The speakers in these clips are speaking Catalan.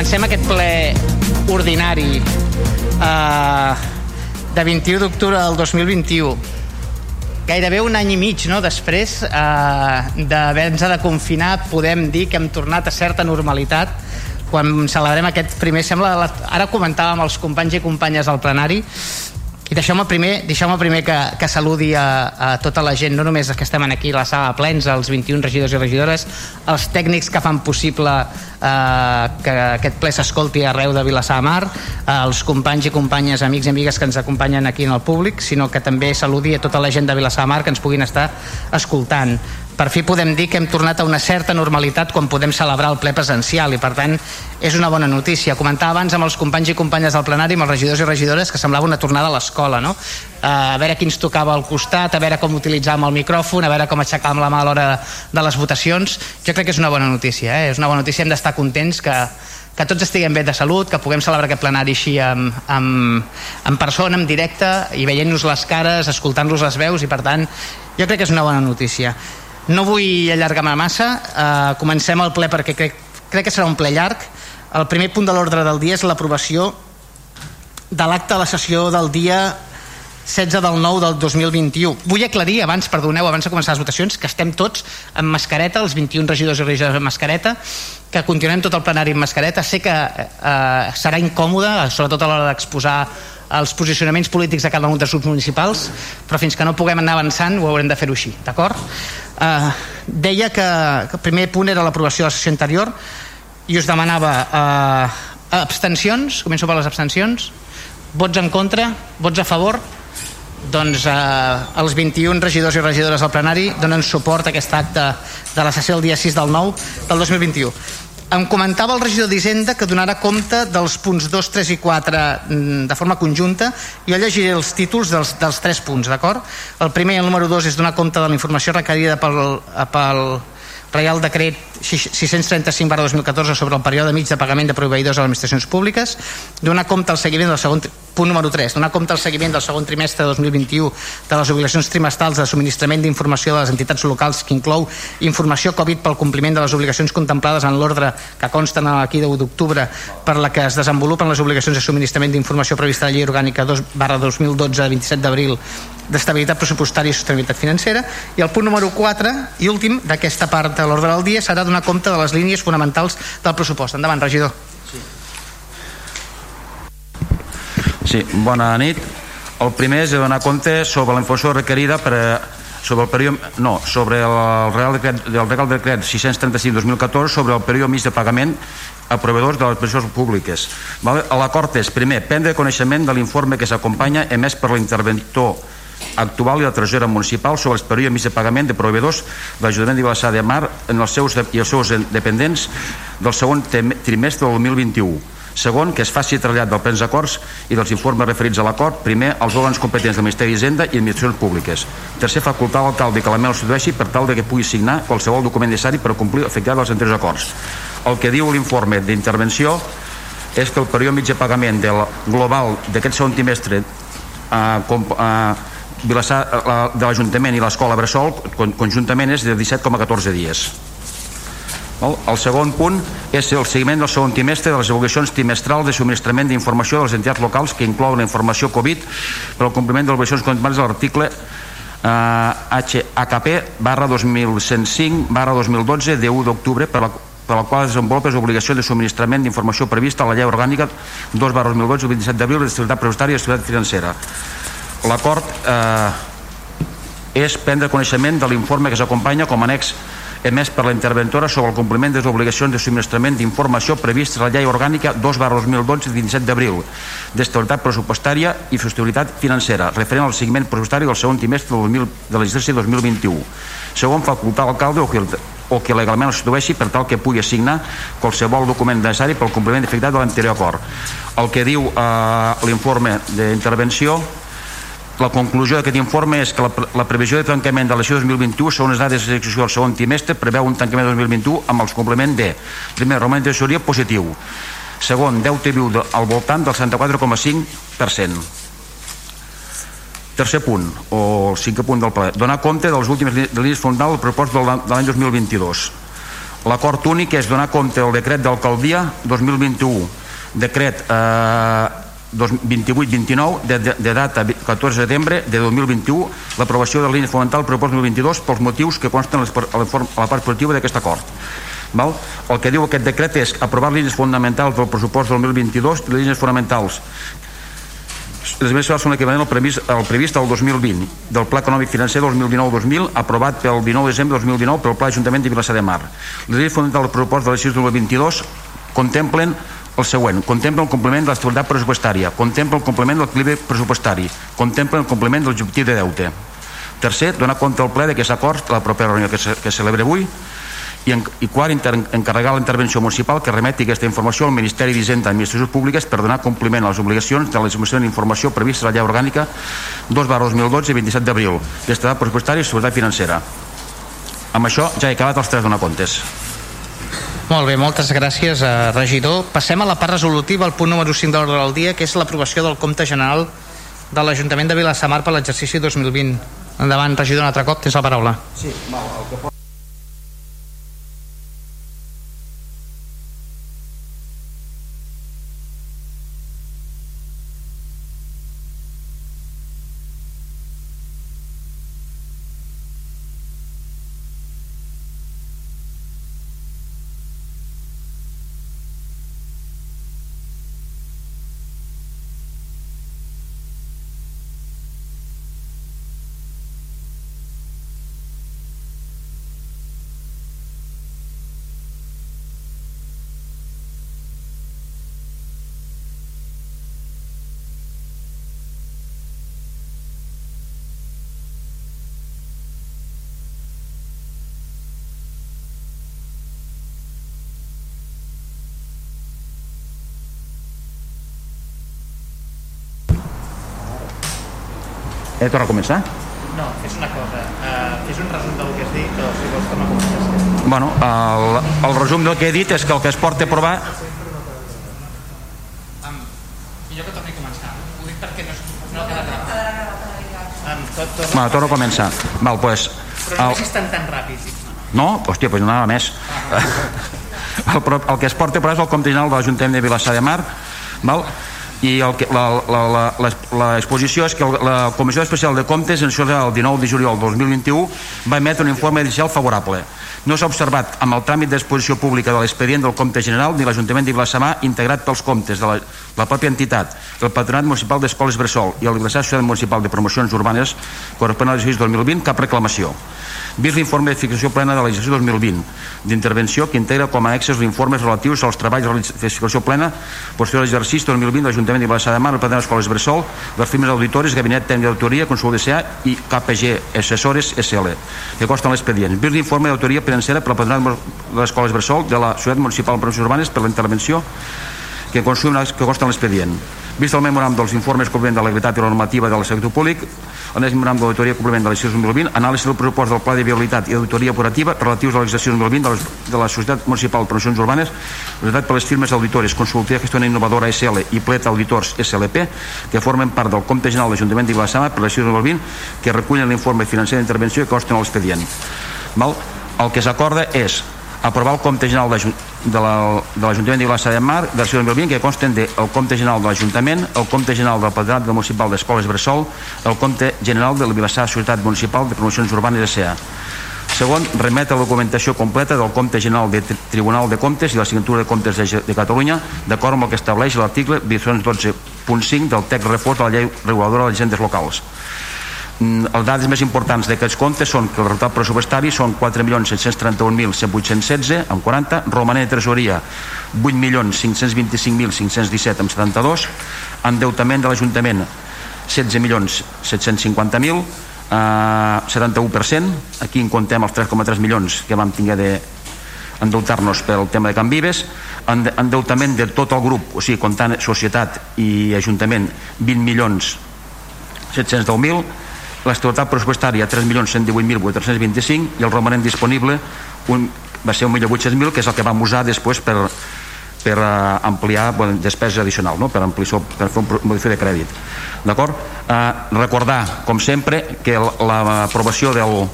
Comencem aquest ple ordinari eh, de 21 d'octubre del 2021 gairebé un any i mig no, després eh, d'haver-nos de confinar podem dir que hem tornat a certa normalitat. Quan celebrem aquest primer sembla, ara comentàvem els companys i companyes al plenari i deixeu-me primer, deixeu primer que, que saludi a, a tota la gent, no només els que estem aquí a la sala plens, els 21 regidors i regidores, els tècnics que fan possible eh, que aquest ple s'escolti arreu de Vilassar de Mar, eh, els companys i companyes, amics i amigues que ens acompanyen aquí en el públic, sinó que també saludi a tota la gent de Vilassar de Mar que ens puguin estar escoltant per fi podem dir que hem tornat a una certa normalitat quan podem celebrar el ple presencial i per tant és una bona notícia. Comentava abans amb els companys i companyes del plenari, amb els regidors i regidores, que semblava una tornada a l'escola, no? a veure qui ens tocava al costat, a veure com utilitzàvem el micròfon, a veure com aixecàvem la mà a l'hora de les votacions. Jo crec que és una bona notícia, eh? és una bona notícia, hem d'estar contents que, que tots estiguem bé de salut, que puguem celebrar aquest plenari així en, en, en persona, en directe, i veient-nos les cares, escoltant-los les veus, i per tant, jo crec que és una bona notícia. No vull allargar-me massa, uh, comencem el ple perquè crec, crec que serà un ple llarg. El primer punt de l'ordre del dia és l'aprovació de l'acte de la sessió del dia 16 del 9 del 2021. Vull aclarir, abans, perdoneu, abans de començar les votacions, que estem tots amb mascareta, els 21 regidors i regidors amb mascareta, que continuem tot el plenari amb mascareta. Sé que eh, serà incòmode, sobretot a l'hora d'exposar els posicionaments polítics de cada un dels grups municipals, però fins que no puguem anar avançant ho haurem de fer-ho així, d'acord? Eh, deia que, que el primer punt era l'aprovació de la sessió anterior i us demanava eh, abstencions, començo per les abstencions, vots en contra, vots a favor, doncs eh, els 21 regidors i regidores del plenari donen suport a aquest acte de la sessió el dia 6 del 9 del 2021 em comentava el regidor d'Hisenda que donarà compte dels punts 2, 3 i 4 mm, de forma conjunta jo llegiré els títols dels, dels tres punts, d'acord? El primer el número 2 és donar compte de la informació requerida pel, pel Reial Decret 635 2014 sobre el període mig de pagament de proveïdors a les administracions públiques, donar compte al seguiment del segon punt número 3, donar compte al seguiment del segon trimestre de 2021 de les obligacions trimestrals de subministrament d'informació de les entitats locals que inclou informació Covid pel compliment de les obligacions contemplades en l'ordre que consten aquí de 1 d'octubre per la que es desenvolupen les obligacions de subministrament d'informació prevista a la llei orgànica 2 barra 2012 de 27 d'abril d'estabilitat pressupostària i sostenibilitat financera i el punt número 4 i últim d'aquesta part de l'ordre del dia serà donar compte de les línies fonamentals del pressupost. Endavant, regidor. Sí. Bona nit. El primer és donar compte sobre la informació requerida per a sobre el període, no, sobre el Real Decret, el Real Decret 635-2014 sobre el període mig de pagament a proveïdors de les pensions públiques. L'acord és, primer, prendre coneixement de l'informe que s'acompanya emès per l'interventor actual i la tresorera municipal sobre els períodes mig de pagament de proveïdors de l'Ajuntament de Vilassar de Mar en els seus, i els seus dependents del segon trimestre del 2021 Segon, que es faci trasllat dels plens acords i dels informes referits a l'acord, primer, als òrgans competents del Ministeri d'Hisenda i Administracions Públiques. Tercer, facultar l'alcalde que la mel substitueixi per tal de que pugui signar qualsevol document necessari per complir efectivat dels anteriors acords. El que diu l'informe d'intervenció és que el període mig de pagament del global d'aquest segon trimestre eh, com, eh, eh, de l'Ajuntament i l'Escola Bressol conjuntament és de 17,14 dies. El segon punt és el seguiment del segon trimestre de les obligacions trimestrals de subministrament d'informació de les entitats locals que inclou la informació Covid per al compliment de les obligacions contemplades a l'article eh, HKP barra 2105 barra 2012 de 1 d'octubre per la per la qual desenvolupa les obligacions de subministrament d'informació prevista a la llei orgànica 2 barra 2012 27 d'abril de estabilitat pressupostària i estabilitat financera. L'acord eh, és prendre coneixement de l'informe que s'acompanya com a annex emès per la interventora sobre el compliment de les obligacions de subministrament d'informació previstes a la llei orgànica 2 barra 2012 de 27 d'abril. D'estabilitat pressupostària i sostenibilitat financera referent al seguiment pressupostari del segon trimestre del 2000, de l'exercici 2021 segon facultar l'alcalde o, que, o que legalment el substitueixi per tal que pugui assignar qualsevol document necessari pel compliment efectat de l'anterior acord. El que diu eh, l'informe d'intervenció la conclusió d'aquest informe és que la, la previsió de tancament de l'estiu 2021 segons les dades d'execució del segon trimestre preveu un tancament de 2021 amb els complements de primer, roman de tesoria positiu segon, deute viu de, al voltant del 64,5% tercer punt o el cinquè punt del ple donar compte dels últims línies fonamentals del propost de l'any 2022 L'acord únic és donar compte del decret d'alcaldia 2021, decret eh, 28-29 de, de, de data 14 de setembre de 2021 l'aprovació de la línia fonamental propost 2022 pels motius que consten a la, part positiva d'aquest acord Val? El que diu aquest decret és aprovar línies fonamentals del pressupost del 2022 i línies fonamentals les més són l'equivalent al previst, al previst del 2020 del Pla Econòmic Financer 2019-2000 aprovat pel 19 de desembre 2019 pel Pla Ajuntament de Vilassar de Mar. Les línies fonamentals del pressupost de l'exercici 2022 contemplen el següent, contempla el compliment de l'estabilitat pressupostària, contempla el compliment de l'equilibri pressupostari, contempla el compliment de l'objectiu de deute. Tercer, donar compte al ple d'aquest acord a la propera reunió que, se, que celebra avui i, en, i quart, inter, encarregar la intervenció municipal que remeti aquesta informació al Ministeri d'Hisenda i Administracions Públiques per donar compliment a les obligacions de la informació d'informació prevista a la llei orgànica 2 barra 2012 i 27 d'abril d'estat pressupostari i seguretat financera. Amb això ja he acabat els tres donar comptes. Molt bé, moltes gràcies, eh, regidor. Passem a la part resolutiva, al punt número 5 de l'ordre del dia, que és l'aprovació del compte general de l'Ajuntament de Vilassamar per l'exercici 2020. Endavant, regidor, un altre cop, tens la paraula. Sí, mal, el que He de tornar a començar? No, és una cosa. Uh, és un resum del que has dit, o si vols tornar a començar. Bueno, el, el resum del que he dit és que el que es porta a aprovar... Um, millor que torni a començar. Ho dic perquè no, no ha quedat. Um, tot, tot, Bueno, torno a començar. Val, pues, però no el, tan tan ràpid. no? Hòstia, pues no anava més. El, pro- el que es porta a aprovar és el compte general de l'Ajuntament de Vilassar de Mar, val? I el l'exposició és que el- la Comissió Especial de Comptes en del 19 de juliol del 2021 va emetre un informe inicial favorable. No s'ha observat amb el tràmit d'exposició pública de l'expedient del compte general ni l'Ajuntament Vilassamar integrat pels comptes de la, la pròpia entitat. El Patronat Municipal d'Escoles Bressol i el Vilassar Societat Municipal de Promocions Urbanes corresponent a l'exercici 2020 cap reclamació vist l'informe de fixació plena de l'exercici 2020 d'intervenció que integra com a annexes informes relatius als treballs de fixació plena posterior a l'exercici 2020 de l'Ajuntament de Vilassar de Mar, el Patronat d'Escoles Bressol, les firmes auditores, Gabinet Tècnic d'Autoria, Consol DCA i KPG Assessores SL, que costen l'expedient. Vist l'informe d'autoria financera per al Patronat de les Escoles Bressol de la Societat Municipal de Promocions Urbanes per la intervenció que consum que costa l'expedient. Vist el memoràndum dels informes compliment de la legalitat i la normativa del sector públic, el memoràndum d'auditoria compliment de l'exercici 2020, anàlisi del pressupost del pla de viabilitat i d'auditoria operativa relatius a l'exercici 2020 de, les, de la Societat Municipal de Promocions Urbanes, realitzat per les firmes auditores Consultoria Gestió Innovadora SL i Plet Auditors SLP, que formen part del compte general de l'Ajuntament Vilassama per l'exercici 2020, que recullen l'informe financer d'intervenció que consten a l'expedient. Val? El que s'acorda és aprovar el compte general de la- de l'Ajuntament de Vilassar de Mar del 2020 que consten del compte general de l'Ajuntament, el compte general del Patronat del Municipal d'Escoles Bressol, el compte general de la Vilassar Societat Municipal de Promocions Urbanes S.A. Segon, remet la documentació completa del compte general de Tri- Tribunal de Comptes i la signatura de comptes de, de Catalunya d'acord amb el que estableix l'article 12.5 del text reforç de la llei reguladora de les agendes locals. Mm, les dades més importants d'aquests comptes són que el resultat pressupostari són 4.731.816 amb 40, romanent de tresoria 8.525.517 amb 72, endeutament de l'Ajuntament 16.750.000 eh, 71%, aquí en comptem els 3,3 milions que vam tinguer de endeutar-nos pel tema de Can Vives, ende- endeutament de tot el grup, o sigui, comptant societat i ajuntament, 20 milions 710.000, l'estabilitat pressupostària 3.118.425 i el romanent disponible un, va ser 1.800.000 que és el que vam usar després per, per uh, ampliar bueno, despesa addicional no? per, ampliar, per fer un modificació de crèdit d'acord? Uh, recordar com sempre que l'aprovació del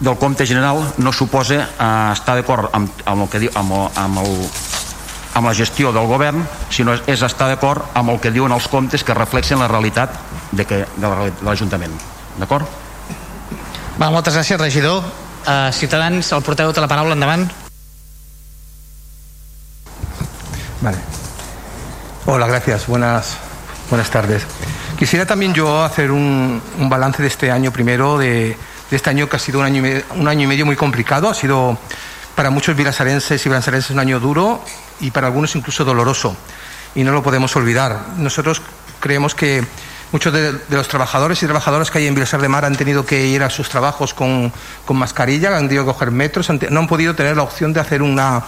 del compte general no suposa eh, estar d'acord amb, amb el que diu amb, amb, el, amb la gestió del govern sinó és, és estar d'acord amb el que diuen els comptes que reflexen la realitat de, que, de l'Ajuntament d'acord? Moltes gràcies regidor uh, Ciutadans, el porteu de la paraula endavant Vale. Hola, gracias. Buenas, buenas tardes. Quisiera también yo hacer un, un balance de este año primero de, de este año que ha sido un año, y medio, un año y medio muy complicado. Ha sido para muchos vilasarenses y vilasarenses un año duro y para algunos incluso doloroso. Y no lo podemos olvidar. Nosotros creemos que muchos de, los trabajadores y trabajadoras que hay en Vilasar de Mar han tenido que ir a sus trabajos con, mascarilla, han tenido que coger metros, no han podido tener la opción de hacer una,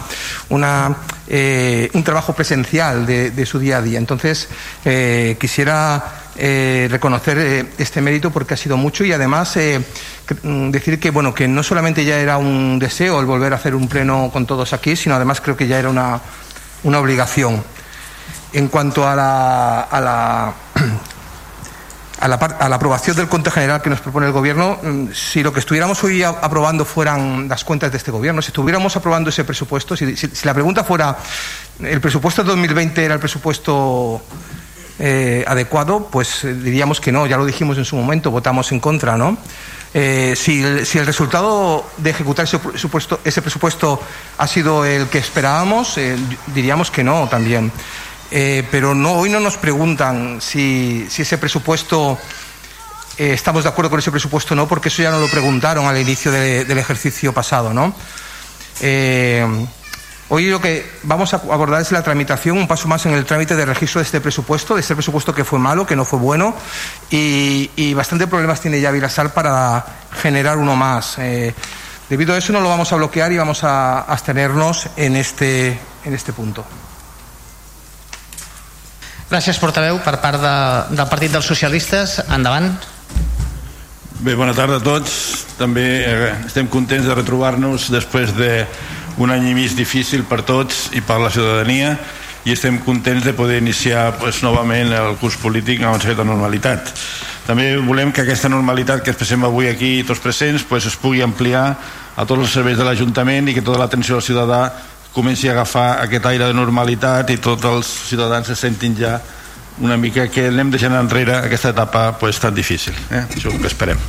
una, eh, un trabajo presencial de, su día a día. Entonces, eh, quisiera eh, reconocer este mérito porque ha sido mucho y además eh, decir que bueno que no solamente ya era un deseo el volver a hacer un pleno con todos aquí, sino además creo que ya era una, una obligación. En cuanto a la, a la a la, aprobación del cuenta general que nos propone el Gobierno, si lo que estuviéramos hoy aprobando fueran las cuentas de este Gobierno, si estuviéramos aprobando ese presupuesto, si, la pregunta fuera, ¿el presupuesto de 2020 era el presupuesto eh, adecuado? Pues eh, diríamos que no, ya lo dijimos en su momento, votamos en contra, ¿no? Eh, si, el, resultado de ejecutar ese presupuesto, ese presupuesto ha sido el que esperábamos, diríamos que no también. Eh, pero no, hoy no nos preguntan si, ese presupuesto eh, estamos de acuerdo con ese presupuesto o no, porque eso ya nos lo preguntaron al inicio de, del ejercicio pasado. ¿no? Eh, hoy lo que vamos a abordar es la tramitación, un paso más en el trámite de registro de este presupuesto, de este presupuesto que fue malo, que no fue bueno, y, y bastante problemas tiene ya Virasal para generar uno más. Debido a eso no lo vamos a bloquear y vamos a abstenernos en este, en este punto. Gràcies, portaveu. Per part de, del Partit dels Socialistes, endavant. Bé, bona tarda a tots. També eh, estem contents de retrobar-nos després d'un any i mig difícil per tots i per la ciutadania i estem contents de poder iniciar pues, novament el curs polític amb una certa normalitat. També volem que aquesta normalitat que expressem avui aquí tots presents pues, es pugui ampliar a tots els serveis de l'Ajuntament i que tota l'atenció al ciutadà comenci a agafar aquest aire de normalitat i tots els ciutadans se sentin ja una mica que anem deixant enrere aquesta etapa pues, tan difícil eh? això que esperem.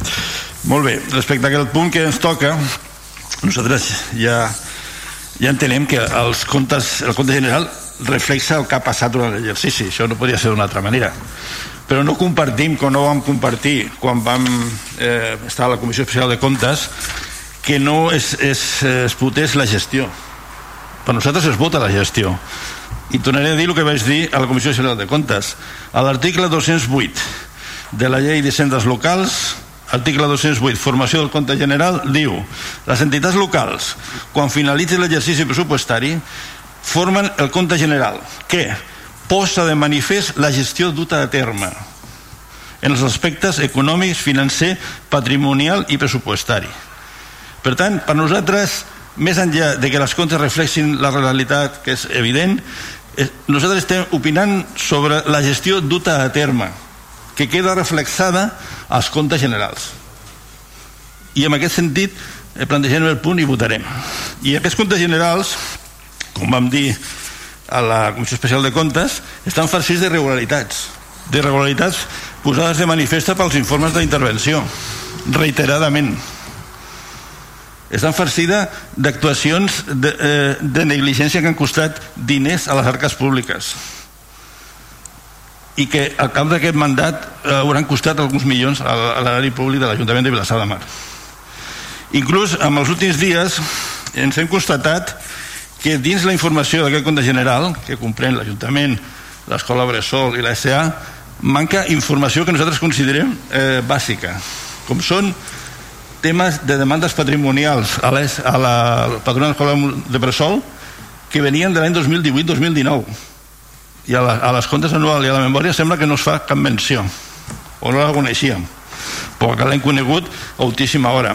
Molt bé, respecte a aquest punt que ens toca nosaltres ja ja entenem que els comptes, el compte general reflexa el que ha passat durant l'exercici. Això no podria ser d'una altra manera. Però no compartim, com no vam compartir quan vam eh, estar a la Comissió Especial de Comptes que no es, es, es putés la gestió per nosaltres es vota la gestió i tornaré a dir el que vaig dir a la Comissió Nacional de Comptes a l'article 208 de la llei de centres locals article 208, formació del compte general diu, les entitats locals quan finalitzi l'exercici pressupostari formen el compte general que posa de manifest la gestió duta a terme en els aspectes econòmics, financer, patrimonial i pressupostari. Per tant, per nosaltres més enllà de que les comptes reflexin la realitat que és evident eh, nosaltres estem opinant sobre la gestió duta a terme que queda reflexada als comptes generals. I en aquest sentit eh, plantejarem el punt i votarem. I aquests comptes generals com vam dir a la Comissió Especial de Comptes estan farcits d'irregularitats d'irregularitats posades de manifesta pels informes d'intervenció reiteradament està farcida d'actuacions de, eh, de negligència que han costat diners a les arques públiques. I que al cap d'aquest mandat eh, hauran costat alguns milions a l'erari públic de l'Ajuntament de Vilassar de Mar. Inclús en els últims dies ens hem constatat que dins la informació d'aquest compte general que comprèn l'Ajuntament, l'Escola Bressol i la SA manca informació que nosaltres considerem eh, bàsica com són temes de demandes patrimonials a, les, a la patrona d'escola de Bressol que venien de l'any 2018-2019 i a, la, a les comptes anuals i a la memòria sembla que no es fa cap menció o no la coneixíem però que l'hem conegut a altíssima hora.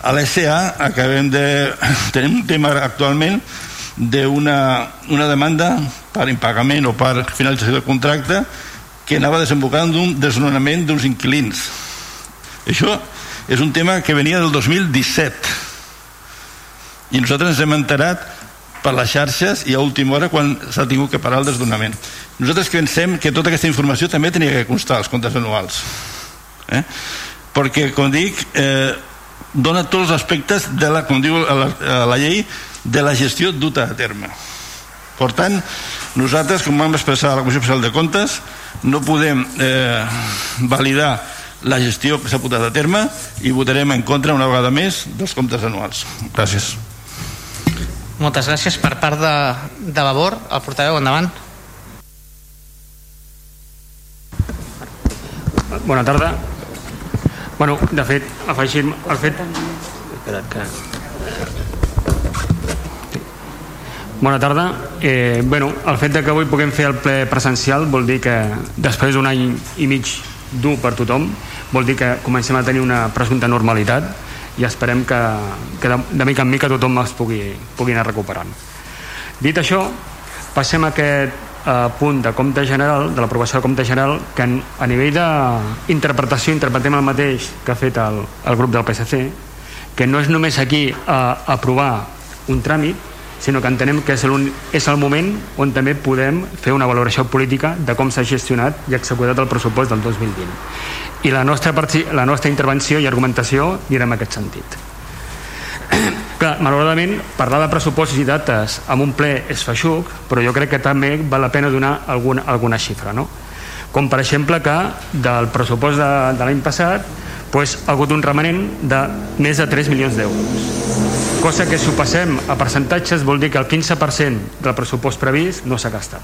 A l'SA acabem de tenim un tema actualment d'una una demanda per impagament o per finalització del contracte que anava desembocant d'un desnonament d'uns inquilins. Això és un tema que venia del 2017 i nosaltres ens hem enterat per les xarxes i a última hora quan s'ha tingut que parar el desdonament. Nosaltres pensem que tota aquesta informació també tenia que constar als comptes anuals. Eh? Perquè, com dic, eh, dona tots els aspectes de la, com diu la, la llei, de la gestió duta a terme. Per tant, nosaltres, com vam expressar a la Comissió Especial de Comptes, no podem eh, validar la gestió que s'ha portat a terme i votarem en contra una vegada més dels comptes anuals. Gràcies. Moltes gràcies per part de, de Vavor. El portaveu, endavant. Bona tarda. Bueno, de fet, afegir el fet... Espera't que... Bona tarda. Eh, bueno, el fet de que avui puguem fer el ple presencial vol dir que després d'un any i mig dur per tothom vol dir que comencem a tenir una presumpta normalitat i esperem que, que de, de mica en mica tothom es pugui, pugui anar recuperant. Dit això, passem a aquest eh, punt de compte general, de l'aprovació del compte general, que en, a nivell d'interpretació interpretem el mateix que ha fet el, el grup del PSC, que no és només aquí a aprovar un tràmit, sinó que entenem que és el, és el moment on també podem fer una valoració política de com s'ha gestionat i executat el pressupost del 2020. I la nostra, la nostra intervenció i argumentació anirà en aquest sentit. Clar, malauradament, parlar de pressupostos i dates amb un ple és feixuc, però jo crec que també val la pena donar alguna, alguna xifra, no? Com per exemple que del pressupost de, de l'any passat pues, ha hagut un remanent de més de 3 milions d'euros cosa que si ho passem a percentatges vol dir que el 15% del pressupost previst no s'ha gastat.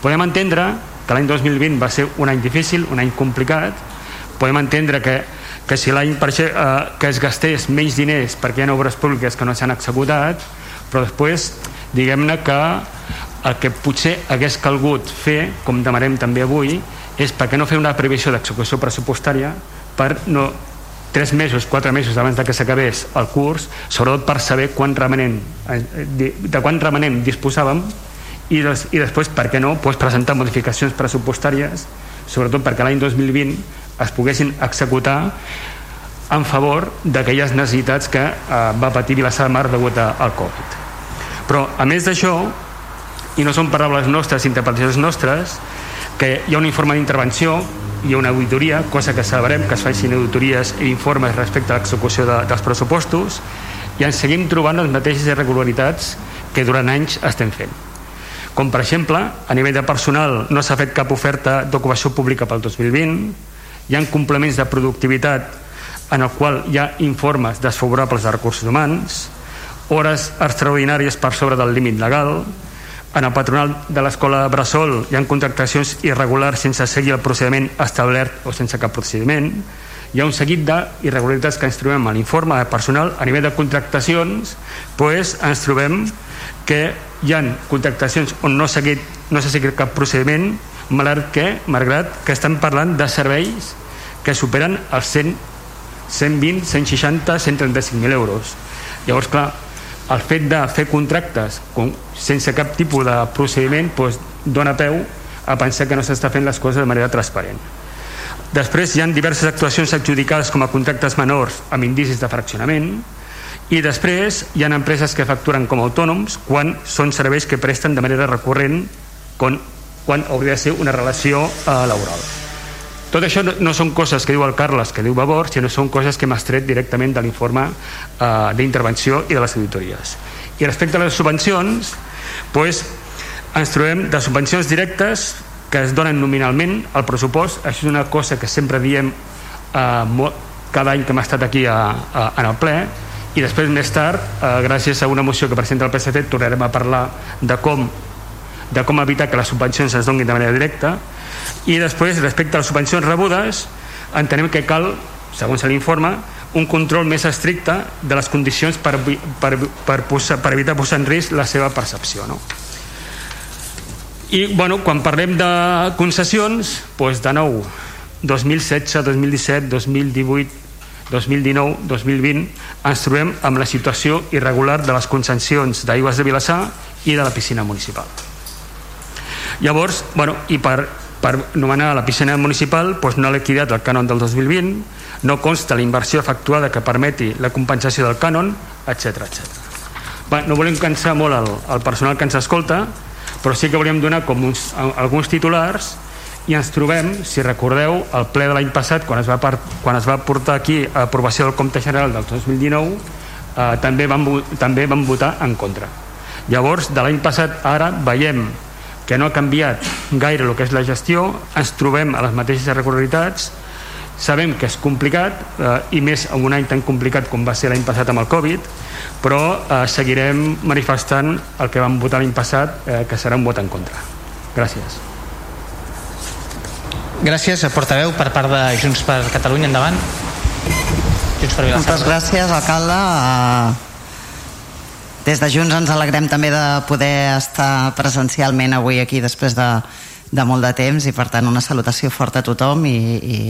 Podem entendre que l'any 2020 va ser un any difícil, un any complicat, podem entendre que, que si l'any eh, que es gastés menys diners perquè hi ha obres públiques que no s'han executat, però després diguem-ne que el que potser hagués calgut fer, com demanem també avui, és perquè no fer una previsió d'execució pressupostària per no tres mesos, quatre mesos abans de que s'acabés el curs, sobretot per saber quant remenem, eh, de, quant remenem disposàvem i, des, i després, per què no, pues, presentar modificacions pressupostàries, sobretot perquè l'any 2020 es poguessin executar en favor d'aquelles necessitats que eh, va patir Vilassar de Mar degut al Covid. Però, a més d'això, i no són paraules nostres, interpretacions nostres, que hi ha un informe d'intervenció hi ha una auditoria, cosa que sabrem que es facin auditories i informes respecte a l'execució de, dels pressupostos i ens seguim trobant les mateixes irregularitats que durant anys estem fent. Com per exemple, a nivell de personal no s'ha fet cap oferta d'ocupació pública pel 2020, hi ha complements de productivitat en el qual hi ha informes desfavorables de recursos humans, hores extraordinàries per sobre del límit legal, en el patronal de l'escola Bressol hi ha contractacions irregulars sense seguir el procediment establert o sense cap procediment. Hi ha un seguit d'irregularitats que ens trobem a l'informe de personal. A nivell de contractacions, pues, ens trobem que hi han contractacions on no s'ha seguit, no seguit cap procediment, malgrat que, malgrat que estan parlant de serveis que superen els 100, 120, 160, 135.000 euros. Llavors, clar, el fet de fer contractes sense cap tipus de procediment doncs, dona peu a pensar que no s'està fent les coses de manera transparent. Després hi ha diverses actuacions adjudicades com a contractes menors amb indicis de fraccionament i després hi ha empreses que facturen com a autònoms quan són serveis que presten de manera recurrent quan, quan hauria de ser una relació eh, laboral. Tot això no, no són coses que diu el Carles, que diu Vavor, sinó són coses que hem estret directament de l'informe eh, d'intervenció i de les auditories. I respecte a les subvencions, pues, ens trobem de subvencions directes que es donen nominalment al pressupost. Això és una cosa que sempre diem eh, cada any que hem estat aquí a, a, en el ple i després més tard, eh, gràcies a una moció que presenta el PSC, tornarem a parlar de com de com evitar que les subvencions es donin de manera directa i després, respecte a les subvencions rebudes, entenem que cal, segons l'informe, un control més estricte de les condicions per, per, per, posar, per evitar posar en risc la seva percepció. No? I bueno, quan parlem de concessions, doncs de nou, 2016, 2017, 2018, 2019, 2020, ens trobem amb la situació irregular de les concessions d'aigües de Vilassar i de la piscina municipal. Llavors, bueno, i per per nomenar la piscina municipal doncs no ha liquidat el cànon del 2020, no consta la inversió efectuada que permeti la compensació del cànon, etc etc. No volem cansar molt el, el personal que ens escolta, però sí que volíem donar com uns, alguns titulars i ens trobem, si recordeu, el ple de l'any passat, quan es, va par, quan es va portar aquí a aprovació del Compte General del 2019, eh, també, van, també van votar en contra. Llavors, de l'any passat ara veiem que no ha canviat gaire el que és la gestió, ens trobem a les mateixes irregularitats, sabem que és complicat eh, i més en un any tan complicat com va ser l'any passat amb el Covid però eh, seguirem manifestant el que vam votar l'any passat eh, que serà un vot en contra gràcies Gràcies, portaveu, per part de Junts per Catalunya, endavant. Junts per Moltes gràcies, alcalde. Des de Junts ens alegrem també de poder estar presencialment avui aquí després de, de molt de temps i per tant una salutació forta a tothom i, i,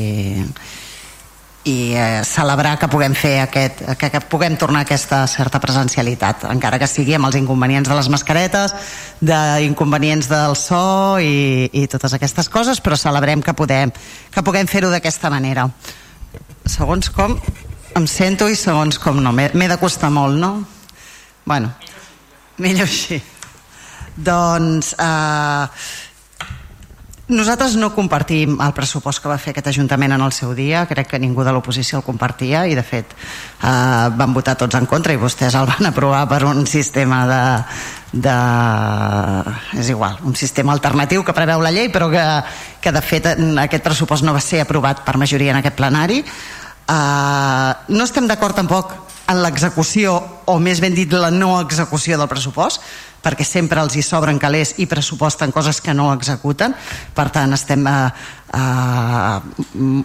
i eh, celebrar que puguem fer aquest, que, que puguem tornar a aquesta certa presencialitat encara que sigui amb els inconvenients de les mascaretes d'inconvenients del so i, i totes aquestes coses però celebrem que, podem, que puguem fer-ho d'aquesta manera segons com em sento i segons com no m'he de costar molt no? Bueno, millor així. Doncs eh, nosaltres no compartim el pressupost que va fer aquest Ajuntament en el seu dia, crec que ningú de l'oposició el compartia i de fet eh, van votar tots en contra i vostès el van aprovar per un sistema de, de... és igual, un sistema alternatiu que preveu la llei però que, que de fet aquest pressupost no va ser aprovat per majoria en aquest plenari. Eh, no estem d'acord tampoc en l'execució o més ben dit la no execució del pressupost perquè sempre els hi sobren calés i pressuposten coses que no executen. Per tant estem eh, eh,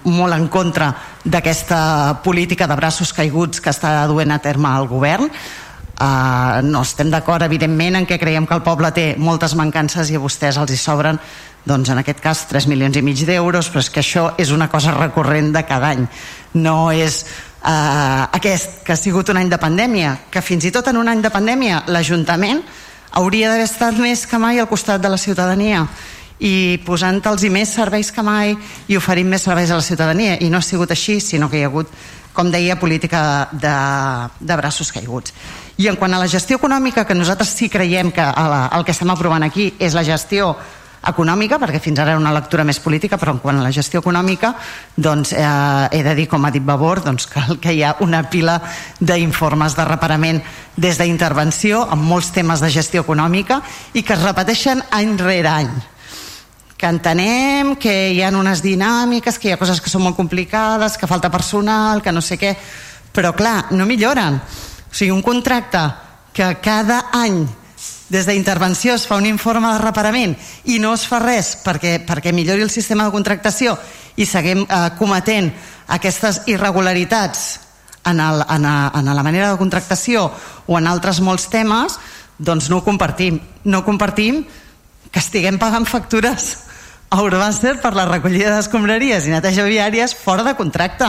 molt en contra d'aquesta política de braços caiguts que està duent a terme el govern. Eh, no estem d'acord evidentment en què creiem que el poble té moltes mancances i a vostès els hi sobren doncs en aquest cas 3 milions i mig d'euros però és que això és una cosa recurrent de cada any. No és eh, aquest que ha sigut un any de pandèmia que fins i tot en un any de pandèmia l'Ajuntament hauria d'haver estat més que mai al costat de la ciutadania i posant-los més serveis que mai i oferint més serveis a la ciutadania i no ha sigut així, sinó que hi ha hagut com deia, política de, de braços caiguts. I en quant a la gestió econòmica, que nosaltres sí creiem que el que estem aprovant aquí és la gestió econòmica, perquè fins ara era una lectura més política, però en quant a la gestió econòmica, doncs eh, he de dir, com ha dit Vavor, doncs que, que hi ha una pila d'informes de reparament des d'intervenció amb molts temes de gestió econòmica i que es repeteixen any rere any que entenem que hi ha unes dinàmiques, que hi ha coses que són molt complicades, que falta personal, que no sé què, però clar, no milloren. O sigui, un contracte que cada any des d'intervenció es fa un informe de reparament i no es fa res perquè, perquè millori el sistema de contractació i seguim eh, cometent aquestes irregularitats en, el, en, a, en la manera de contractació o en altres molts temes, doncs no ho compartim. No compartim que estiguem pagant factures a Urbancer per la recollida d'escombraries i neteja viàries fora de contracte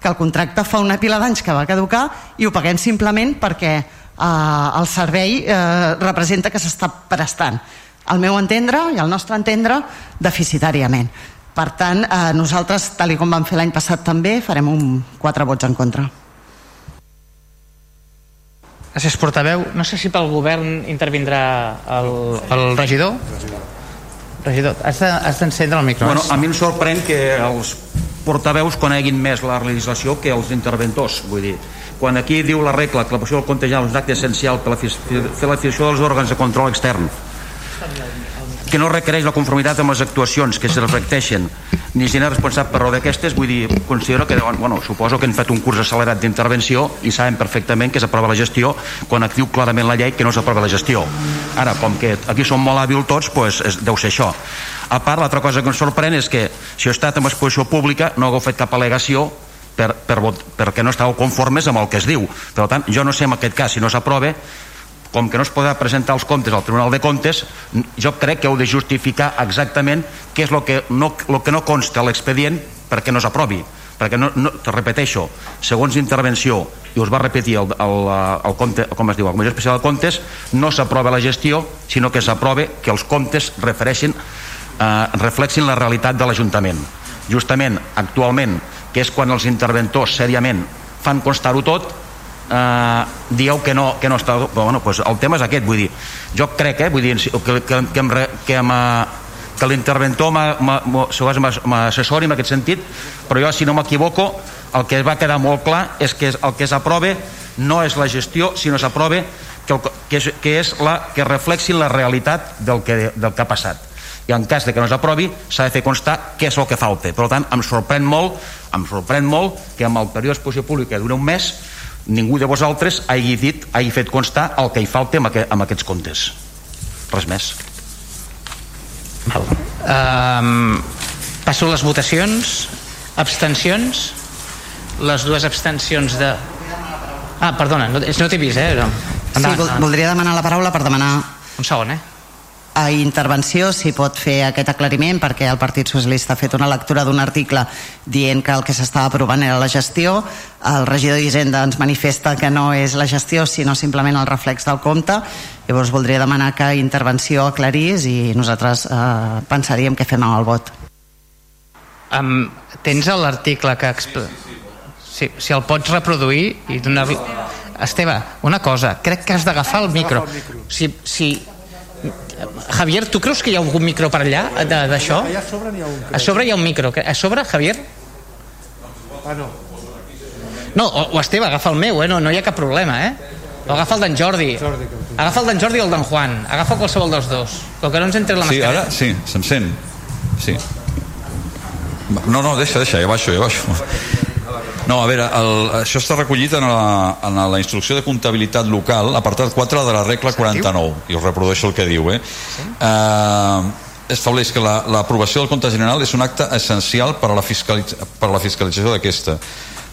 que el contracte fa una pila d'anys que va caducar i ho paguem simplement perquè eh, el servei eh, representa que s'està prestant al meu entendre i al nostre entendre deficitàriament. Per tant eh, nosaltres tal com vam fer l'any passat també farem un quatre vots en contra. Gràcies portaveu. No sé si pel govern intervindrà el, el regidor? Regidor, has d'encendre el micro bueno, a mi em sorprèn que els portaveus coneguin més la legislació que els interventors vull dir quan aquí diu la regla que la posició del compte general és un acte essencial per fer la fiscalitat dels òrgans de control extern que no requereix la conformitat amb les actuacions que es reflecteixen ni genera responsable per raó d'aquestes vull dir, considero que bueno, suposo que han fet un curs accelerat d'intervenció i saben perfectament que s'aprova la gestió quan diu clarament la llei que no s'aprova la gestió. Ara, com que aquí som molt hàbils tots doncs és, deu ser això. A part, l'altra cosa que ens sorprèn és que si heu estat en exposició pública no hagueu fet cap al·legació per, per, perquè no estàveu conformes amb el que es diu. Per tant, jo no sé en aquest cas si no s'aprova, com que no es podrà presentar els comptes al Tribunal de Comptes, jo crec que heu de justificar exactament què és el que no, lo que no consta a l'expedient perquè no s'aprovi perquè no, no, te repeteixo, segons intervenció i us va repetir el, el, el compte, com es diu, el Comissió Especial de Comptes no s'aprova la gestió, sinó que s'aprova que els comptes refereixen eh, reflexin la realitat de l'Ajuntament justament actualment que és quan els interventors sèriament fan constar-ho tot eh, dieu que no, que no està però bueno, pues el tema és aquest vull dir, jo crec eh, vull dir, que, que, que, em, que, em, que l'interventor m'assessori en aquest sentit però jo si no m'equivoco el que va quedar molt clar és que el que s'aprove no és la gestió sinó s'aprove que, que, és, que és la que reflexi la realitat del que, del que ha passat i en cas de que no s'aprovi s'ha de fer constar què és el que falta per tant em sorprèn molt em sorprèn molt que amb el període d'exposició pública dura un mes ningú de vosaltres hagi dit hagi fet constar el que hi falta amb, aquest, amb aquests comptes res més Val. Um, passo les votacions abstencions les dues abstencions de ah, perdona, no, no t'he vist eh? No. Endavant, sí, voldria demanar la paraula per demanar un segon, eh? A intervenció si pot fer aquest aclariment perquè el Partit Socialista ha fet una lectura d'un article dient que el que s'estava aprovant era la gestió. El regidor d'Hisenda ens manifesta que no és la gestió sinó simplement el reflex del compte. Llavors voldria demanar que intervenció aclarís i nosaltres eh, pensaríem què fem amb el vot. Um, tens l'article que si, si el pots reproduir i donar-li Esteve, una cosa, crec que has d'agafar el micro. Si, si Javier, tu creus que hi ha algun micro per allà d'això? Allà a sobre n'hi ha un. A sobre hi ha un micro. A sobre, Javier? Ah, no. No, o, o Esteve, agafa el meu, eh? no, no hi ha cap problema, eh? O agafa el d'en Jordi. Jordi agafa el d'en Jordi o el d'en Juan. Agafa qualsevol dels dos. Com que no ens entre la Sí, mascareta. ara sí, se'm sent. Sí. No, no, deixa, deixa, ja baixo, ja baixo. No, a veure, el, això està recollit en la, en la instrucció de comptabilitat local, apartat 4 de la regla 49, i us reprodueixo el que diu, eh? Sí? Uh, estableix que l'aprovació la, del compte general és un acte essencial per a la, fiscalitz per a la fiscalització d'aquesta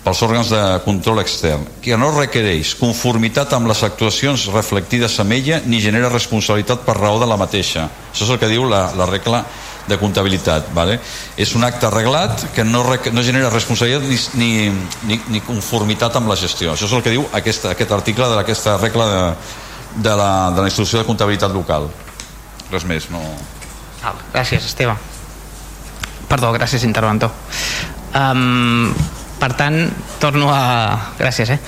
pels òrgans de control extern, que no requereix conformitat amb les actuacions reflectides en ella ni genera responsabilitat per raó de la mateixa. Això és el que diu la, la regla de comptabilitat. ¿vale? És un acte arreglat que no, no genera responsabilitat ni, ni, ni, ni conformitat amb la gestió. Això és el que diu aquest, aquest article d'aquesta regla de, de, la, de la institució de comptabilitat local. Res més, no... Ah, gràcies, Esteve. Perdó, gràcies, interventor. Um, per tant, torno a... Gràcies, eh?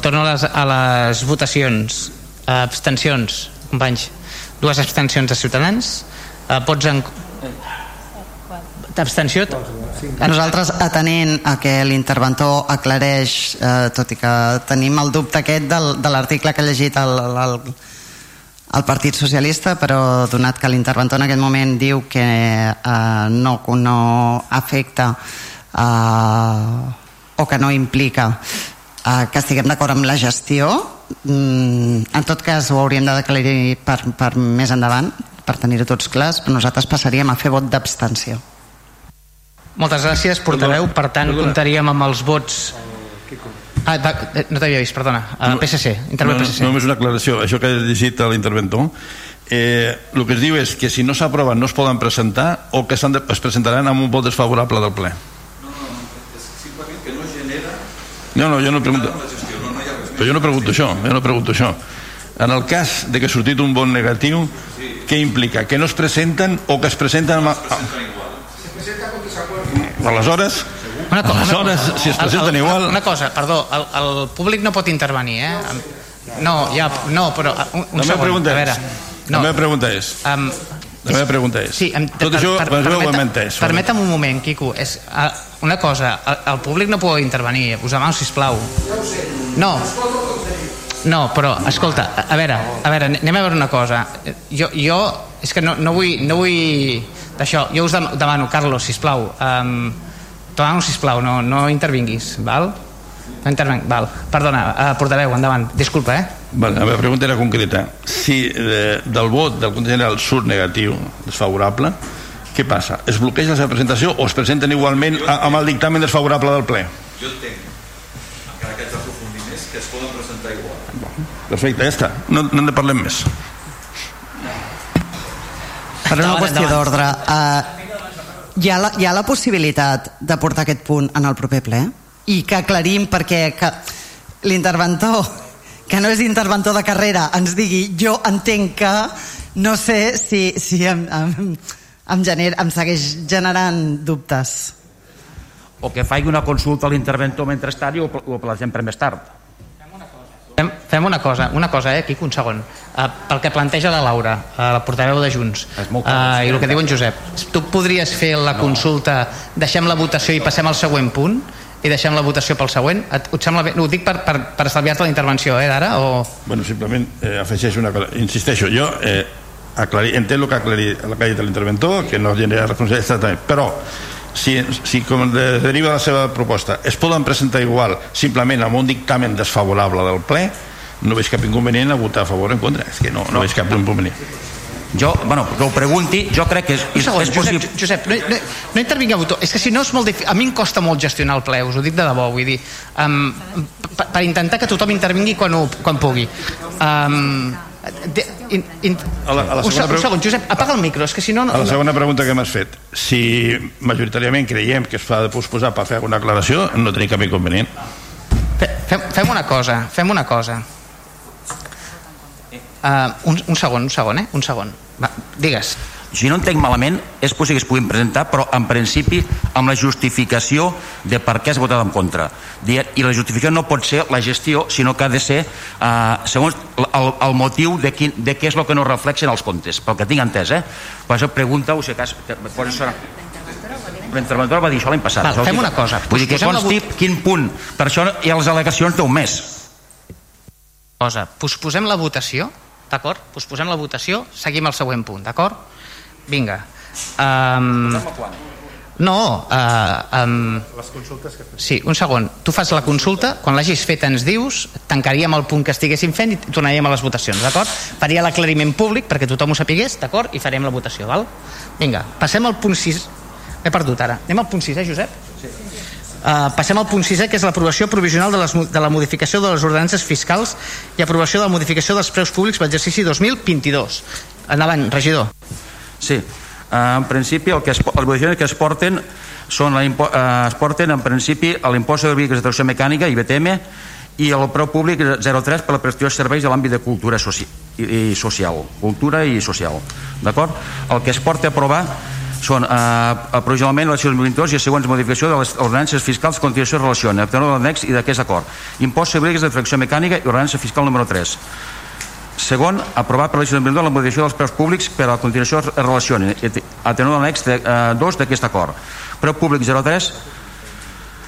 Torno a les, a les votacions. Abstencions, companys. Dues abstencions de Ciutadans. Uh, pots en, d'abstenció nosaltres atenent a que l'interventor aclareix eh, tot i que tenim el dubte aquest del, de l'article que ha llegit el, el, el Partit Socialista però donat que l'interventor en aquest moment diu que eh, no, no afecta eh, o que no implica eh, que estiguem d'acord amb la gestió mm, en tot cas ho hauríem de declarar per, per més endavant per tenir-ho tots clars, però nosaltres passaríem a fer vot d'abstenció. Moltes gràcies, portaveu. Per tant, comptaríem amb els vots... Ah, va, no t'havia vist, perdona. Uh, PSC, intervé no, PSC. No, només una aclaració. Això que ha llegit l'interventor, eh, el que es diu és que si no s'aproven no es poden presentar o que de, es presentaran amb un vot desfavorable del ple. No, no, simplement que no genera... No, no, jo no pregunto... Però jo no pregunto això, jo no pregunto això. En el cas de que ha sortit un vot negatiu, què implica? Que no es presenten o que es presenten... Amb... Aleshores, una cosa, aleshores una, si es presenten igual... Una cosa, perdó, el, el públic no pot intervenir, eh? No, ja, no, però un, un la segon, pregunta a veure. És, no. La meva pregunta és... Um, la meva pregunta és... Sí, em, tot això per, per, ho hem entès. Permetem un moment, Quico. És, uh, una cosa, el, el públic no pot intervenir. Us demano, sisplau. No. No, però, escolta, a, a veure, a veure, anem a veure una cosa. Jo, jo és que no, no vull, no vull d'això. Jo us demano, Carlos, sisplau, um, demano, sisplau, no, no intervinguis, val? No intervenc, val. Perdona, uh, portaveu, endavant. Disculpa, eh? Vale, la meva pregunta era concreta. Si eh, del vot del Consell General surt negatiu, desfavorable, què passa? Es bloqueja la seva presentació o es presenten igualment a, amb el dictamen desfavorable del ple? Jo entenc, encara que haig d'aprofundir més, que es poden presentar igual. Perfecte, ja està. No, no en parlem més. Per una qüestió d'ordre, uh, hi, ha la, hi ha la possibilitat de portar aquest punt en el proper ple? I que aclarim perquè que l'interventor, que no és interventor de carrera, ens digui jo entenc que no sé si, si em, em, em, gener, em segueix generant dubtes. O que faci una consulta a l'interventor mentrestant i ho, ho plagem per més tard. Fem, fem una cosa, una cosa, eh, Quico, un segon. Uh, pel que planteja la Laura, uh, la portaveu de Junts, uh, clar, i el que diu en Josep, tu podries fer la no. consulta, deixem la votació i passem al següent punt, i deixem la votació pel següent? Et, et sembla bé? No, ho dic per, per, per estalviar-te la intervenció, eh, d'ara? O... Bueno, simplement eh, afegeixo una cosa. Insisteixo, jo eh, aclarir, entenc el que ha aclarit, el que ha dit l'interventor, que no genera responsabilitat però si, si com de, deriva la seva proposta es poden presentar igual simplement amb un dictamen desfavorable del ple no veig cap inconvenient a votar a favor o en contra és que no, no veig cap inconvenient Jo, bueno, que ho pregunti, jo crec que és, és, segon, és Josep, possible... Josep no, no, no intervingui a votar. És que si no és molt difícil. A mi em costa molt gestionar el ple, us ho dic de debò. Vull dir, um, per, per intentar que tothom intervingui quan, ho, quan pugui. Um, de, in, in, A la- a la un, segona se- un segon, Josep, apaga el micro, és que si no... no a la segona pregunta que m'has fet si majoritàriament creiem que es fa de posposar per fer alguna aclaració no tenim cap inconvenient Fe- Fem, fem una cosa, fem una cosa. Uh, un, un segon, un segon, eh? Un segon. Va, digues. Si no entenc malament, és possible que es puguin presentar, però en principi amb la justificació de per què has votat en contra. I la justificació no pot ser la gestió, sinó que ha de ser eh, segons el, el motiu de, quin, de què és el que no reflexen els comptes, pel que tinc entès, eh? Per això pregunta-ho, si cas... que- Per això L'interventor va dir això l'any passat. Val, fem una cosa, Vull dir que la consti vot- quin punt. Per això hi ha les al·legacions d'un mes. Cosa, posposem la votació, d'acord? Posposem la votació, seguim el següent punt, d'acord? Vinga. Um, no, uh, um, Les consultes que fem. sí, un segon. Tu fas la consulta, quan l'hagis fet ens dius, tancaríem el punt que estiguéssim fent i tornaríem a les votacions, d'acord? Faria l'aclariment públic perquè tothom ho sapigués, d'acord? I farem la votació, val? Vinga, passem al punt 6. He perdut ara. Anem al punt 6, eh, Josep? Uh, passem al punt 6 que és l'aprovació provisional de, les, de la modificació de les ordenances fiscals i aprovació de la modificació dels preus públics per l'exercici 2022. Endavant, regidor. Sí, eh, en principi el que es, les modificacions que es porten són la, eh, es porten en principi a l'impost de vehicles de tracció mecànica, IBTM, i el preu públic 03 per la prestació de serveis de l'àmbit de cultura soci i social, cultura i social. D'acord? El que es porta a aprovar són eh, provisionalment la 2022 i la següents modificació de les ordenances fiscals que continuació relaciona, a tenor de l'annex i d'aquest acord. Impost sobre de tracció mecànica i ordenança fiscal número 3. Segon, aprovar per l'Ajuntament la modificació dels preus públics per a la continuació es relacioni a tenor de l'annex 2 d'aquest acord. Preu públic 03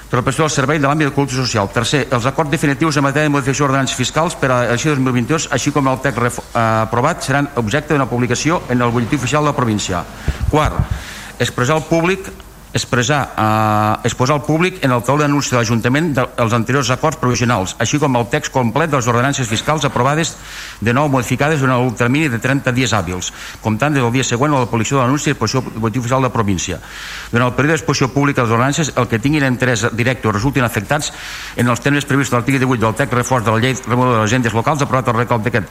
per la prestació del servei de l'àmbit de cultura social. Tercer, els acords definitius en matèria de modificació d'ordenances fiscals per a l'elecció 2022, així com el text eh, aprovat, seran objecte d'una publicació en el butlletí oficial de la província. Quart, expressar al públic expressar, eh, exposar al públic en el taulell d'anunci de l'Ajuntament dels anteriors acords provisionals, així com el text complet de les ordenances fiscals aprovades de nou modificades durant el termini de 30 dies hàbils, comptant des del dia següent a la publicació de l'anunci exposició del butlletí oficial de la província. Durant el període d'exposició pública de les ordenances, el que tinguin interès directe o resultin afectats en els termes previstos a l'article 18 del text reforç de la llei remoguda de les agendes locals aprovat al recal d'aquest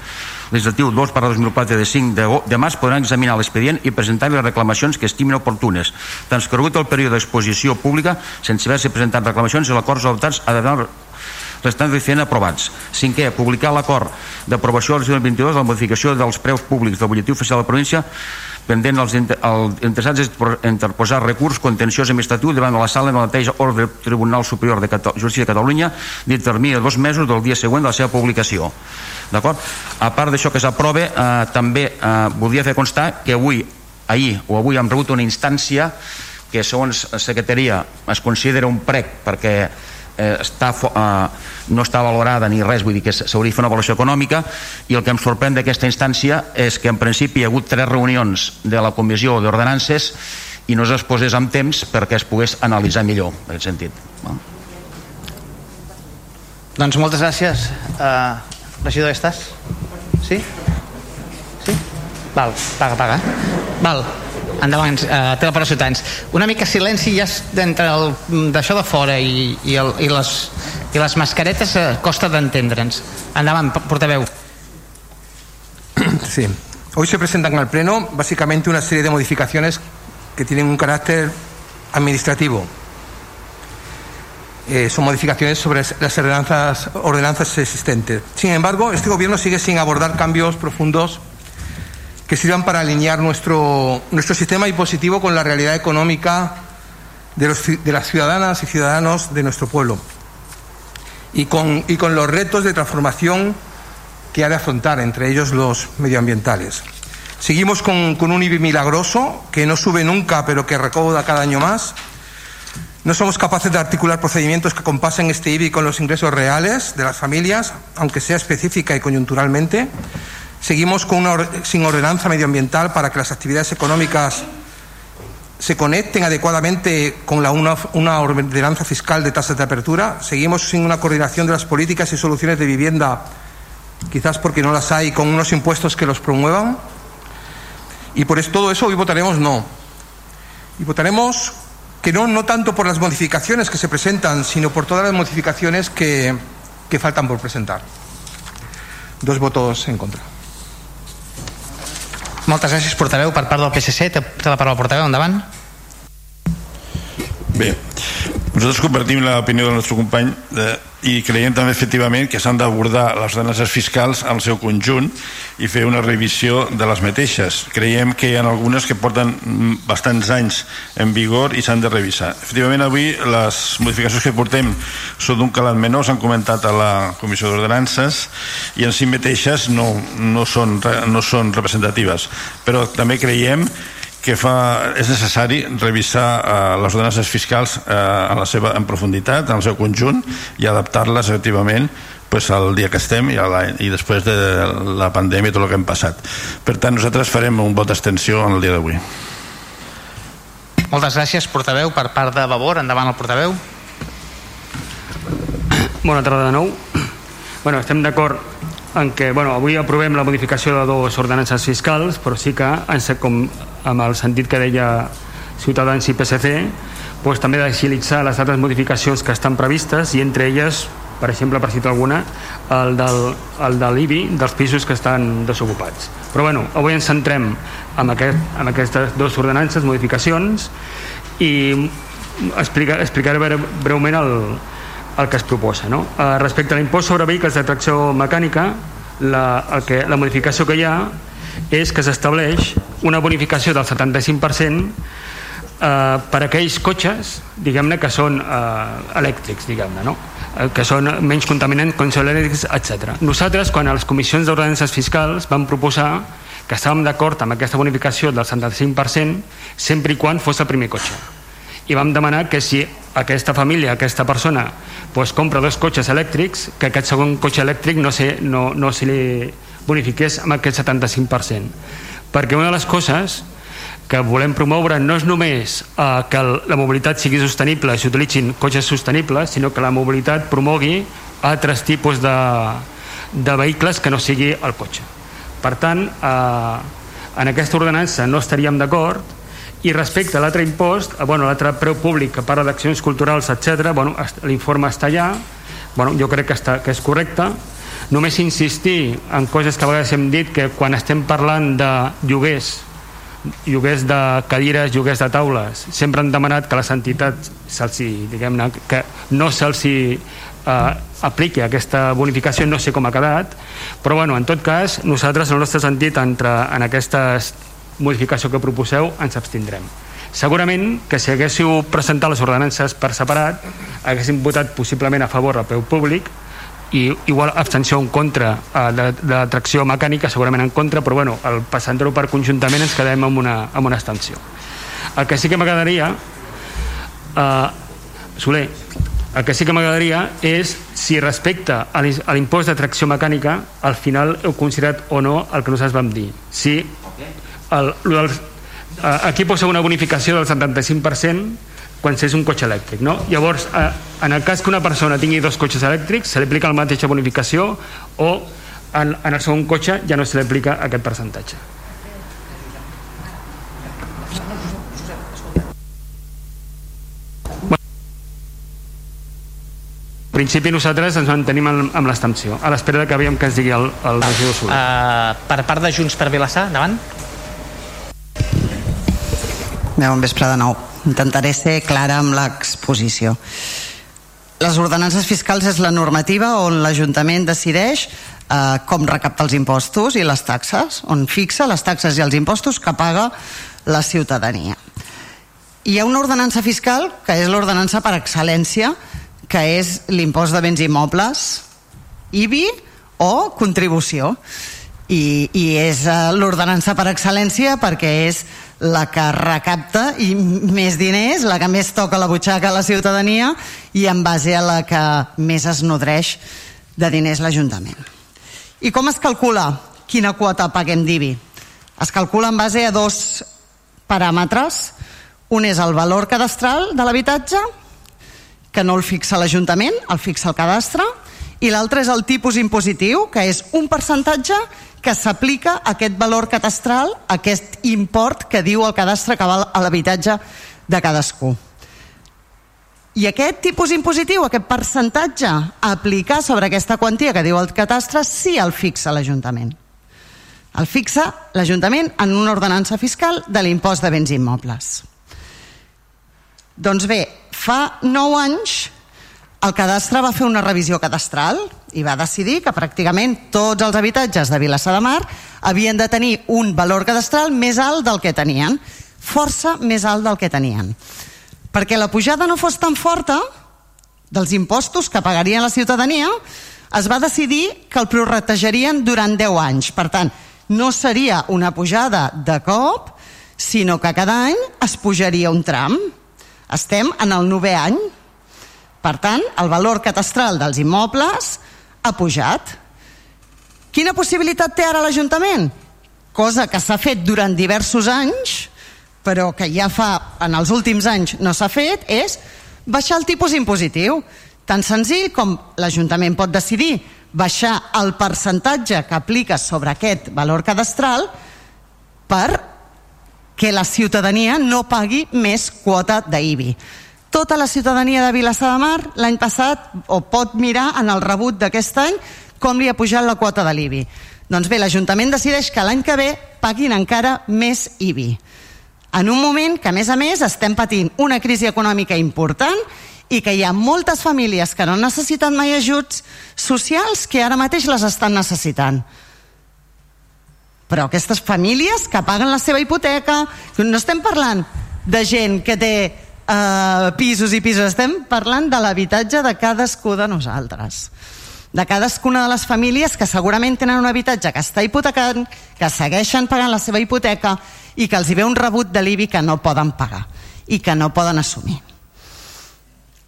legislatiu 2 per 2004 de 5 de, de març podran examinar l'expedient i presentar les reclamacions que estimin oportunes. Transcorregut el període d'exposició pública, sense haver-se presentat reclamacions, els acords adoptats ha d'anar restant de aprovats. Cinquè, publicar l'acord d'aprovació del 2022 de la modificació dels preus públics del butlletí oficial de la província pendent els inter els interessats interposar recurs contenciós administratiu davant de la sala del mateix ordre del Tribunal Superior de Cata Justícia de Catalunya dit termini de dos mesos del dia següent de la seva publicació. D'acord? A part d'això que s'aprova, eh, també eh, voldria fer constar que avui, ahir o avui hem rebut una instància que segons la secretaria es considera un prec perquè eh, està eh, no està valorada ni res, vull dir que s'hauria de fer una avaluació econòmica i el que em sorprèn d'aquesta instància és que en principi hi ha hagut tres reunions de la comissió d'ordenances i no es posés amb temps perquè es pogués analitzar millor en aquest sentit. Val? Doncs moltes gràcies. Uh, regidor, estàs? Sí? Sí? Val, paga, paga. Val, endavant, uh, té la paraula Ciutadans. Una mica silenci ja el- d'això de fora i, i, el, i, les, i les mascaretes uh, costa d'entendre'ns. Endavant, portaveu. Sí. Hoy se presentan al Pleno básicamente una serie de modificaciones que tienen un carácter administrativo. Eh, son modificaciones sobre las ordenanzas, ordenanzas existentes. Sin embargo, este Gobierno sigue sin abordar cambios profundos que sirvan para alinear nuestro, nuestro sistema impositivo con la realidad económica de, los, de las ciudadanas y ciudadanos de nuestro pueblo y con, y con los retos de transformación que ha de afrontar, entre ellos los medioambientales. Seguimos con, con un IBI milagroso que no sube nunca pero que recauda cada año más. No somos capaces de articular procedimientos que compasen este IBI con los ingresos reales de las familias, aunque sea específica y coyunturalmente. Seguimos sin ordenanza medioambiental para que las actividades económicas se conecten adecuadamente con la, una, ordenanza fiscal de tasas de apertura. Seguimos sin una coordinación de las políticas y soluciones de vivienda, quizás porque no las hay, con unos impuestos que los promuevan. Y por todo eso hoy votaremos no. Y votaremos que no, no tanto por las modificaciones que se presentan, sino por todas las modificaciones que faltan por presentar. Dos votos en contra. Moltes gràcies, portaveu. Per part del PSC, té, la paraula portaveu, endavant. Bé, nosaltres compartim l'opinió del nostre company eh, i creiem també efectivament que s'han d'abordar les ordenances fiscals al seu conjunt i fer una revisió de les mateixes. Creiem que hi ha algunes que porten bastants anys en vigor i s'han de revisar. Efectivament, avui les modificacions que portem són d'un calat menor, s'han comentat a la Comissió d'Ordenances i en si mateixes no, no, són, no són representatives. Però també creiem que fa, és necessari revisar eh, les ordenances fiscals eh, en, la seva, en profunditat, en el seu conjunt i adaptar-les efectivament pues, al dia que estem i, la, i després de la pandèmia i tot el que hem passat. Per tant, nosaltres farem un vot d'extensió en el dia d'avui. Moltes gràcies, portaveu. Per part de Vavor, endavant el portaveu. Bona tarda de nou. Bueno, estem d'acord en què bueno, avui aprovem la modificació de dues ordenances fiscals, però sí que, com amb el sentit que deia Ciutadans i PSC, doncs també d'agilitzar les altres modificacions que estan previstes i entre elles, per exemple, per citar alguna, el del, el de l'IBI dels pisos que estan desocupats. Però bueno, avui ens centrem en, aquest, en aquestes dues ordenances, modificacions, i explicar, explicaré breument el, el que es proposa. No? Eh, respecte a l'impost sobre vehicles de tracció mecànica, la, el que, la modificació que hi ha és que s'estableix una bonificació del 75% eh, per aquells cotxes diguem-ne que són eh, elèctrics diguem-ne no? eh, que són menys contaminants elèctrics, etc. Nosaltres quan a les comissions d'ordenances fiscals vam proposar que estàvem d'acord amb aquesta bonificació del 75% sempre i quan fos el primer cotxe i vam demanar que si aquesta família, aquesta persona pues, compra dos cotxes elèctrics que aquest segon cotxe elèctric no se, no, no se li bonifiqués amb aquest 75% perquè una de les coses que volem promoure no és només eh, que la mobilitat sigui sostenible i s'utilitzin cotxes sostenibles, sinó que la mobilitat promogui altres tipus de, de vehicles que no sigui el cotxe. Per tant, eh, en aquesta ordenança no estaríem d'acord i respecte a l'altre impost, eh, bueno, l'altre preu públic que parla d'accions culturals, etc, bueno, l'informe està allà, bueno, jo crec que, està, que és correcte, només insistir en coses que a vegades hem dit que quan estem parlant de lloguers lloguers de cadires, lloguers de taules sempre han demanat que les entitats diguem-ne, que no se'ls eh, apliqui aquesta bonificació, no sé com ha quedat però bueno, en tot cas nosaltres en el nostre sentit entre, en aquestes modificació que proposeu ens abstindrem. Segurament que si haguéssiu presentat les ordenances per separat haguéssim votat possiblement a favor del peu públic i igual abstenció en contra eh, de, de la tracció mecànica segurament en contra però bueno, al passant-ho per conjuntament ens quedem amb una, amb una abstenció. El que sí que m'agradaria eh, Soler el que sí que m'agradaria és si respecte a l'impost de tracció mecànica al final heu considerat o no el que nosaltres vam dir. Si el, el, aquí posa una bonificació del 75% quan és un cotxe elèctric no? llavors eh, en el cas que una persona tingui dos cotxes elèctrics se li aplica la mateixa bonificació o en, en el segon cotxe ja no se li aplica aquest percentatge En principi nosaltres ens mantenim amb, amb l'extensió a l'espera que aviam que ens digui el, el regidor Soler. Uh, per part de Junts per Vilassar, endavant. Bé, bon vespre de nou. Intentaré ser clara amb l'exposició. Les ordenances fiscals és la normativa on l'Ajuntament decideix eh, com recapta els impostos i les taxes, on fixa les taxes i els impostos que paga la ciutadania. Hi ha una ordenança fiscal que és l'ordenança per excel·lència, que és l'impost de béns immobles, IBI o contribució. I, i és eh, l'ordenança per excel·lència perquè és la que recapta i més diners, la que més toca la butxaca a la ciutadania i en base a la que més es nodreix de diners l'Ajuntament. I com es calcula quina quota paguem d'IBI? Es calcula en base a dos paràmetres. Un és el valor cadastral de l'habitatge, que no el fixa l'Ajuntament, el fixa el cadastre, i l'altre és el tipus impositiu, que és un percentatge que s'aplica aquest valor catastral, aquest import que diu el cadastre que val a l'habitatge de cadascú. I aquest tipus impositiu, aquest percentatge a aplicar sobre aquesta quantia que diu el catastre, sí el fixa l'Ajuntament. El fixa l'Ajuntament en una ordenança fiscal de l'impost de béns immobles. Doncs bé, fa 9 anys el cadastre va fer una revisió cadastral i va decidir que pràcticament tots els habitatges de Vilassar de Mar havien de tenir un valor cadastral més alt del que tenien, força més alt del que tenien. Perquè la pujada no fos tan forta dels impostos que pagarien la ciutadania, es va decidir que el prorratejarien durant 10 anys. Per tant, no seria una pujada de cop, sinó que cada any es pujaria un tram. Estem en el novè any. Per tant, el valor catastral dels immobles ha pujat. Quina possibilitat té ara l'Ajuntament? Cosa que s'ha fet durant diversos anys, però que ja fa, en els últims anys no s'ha fet, és baixar el tipus impositiu. Tan senzill com l'Ajuntament pot decidir baixar el percentatge que aplica sobre aquest valor cadastral per que la ciutadania no pagui més quota d'IBI. Tota la ciutadania de Vilassar de Mar l'any passat o pot mirar en el rebut d'aquest any com li ha pujat la quota de l'IBI. Doncs bé, l'Ajuntament decideix que l'any que ve paguin encara més IBI. En un moment que, a més a més, estem patint una crisi econòmica important i que hi ha moltes famílies que no necessiten mai ajuts socials que ara mateix les estan necessitant. Però aquestes famílies que paguen la seva hipoteca, no estem parlant de gent que té eh, pisos i pisos, estem parlant de l'habitatge de cadascú de nosaltres. De cadascuna de les famílies que segurament tenen un habitatge que està hipotecant, que segueixen pagant la seva hipoteca i que els hi ve un rebut de l'IBI que no poden pagar i que no poden assumir.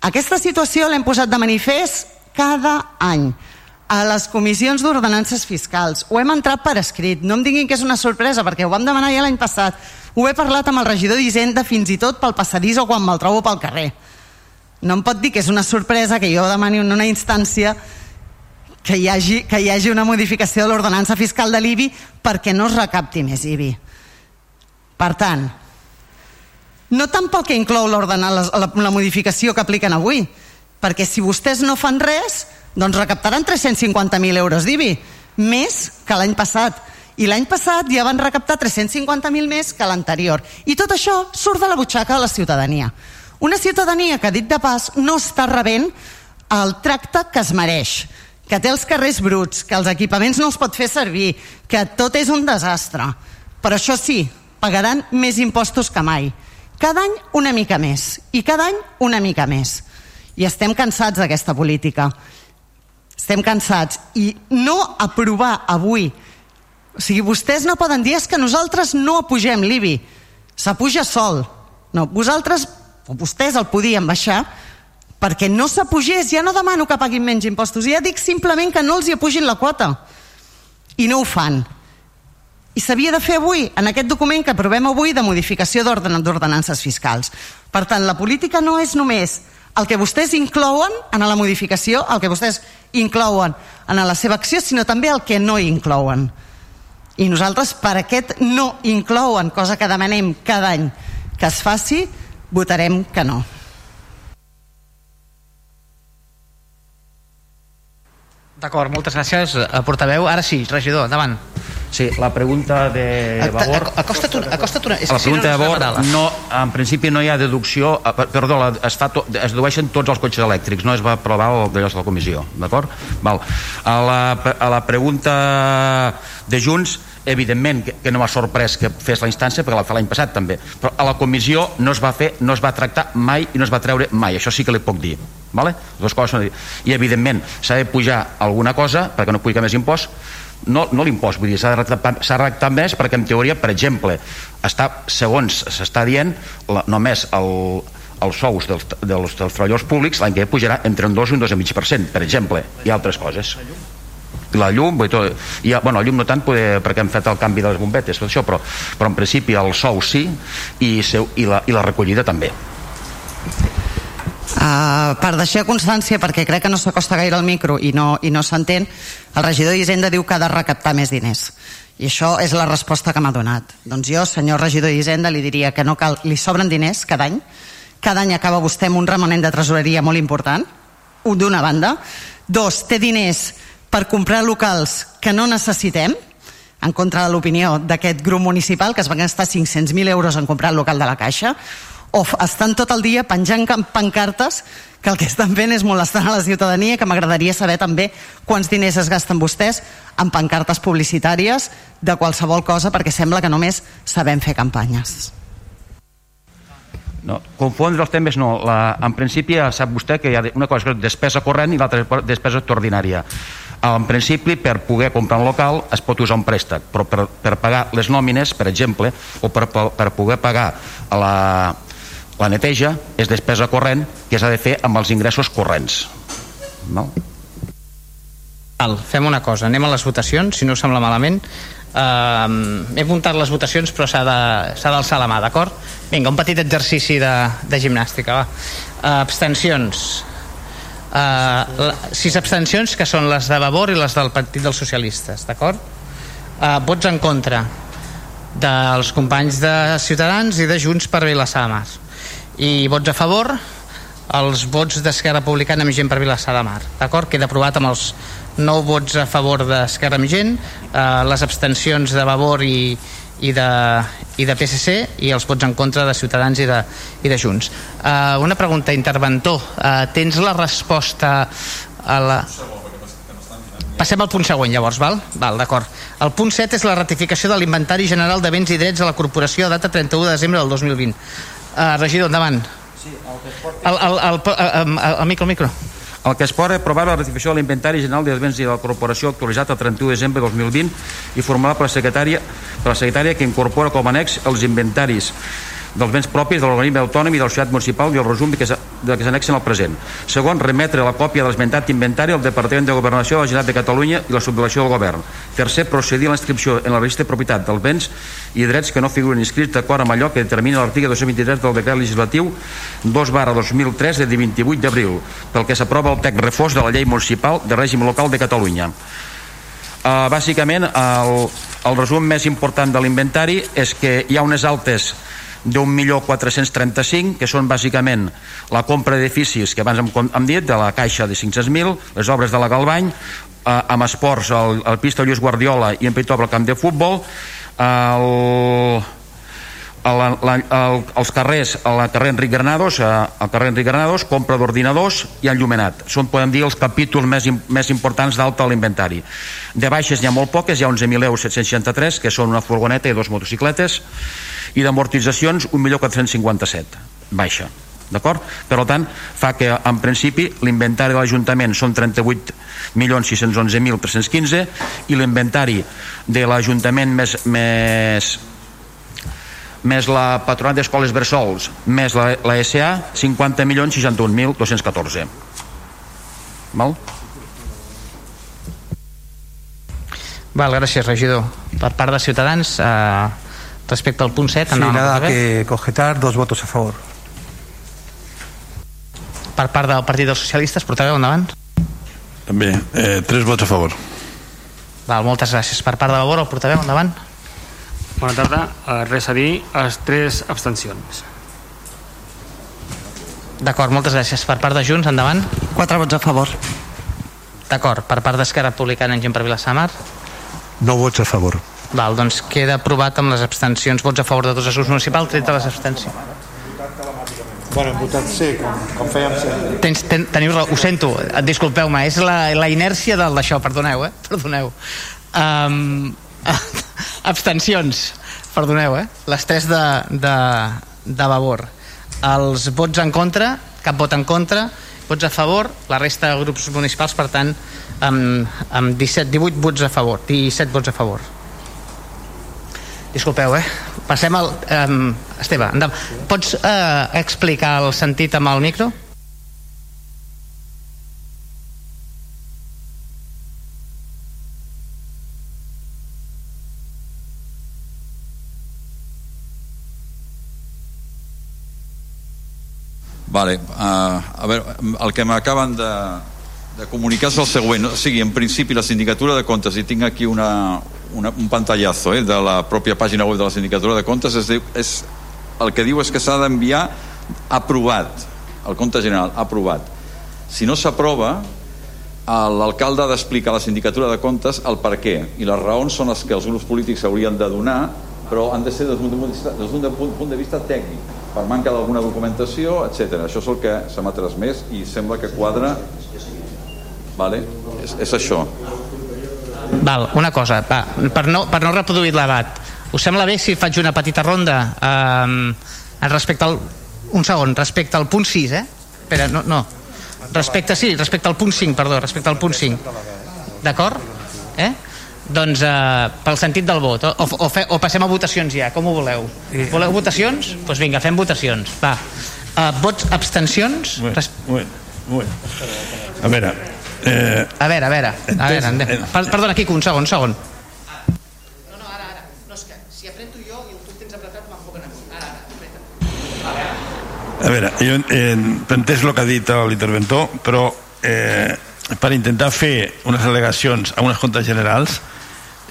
Aquesta situació l'hem posat de manifest cada any a les comissions d'ordenances fiscals. Ho hem entrat per escrit. No em diguin que és una sorpresa, perquè ho vam demanar ja l'any passat. Ho he parlat amb el regidor d'Hisenda fins i tot pel passadís o quan me'l trobo pel carrer. No em pot dir que és una sorpresa que jo demani en una instància que hi hagi, que hi hagi una modificació de l'ordenança fiscal de l'IBI perquè no es recapti més IBI. Per tant, no tant pel que inclou la, la, la modificació que apliquen avui, perquè si vostès no fan res, doncs recaptaran 350.000 euros d'IBI, més que l'any passat. I l'any passat ja van recaptar 350.000 més que l'anterior. I tot això surt de la butxaca de la ciutadania. Una ciutadania que, dit de pas, no està rebent el tracte que es mereix, que té els carrers bruts, que els equipaments no els pot fer servir, que tot és un desastre. Però això sí, pagaran més impostos que mai. Cada any una mica més, i cada any una mica més. I estem cansats d'aquesta política estem cansats. I no aprovar avui. O sigui, vostès no poden dir és que nosaltres no apugem l'IBI. S'apuja sol. No, vosaltres o vostès el podien baixar perquè no s'apugés, ja no demano que paguin menys impostos, ja dic simplement que no els hi apugin la quota. I no ho fan. I s'havia de fer avui, en aquest document que aprovem avui de modificació d'ordenances fiscals. Per tant, la política no és només el que vostès inclouen en la modificació, el que vostès inclouen en la seva acció, sinó també el que no inclouen. I nosaltres, per aquest no inclouen, cosa que demanem cada any que es faci, votarem que no. D'acord, moltes gràcies, a portaveu. Ara sí, regidor, endavant. Sí, la pregunta de Vavor... Acosta't una, acosta't una. És la que si no, pregunta de Vavor, no, en principi no hi ha deducció, eh, per- perdó, es, fa to, es dedueixen tots els cotxes elèctrics, no es va aprovar el de la comissió, d'acord? Val. A la, a la pregunta de Junts, evidentment que, que no m'ha sorprès que fes la instància perquè la fa l'any passat també però a la comissió no es va fer no es va tractar mai i no es va treure mai això sí que li puc dir vale? Dues coses són i evidentment s'ha de pujar alguna cosa perquè no pugui més impost. No, no l'impost, vull dir, s'ha recaptar més perquè en teoria, per exemple està, segons s'està dient la, només el, els sous dels, dels, dels treballadors públics l'any que pujarà entre un 2 i un 2,5% per exemple, i altres coses. I la llum, dir, tot, i, bueno, la llum no tant poder, perquè hem fet el canvi de les bombetes tot això, però, però en principi el sou sí i, seu, i, la, i la recollida també Uh, per deixar constància, perquè crec que no s'acosta gaire al micro i no, i no s'entén, el regidor d'Hisenda diu que ha de recaptar més diners. I això és la resposta que m'ha donat. Doncs jo, senyor regidor d'Hisenda, li diria que no cal, li sobren diners cada any. Cada any acaba vostè amb un remanent de tresoreria molt important, un d'una banda. Dos, té diners per comprar locals que no necessitem, en contra de l'opinió d'aquest grup municipal que es van gastar 500.000 euros en comprar el local de la Caixa o estan tot el dia penjant pancartes que el que estan fent és molestar a la ciutadania que m'agradaria saber també quants diners es gasten vostès en pancartes publicitàries de qualsevol cosa perquè sembla que només sabem fer campanyes No, confondre els temes no. La, en principi sap vostè que hi ha una cosa que és despesa corrent i l'altra despesa extraordinària. En principi, per poder comprar un local es pot usar un préstec, però per, per pagar les nòmines, per exemple, o per, per poder pagar la, la neteja, és despesa corrent que s'ha de fer amb els ingressos corrents. No? Val, fem una cosa, anem a les votacions, si no us sembla malament. Uh, he apuntat les votacions però s'ha d'alçar la mà, d'acord? Vinga, un petit exercici de, de gimnàstica, va. Uh, abstencions. Uh, la, sis abstencions que són les de Vavor i les del Partit dels Socialistes, d'acord? Uh, vots en contra dels companys de Ciutadans i de Junts per Vilassar Mar. I vots a favor els vots d'Esquerra Republicana amb gent per Vilassar de Mar. D'acord? Queda aprovat amb els 9 vots a favor d'Esquerra amb gent, eh, les abstencions de Vavor i, i, de, i de PSC i els vots en contra de Ciutadans i de, i de Junts. Eh, una pregunta, interventor. Eh, tens la resposta a la... Passem al punt següent, llavors, val? Val, d'acord. El punt 7 és la ratificació de l'Inventari General de Béns i Drets a la Corporació a data 31 de desembre del 2020. Uh, regidor, endavant. Sí, el que es pot... El, el, el, el, el, el micro, el micro. El que es pot aprovar la ratificació de l'Inventari General dels Béns i de la Corporació actualitzat el 31 de desembre de 2020 i formulat per la secretària, per la secretària que incorpora com a annex els inventaris dels béns propis de l'organisme autònom i de la societat municipal i el resum de que s'annexen al present. Segon, remetre la còpia de l'esmentat inventari al Departament de Governació de la Generalitat de Catalunya i la subdelegació del Govern. Tercer, procedir a l'inscripció en el registre de propietat dels béns i drets que no figuren inscrits d'acord amb allò que determina l'article 223 del decret legislatiu 2 barra 2003 de 28 d'abril, pel que s'aprova el text refós de la llei municipal de règim local de Catalunya. Uh, bàsicament, el, el resum més important de l'inventari és que hi ha unes altes d'un milió 435 que són bàsicament la compra d'edificis que abans hem, hem dit de la caixa de 500.000 les obres de la Galbany eh, amb esports el, el pista Lluís Guardiola i en Petobra el camp de futbol el, el, la, el, els carrers al carrer Enric Granados eh, al carrer Enric Granados, compra d'ordinadors i enllumenat. Són, podem dir, els capítols més, més importants d'alta a l'inventari. De baixes n'hi ha molt poques, hi ha 11.000 euros 763, que són una furgoneta i dos motocicletes, i d'amortitzacions 1.457, baixa. D'acord? Per tant, fa que en principi l'inventari de l'Ajuntament són 38.611.315 i l'inventari de l'Ajuntament més, més, més la Patronat d'Escoles Bressols més la, la SA 50.061.214 Val? Val, gràcies, regidor. Per part de Ciutadans, eh, respecte al punt 7, Sí, nada portaveu. que cogetar, dos votos a favor. Per part del Partit dels Socialistes, portaveu, endavant. També, eh, tres vots a favor. Val, moltes gràcies. Per part de Vavor, el portaveu, endavant. Bona tarda. Eh, res a dir, les tres abstencions. D'acord, moltes gràcies. Per part de Junts, endavant. Quatre vots a favor. D'acord, per part d'Esquerra Republicana en gent per Vilassamar. No vots a favor. Val, doncs queda aprovat amb les abstencions, vots a favor de tots els grups municipals, tret de les abstencions. Bueno, hem votat sí, com, com fèiem sempre. Tens, ten, teniu raó, ho sento, eh, disculpeu-me, és la, la inèrcia del d'això, perdoneu, eh? Perdoneu. Um, abstencions, perdoneu, eh? Les tres de, de, de Vavor. Els vots en contra, cap vot en contra, vots a favor, la resta de grups municipals, per tant, amb, amb 17, 18 vots a favor, 17 vots a favor. Disculpeu, eh? Passem al... Um, Esteve, endavant. Pots uh, explicar el sentit amb el micro? Vale, uh, a veure, el que m'acaben de, de comunicar és el següent. O sigui, en principi, la sindicatura de comptes, i tinc aquí una, una, un pantallazo eh, de la pròpia pàgina web de la sindicatura de comptes, és, és, el que diu és que s'ha d'enviar aprovat, el compte general, aprovat. Si no s'aprova, l'alcalde ha d'explicar a la sindicatura de comptes el per què, i les raons són les que els grups polítics haurien de donar, però han de ser des d'un punt, de, punt de vista tècnic, per manca d'alguna documentació, etc. Això és el que se m'ha transmès i sembla que quadra vale? és, és això Val, una cosa, va, per, no, per no reproduir l'edat us sembla bé si faig una petita ronda eh, respecte al un segon, respecte al punt 6 eh? espera, no, no respecte, sí, respecte al punt 5, perdó respecte al punt 5 d'acord? eh? doncs eh, pel sentit del vot o, o, fe, o passem a votacions ja, com ho voleu? voleu votacions? doncs pues vinga, fem votacions va, uh, vots, abstencions un moment, un moment. a veure Eh, a veure, a veure, a veure andem. Perdona, Quico, un segon, un segon. No, no, ara, ara. No, és que si aprento jo i tu tens apretat, m'enfoquen a mi. Ara, ara, apreta. A veure, jo eh, entès el que ha dit l'interventor, però eh, per intentar fer unes al·legacions a unes comptes generals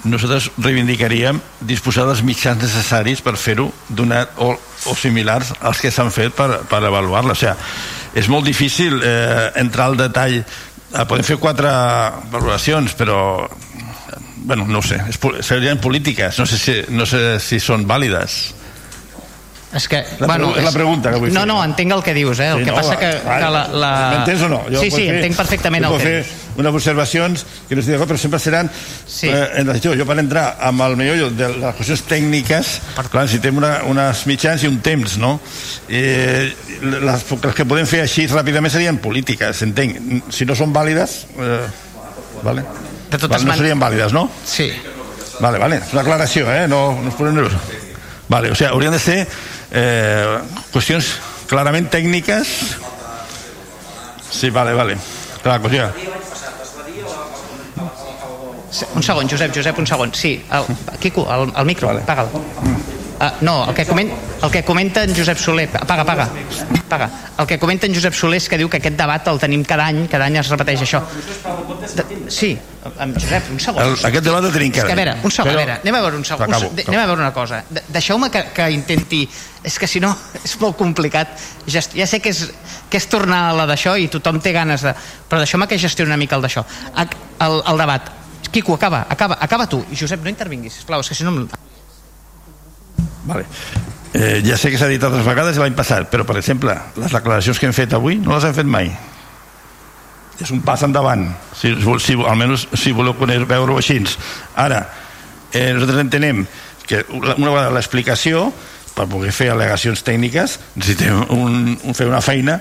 nosaltres reivindicaríem disposar dels mitjans necessaris per fer-ho o, o similars als que s'han fet per, per avaluar-la. O sigui, és molt difícil eh, entrar al detall Ah, podem fer quatre valoracions, però bueno, no sé, serien polítiques, no sé si, no sé si són vàlides. És que, la, bueno, és la pregunta que vull no, fer. No, no, entenc el que dius, eh? El sí, que no, passa que, que la... la... M'entens o no? Jo sí, sí, fer, entenc perfectament el que fer dius. unes observacions que no estic d'acord, però sempre seran sí. eh, en la jo per entrar amb el millor de les qüestions tècniques, clar, necessitem una, unes mitjans i un temps, no? Eh, les, les que podem fer així ràpidament serien polítiques, entenc. Si no són vàlides... Eh, vale? De totes vale, no serien vàlides, no? Sí. Vale, vale, una aclaració, eh? No, no es posem nerviosos. Vale, o sigui, haurien de ser eh, qüestions clarament tècniques. Sí, vale, vale. Clar, sigui, un segon, Josep, Josep, un segon. Sí, el, Quico, el, el micro, vale. apaga'l. Uh, no, el que, coment, el que comenta en Josep Soler apaga, apaga, apaga. El que comenta en Josep Soler és que diu que aquest debat el tenim cada any, cada any es repeteix això. De, sí, amb Josep, un segon. El, aquest debat el tenim cada any a veure, un segon, Però... a veure, anem a veure un segon. acabo, un, anem a veure una cosa. Deixeu-me que, que intenti és que si no és molt complicat ja, ja sé que és, que és tornar a la d'això i tothom té ganes de... però deixeu-me que gestioni una mica el d'això. El, el debat. Quico, acaba, acaba, acaba tu. Josep, no intervinguis, sisplau, és que si no... Vale. Eh, ja sé que s'ha dit altres vegades l'any passat, però per exemple, les declaracions que hem fet avui no les hem fet mai. És un pas endavant, si, si, almenys si voleu veure-ho així. Ara, eh, nosaltres entenem que una vegada l'explicació, per poder fer al·legacions tècniques, necessitem un, un, fer una feina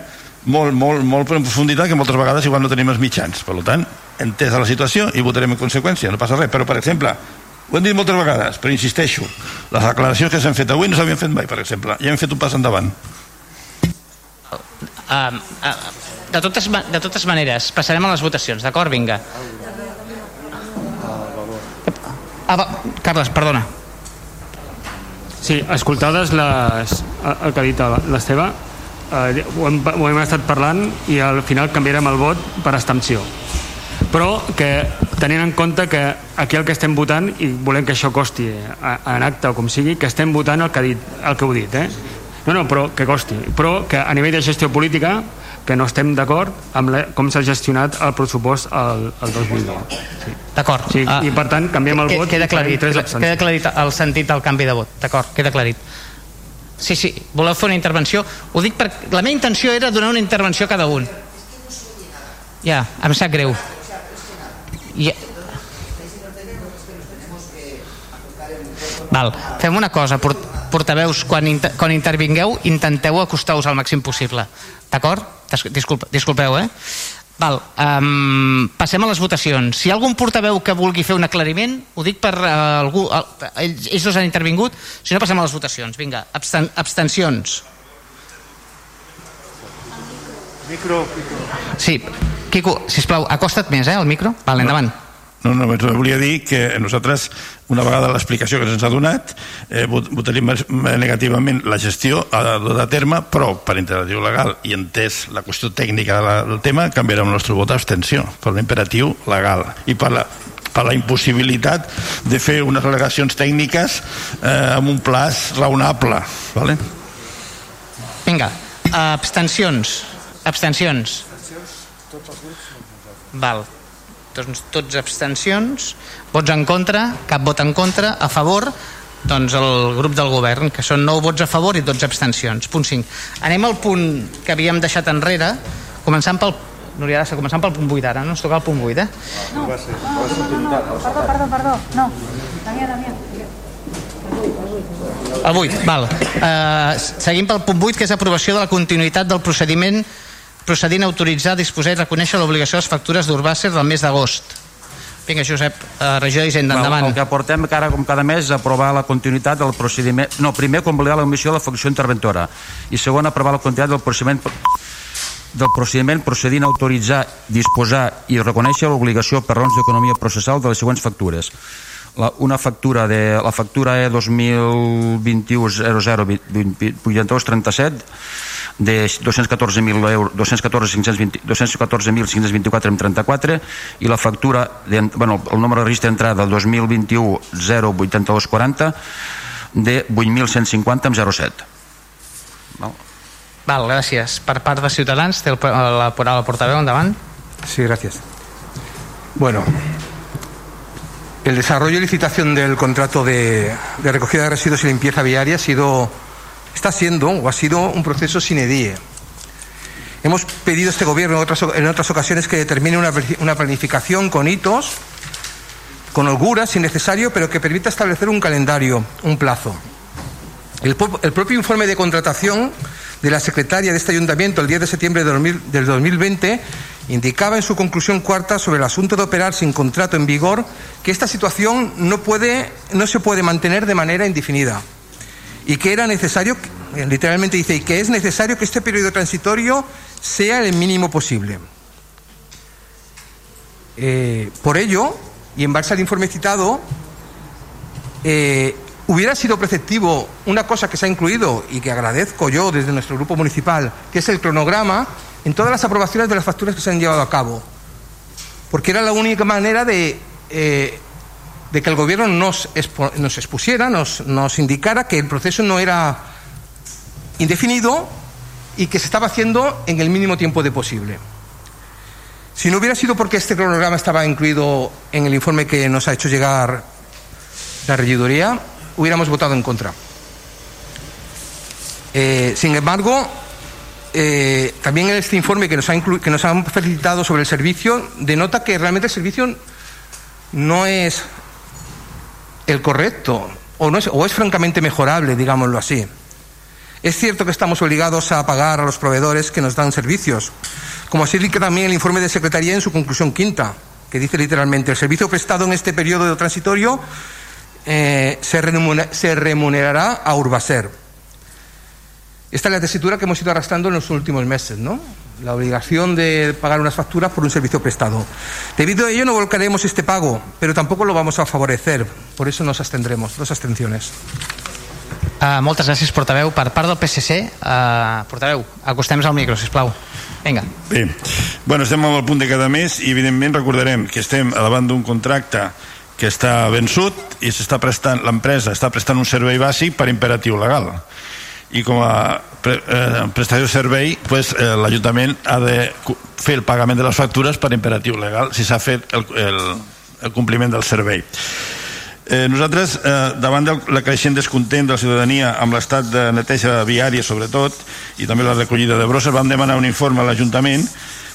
molt, molt, molt en profunditat que moltes vegades igual no tenim els mitjans. Per tant, entesa la situació i votarem en conseqüència, no passa res. Però, per exemple, ho hem dit moltes vegades, però insisteixo, les declaracions que s'han fet avui no s'havien fet mai, per exemple. Ja hem fet un pas endavant. Uh, uh, de, totes, de totes maneres, passarem a les votacions, d'acord? Vinga. Ah, va, Carles, perdona. Sí, escoltades les, el que ha dit l'Esteve, eh, ho, hem, ho hem estat parlant i al final canviarem el vot per abstenció però que tenint en compte que aquí el que estem votant i volem que això costi en acte o com sigui, que estem votant el que, ha dit, el que heu dit eh? no, no, però que costi però que a nivell de gestió política que no estem d'acord amb la, com s'ha gestionat el pressupost el, el 2010. Sí. D'acord. Sí, Ah, I per tant canviem el que- vot Queda tres queda, queda aclarit el sentit del canvi de vot. D'acord, queda aclarit. Sí, sí, voleu fer una intervenció? Ho dic perquè la meva intenció era donar una intervenció a cada un. Ja, em sap greu. Ja. Val, fem una cosa, port portaveus, quan, inter quan intervingueu, intenteu acostar-vos al màxim possible. D'acord? Dis- Disculpa, disculpeu, eh? Val, um, passem a les votacions. Si hi ha algun portaveu que vulgui fer un aclariment, ho dic per uh, algú... Uh, ells, ells dos han intervingut, si no passem a les votacions. Vinga, absten abstencions. Micro, Sí, Quico, sisplau, acosta't més, eh, al micro. Val, endavant. No, no, només volia dir que nosaltres, una vegada l'explicació que se'ns ha donat, eh, vot- votaríem més- negativament la gestió a dur a terme, però per imperatiu legal i entès la qüestió tècnica de del tema, canviarem el nostre vot a abstenció, per l'imperatiu legal i per la, per la impossibilitat de fer unes al·legacions tècniques eh, amb un plaç raonable. ¿vale? Vinga, abstencions. Abstencions. Val. Doncs tots abstencions. Vots en contra, cap vot en contra, a favor, doncs el grup del govern, que són 9 vots a favor i 12 abstencions. Punt 5. Anem al punt que havíem deixat enrere, començant pel Núria Arassa, començant pel punt 8 ara, no? Ens toca el punt 8, eh? No, no, perdó, perdó, perdó, no. Damià, Damià. El 8, val. Uh, seguim pel punt 8, que és aprovació de la continuïtat del procediment procedint a autoritzar, disposar i reconèixer l'obligació de les factures d'Urbàcer del mes d'agost. Vinga, Josep, uh, regidor d'Hisenda, endavant. El que aportem cara, com cada mes és aprovar la continuïtat del procediment... No, primer convalidar la comissió de la funció interventora i segon aprovar la continuïtat del procediment del procediment procedint a autoritzar, disposar i reconèixer l'obligació per raons d'economia processal de les següents factures. La, una factura de la factura E 2021-00-8237 de 214.000 euros 214.520 214.524,34 i la factura de, bueno, el número de registre d'entrada del 2021 08240 de 8.150 amb 07 Val. Val, gràcies. Per part de Ciutadans, té el, la, la portaveu, endavant. Sí, gracias. Bueno, el desarrollo y licitación del contrato de, de recogida de residuos y limpieza viaria ha sido, está siendo o ha sido un proceso sine die. Hemos pedido a este gobierno en otras, ocasiones que determine una, planificación con hitos, con holgura, si necesario, pero que permita establecer un calendario, un plazo. El, el propio informe de contratación de la secretaria de este ayuntamiento el 10 de septiembre de 2000, del 2020 indicaba en su conclusión cuarta sobre el asunto de operar sin contrato en vigor que esta situación no, puede, no se puede mantener de manera indefinida y que era necesario, literalmente dice, y que es necesario que este periodo transitorio sea el mínimo posible. Eh, por ello, y en base al informe citado, eh, hubiera sido preceptivo una cosa que se ha incluido y que agradezco yo desde nuestro grupo municipal, que es el cronograma en todas las aprobaciones de las facturas que se han llevado a cabo. Porque era la única manera de, eh, de que el gobierno nos, expo nos expusiera, nos, nos indicara que el proceso no era indefinido y que se estaba haciendo en el mínimo tiempo de posible. Si no hubiera sido porque este cronograma estaba incluido en el informe que nos ha hecho llegar la regiduría, hubiéramos votado en contra. Eh, sin embargo, eh, también este informe que nos, ha que nos han felicitado sobre el servicio denota que realmente el servicio no es el correcto o, no es, o es francamente mejorable, digámoslo así. Es cierto que estamos obligados a pagar a los proveedores que nos dan servicios, como así indica también el informe de Secretaría en su conclusión quinta, que dice literalmente el servicio prestado en este periodo transitorio eh, se, remunera, se, remunerará a Urbaser. Esta es la tesitura que hemos ido arrastrando en los últimos meses, ¿no? La obligación de pagar unas facturas por un servicio prestado. Debido a ello no volcaremos este pago, pero tampoco lo vamos a favorecer. Por eso nos abstendremos. Dos abstenciones. Uh, moltes gràcies, portaveu. Per part del PSC, uh, portaveu, acostem-nos al micro, sisplau. Vinga. Bé, bueno, estem al punt de cada mes i evidentment recordarem que estem davant d'un contracte que està vençut i s'està prestant l'empresa està prestant un servei bàsic per imperatiu legal i com a pre, eh, prestació de servei pues, eh, l'Ajuntament ha de fer el pagament de les factures per imperatiu legal si s'ha fet el, el, el compliment del servei. Eh, nosaltres eh, davant del la creixent descontent de la ciutadania amb l'estat de neteja viària sobretot i també la recollida de brosses vam demanar un informe a l'Ajuntament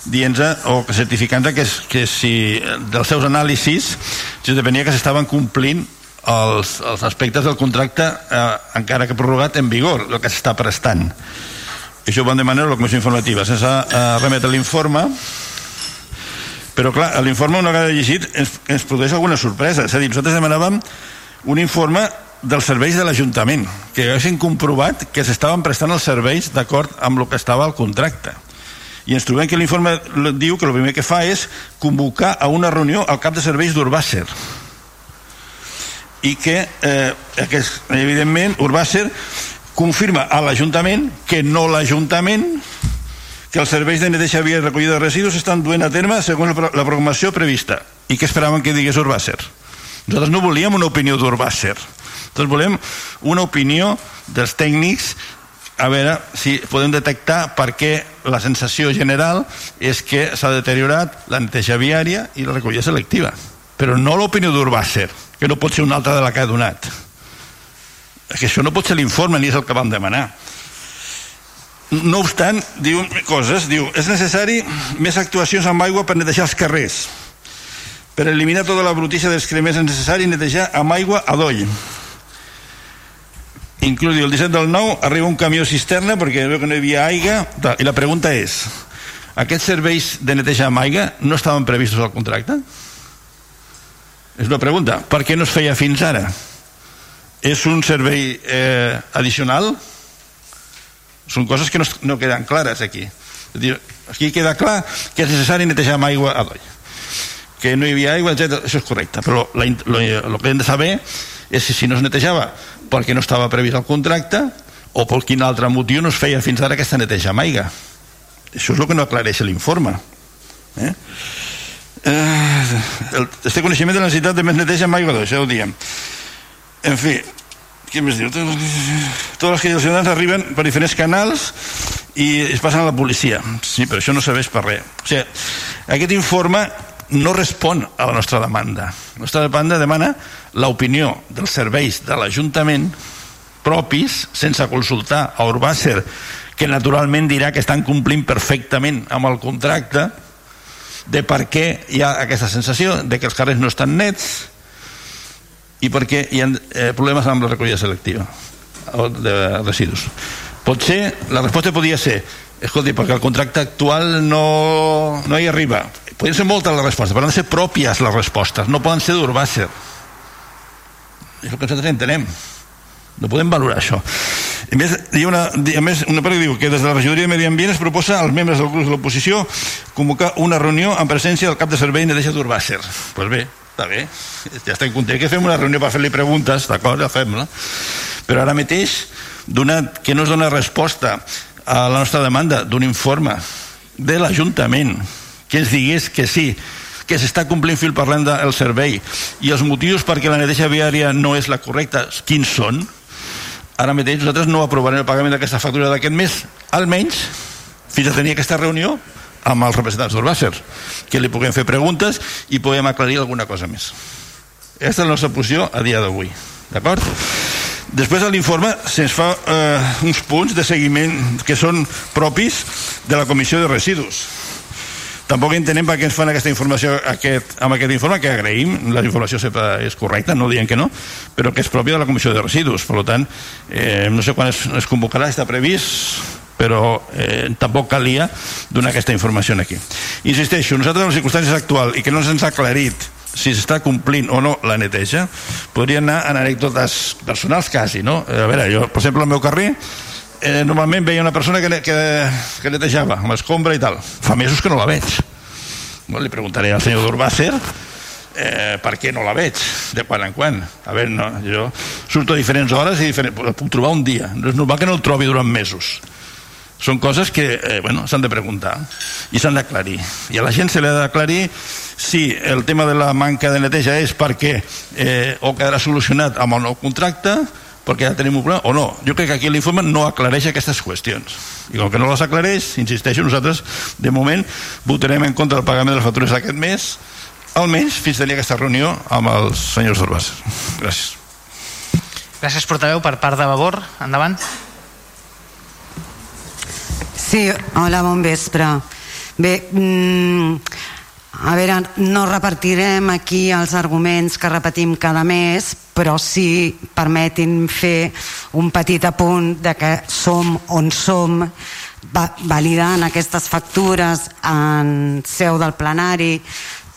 dient o certificant que, que si dels seus anàlisis si depenia que s'estaven complint els, els aspectes del contracte eh, encara que prorrogat en vigor el que s'està prestant. Això ho van demanar a la comissió informativa. Sense eh, remetre l'informe però clar, l'informe una vegada llegit ens, ens produeix alguna sorpresa. És a dir, nosaltres demanàvem un informe dels serveis de l'Ajuntament que haguessin comprovat que s'estaven prestant els serveis d'acord amb el que estava al contracte. I ens trobem que l'informe diu que el primer que fa és convocar a una reunió al cap de serveis d'Urbàcer i que eh, aquest, evidentment Urbàcer confirma a l'Ajuntament que no l'Ajuntament que els serveis de neteja via i recollida de residus estan duent a terme segons la programació prevista. I que esperaven que digués Urbàcer nosaltres no volíem una opinió d'Urbàcer nosaltres volem una opinió dels tècnics a veure si podem detectar per què la sensació general és que s'ha deteriorat la neteja viària i la recollida selectiva. Però no l'opinió d'Urbàcer que no pot ser una altra de la que ha donat. Que això no pot ser l'informe ni és el que vam demanar. No obstant, diu coses, diu, és necessari més actuacions amb aigua per netejar els carrers. Per eliminar tota la brutícia dels cremers és necessari netejar amb aigua a doll. Inclús el 17 del 9 arriba un camió cisterna perquè veu que no hi havia aigua. I la pregunta és aquests serveis de netejar amb aigua no estaven previstos al contracte? És una pregunta. Per què no es feia fins ara? És un servei eh, addicional? Són coses que no, no queden clares aquí. És dir, aquí queda clar que és necessari netejar amb aigua a doll. Que no hi havia aigua, etc. Això és correcte. Però lo que hem de saber és si, si no es netejava perquè no estava previst el contracte o per quin altre motiu no es feia fins ara aquesta neteja amb aigua. Això és el que no aclareix l'informe. Eh? Eh, el, este coneixement de la necessitat de més neteja amb aigua ja ho diem. En fi, què més diu? Totes les ciutadans arriben per diferents canals i es passen a la policia. Sí, però això no serveix per res. O sigui, aquest informe no respon a la nostra demanda. La nostra demanda demana l'opinió dels serveis de l'Ajuntament propis, sense consultar a Urbàcer, que naturalment dirà que estan complint perfectament amb el contracte, de per què hi ha aquesta sensació de que els carrers no estan nets i per què hi ha eh, problemes amb la recollida selectiva de residus. Potser la resposta podria ser escolti, perquè el contracte actual no, no hi arriba. Podien ser moltes les respostes, però han de ser pròpies les respostes, no poden ser d'Urbàcer. És el que nosaltres entenem. No podem valorar això. A més, hi ha una, a més, una part que diu que des de la regidoria de Medi Ambient es proposa als membres del grup de l'oposició convocar una reunió en presència del cap de servei Neteja d'Urbàcer. Doncs pues bé, està bé, ja estem contents que fem una reunió per fer-li preguntes, d'acord, ja fem-la. Però ara mateix, donat que no es dona resposta a la nostra demanda d'un informe de l'Ajuntament que ens digués que sí, que s'està complint fil parlant del servei i els motius perquè la neteja viària no és la correcta, quins són? Ara mateix nosaltres no aprovarem el pagament d'aquesta factura d'aquest mes, almenys fins a tenir aquesta reunió amb els representants d'Urbàcer, que li puguem fer preguntes i podem aclarir alguna cosa més. Aquesta és la nostra posició a dia d'avui. D'acord? Després de l'informe se'ns fa eh, uns punts de seguiment que són propis de la Comissió de Residus Tampoc entenem per què ens fan aquesta informació aquest, amb aquest informe, que agraïm, la informació sempre és correcta, no diem que no, però que és pròpia de la Comissió de Residus. Per tant, eh, no sé quan es, es convocarà, està previst, però eh, tampoc calia donar aquesta informació aquí. Insisteixo, nosaltres en les circumstàncies actuals i que no se'ns ha aclarit si s'està complint o no la neteja, podria anar en anècdotes personals quasi, no? A veure, jo, per exemple, al meu carrer eh, normalment veia una persona que, que, que netejava amb escombra i tal. Fa mesos que no la veig. Bueno, li preguntaré al senyor d'Urbàcer eh, per què no la veig de quan en quan. A veure, no, jo surto a diferents hores i diferent, puc trobar un dia. No és normal que no el trobi durant mesos. Són coses que eh, bueno, s'han de preguntar i s'han d'aclarir. I a la gent se li ha d'aclarir si el tema de la manca de neteja és perquè eh, o quedarà solucionat amb el nou contracte perquè ja tenim un problema, o no. Jo crec que aquí l'informe no aclareix aquestes qüestions. I com que no les aclareix, insisteixo, nosaltres de moment votarem en contra del pagament de les factures d'aquest mes, almenys fins tenir aquesta reunió amb els senyors d'Urbàs. Gràcies. Gràcies, portaveu, per part de Vavor. Endavant. Sí, hola, bon vespre. Bé, mm, a veure, no repartirem aquí els arguments que repetim cada mes, però sí permetin fer un petit apunt de que som on som, va, validant aquestes factures en seu del plenari,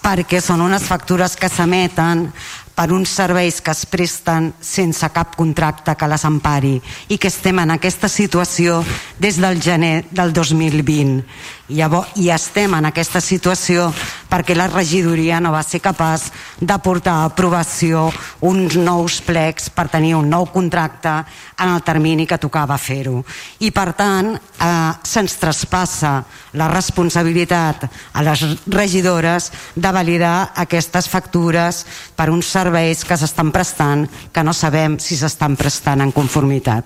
perquè són unes factures que s'emeten per uns serveis que es presten sense cap contracte que les empari i que estem en aquesta situació des del gener del 2020 Llavors, i estem en aquesta situació perquè la regidoria no va ser capaç de portar a aprovació uns nous plecs per tenir un nou contracte en el termini que tocava fer-ho. I per tant, eh, se'ns traspassa la responsabilitat a les regidores de validar aquestes factures per uns serveis que s'estan prestant que no sabem si s'estan prestant en conformitat.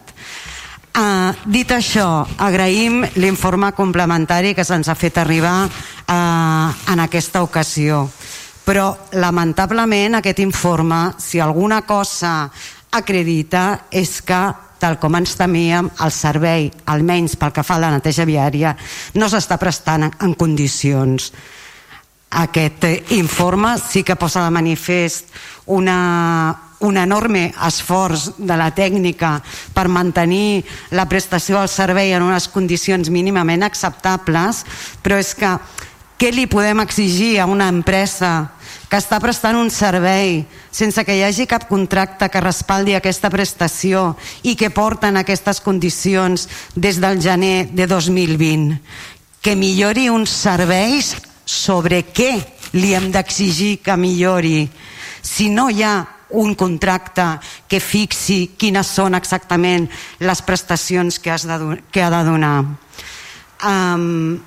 Uh, dit això, agraïm l'informe complementari que se'ns ha fet arribar uh, en aquesta ocasió. Però, lamentablement, aquest informe, si alguna cosa acredita, és que tal com ens temíem, el servei, almenys pel que fa a la neteja viària, no s'està prestant en condicions. Aquest informe sí que posa de manifest una, un enorme esforç de la tècnica per mantenir la prestació del servei en unes condicions mínimament acceptables, però és que què li podem exigir a una empresa que està prestant un servei sense que hi hagi cap contracte que respaldi aquesta prestació i que porten aquestes condicions des del gener de 2020? Que millori uns serveis sobre què li hem d'exigir que millori? Si no hi ha un contracte que fixi quines són exactament les prestacions que, has de, que ha de donar. Um,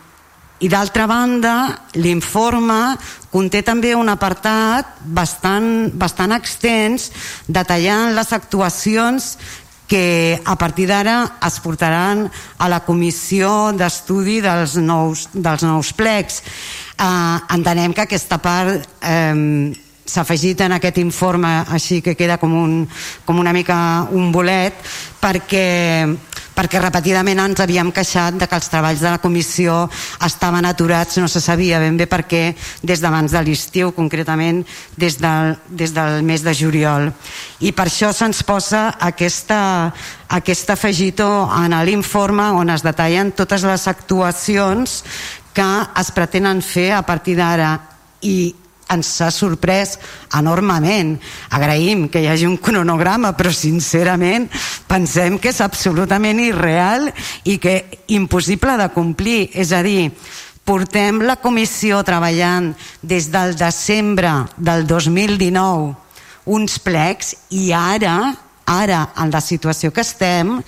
I d'altra banda, l'informe conté també un apartat bastant, bastant extens detallant les actuacions que a partir d'ara es portaran a la comissió d'estudi dels, nous, dels nous plecs. Eh, entenem que aquesta part eh, s'ha afegit en aquest informe així que queda com, un, com una mica un bolet perquè, perquè repetidament ens havíem queixat de que els treballs de la comissió estaven aturats, no se sabia ben bé per què des d'abans de l'estiu, concretament des del, des del mes de juliol. I per això se'ns posa aquesta, aquest afegitó en l'informe on es detallen totes les actuacions que es pretenen fer a partir d'ara i ens ha sorprès enormement. Agraïm que hi hagi un cronograma, però sincerament pensem que és absolutament irreal i que impossible de complir. És a dir, portem la comissió treballant des del desembre del 2019 uns plecs i ara, ara en la situació que estem,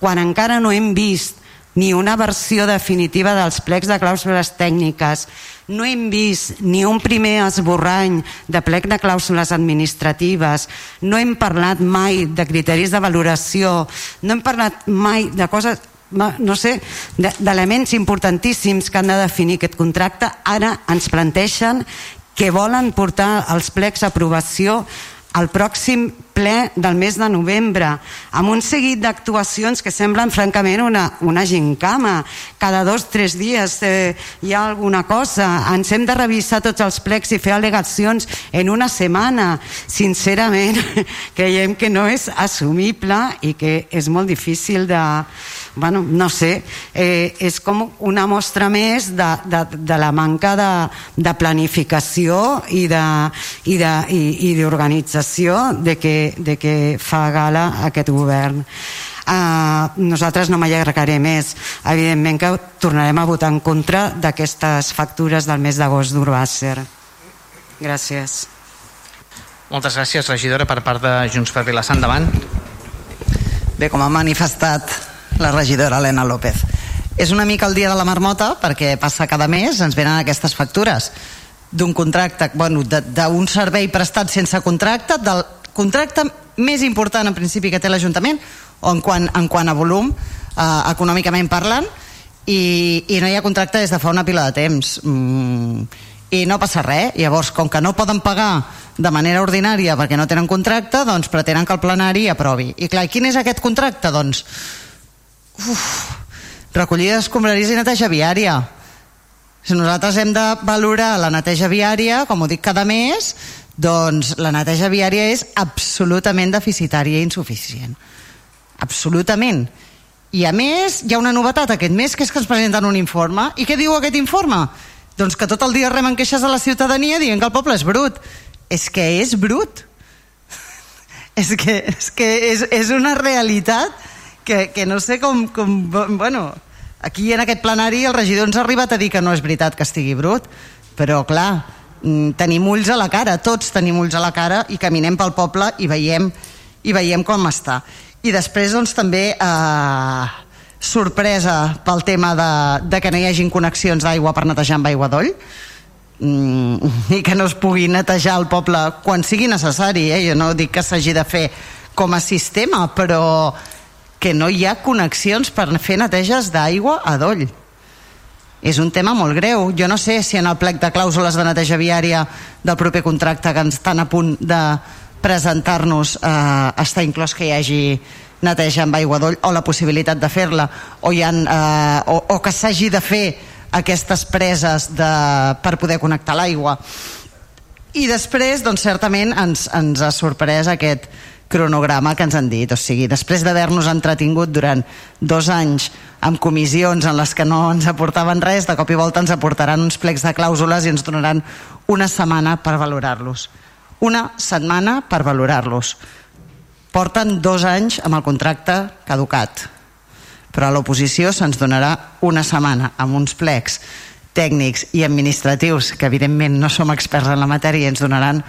quan encara no hem vist ni una versió definitiva dels plecs de clàusules tècniques, no hem vist ni un primer esborrany de plec de clàusules administratives, no hem parlat mai de criteris de valoració, no hem parlat mai de coses no sé, d'elements importantíssims que han de definir aquest contracte, ara ens planteixen que volen portar els plecs a aprovació al pròxim ple del mes de novembre, amb un seguit d'actuacions que semblen francament una, una gincama. Cada dos o tres dies eh, hi ha alguna cosa. Ens hem de revisar tots els plecs i fer al·legacions en una setmana. Sincerament, creiem que no és assumible i que és molt difícil de, bueno, no sé, eh, és com una mostra més de, de, de la manca de, de planificació i d'organització de, de, de que, de que fa gala aquest govern. Uh, nosaltres no m'allargaré més. Evidentment que tornarem a votar en contra d'aquestes factures del mes d'agost d'Urbàcer gràcies. Moltes gràcies regidora per part de Junts per Vilassar. Endavant. Bé com ha manifestat la regidora Helena López. És una mica el dia de la marmota perquè passa cada mes, ens venen aquestes factures d'un contracte, bueno, d'un servei prestat sense contracte, del contracte més important en principi que té l'Ajuntament en quant, en quant a volum eh, econòmicament parlant i, i no hi ha contracte des de fa una pila de temps mm, i no passa res llavors com que no poden pagar de manera ordinària perquè no tenen contracte doncs pretenen que el plenari aprovi i clar, quin és aquest contracte? doncs uf, recollida d'escombraries i neteja viària. Si nosaltres hem de valorar la neteja viària com ho dic cada mes doncs la neteja viària és absolutament deficitària i insuficient. Absolutament. I a més hi ha una novetat aquest mes que és que ens presenten un informe. I què diu aquest informe? doncs que tot el dia remen queixes a la ciutadania dient que el poble és brut. És que és brut. És que és, que és, és una realitat que, que no sé com, com bueno, aquí en aquest plenari el regidor ens ha arribat a dir que no és veritat que estigui brut però clar, mm, tenim ulls a la cara tots tenim ulls a la cara i caminem pel poble i veiem, i veiem com està i després doncs també eh, sorpresa pel tema de, de que no hi hagin connexions d'aigua per netejar amb aigua d'oll mm, i que no es pugui netejar el poble quan sigui necessari eh? jo no dic que s'hagi de fer com a sistema però que no hi ha connexions per fer neteges d'aigua a doll. És un tema molt greu. Jo no sé si en el plec de clàusules de neteja viària del proper contracte que ens estan a punt de presentar-nos eh, està inclòs que hi hagi neteja amb aigua d'oll o la possibilitat de fer-la. O, ha, eh, o, o que s'hagi de fer aquestes preses de, per poder connectar l'aigua. I després doncs certament ens, ens ha sorprès aquest cronograma que ens han dit. O sigui, després d'haver-nos entretingut durant dos anys amb comissions en les que no ens aportaven res de cop i volta ens aportaran uns plecs de clàusules i ens donaran una setmana per valorar-los. Una setmana per valorar-los. Porten dos anys amb el contracte caducat, però a l'oposició se'ns donarà una setmana amb uns plecs tècnics i administratius que evidentment no som experts en la matèria i ens donaran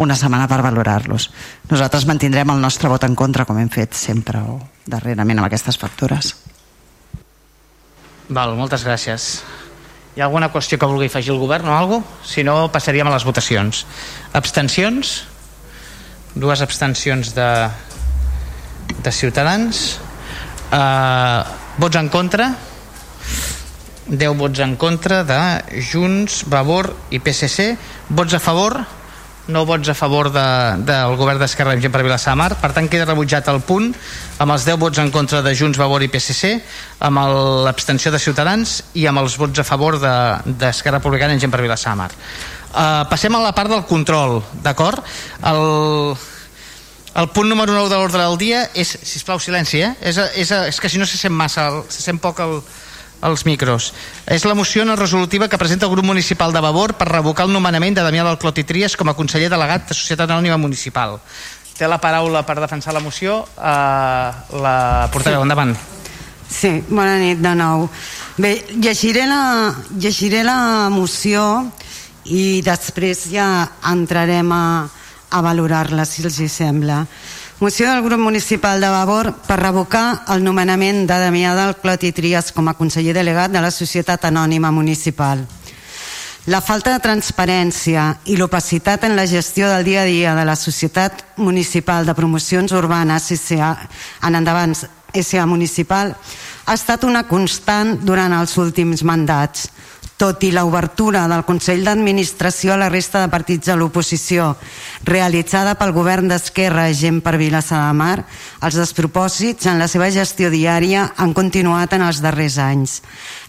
una setmana per valorar-los. Nosaltres mantindrem el nostre vot en contra com hem fet sempre o darrerament amb aquestes factures. Val, moltes gràcies. Hi ha alguna qüestió que vulgui afegir el govern o alguna cosa? Si no, passaríem a les votacions. Abstencions? Dues abstencions de, de Ciutadans. Uh, vots en contra? 10 vots en contra de Junts, Vavor i PSC. Vots a favor? no vots a favor de, del govern d'Esquerra per Vilassar de Mar per tant queda rebutjat el punt amb els 10 vots en contra de Junts, Vavor i PSC amb l'abstenció de Ciutadans i amb els vots a favor d'Esquerra de, Republicana en gent per Vilassar de Mar uh, passem a la part del control d'acord? el, el punt número 9 de l'ordre del dia és, sisplau silenci eh? és, és, és que si no se sent massa se sent poc el, els micros. És la moció no resolutiva que presenta el grup municipal de Vavor per revocar el nomenament de Damià del Clot i Trias com a conseller delegat de Societat Anònima Municipal. Té la paraula per defensar la moció eh, la portaveu. Sí. Endavant. Sí, bona nit de nou. Bé, llegiré la, llegiré la moció i després ja entrarem a, a valorar-la, si els hi sembla. Moció del grup municipal de Vavor per revocar el nomenament de Damià del Clot i Trias com a conseller delegat de la Societat Anònima Municipal. La falta de transparència i l'opacitat en la gestió del dia a dia de la Societat Municipal de Promocions Urbanes SA, en endavant SA Municipal ha estat una constant durant els últims mandats tot i l'obertura del Consell d'Administració a la resta de partits de l'oposició realitzada pel govern d'Esquerra gent per Vilassar de Mar, els despropòsits en la seva gestió diària han continuat en els darrers anys.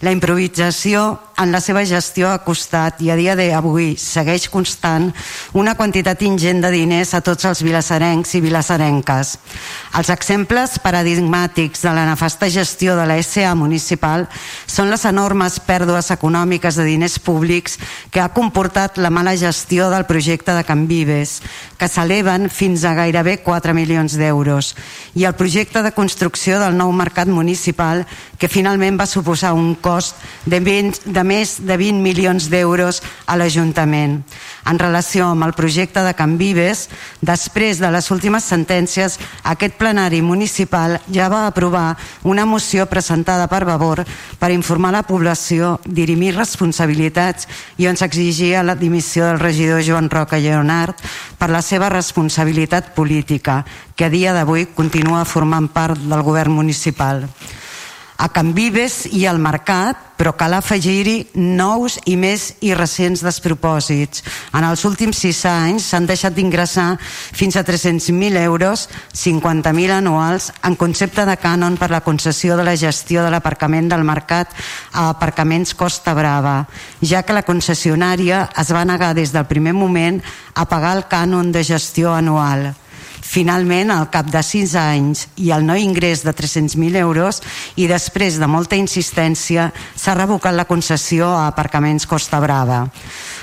La improvisació en la seva gestió ha costat i a dia d'avui segueix constant una quantitat ingent de diners a tots els vilassarencs i vilassarenques. Els exemples paradigmàtics de la nefasta gestió de la SA municipal són les enormes pèrdues econòmiques de diners públics que ha comportat la mala gestió del projecte de Can Vives, que s'eleven fins a gairebé 4 milions d'euros, i el projecte de construcció del nou mercat municipal, que finalment va suposar un cost de menys de més de 20 milions d'euros a l'Ajuntament. En relació amb el projecte de Can Vives, després de les últimes sentències, aquest plenari municipal ja va aprovar una moció presentada per Vavor per informar la població, dirimir responsabilitats i on s'exigia la dimissió del regidor Joan Roca Lleonard per la seva responsabilitat política, que a dia d'avui continua formant part del govern municipal a Can Vives i al mercat, però cal afegir-hi nous i més i recents despropòsits. En els últims sis anys s'han deixat d'ingressar fins a 300.000 euros, 50.000 anuals, en concepte de cànon per la concessió de la gestió de l'aparcament del mercat a aparcaments Costa Brava, ja que la concessionària es va negar des del primer moment a pagar el cànon de gestió anual. Finalment, al cap de 6 anys i el no ingrés de 300.000 euros i després de molta insistència s'ha revocat la concessió a aparcaments Costa Brava.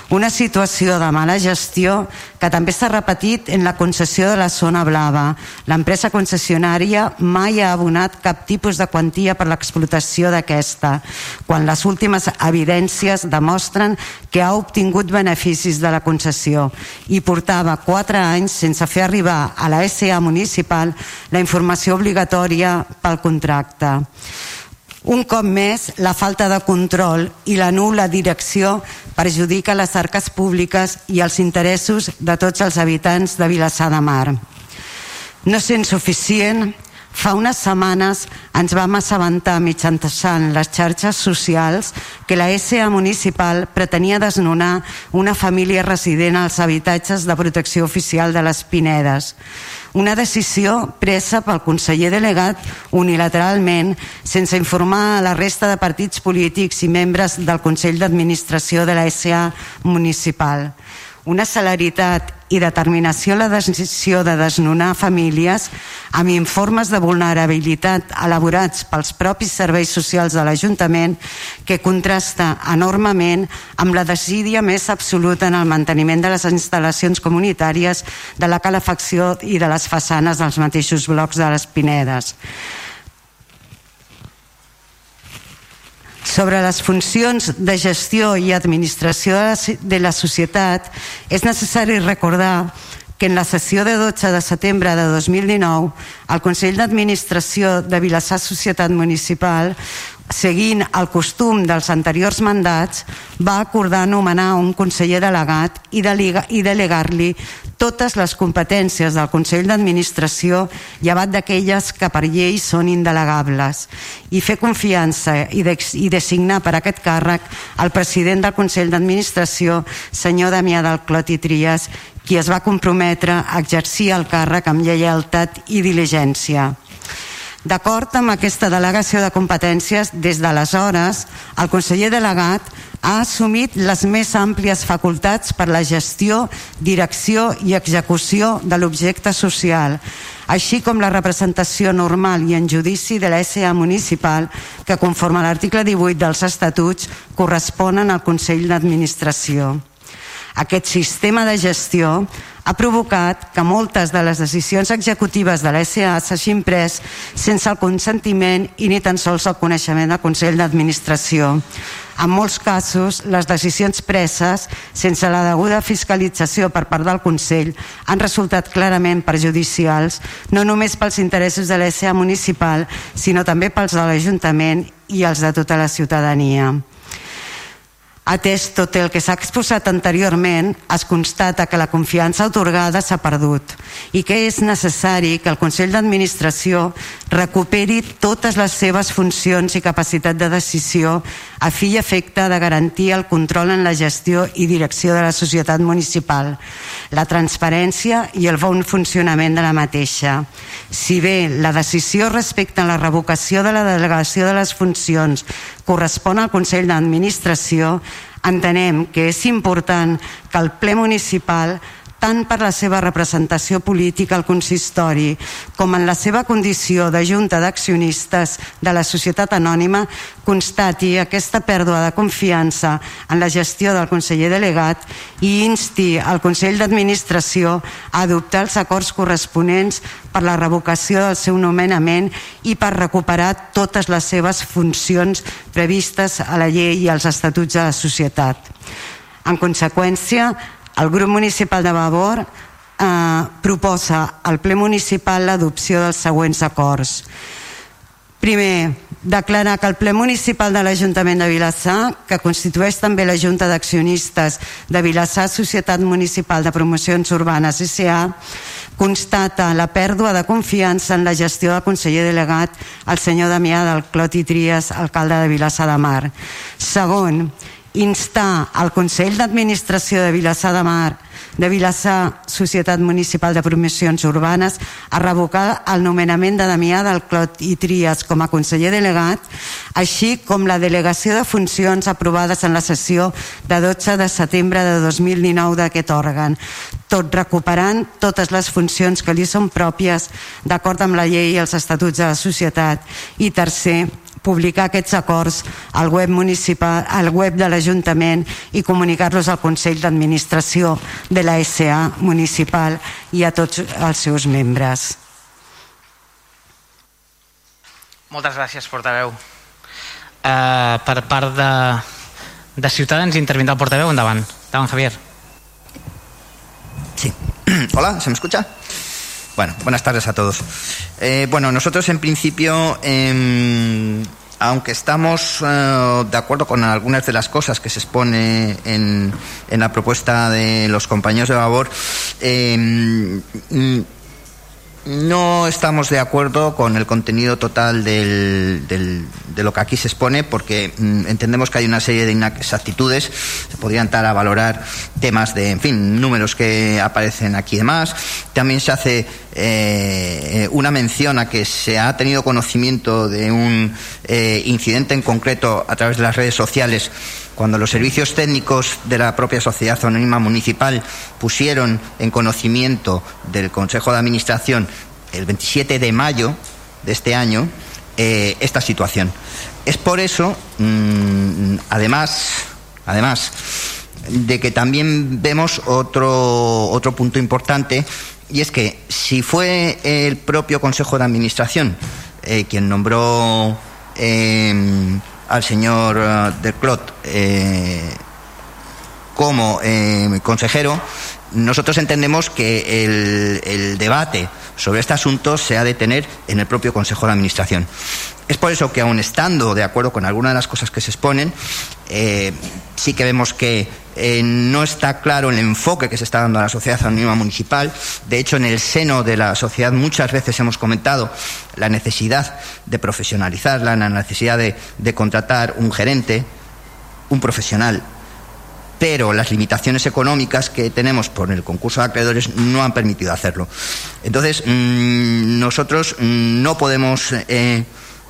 Una situació de mala gestió que també s'ha repetit en la concessió de la zona blava. L'empresa concessionària mai ha abonat cap tipus de quantia per l'explotació d'aquesta, quan les últimes evidències demostren que ha obtingut beneficis de la concessió i portava 4 anys sense fer arribar a la SA municipal la informació obligatòria pel contracte. Un cop més, la falta de control i la nula direcció perjudica les arques públiques i els interessos de tots els habitants de Vilassar de Mar. No sent suficient, Fa unes setmanes ens vam assabentar mitjançant les xarxes socials que la SA municipal pretenia desnonar una família resident als habitatges de protecció oficial de les Pinedes. Una decisió presa pel conseller delegat unilateralment sense informar a la resta de partits polítics i membres del Consell d'Administració de la SA municipal una celeritat i determinació en la decisió de desnonar famílies amb informes de vulnerabilitat elaborats pels propis serveis socials de l'Ajuntament que contrasta enormement amb la desídia més absoluta en el manteniment de les instal·lacions comunitàries de la calefacció i de les façanes dels mateixos blocs de les Pinedes. Sobre les funcions de gestió i administració de la societat, és necessari recordar que en la sessió de 12 de setembre de 2019 el Consell d'Administració de Vilassar Societat Municipal seguint el costum dels anteriors mandats, va acordar nomenar un conseller delegat i, delegar-li totes les competències del Consell d'Administració llevat d'aquelles que per llei són indelegables i fer confiança i, de, i designar per aquest càrrec el president del Consell d'Administració, senyor Damià del Clot i Trias, qui es va comprometre a exercir el càrrec amb lleialtat i diligència. D'acord amb aquesta delegació de competències, des d'aleshores, el conseller delegat ha assumit les més àmplies facultats per la gestió, direcció i execució de l'objecte social, així com la representació normal i en judici de la SA municipal que, conforme a l'article 18 dels estatuts, corresponen al Consell d'Administració. Aquest sistema de gestió ha provocat que moltes de les decisions executives de l'SA s'hagin pres sense el consentiment i ni tan sols el coneixement del Consell d'Administració. En molts casos, les decisions preses sense la deguda fiscalització per part del Consell han resultat clarament perjudicials no només pels interessos de l'SA municipal, sinó també pels de l'Ajuntament i els de tota la ciutadania. Atès tot el que s'ha exposat anteriorment, es constata que la confiança otorgada s'ha perdut i que és necessari que el Consell d'Administració recuperi totes les seves funcions i capacitat de decisió a fi i efecte de garantir el control en la gestió i direcció de la societat municipal, la transparència i el bon funcionament de la mateixa. Si bé la decisió respecte a la revocació de la delegació de les funcions correspon al Consell d'Administració, entenem que és important que el ple municipal tant per la seva representació política al consistori com en la seva condició de junta d'accionistes de la societat anònima constati aquesta pèrdua de confiança en la gestió del conseller delegat i insti al Consell d'Administració a adoptar els acords corresponents per la revocació del seu nomenament i per recuperar totes les seves funcions previstes a la llei i als estatuts de la societat. En conseqüència, el grup municipal de Vavor eh, proposa al ple municipal l'adopció dels següents acords. Primer, declarar que el ple municipal de l'Ajuntament de Vilassar, que constitueix també la Junta d'Accionistes de Vilassar Societat Municipal de Promocions Urbanes S.A., constata la pèrdua de confiança en la gestió del conseller delegat, el senyor Damià del Clot i Trias, alcalde de Vilassar de Mar. Segon, instar al Consell d'Administració de Vilassar de Mar de Vilassar, Societat Municipal de Promocions Urbanes, a revocar el nomenament de Damià del Clot i Trias com a conseller delegat, així com la delegació de funcions aprovades en la sessió de 12 de setembre de 2019 d'aquest òrgan, tot recuperant totes les funcions que li són pròpies d'acord amb la llei i els estatuts de la societat. I tercer, publicar aquests acords al web municipal, al web de l'Ajuntament i comunicar-los al Consell d'Administració de la SA municipal i a tots els seus membres. Moltes gràcies, portaveu. Uh, per part de, de Ciutadans intervindrà el portaveu, endavant. Endavant, Javier. Sí. Hola, ¿se me escucha? Bueno, buenas tardes a todos. Eh, bueno, nosotros en principio, eh, aunque estamos eh, de acuerdo con algunas de las cosas que se expone en, en la propuesta de los compañeros de Babor, eh, no estamos de acuerdo con el contenido total del, del, de lo que aquí se expone porque mm, entendemos que hay una serie de inexactitudes. Se podrían entrar a valorar temas de, en fin, números que aparecen aquí y demás. También se hace eh, una mención a que se ha tenido conocimiento de un eh, incidente en concreto a través de las redes sociales cuando los servicios técnicos de la propia Sociedad Anónima Municipal pusieron en conocimiento del Consejo de Administración el 27 de mayo de este año eh, esta situación. Es por eso, mmm, además, además de que también vemos otro, otro punto importante y es que si fue el propio Consejo de Administración eh, quien nombró eh, al señor uh, eh, como eh, consejero, nosotros entendemos que el, debate sobre este asunto se ha de tener en el propio Consejo de Administración. Es por eso que, aun estando de acuerdo con algunas de las cosas que se exponen, eh, sí que vemos que eh, no está claro el enfoque que se está dando a la sociedad anónima municipal. De hecho, en el seno de la sociedad muchas veces hemos comentado la necesidad de profesionalizarla, la necesidad de contratar un gerente, un profesional, pero las limitaciones económicas que tenemos por el concurso de acreedores no han permitido hacerlo. Entonces, mmm, nosotros no podemos eh,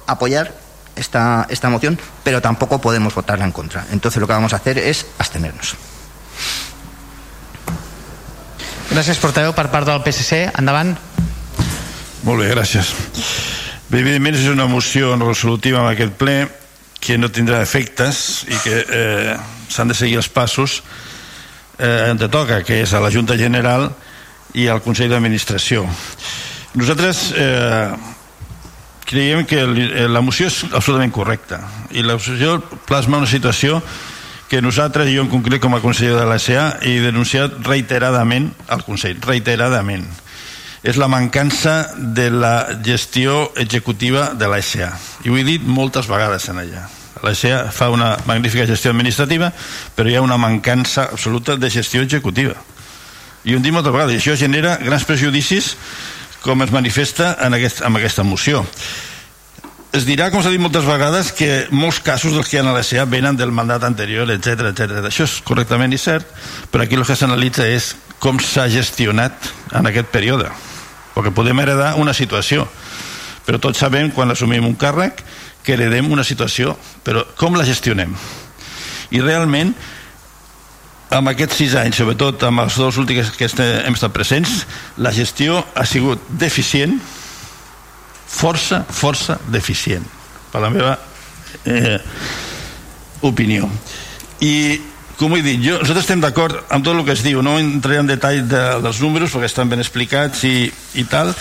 apoyar esta, esta moción, pero tampoco podemos votarla en contra. Entonces, lo que vamos a hacer es abstenernos. Gràcies, portaveu. Per part del PSC, endavant. Molt bé, gràcies. Bé, evidentment és una moció resolutiva en aquest ple que no tindrà efectes i que eh, s'han de seguir els passos eh, on toca, que és a la Junta General i al Consell d'Administració. Nosaltres eh, creiem que la moció és absolutament correcta i la moció plasma una situació que nosaltres, jo en concret com a conseller de la SA, he denunciat reiteradament al Consell, reiteradament. És la mancança de la gestió executiva de la SA. I ho he dit moltes vegades en allà. La SA fa una magnífica gestió administrativa, però hi ha una mancança absoluta de gestió executiva. I ho hem dit moltes vegades, i això genera grans prejudicis com es manifesta en, aquest, en aquesta moció es dirà, com s'ha dit moltes vegades, que molts casos dels que hi ha a la SEA venen del mandat anterior, etc etc. Això és correctament i cert, però aquí el que s'analitza és com s'ha gestionat en aquest període. Perquè podem heredar una situació, però tots sabem, quan assumim un càrrec, que heredem una situació, però com la gestionem? I realment amb aquests sis anys, sobretot amb els dos últims que hem estat presents, la gestió ha sigut deficient, força, força deficient, per la meva eh, opinió. I, com he dit, jo, nosaltres estem d'acord amb tot el que es diu, no entraré en detall de, dels números perquè estan ben explicats i, i tal,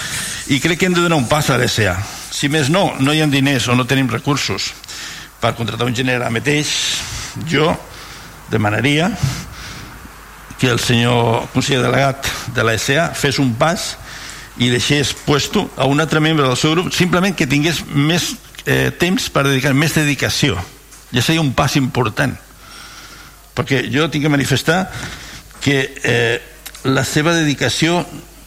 i crec que hem de donar un pas a l'ESA. Si més no, no hi ha diners o no tenim recursos per contractar un general mateix, jo demanaria que el senyor conseller delegat de la SA fes un pas i deixés puesto a un altre membre del seu grup simplement que tingués més eh, temps per dedicar, més dedicació ja seria un pas important perquè jo tinc que manifestar que eh, la seva dedicació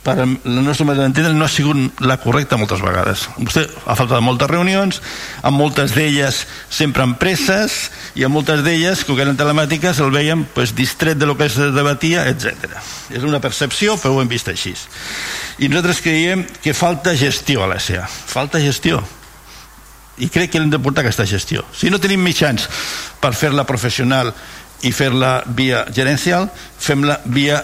per la nostra manera d'entendre no ha sigut la correcta moltes vegades. Vostè ha faltat moltes reunions, amb moltes d'elles sempre en presses, i amb moltes d'elles, que eren telemàtiques, el veiem pues, distret de lo que es debatia, etc. És una percepció, però ho hem vist així. I nosaltres creiem que falta gestió a l'ESA. Falta gestió. I crec que hem de portar aquesta gestió. Si no tenim mitjans per fer-la professional i fer-la via gerencial, fem-la via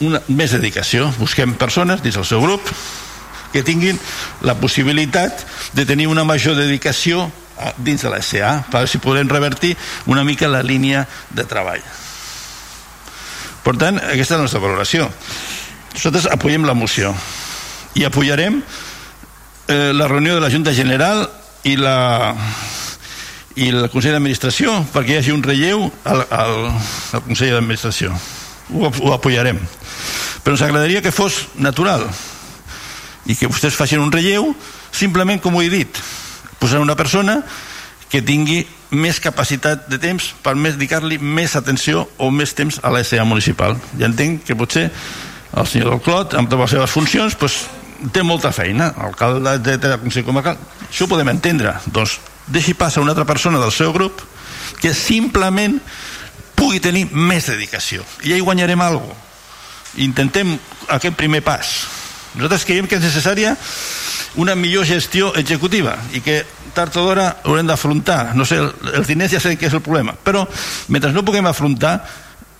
una, més dedicació. Busquem persones dins el seu grup que tinguin la possibilitat de tenir una major dedicació dins de la SA per si podem revertir una mica la línia de treball. Per tant, aquesta és la nostra valoració. Nosaltres apoyem la moció i apoyarem eh, la reunió de la Junta General i la i el Consell d'Administració perquè hi hagi un relleu al, al, al Consell d'Administració. Ho, ho apoyarem. Però ens agradaria que fos natural i que vostès facin un relleu simplement com ho he dit posar una persona que tingui més capacitat de temps per més dedicar-li més atenció o més temps a la SA municipal. Ja entenc que potser el senyor del Clot amb totes les seves funcions pues, té molta feina. Alcalde de, de Consell Comarcal això ho podem entendre. Doncs deixi pas a una altra persona del seu grup que simplement pugui tenir més dedicació. I ja hi guanyarem alguna cosa. Intentem aquest primer pas. Nosaltres creiem que és necessària una millor gestió executiva i que tard o d'hora haurem d'afrontar. No sé, els diners ja sé que és el problema però mentre no puguem afrontar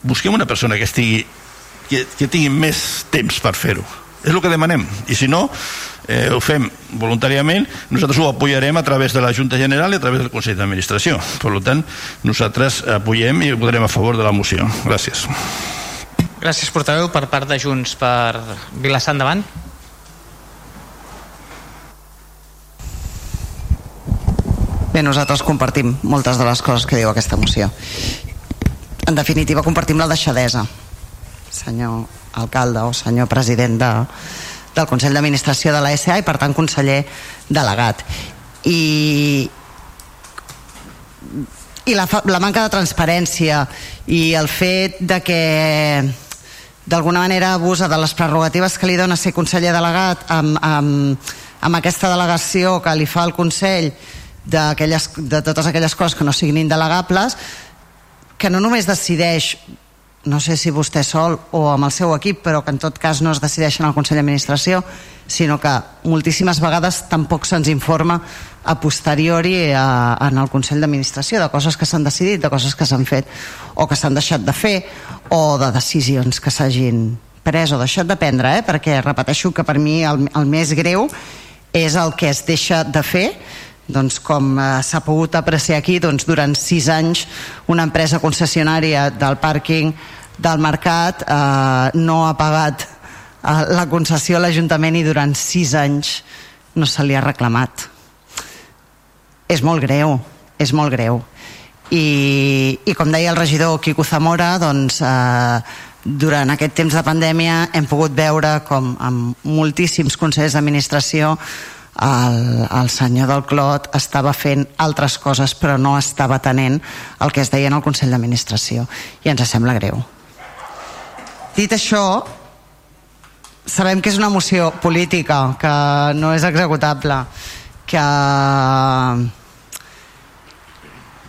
busquem una persona que estigui que, que tingui més temps per fer-ho. És el que demanem. I si no eh, ho fem voluntàriament nosaltres ho apoyarem a través de la Junta General i a través del Consell d'Administració per tant nosaltres apoyem i votarem a favor de la moció gràcies Gràcies, portaveu. Per part de Junts, per Vilassar endavant. Bé, nosaltres compartim moltes de les coses que diu aquesta moció. En definitiva, compartim la deixadesa, senyor alcalde o senyor president de, del Consell d'Administració de la SA i, per tant, conseller delegat. I, i la, la manca de transparència i el fet de que d'alguna manera abusa de les prerrogatives que li dona ser conseller delegat amb, amb, amb aquesta delegació que li fa el Consell de totes aquelles coses que no siguin indelegables que no només decideix no sé si vostè sol o amb el seu equip, però que en tot cas no es decideixen al Consell d'Administració, sinó que moltíssimes vegades tampoc se'ns informa a posteriori a, en el Consell d'Administració de coses que s'han decidit, de coses que s'han fet o que s'han deixat de fer o de decisions que s'hagin pres o deixat de prendre, eh? perquè repeteixo que per mi el, el més greu és el que es deixa de fer doncs com eh, s'ha pogut apreciar aquí doncs durant sis anys una empresa concessionària del pàrquing del mercat eh, no ha pagat eh, la concessió a l'Ajuntament i durant sis anys no se li ha reclamat. És molt greu, és molt greu. I, i com deia el regidor Quico Zamora, doncs, eh, durant aquest temps de pandèmia hem pogut veure com amb moltíssims consells d'administració el, el senyor del Clot estava fent altres coses però no estava tenent el que es deia en el Consell d'Administració i ens sembla greu Dit això, sabem que és una moció política, que no és executable, que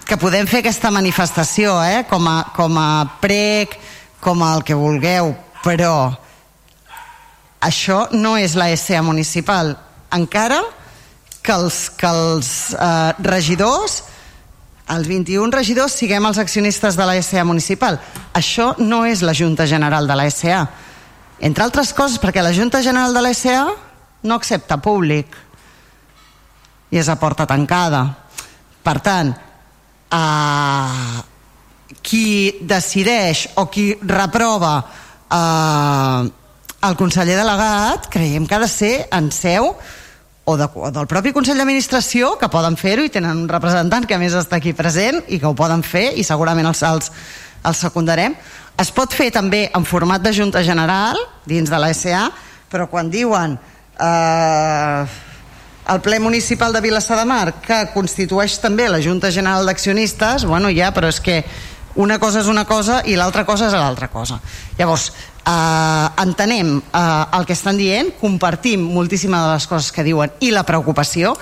que podem fer aquesta manifestació eh? com, a, com a prec, com el que vulgueu, però això no és la SEA municipal. Encara que els, que els eh, regidors els 21 regidors siguem els accionistes de la SA municipal. Això no és la Junta General de la SA. Entre altres coses perquè la Junta General de la SA no accepta públic i és a porta tancada. Per tant, eh, qui decideix o qui reprova eh, el conseller delegat creiem que ha de ser en seu o, de, o del propi Consell d'Administració que poden fer-ho i tenen un representant que a més està aquí present i que ho poden fer i segurament els, els, els secundarem. Es pot fer també en format de Junta General dins de la SA però quan diuen eh, el ple municipal de Vilassar de Mar que constitueix també la Junta General d'Accionistes bueno ja, però és que una cosa és una cosa i l'altra cosa és l'altra cosa. Llavors eh, entenem eh, el que estan dient compartim moltíssimes de les coses que diuen i la preocupació.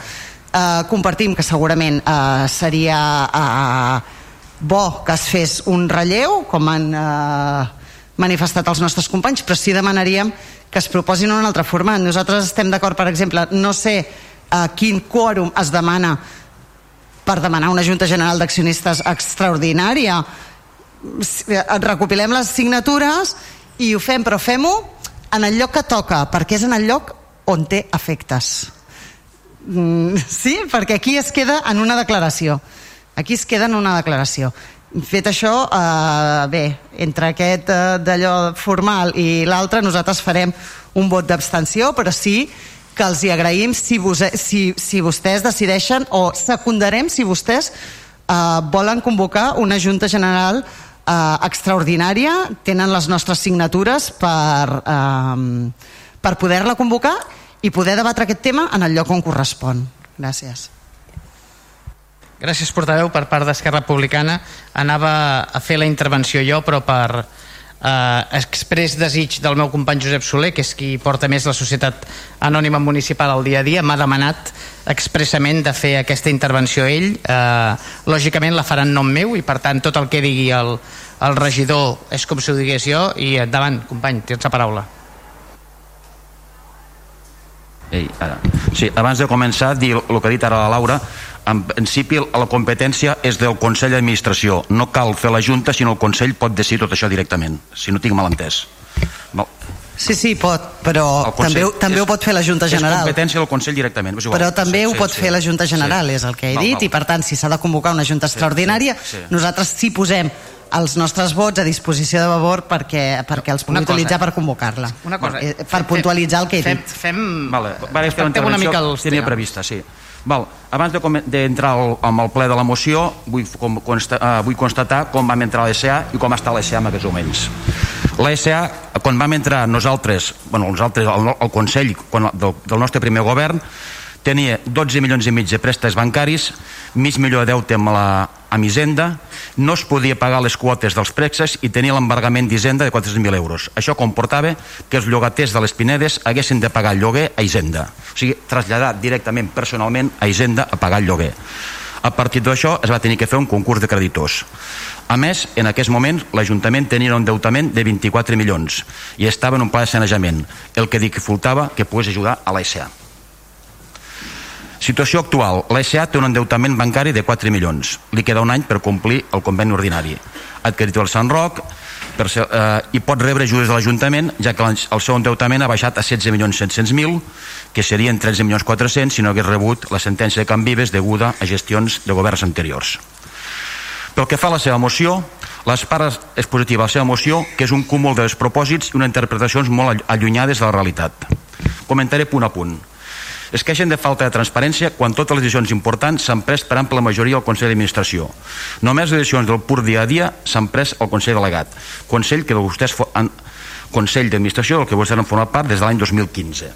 Eh, compartim que segurament eh, seria eh, bo que es fes un relleu com han eh, manifestat els nostres companys però sí demanaríem que es proposin un altre format nosaltres estem d'acord per exemple no sé eh, quin quòrum es demana per demanar una Junta General d'Accionistes extraordinària. Recopilem les signatures i ho fem, però fem-ho en el lloc que toca, perquè és en el lloc on té efectes. Mm, sí, perquè aquí es queda en una declaració. Aquí es queda en una declaració. Fet això, eh, bé, entre aquest eh, d'allò formal i l'altre, nosaltres farem un vot d'abstenció, però sí que els hi agraïm si, vos, si, si vostès decideixen o secundarem si vostès eh, volen convocar una Junta General extraordinària, tenen les nostres signatures per, eh, per poder-la convocar i poder debatre aquest tema en el lloc on correspon. Gràcies. Gràcies, portaveu, per part d'Esquerra Republicana. Anava a fer la intervenció jo, però per eh, express desig del meu company Josep Soler, que és qui porta més la Societat Anònima Municipal al dia a dia, m'ha demanat expressament de fer aquesta intervenció ell. Eh, lògicament la farà en nom meu i per tant tot el que digui el, el regidor és com si ho digués jo i endavant, company, tens la paraula. Ei, ara. Sí, abans de començar, dir el que ha dit ara la Laura, en principi la competència és del Consell d'Administració no cal fer la Junta sinó el Consell pot decidir tot això directament si no tinc mal entès Val. Sí, sí, pot, però també, també és, ho pot fer la Junta General. És competència del Consell directament. igual. Però també sí, ho pot sí, fer la Junta General, sí. és el que he val, dit, val. i per tant, si s'ha de convocar una Junta sí, extraordinària, sí, sí. nosaltres sí posem els nostres vots a disposició de favor perquè, perquè els pugui utilitzar per convocar-la. Una cosa. Per, per puntualitzar el que he dit. Fem, fem, vale, vale, fem una mica els tenia prevista, sí. Val. Abans d'entrar de, amb el ple de la moció, vull, com, consta, uh, vull constatar com vam entrar a l'ESA i com està l'ESA en aquests moments. L'ESA, quan vam entrar nosaltres, bueno, nosaltres el, el Consell quan, del, del nostre primer govern, tenia 12 milions i mig de préstecs bancaris, mig milió de deute amb la amb Hisenda, no es podia pagar les quotes dels préstecs i tenia l'embargament d'Hisenda de 400.000 euros. Això comportava que els llogaters de les Pinedes haguessin de pagar el lloguer a Hisenda. O sigui, traslladar directament, personalment, a Hisenda a pagar el lloguer. A partir d'això es va tenir que fer un concurs de creditors. A més, en aquest moment, l'Ajuntament tenia un endeutament de 24 milions i estava en un pla de sanejament, el que dificultava que pogués ajudar a l'ASA. Situació actual. L'ESA té un endeutament bancari de 4 milions. Li queda un any per complir el conveni ordinari. Adquirit el Sant Roc per ser, eh, i pot rebre ajudes de l'Ajuntament, ja que el seu endeutament ha baixat a 16 milions 700.000, que serien 13 milions 400 si no hagués rebut la sentència de Can Vives deguda a gestions de governs anteriors. Pel que fa a la seva moció, les parts és positiva a la seva moció, que és un cúmul de despropòsits i unes interpretacions molt allunyades de la realitat. Comentaré punt a punt. Es queixen de falta de transparència quan totes les decisions importants s'han pres per ampla majoria al Consell d'Administració. Només les decisions del pur dia a dia s'han pres al Consell Delegat, Consell que vostès han, Consell d'Administració del que vostès han format part des de l'any 2015.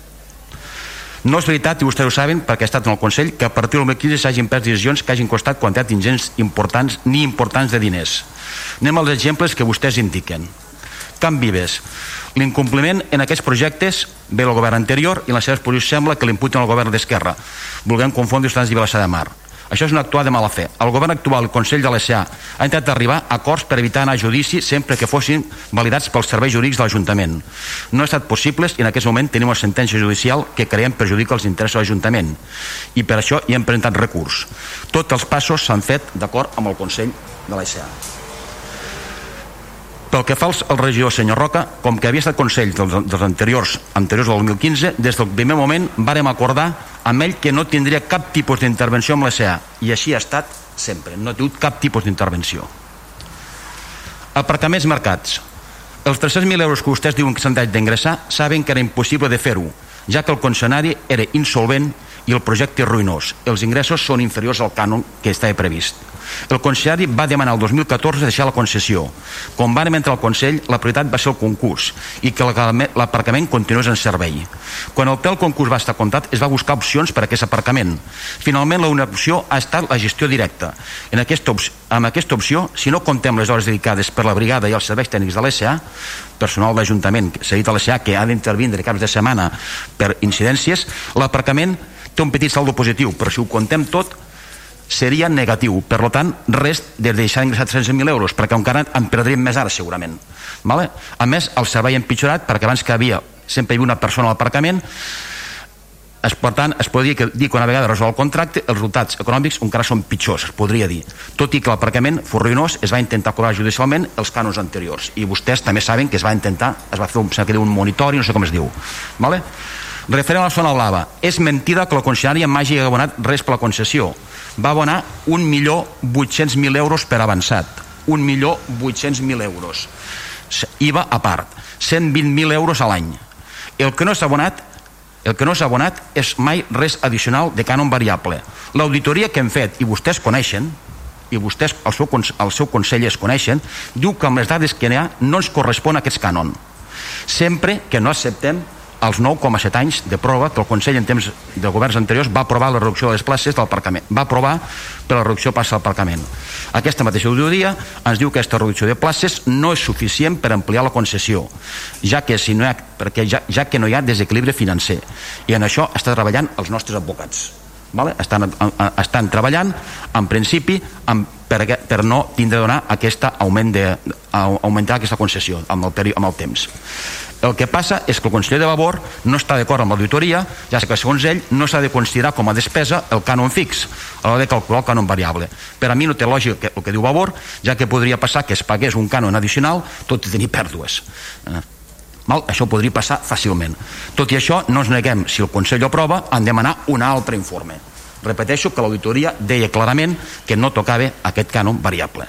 No és veritat, i vostès ho saben, perquè ha estat en el Consell, que a partir del 2015 s'hagin pres decisions que hagin costat quantitats ingents importants ni importants de diners. Anem als exemples que vostès indiquen. Camp Vives. L'incompliment en aquests projectes ve del govern anterior i en la seva exposició sembla que l'imputen al govern d'Esquerra, volguem confondre els de Vilassar de Mar. Això és una actuada de mala fe. El govern actual, el Consell de l'ESA, ha intentat arribar a acords per evitar anar a judici sempre que fossin validats pels serveis jurídics de l'Ajuntament. No ha estat possible i en aquest moment tenim una sentència judicial que creiem perjudica els interessos de l'Ajuntament i per això hi hem presentat recurs. Tots els passos s'han fet d'acord amb el Consell de l'ESA. Pel que fa al regidor senyor Roca, com que havia estat consell dels, dels anteriors, anteriors del 2015, des del primer moment vàrem acordar amb ell que no tindria cap tipus d'intervenció amb l'ESA i així ha estat sempre, no ha tingut cap tipus d'intervenció. Aparcaments mercats. Els 300.000 euros que vostès diuen que s'han d'ingressar saben que era impossible de fer-ho, ja que el concessionari era insolvent i el projecte ruïnós. Els ingressos són inferiors al cànon que estava previst. El concessionari va demanar el 2014 deixar la concessió. Quan van entrar al Consell, la prioritat va ser el concurs i que l'aparcament continués en servei. Quan el tel concurs va estar comptat, es va buscar opcions per a aquest aparcament. Finalment, l'única opció ha estat la gestió directa. En aquesta, amb aquesta opció, si no comptem les hores dedicades per la brigada i els serveis tècnics de l'ESA, personal d'Ajuntament cedit a l'ESA que ha d'intervindre caps de setmana per incidències, l'aparcament té un petit saldo positiu, però si ho contem tot, seria negatiu. Per tant, res de deixar d'ingressar 300.000 euros, perquè encara en perdríem més ara, segurament. Vale? A més, el servei ha empitjorat, perquè abans que havia, sempre hi havia una persona a l'aparcament, es, per tant, es podria dir que una vegada resol el contracte, els resultats econòmics encara són pitjors, es podria dir. Tot i que l'aparcament fos ruïnós, es va intentar cobrar judicialment els cànons anteriors. I vostès també saben que es va intentar, es va fer un, un monitori, no sé com es diu. Vale? Referent a la zona blava, és mentida que la concessionària m'hagi abonat res per la concessió. Va abonar 1.800.000 euros per avançat. 1.800.000 euros. IVA a part 120.000 euros a l'any. El que no s'ha abonat el que no s'ha abonat és mai res addicional de cànon variable. L'auditoria que hem fet i vostès coneixen i vostès, el seu, el seu consell es coneixen, diu que amb les dades que n'hi ha no ens correspon aquest cànon. Sempre que no acceptem als 9,7 anys de prova que el Consell en temps de governs anteriors va aprovar la reducció de les places del parcament. Va aprovar per la reducció places del parcament. Aquesta mateixa auditoria ens diu que aquesta reducció de places no és suficient per ampliar la concessió, ja que, si no hi ha, perquè ja, ja que no hi ha desequilibri financer. I en això està treballant els nostres advocats. Vale? Estan, estan treballant, en principi, amb, per, per no tindre donar aquest augment de, augmentar aquesta concessió amb el, amb el temps. El que passa és que el conseller de Vavor no està d'acord amb l'auditoria, ja que segons ell no s'ha de considerar com a despesa el cànon fix a l'hora de calcular el cànon variable. Per a mi no té lògica el que diu Vavor, ja que podria passar que es pagués un cànon addicional tot i tenir pèrdues. Eh, Mal? Això podria passar fàcilment. Tot i això, no ens neguem, si el Consell aprova, han de demanar un altre informe. Repeteixo que l'auditoria deia clarament que no tocava aquest cànon variable.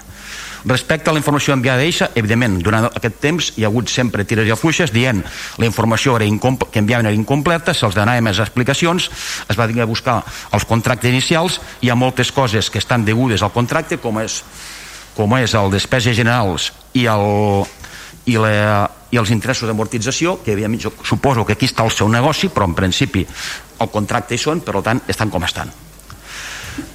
Respecte a la informació enviada d'Eixa, evidentment, durant aquest temps hi ha hagut sempre tires i afluixes dient la informació era que enviaven era incompleta, se'ls donava més explicacions, es va dir a buscar els contractes inicials, hi ha moltes coses que estan degudes al contracte, com és, com és el despeses generals i, el, i, la, i els interessos d'amortització, que jo suposo que aquí està el seu negoci, però en principi el contracte hi són, per tant, estan com estan.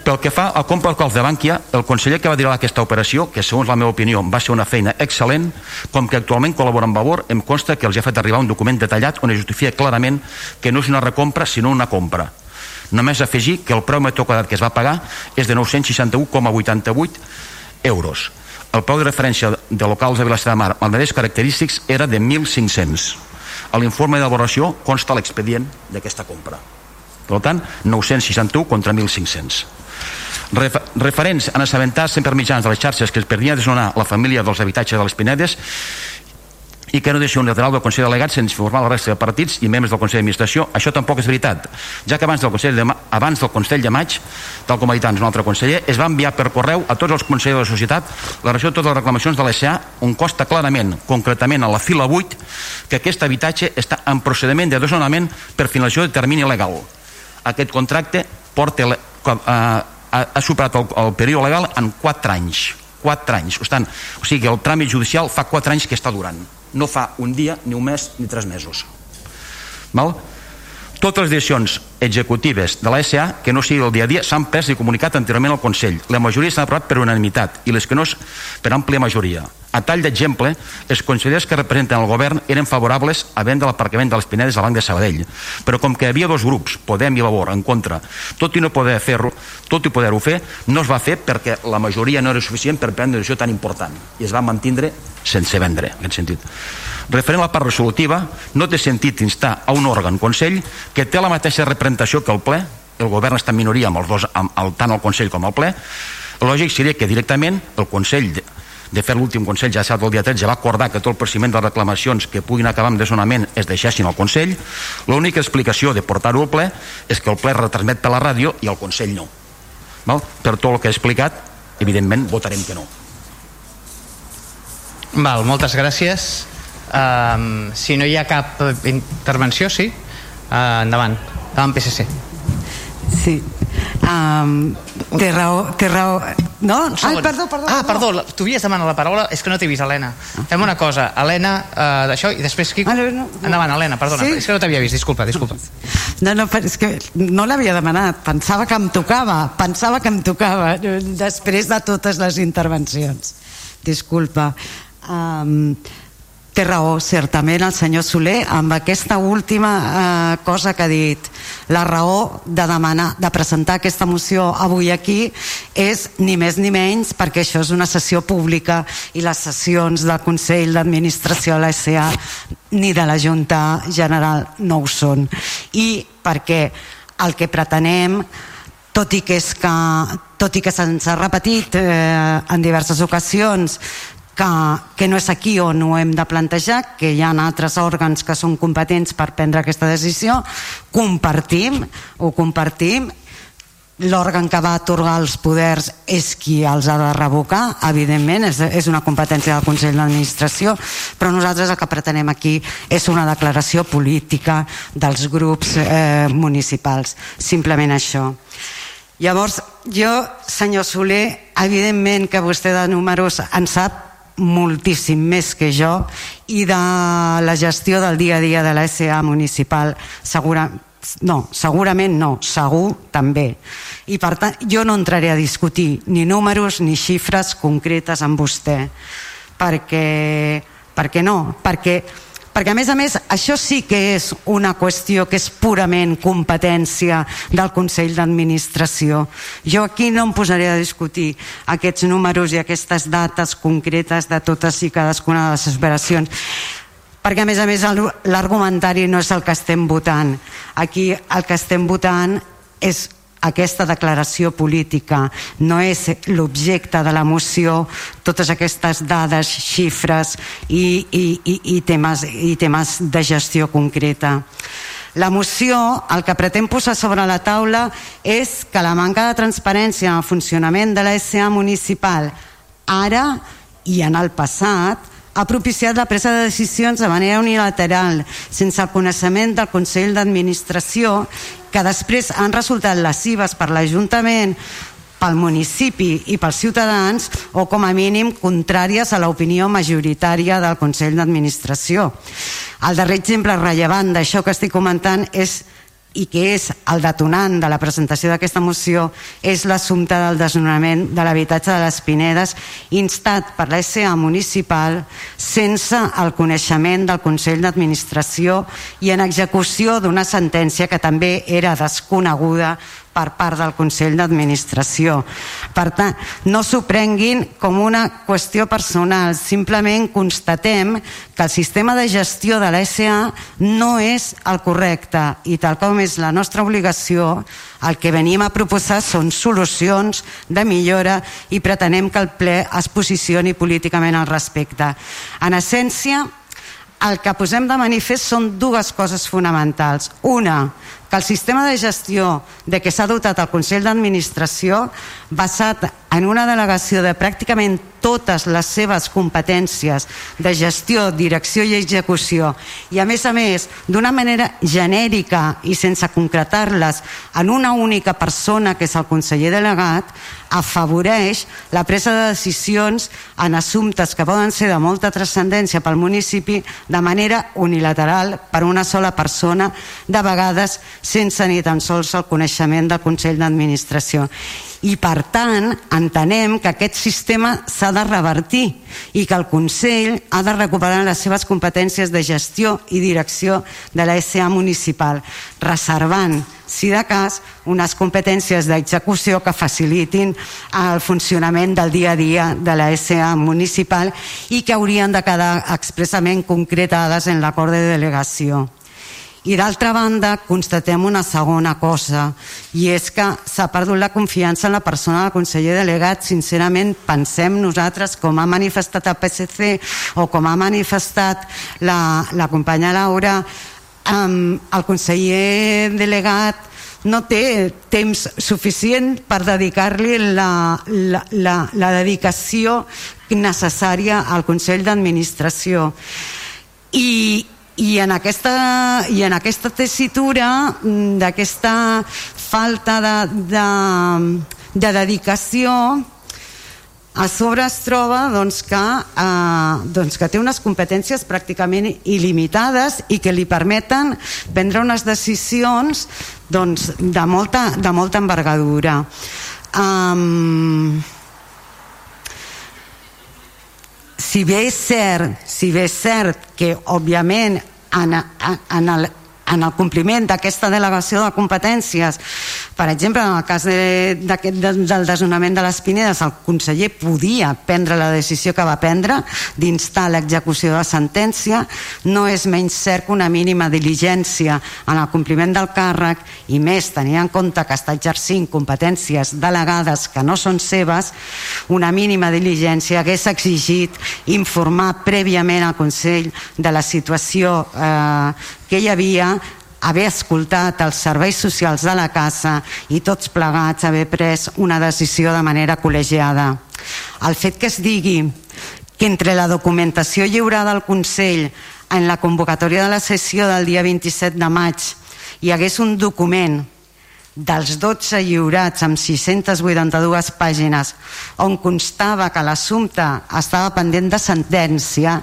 Pel que fa al compra de Bànquia, el conseller que va dirigir aquesta operació, que segons la meva opinió va ser una feina excel·lent, com que actualment col·labora amb Vavor, em consta que els ha fet arribar un document detallat on es justifica clarament que no és una recompra sinó una compra. Només afegir que el preu metre quadrat que es va pagar és de 961,88 euros. El preu de referència de locals de Vilassar de Mar amb les característics era de 1.500. A l'informe d'elaboració consta l'expedient d'aquesta compra. Per tant, 961 contra 1.500. Refer referents en assabentar sempre mitjans de les xarxes que es perdia desnonar la família dels habitatges de les Pinedes i que no deixa un lateral del Consell Delegat sense informar la resta de partits i membres del Consell d'Administració. Això tampoc és veritat, ja que abans del Consell de, abans del Consell de maig, tal com ha dit un altre conseller, es va enviar per correu a tots els consellers de la societat la regió de totes les reclamacions de l'ESA on costa clarament, concretament a la fila 8, que aquest habitatge està en procediment de desnonament per finalització de termini legal. Aquest contracte porta, eh, ha superat el, el període legal en 4 anys. 4 anys, o, tant, o sigui el tràmit judicial fa 4 anys que està durant no fa un dia, ni un mes, ni tres mesos Val? totes les decisions executives de la SA que no sigui el dia a dia s'han pres i comunicat anteriorment al Consell. La majoria s'han aprovat per unanimitat i les que no és per àmplia majoria. A tall d'exemple, els consellers que representen el govern eren favorables a vendre l'aparcament de les Pinedes al Banc de Sabadell, però com que hi havia dos grups, Podem i Vavor, en contra, tot i no poder fer-ho, tot i poder-ho fer, no es va fer perquè la majoria no era suficient per prendre una decisió tan important i es va mantindre sense vendre, en aquest sentit. Referent a la part resolutiva, no té sentit instar a un òrgan Consell que té la mateixa representació que el ple, el govern està en minoria amb els dos, amb el, tant el Consell com el ple, lògic seria que directament el Consell de fet l'últim Consell ja sap el dia 13 ja va acordar que tot el procediment de reclamacions que puguin acabar amb desonament es deixessin al Consell. L'única explicació de portar-ho al ple és que el ple retransmet per la ràdio i el Consell no. Val? per tot el que he explicat evidentment votarem que no. Val, moltes gràcies. Um, si no hi ha cap intervenció sí? Uh, endavant, endavant PSC Sí, um, té raó, té raó. No? Ai, perdó, perdó. Ah, perdó, la- tu havies demanat la paraula, és que no t'he vist, Helena. Fem una cosa, Helena, uh, d'això, i després Quico. Ah, no, no. Endavant, Helena, perdona, Sí? és que no t'havia vist, disculpa, disculpa. No, no, és que no l'havia demanat, pensava que em tocava, pensava que em tocava eh, després de totes les intervencions. Disculpa. Um, té raó, certament, el senyor Soler, amb aquesta última eh, cosa que ha dit. La raó de demanar, de presentar aquesta moció avui aquí és ni més ni menys perquè això és una sessió pública i les sessions del Consell d'Administració de la SA ni de la Junta General no ho són. I perquè el que pretenem tot i que, és que, tot i que se'ns ha repetit eh, en diverses ocasions que, que no és aquí on ho hem de plantejar, que hi ha altres òrgans que són competents per prendre aquesta decisió, compartim, ho compartim, l'òrgan que va atorgar els poders és qui els ha de revocar, evidentment, és, és una competència del Consell d'Administració, però nosaltres el que pretenem aquí és una declaració política dels grups eh, municipals, simplement això. Llavors, jo, senyor Soler, evidentment que vostè de números en sap moltíssim més que jo i de la gestió del dia a dia de la SA municipal segura, no, segurament no, segur també. I per tant, jo no entraré a discutir ni números ni xifres concretes amb vostè, perquè, perquè no, perquè, perquè a més a més això sí que és una qüestió que és purament competència del Consell d'Administració. Jo aquí no em posaré a discutir aquests números i aquestes dates concretes de totes i cadascuna de les operacions perquè a més a més l'argumentari no és el que estem votant aquí el que estem votant és aquesta declaració política no és l'objecte de la moció. Totes aquestes dades, xifres i, i, i, i, temes, i temes de gestió concreta. La moció el que pretén posar sobre la taula és que la manca de transparència en el funcionament de la SA municipal ara i en el passat ha propiciat la presa de decisions de manera unilateral, sense el coneixement del Consell d'Administració, que després han resultat lesives per l'Ajuntament, pel municipi i pels ciutadans o com a mínim contràries a l'opinió majoritària del Consell d'Administració. El darrer exemple rellevant d'això que estic comentant és i que és el detonant de la presentació d'aquesta moció és l'assumpte del desnonament de l'habitatge de les Pinedes instat per la SA municipal sense el coneixement del Consell d'Administració i en execució d'una sentència que també era desconeguda per part del Consell d'Administració. Per tant, no s'ho prenguin com una qüestió personal, simplement constatem que el sistema de gestió de la SA no és el correcte i tal com és la nostra obligació, el que venim a proposar són solucions de millora i pretenem que el ple es posicioni políticament al respecte. En essència, el que posem de manifest són dues coses fonamentals. Una, que el sistema de gestió de què s'ha dotat el Consell d'Administració basat en una delegació de pràcticament totes les seves competències de gestió, direcció i execució i a més a més d'una manera genèrica i sense concretar-les en una única persona que és el conseller delegat afavoreix la presa de decisions en assumptes que poden ser de molta transcendència pel municipi de manera unilateral per una sola persona de vegades sense ni tan sols el coneixement del Consell d'Administració i per tant entenem que aquest sistema s'ha de revertir i que el Consell ha de recuperar les seves competències de gestió i direcció de la SA municipal, reservant, si de cas, unes competències d'execució que facilitin el funcionament del dia a dia de la SA municipal i que haurien de quedar expressament concretades en l'acord de delegació. I d'altra banda, constatem una segona cosa, i és que s'ha perdut la confiança en la persona del conseller delegat. Sincerament, pensem nosaltres, com ha manifestat el PSC o com ha manifestat la, la companya Laura, um, el conseller delegat no té temps suficient per dedicar-li la, la, la, la dedicació necessària al Consell d'Administració. I, i en aquesta, i en aquesta tessitura mm, d'aquesta falta de, de, de dedicació a sobre es troba doncs, que, eh, doncs, que té unes competències pràcticament il·limitades i que li permeten prendre unes decisions doncs, de, molta, de molta envergadura. Um, si bé és cert, si bé és cert que òbviament en, en, el, en el compliment d'aquesta delegació de competències per exemple, en el cas de, de, del desnonament de les Pinedes, el conseller podia prendre la decisió que va prendre d'instar l'execució de la sentència. No és menys cert que una mínima diligència en el compliment del càrrec i més tenint en compte que està exercint competències delegades que no són seves, una mínima diligència hagués exigit informar prèviament al Consell de la situació eh, que hi havia haver escoltat els serveis socials de la casa i tots plegats haver pres una decisió de manera col·legiada. El fet que es digui que entre la documentació lliurada al Consell en la convocatòria de la sessió del dia 27 de maig hi hagués un document dels 12 lliurats amb 682 pàgines on constava que l'assumpte estava pendent de sentència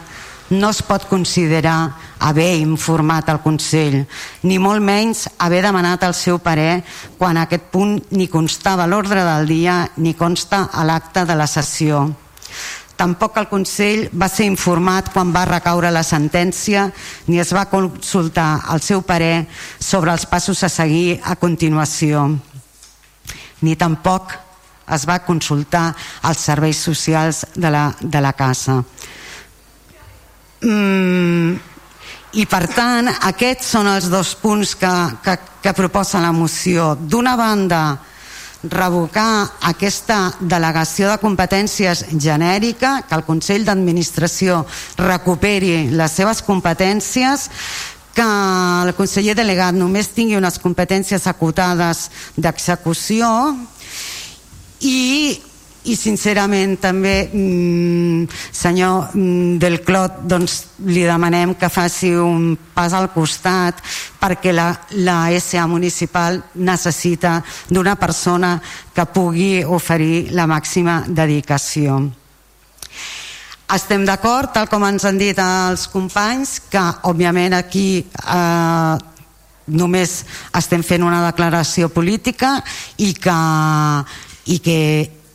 no es pot considerar haver informat el Consell, ni molt menys haver demanat el seu parer quan aquest punt ni constava l'ordre del dia ni consta a l'acte de la sessió. Tampoc el Consell va ser informat quan va recaure la sentència ni es va consultar el seu parer sobre els passos a seguir a continuació. Ni tampoc es va consultar els serveis socials de la, de la casa. Mm, i per tant aquests són els dos punts que, que, que proposa la moció. D'una banda revocar aquesta delegació de competències genèrica, que el Consell d'Administració recuperi les seves competències, que el conseller delegat només tingui unes competències acotades d'execució i i sincerament també mm, senyor mm, del Clot doncs li demanem que faci un pas al costat perquè la, la SA municipal necessita d'una persona que pugui oferir la màxima dedicació. Estem d'acord, tal com ens han dit els companys, que òbviament aquí eh, només estem fent una declaració política i que, i que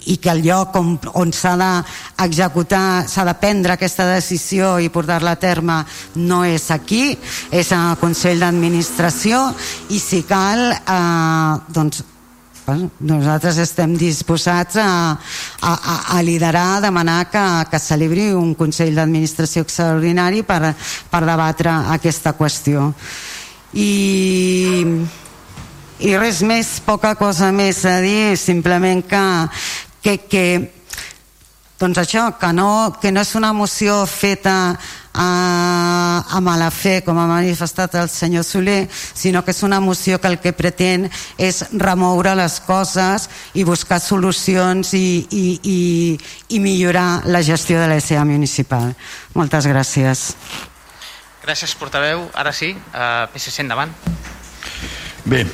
i que el lloc on, on s'ha d'executar, s'ha de prendre aquesta decisió i portar-la a terme no és aquí, és al Consell d'Administració i si cal eh, doncs nosaltres estem disposats a, a, a liderar, a demanar que, que celebri un Consell d'Administració extraordinari per, per debatre aquesta qüestió. I, i res més, poca cosa més a dir, simplement que, que, que doncs això, que no, que no és una moció feta a, a mala fe, com ha manifestat el senyor Soler, sinó que és una moció que el que pretén és remoure les coses i buscar solucions i, i, i, i millorar la gestió de la SEA municipal. Moltes gràcies. Gràcies, portaveu. Ara sí, uh, PSC endavant. Bé,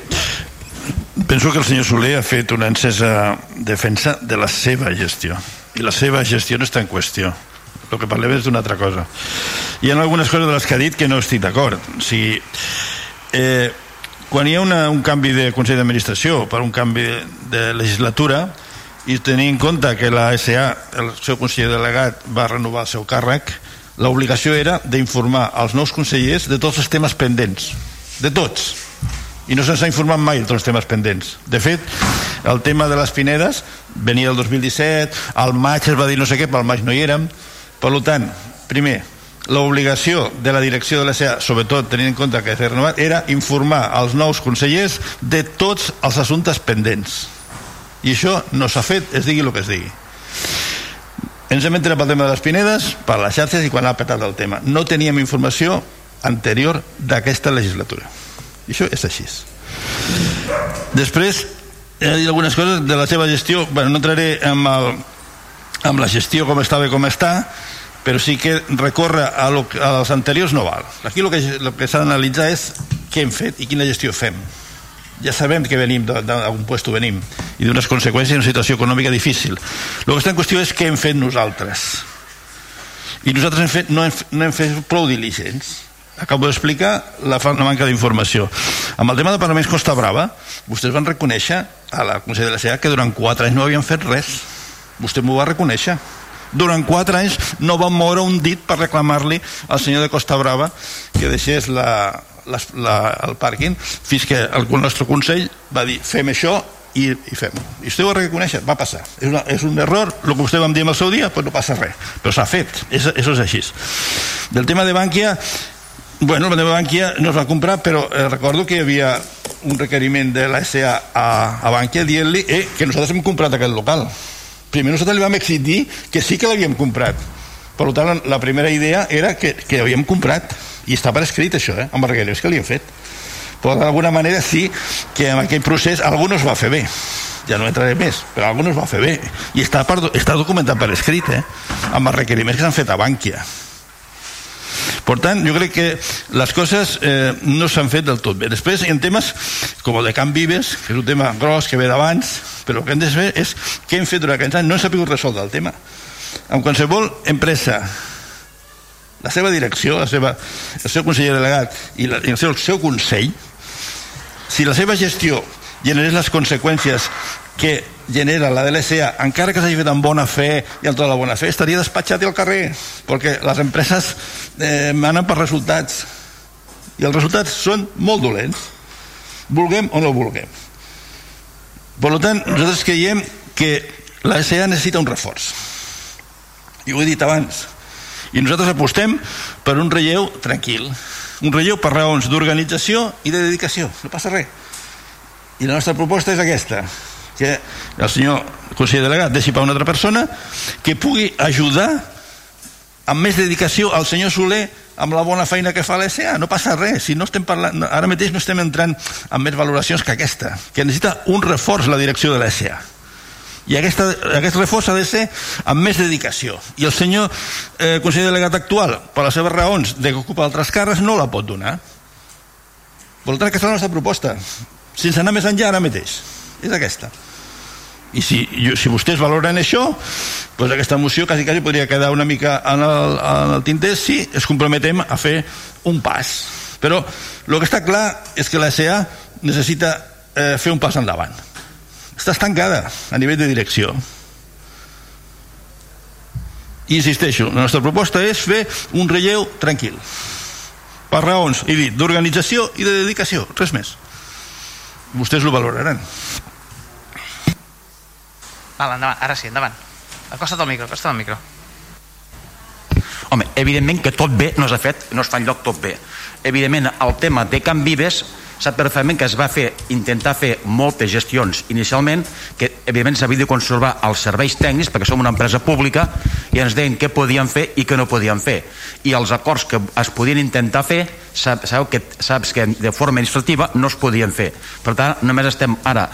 Penso que el senyor Soler ha fet una encesa defensa de la seva gestió. I la seva gestió no està en qüestió. El que parlem és d'una altra cosa. Hi ha algunes coses de les que ha dit que no estic d'acord. O sigui, eh, quan hi ha una, un canvi de Consell d'Administració per un canvi de legislatura i tenir en compte que la SA, el seu conseller delegat, va renovar el seu càrrec, l'obligació era d'informar als nous consellers de tots els temes pendents, de tots, i no se'ns ha informat mai de tots els temes pendents. De fet, el tema de les Pinedes venia el 2017, al maig es va dir no sé què, però al maig no hi érem. Per tant, primer, l'obligació de la direcció de la SEA, sobretot tenint en compte que s'ha renovat, era informar als nous consellers de tots els assumptes pendents. I això no s'ha fet, es digui el que es digui. Ens hem entrat pel tema de les Pinedes, per les xarxes i quan ha petat el tema. No teníem informació anterior d'aquesta legislatura. I això és així. Després, he de dir algunes coses de la seva gestió. Bueno, no entraré amb, el, amb la gestió com estava com està, però sí que recórrer a lo, als anteriors no val. Aquí el que, el que s'ha d'analitzar és què hem fet i quina gestió fem. Ja sabem que venim d'un puesto venim i d'unes conseqüències d'una situació econòmica difícil. El que està en qüestió és què hem fet nosaltres. I nosaltres hem fet, no, hem, no hem fet prou diligents acabo d'explicar la, la manca d'informació. Amb el tema de pagaments Costa Brava vostès van reconèixer a la Consell de la SEA que durant 4 anys no havien fet res. Vostè m'ho va reconèixer. Durant 4 anys no van moure un dit per reclamar-li al senyor de Costa Brava que deixés la, la, la, el pàrquing fins que el, el nostre Consell va dir fem això i, i fem i vostè ho va reconèixer, va passar. És, una, és un error, el que vostè vam dir en el seu dia doncs no passa res, però s'ha fet és, això és així. Del tema de Bànquia Bueno, meva Bànquia no es va comprar, però eh, recordo que hi havia un requeriment de la SA a, a Bànquia dient-li eh, que nosaltres hem comprat aquest local. Primer nosaltres li vam exigir que sí que l'havíem comprat. Per tant, la primera idea era que, que havíem comprat. I està per escrit això, eh, amb els requeriments que li hem fet. Però d'alguna manera sí que en aquell procés algú no es va fer bé ja no entraré més, però algú no es va fer bé i està, per, està documentat per escrit eh? amb els requeriments que s'han fet a Bànquia per tant, jo crec que les coses eh, no s'han fet del tot bé. Després, en temes com el de Can Vives, que és un tema gros que ve d'abans, però el que hem de fer és què hem fet durant aquests anys, no s'ha pogut resoldre el tema. En qualsevol empresa, la seva direcció, la seva, el seu conseller delegat i, la, i el, seu, el seu consell, si la seva gestió generés les conseqüències que genera la DLSA, encara que s'hagi fet amb bona fe i amb tota la bona fe, estaria despatxat al carrer, perquè les empreses eh, manen per resultats. I els resultats són molt dolents vulguem o no vulguem. Per tant nosaltres creiem que la SA necessita un reforç. I ho he dit abans. I nosaltres apostem per un relleu tranquil un relleu per raons d'organització i de dedicació. No passa res. I la nostra proposta és aquesta que el senyor conseller delegat deixi per una altra persona que pugui ajudar amb més dedicació al senyor Soler amb la bona feina que fa l'ESA, no passa res. Si no estem parlant, ara mateix no estem entrant en més valoracions que aquesta que necessita un reforç la direcció de l'ESA i aquesta, aquest reforç ha de ser amb més dedicació. I el senyor eh, conseller delegat actual per les seves raons de que ocupa altres càrrecs no la pot donar. Per tant aquesta és la nostra proposta. Sense anar més enllà ara mateix és aquesta. I si, si vostès valoren això doncs aquesta moció quasi, quasi podria quedar una mica en el, en el tinter si es comprometem a fer un pas. Però el que està clar és que la SA necessita eh, fer un pas endavant. Està estancada a nivell de direcció. I insisteixo, la nostra proposta és fer un relleu tranquil. Per raons, he dit, d'organització i de dedicació, res més. Vostès ho valoraran Val, endavant, ara sí, endavant acosta't al micro, acosta't al micro Home, evidentment que tot bé no s'ha fet, no es fa enlloc tot bé. Evidentment, el tema de Can Vives sap perfectament que es va fer, intentar fer moltes gestions inicialment, que evidentment s'havia de conservar els serveis tècnics, perquè som una empresa pública, i ens deien què podien fer i què no podien fer. I els acords que es podien intentar fer, sabeu que, saps que de forma administrativa no es podien fer. Per tant, només estem ara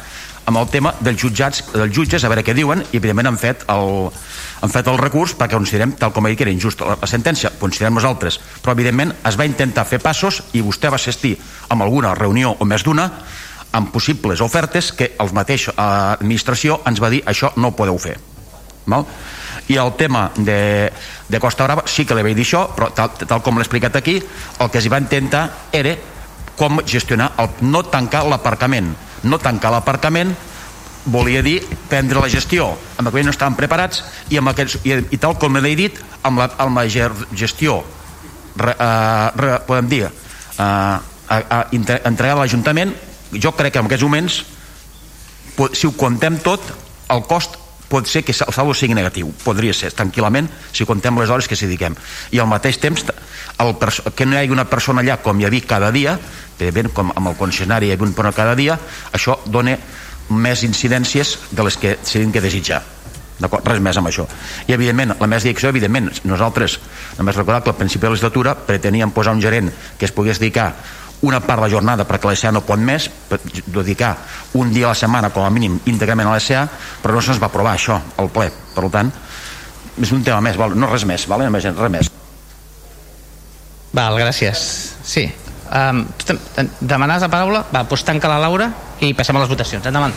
amb el tema dels jutjats, dels jutges, a veure què diuen, i evidentment han fet el, han fet el recurs perquè considerem, tal com ha dit que era injusta la, la sentència, considerem nosaltres, però evidentment es va intentar fer passos i vostè va assistir amb alguna reunió o més d'una amb possibles ofertes que el mateix eh, administració ens va dir això no ho podeu fer Val? i el tema de, de Costa Brava sí que li vaig dir això però tal, tal com l'he explicat aquí el que es va intentar era com gestionar, el, no tancar l'aparcament. No tancar l'aparcament volia dir prendre la gestió. Amb aquells no estaven preparats i, amb aquests, i, i tal com he dit amb la, amb la gestió. Re, uh, re, podem dir uh, a, a, entregar a l'Ajuntament jo crec que en aquests moments si ho contem tot el cost pot ser que el saldo sigui negatiu. Podria ser, tranquil·lament, si contem les hores que s'hi dediquem. I al mateix temps el que no hi hagi una persona allà com hi havia cada dia ben, com amb el concessionari hi havia una persona cada dia això dona més incidències de les que s'han que desitjar res més amb això i evidentment la més direcció evidentment nosaltres només recordar que al principi de la legislatura preteníem posar un gerent que es pogués dedicar una part de la jornada perquè l'ESA no pot més dedicar un dia a la setmana com a mínim íntegrament a l'ESA però no se'ns va aprovar això al ple per tant és un tema més, val? no res més vale? res més Val, gràcies sí, um, demanes la paraula? Va, doncs tanca la Laura i passem a les votacions endavant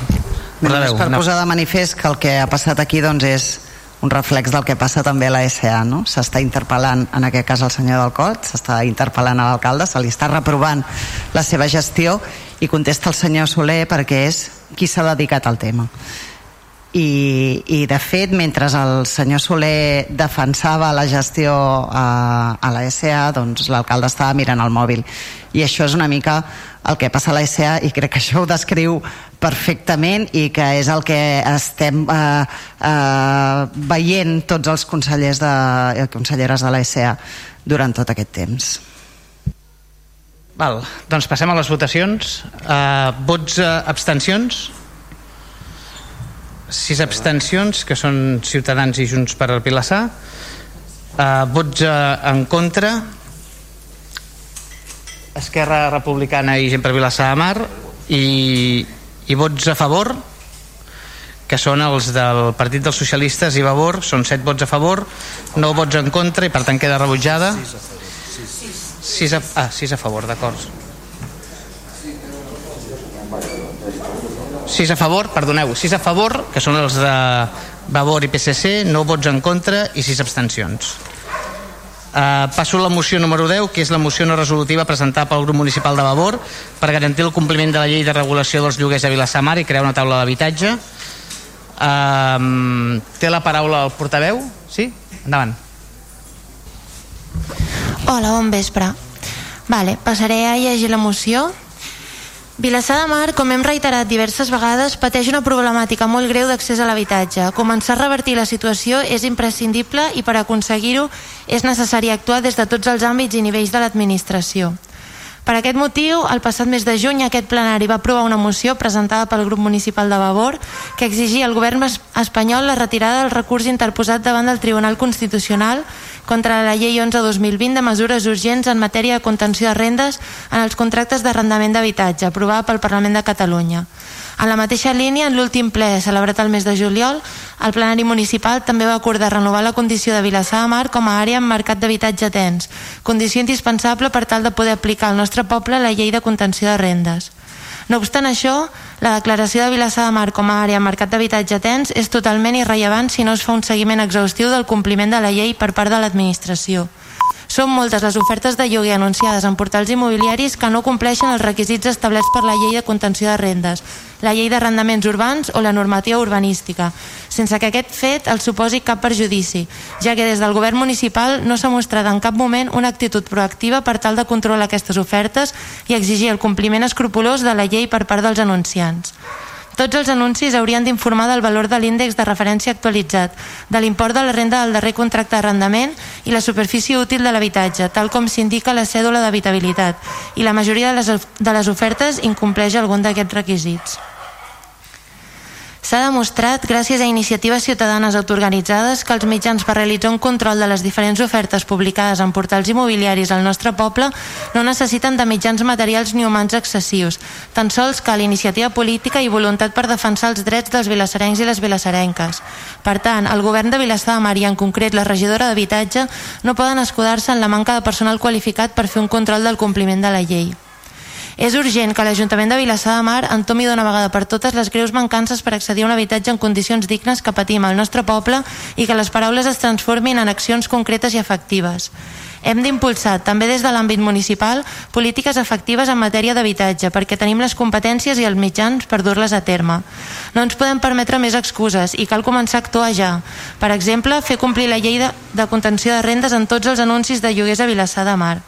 Només per posar de manifest que el que ha passat aquí doncs, és un reflex del que passa també a la SA, no? S'està interpel·lant, en aquest cas, el senyor del Cot, s'està interpel·lant a l'alcalde, se li està reprovant la seva gestió i contesta el senyor Soler perquè és qui s'ha dedicat al tema. I, i de fet mentre el senyor Soler defensava la gestió a, a la SA doncs l'alcalde estava mirant el mòbil i això és una mica el que passa a la SA i crec que això ho descriu perfectament i que és el que estem eh, eh, veient tots els consellers de, i conselleres de la SA durant tot aquest temps. Val, doncs passem a les votacions. Uh, vots uh, abstencions? Sis abstencions, que són Ciutadans i Junts per al Vilassar. Uh, vots uh, en contra? Esquerra Republicana i Gent per Vilassar de Mar. I i vots a favor que són els del Partit dels Socialistes i Vavor, són 7 vots a favor 9 vots en contra i per tant queda rebutjada. 6 a, ah, 6 a favor, d'acord 6 a favor, perdoneu 6 a favor, que són els de Vavor i PSC 9 vots en contra i 6 abstencions Uh, passo a la moció número 10, que és la moció no resolutiva presentada pel grup municipal de Vavor per garantir el compliment de la llei de regulació dels lloguers a Vilassamar i crear una taula d'habitatge. Uh, té la paraula el portaveu? Sí? Endavant. Hola, bon vespre. Vale, passaré a llegir la moció Vilassar de Mar, com hem reiterat diverses vegades, pateix una problemàtica molt greu d'accés a l'habitatge. Començar a revertir la situació és imprescindible i per aconseguir-ho és necessari actuar des de tots els àmbits i nivells de l'administració. Per aquest motiu, el passat mes de juny aquest plenari va aprovar una moció presentada pel grup municipal de Vavor que exigia al govern espanyol la retirada del recurs interposat davant del Tribunal Constitucional contra la llei 11-2020 de mesures urgents en matèria de contenció de rendes en els contractes d'arrendament d'habitatge aprovada pel Parlament de Catalunya. En la mateixa línia, en l'últim ple celebrat el mes de juliol, el plenari municipal també va acordar renovar la condició de Vilassar de Mar com a àrea amb mercat d'habitatge tens, condició indispensable per tal de poder aplicar al nostre poble la llei de contenció de rendes. No obstant això, la declaració de Vilassar de Mar com a àrea amb mercat d'habitatge tens és totalment irrellevant si no es fa un seguiment exhaustiu del compliment de la llei per part de l'administració. Són moltes les ofertes de lloguer anunciades en portals immobiliaris que no compleixen els requisits establerts per la llei de contenció de rendes, la llei d'arrendaments urbans o la normativa urbanística, sense que aquest fet els suposi cap perjudici, ja que des del govern municipal no s'ha mostrat en cap moment una actitud proactiva per tal de controlar aquestes ofertes i exigir el compliment escrupulós de la llei per part dels anunciants. Tots els anuncis haurien d'informar del valor de l'índex de referència actualitzat, de l'import de la renda del darrer contracte d'arrendament i la superfície útil de l'habitatge, tal com s'indica la cèdula d'habitabilitat, i la majoria de les, de les ofertes incompleix algun d'aquests requisits. S'ha demostrat, gràcies a iniciatives ciutadanes autoorganitzades, que els mitjans per realitzar un control de les diferents ofertes publicades en portals immobiliaris al nostre poble no necessiten de mitjans materials ni humans excessius. Tan sols cal iniciativa política i voluntat per defensar els drets dels vilassarencs i les vilassarenques. Per tant, el govern de Vilassar de Mar i en concret la regidora d'Habitatge no poden escudar-se en la manca de personal qualificat per fer un control del compliment de la llei. És urgent que l'Ajuntament de Vilassar de Mar entomi d'una vegada per totes les greus mancances per accedir a un habitatge en condicions dignes que patim al nostre poble i que les paraules es transformin en accions concretes i efectives. Hem d'impulsar, també des de l'àmbit municipal, polítiques efectives en matèria d'habitatge, perquè tenim les competències i els mitjans per dur-les a terme. No ens podem permetre més excuses i cal començar a actuar ja. Per exemple, fer complir la llei de, de contenció de rendes en tots els anuncis de lloguers a Vilassar de Mar.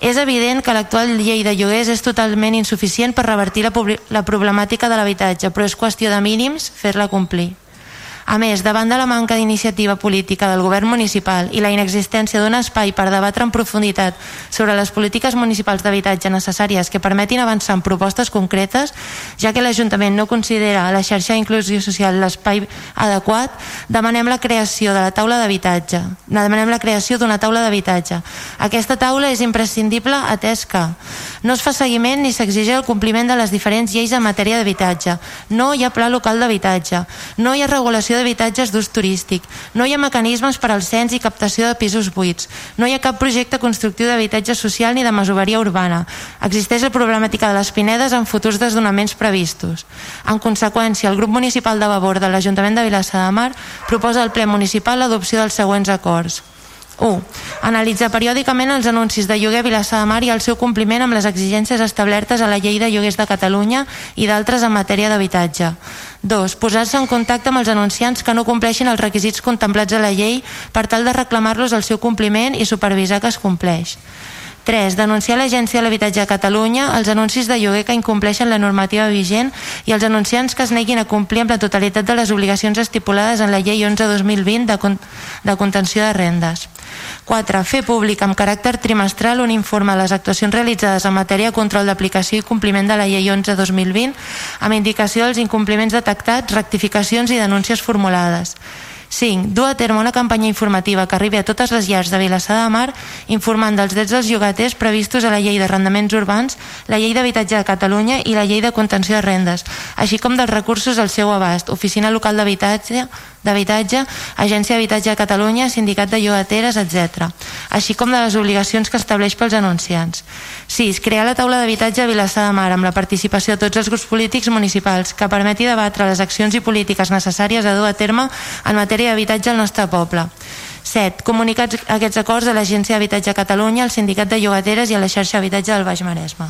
És evident que l'actual llei de lloguers és totalment insuficient per revertir la, la problemàtica de l'habitatge, però és qüestió de mínims fer-la complir. A més, davant de la manca d'iniciativa política del govern municipal i la inexistència d'un espai per debatre en profunditat sobre les polítiques municipals d'habitatge necessàries que permetin avançar en propostes concretes, ja que l'Ajuntament no considera la xarxa d'inclusió social l'espai adequat, demanem la creació de la taula d'habitatge. Demanem la creació d'una taula d'habitatge. Aquesta taula és imprescindible atès que no es fa seguiment ni s'exigeix el compliment de les diferents lleis en matèria d'habitatge. No hi ha pla local d'habitatge. No hi ha regulació d'habitatges d'ús turístic, no hi ha mecanismes per al cens i captació de pisos buits, no hi ha cap projecte constructiu d'habitatge social ni de masoveria urbana. Existeix la problemàtica de les pinedes en futurs desdonaments previstos. En conseqüència, el grup municipal de Vavor de l'Ajuntament de Vilassar de Mar proposa al ple municipal l'adopció dels següents acords. 1. Analitzar periòdicament els anuncis de lloguer a Vilassar de Mar i el seu compliment amb les exigències establertes a la llei de lloguers de Catalunya i d'altres en matèria d'habitatge. 2. Posar-se en contacte amb els anunciants que no compleixin els requisits contemplats a la llei per tal de reclamar-los el seu compliment i supervisar que es compleix. 3. Denunciar a l'Agència de l'Habitatge de Catalunya els anuncis de lloguer que incompleixen la normativa vigent i els anunciants que es neguin a complir amb la totalitat de les obligacions estipulades en la llei 11-2020 de, con de contenció de rendes. 4. Fer públic amb caràcter trimestral un informe de les actuacions realitzades en matèria de control d'aplicació i compliment de la llei 11-2020 amb indicació dels incompliments detectats, rectificacions i denúncies formulades. 5. Dur a terme una campanya informativa que arribi a totes les llars de Vilassar de Mar informant dels drets dels llogaters previstos a la llei d'arrendaments urbans, la llei d'habitatge de Catalunya i la llei de contenció de rendes, així com dels recursos al seu abast, oficina local d'habitatge, d'habitatge, Agència d'Habitatge de Catalunya, Sindicat de Llogateres, etc. Així com de les obligacions que estableix pels anunciants. 6. Crear la taula d'habitatge a Vilassar de Mar amb la participació de tots els grups polítics municipals que permeti debatre les accions i polítiques necessàries a dur a terme en matèria d'habitatge al nostre poble. 7. Comunicar aquests acords a l'Agència d'Habitatge de Catalunya, al Sindicat de Llogateres i a la xarxa d'habitatge del Baix Maresme.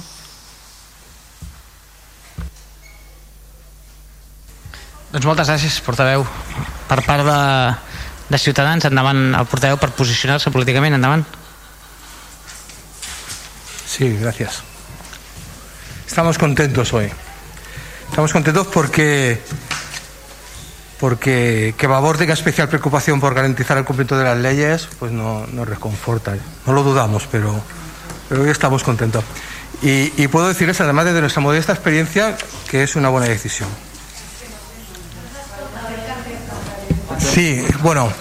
Doncs moltes gràcies, portaveu. Per part de, de Ciutadans, endavant el portaveu per posicionar-se. Sí, gracias. Estamos contentos hoy. Estamos contentos porque porque que Babor tenga especial preocupación por garantizar el cumplimiento de las leyes, pues no nos reconforta. No lo dudamos, pero, hoy estamos contentos. Y, y puedo decirles, además de nuestra modesta experiencia, que es una buena decisión. Sí, bueno,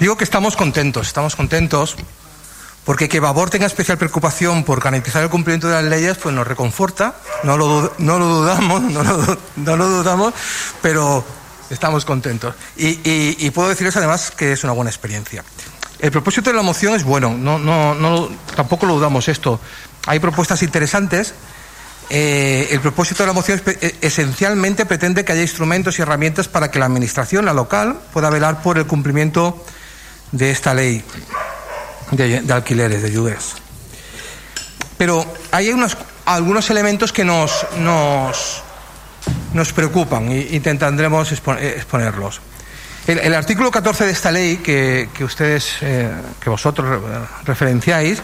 digo que estamos contentos, estamos contentos porque que Babor tenga especial preocupación por garantizar el cumplimiento de las leyes, pues nos reconforta, no lo, dudamos, no lo, dudamos, pero estamos contentos. Y, puedo decirles además que es una buena experiencia. El propósito de la moción es bueno, no, no, no, tampoco lo dudamos esto. Hay propuestas interesantes eh, el propósito de la moción es, esencialmente pretende que haya instrumentos y herramientas para que la Administración, la local, pueda velar por el cumplimiento de esta ley de, alquileres, de ayudas. Pero hay unos, algunos elementos que nos, nos, nos preocupan e intentaremos exponerlos. El, artículo 14 de esta ley que, que ustedes, eh, que vosotros referenciáis,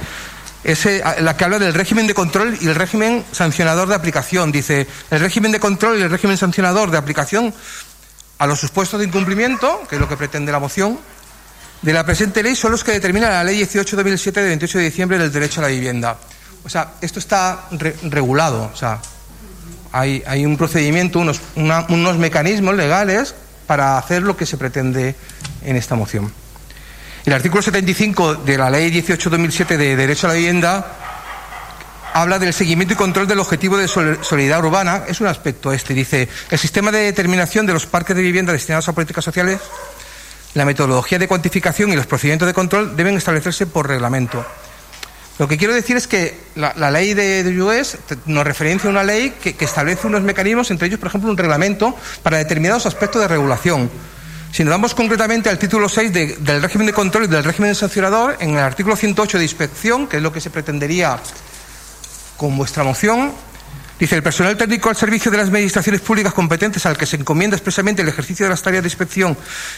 es la que habla del régimen de control y el régimen sancionador de aplicación. Dice, el régimen de control y el régimen sancionador de aplicación a los supuestos de incumplimiento, que es lo que pretende la moción, de la presente ley son los que determina la ley 18-2007 de 28 de diciembre del derecho a la vivienda. O sea, esto está re regulado. O sea, hay, hay un procedimiento, unos, una, unos mecanismos legales para hacer lo que se pretende en esta moción. El artículo 75 de la Ley 18-2007 de Derecho a la Vivienda habla del seguimiento y control del objetivo de solidaridad urbana. Es un aspecto este. Dice, el sistema de determinación de los parques de vivienda destinados a políticas sociales, la metodología de cuantificación y los procedimientos de control deben establecerse por reglamento. Lo que quiero decir es que la, ley de, de US nos referencia a una ley que establece unos mecanismos, entre ellos, por ejemplo, un reglamento para determinados aspectos de regulación. Si nos vamos concretamente al título 6 de, del régimen de control y del régimen sancionador, en el artículo 108 de inspección, que es lo que se pretendería con vuestra moción, dice el personal técnico al servicio de las administraciones públicas competentes al que se encomienda expresamente el ejercicio de las tareas de inspección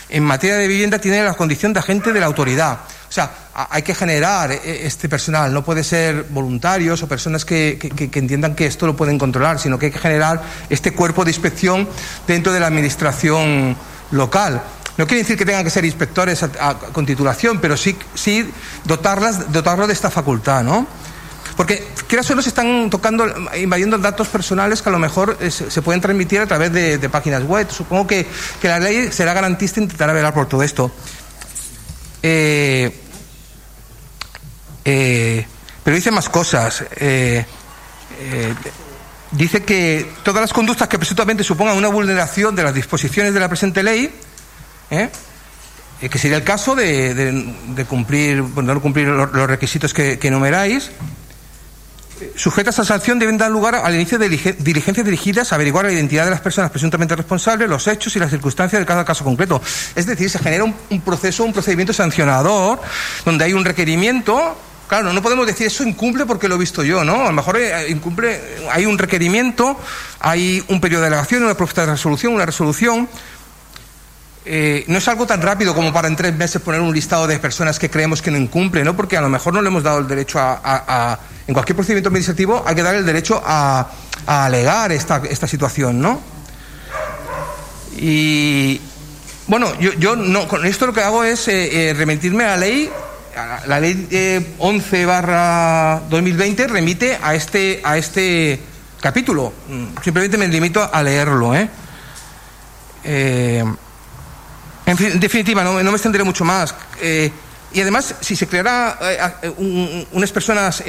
en materia de vivienda tiene la condición de agente de la autoridad. O sea, hay que generar eh, este personal, no puede ser voluntarios o personas que, entiendan que esto lo pueden controlar, sino que hay que generar este cuerpo de inspección dentro de la administración local. No quiere decir que tengan que ser inspectores a, con titulación, pero sí, sí dotarlas, dotarlo de esta facultad, ¿no? Porque quieras o no se están tocando, invadiendo datos personales que a lo mejor eh, se, pueden transmitir a través de, páginas web. Supongo que, que, la ley será garantista e intentará velar por todo esto. Eh, eh, pero dice más cosas. Dice que todas las conductas que presuntamente supongan una vulneración de las disposiciones de la presente ley, que sería el caso de, de, de cumplir, bueno, no cumplir los, requisitos que, que enumeráis, sujetas a sanción deben dar lugar al inicio de diligencias dirigidas a averiguar la identidad de las personas presuntamente responsables, los hechos y las circunstancias de cada caso concreto. Es decir, se genera un proceso, un procedimiento sancionador, donde hay un requerimiento. Claro, no podemos decir eso incumple porque lo he visto yo, ¿no? A lo mejor eh, incumple, hay un requerimiento, hay un periodo de delegación, una propuesta de resolución, una resolución, eh, no es algo tan rápido como para en tres meses poner un listado de personas que creemos que no incumplen, ¿no? porque a lo mejor no le hemos dado el derecho a, en cualquier procedimiento administrativo hay que dar el derecho a, alegar esta, esta, situación, ¿no? Y bueno, yo, yo no, con esto lo que hago es eh, remitirme a la ley, la ley eh, 11 barra 2020 remite a este, a este capítulo. Simplemente me limito a leerlo, ¿eh? eh en, en definitiva, no, no, me extenderé mucho más. Eh, y además, si se creara eh, un, unas personas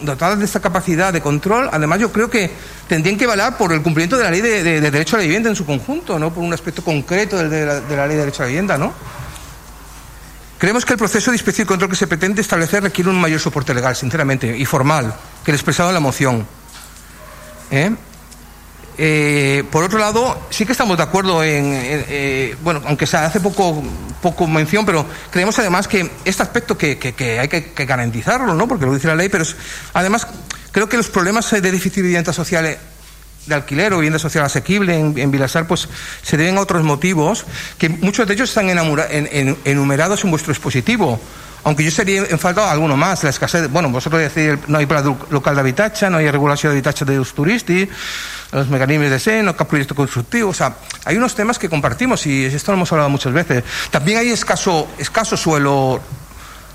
dotadas de esta capacidad de control, además yo creo que tendrían que valer por el cumplimiento de la ley de, de, de, derecho a la vivienda en su conjunto, no por un aspecto concreto de la, ley de derecho a la vivienda, ¿no? Creemos que el proceso de inspección y control que se pretende establecer requiere un mayor soporte legal, sinceramente, y formal, que el expresado en la moción. ¿Eh? Eh, por otro lado, sí que estamos de acuerdo en, eh, bueno, aunque se hace poco, mención, pero creemos además que este aspecto que, hay que, que, garantizarlo, ¿no? Porque lo dice la ley, pero además creo que los problemas de déficit de vivienda social de alquiler o vivienda social asequible en, en Vilasar, pues se deben a otros motivos que muchos de ellos están enumerados en vuestro expositivo. Aunque yo sería en falta alguno más, la escasez, bueno, vosotros decís, no hay plan local de habitatge, no hay regulació d'habitatge d'ús turístic, los mecanismos de SEN, no cap proyecto o sea, hay unos temas que compartimos y esto lo hemos hablado muchas veces. También hay escaso, escaso suelo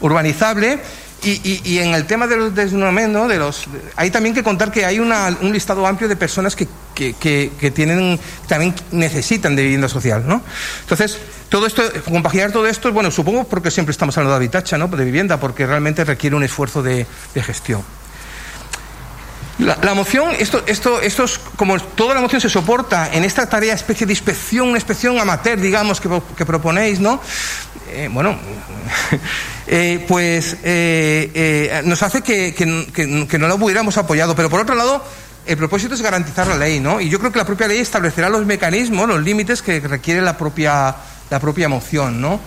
urbanizable y, y, y, en el tema de los desnudamientos, de los, hay también que contar que hay una, un listado amplio de personas que, que, que, tienen, también necesitan de vivienda social, ¿no? Entonces, todo esto, compaginar todo esto, bueno, supongo porque siempre estamos hablando de habitacha, ¿no? De vivienda, porque realmente requiere un esfuerzo de, de gestión. La, moción, esto, esto, esto es como toda la moción se soporta en esta tarea, especie de inspección, una inspección amateur, digamos, que proponéis, ¿no? Eh, bueno, eh, pues eh, nos hace que, no lo hubiéramos apoyado, pero por otro lado, el propósito es garantizar la ley, ¿no? Y yo creo que la propia ley establecerá los mecanismos, los límites que requiere la propia, la propia moción, ¿no?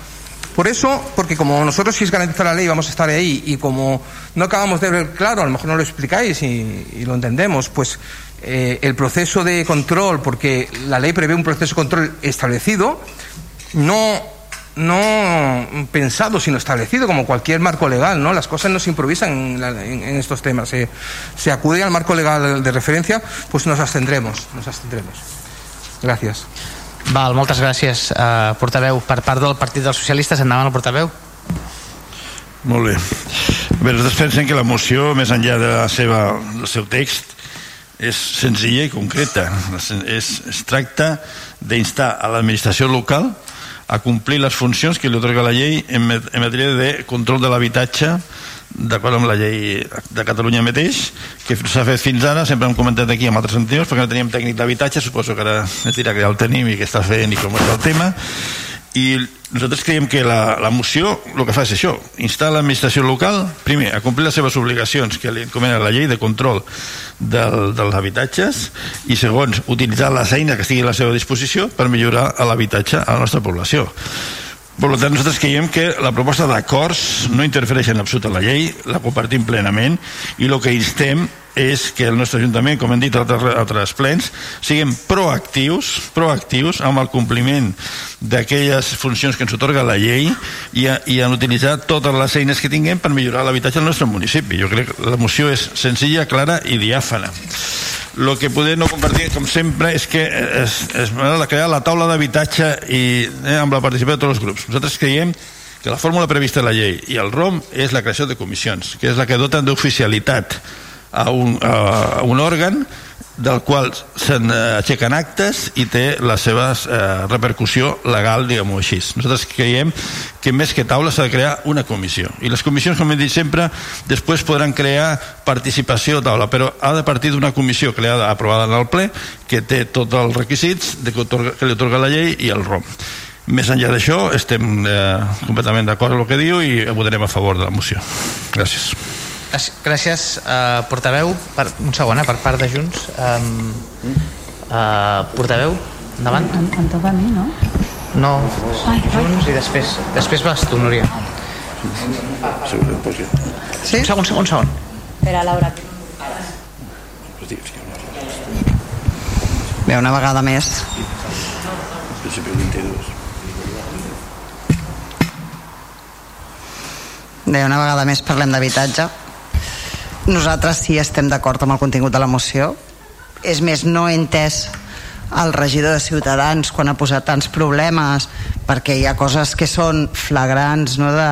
Por eso, porque como nosotros si es garantizar la ley vamos a estar ahí y como no acabamos de ver claro, a lo mejor no lo explicáis y, lo entendemos, pues el proceso de control, porque la ley prevé un proceso de control establecido, no, no pensado, sino establecido como cualquier marco legal, ¿no? Las cosas no se improvisan en, la, en, en estos temas. Se, se acude al marco legal de referencia, pues nos abstendremos, nos abstendremos. Gracias. Val, moltes gràcies, uh, portaveu. Per part del Partit dels Socialistes, endavant el portaveu. Molt bé. Bé, nosaltres pensem que la moció, més enllà de la seva, del seu text, és senzilla i concreta. Es, es tracta d'instar a l'administració local a complir les funcions que li otorga la llei en, en matèria de control de l'habitatge d'acord amb la llei de Catalunya mateix que s'ha fet fins ara, sempre hem comentat aquí amb altres anteriors perquè no teníem tècnic d'habitatge suposo que ara es dirà que ja el tenim i que està fent i com és el tema i nosaltres creiem que la, la moció el que fa és això, instar l'administració local primer, a complir les seves obligacions que li encomena la llei de control del, dels habitatges i segons, utilitzar les eines que estiguin a la seva disposició per millorar l'habitatge a la nostra població. Per tant, nosaltres creiem que la proposta d'acords no interfereix en absolut en la llei, la compartim plenament i el que instem és que el nostre Ajuntament, com hem dit a altres, altres plens, siguem proactius, proactius amb el compliment d'aquelles funcions que ens otorga la llei i, a, i en utilitzar totes les eines que tinguem per millorar l'habitatge al nostre municipi. Jo crec que la moció és senzilla, clara i diàfana. El que poder no compartir, com sempre, és que es, es de crear la taula d'habitatge i eh, amb la participació de tots els grups. Nosaltres creiem que la fórmula prevista en la llei i el ROM és la creació de comissions, que és la que doten d'oficialitat a un, a un òrgan del qual se'n aixequen actes i té la seva eh, repercussió legal, diguem-ho així. Nosaltres creiem que més que taula s'ha de crear una comissió. I les comissions, com hem dit sempre, després podran crear participació a taula, però ha de partir d'una comissió creada, aprovada en el ple, que té tots els requisits de que, otorga, que li otorga la llei i el ROM. Més enllà d'això, estem eh, completament d'acord amb el que diu i votarem a favor de la moció. Gràcies. Gràcies, uh, portaveu. Per, un segon, eh, per part de Junts. Um, uh, portaveu, endavant. Em, em toca a mi, no? No, Ai, Junts i després, després vas tu, Núria. Sí? Un segon, un segon, un segon. Espera, Laura. Bé, una vegada més. Bé, una vegada més parlem d'habitatge. Nosaltres sí estem d'acord amb el contingut de la moció. És més, no he entès el regidor de Ciutadans quan ha posat tants problemes perquè hi ha coses que són flagrants no de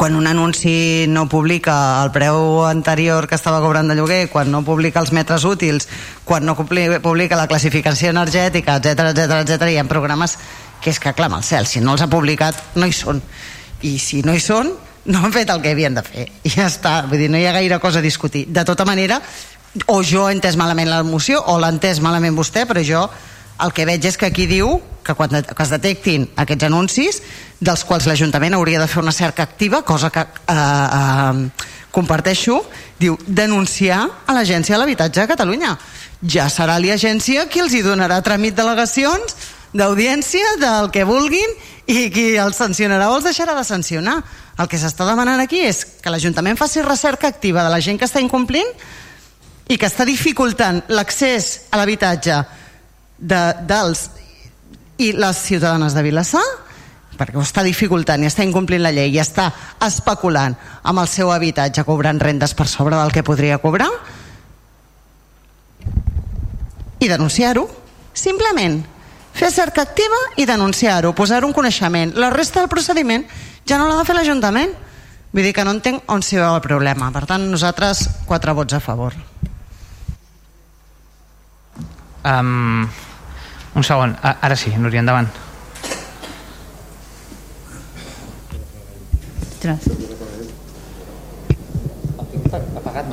quan un anunci no publica el preu anterior que estava cobrant de lloguer, quan no publica els metres útils, quan no publica la classificació energètica, etc etc etc, hi ha programes que és que clama el cel, si no els ha publicat no hi són i si no hi són no han fet el que havien de fer. I ja està, vull dir, no hi ha gaire cosa a discutir. De tota manera, o jo he entès malament la moció o l'ha entès malament vostè però jo el que veig és que aquí diu que quan que es detectin aquests anuncis dels quals l'Ajuntament hauria de fer una cerca activa, cosa que eh, eh, comparteixo, diu denunciar a l'Agència de l'Habitatge de Catalunya. Ja serà l'agència qui els hi donarà tràmit delegacions d'audiència del que vulguin i qui els sancionarà o els deixarà de sancionar. El que s'està demanant aquí és que l'Ajuntament faci recerca activa de la gent que està incomplint i que està dificultant l'accés a l'habitatge de, dels i les ciutadanes de Vilassar perquè ho està dificultant i està incomplint la llei i està especulant amb el seu habitatge cobrant rendes per sobre del que podria cobrar i denunciar-ho simplement fer cerca activa i denunciar-ho posar un coneixement la resta del procediment ja no l'ha de fer l'Ajuntament vull dir que no entenc on s'hi veu el problema per tant nosaltres quatre vots a favor um, un segon, ara sí, Núria, endavant.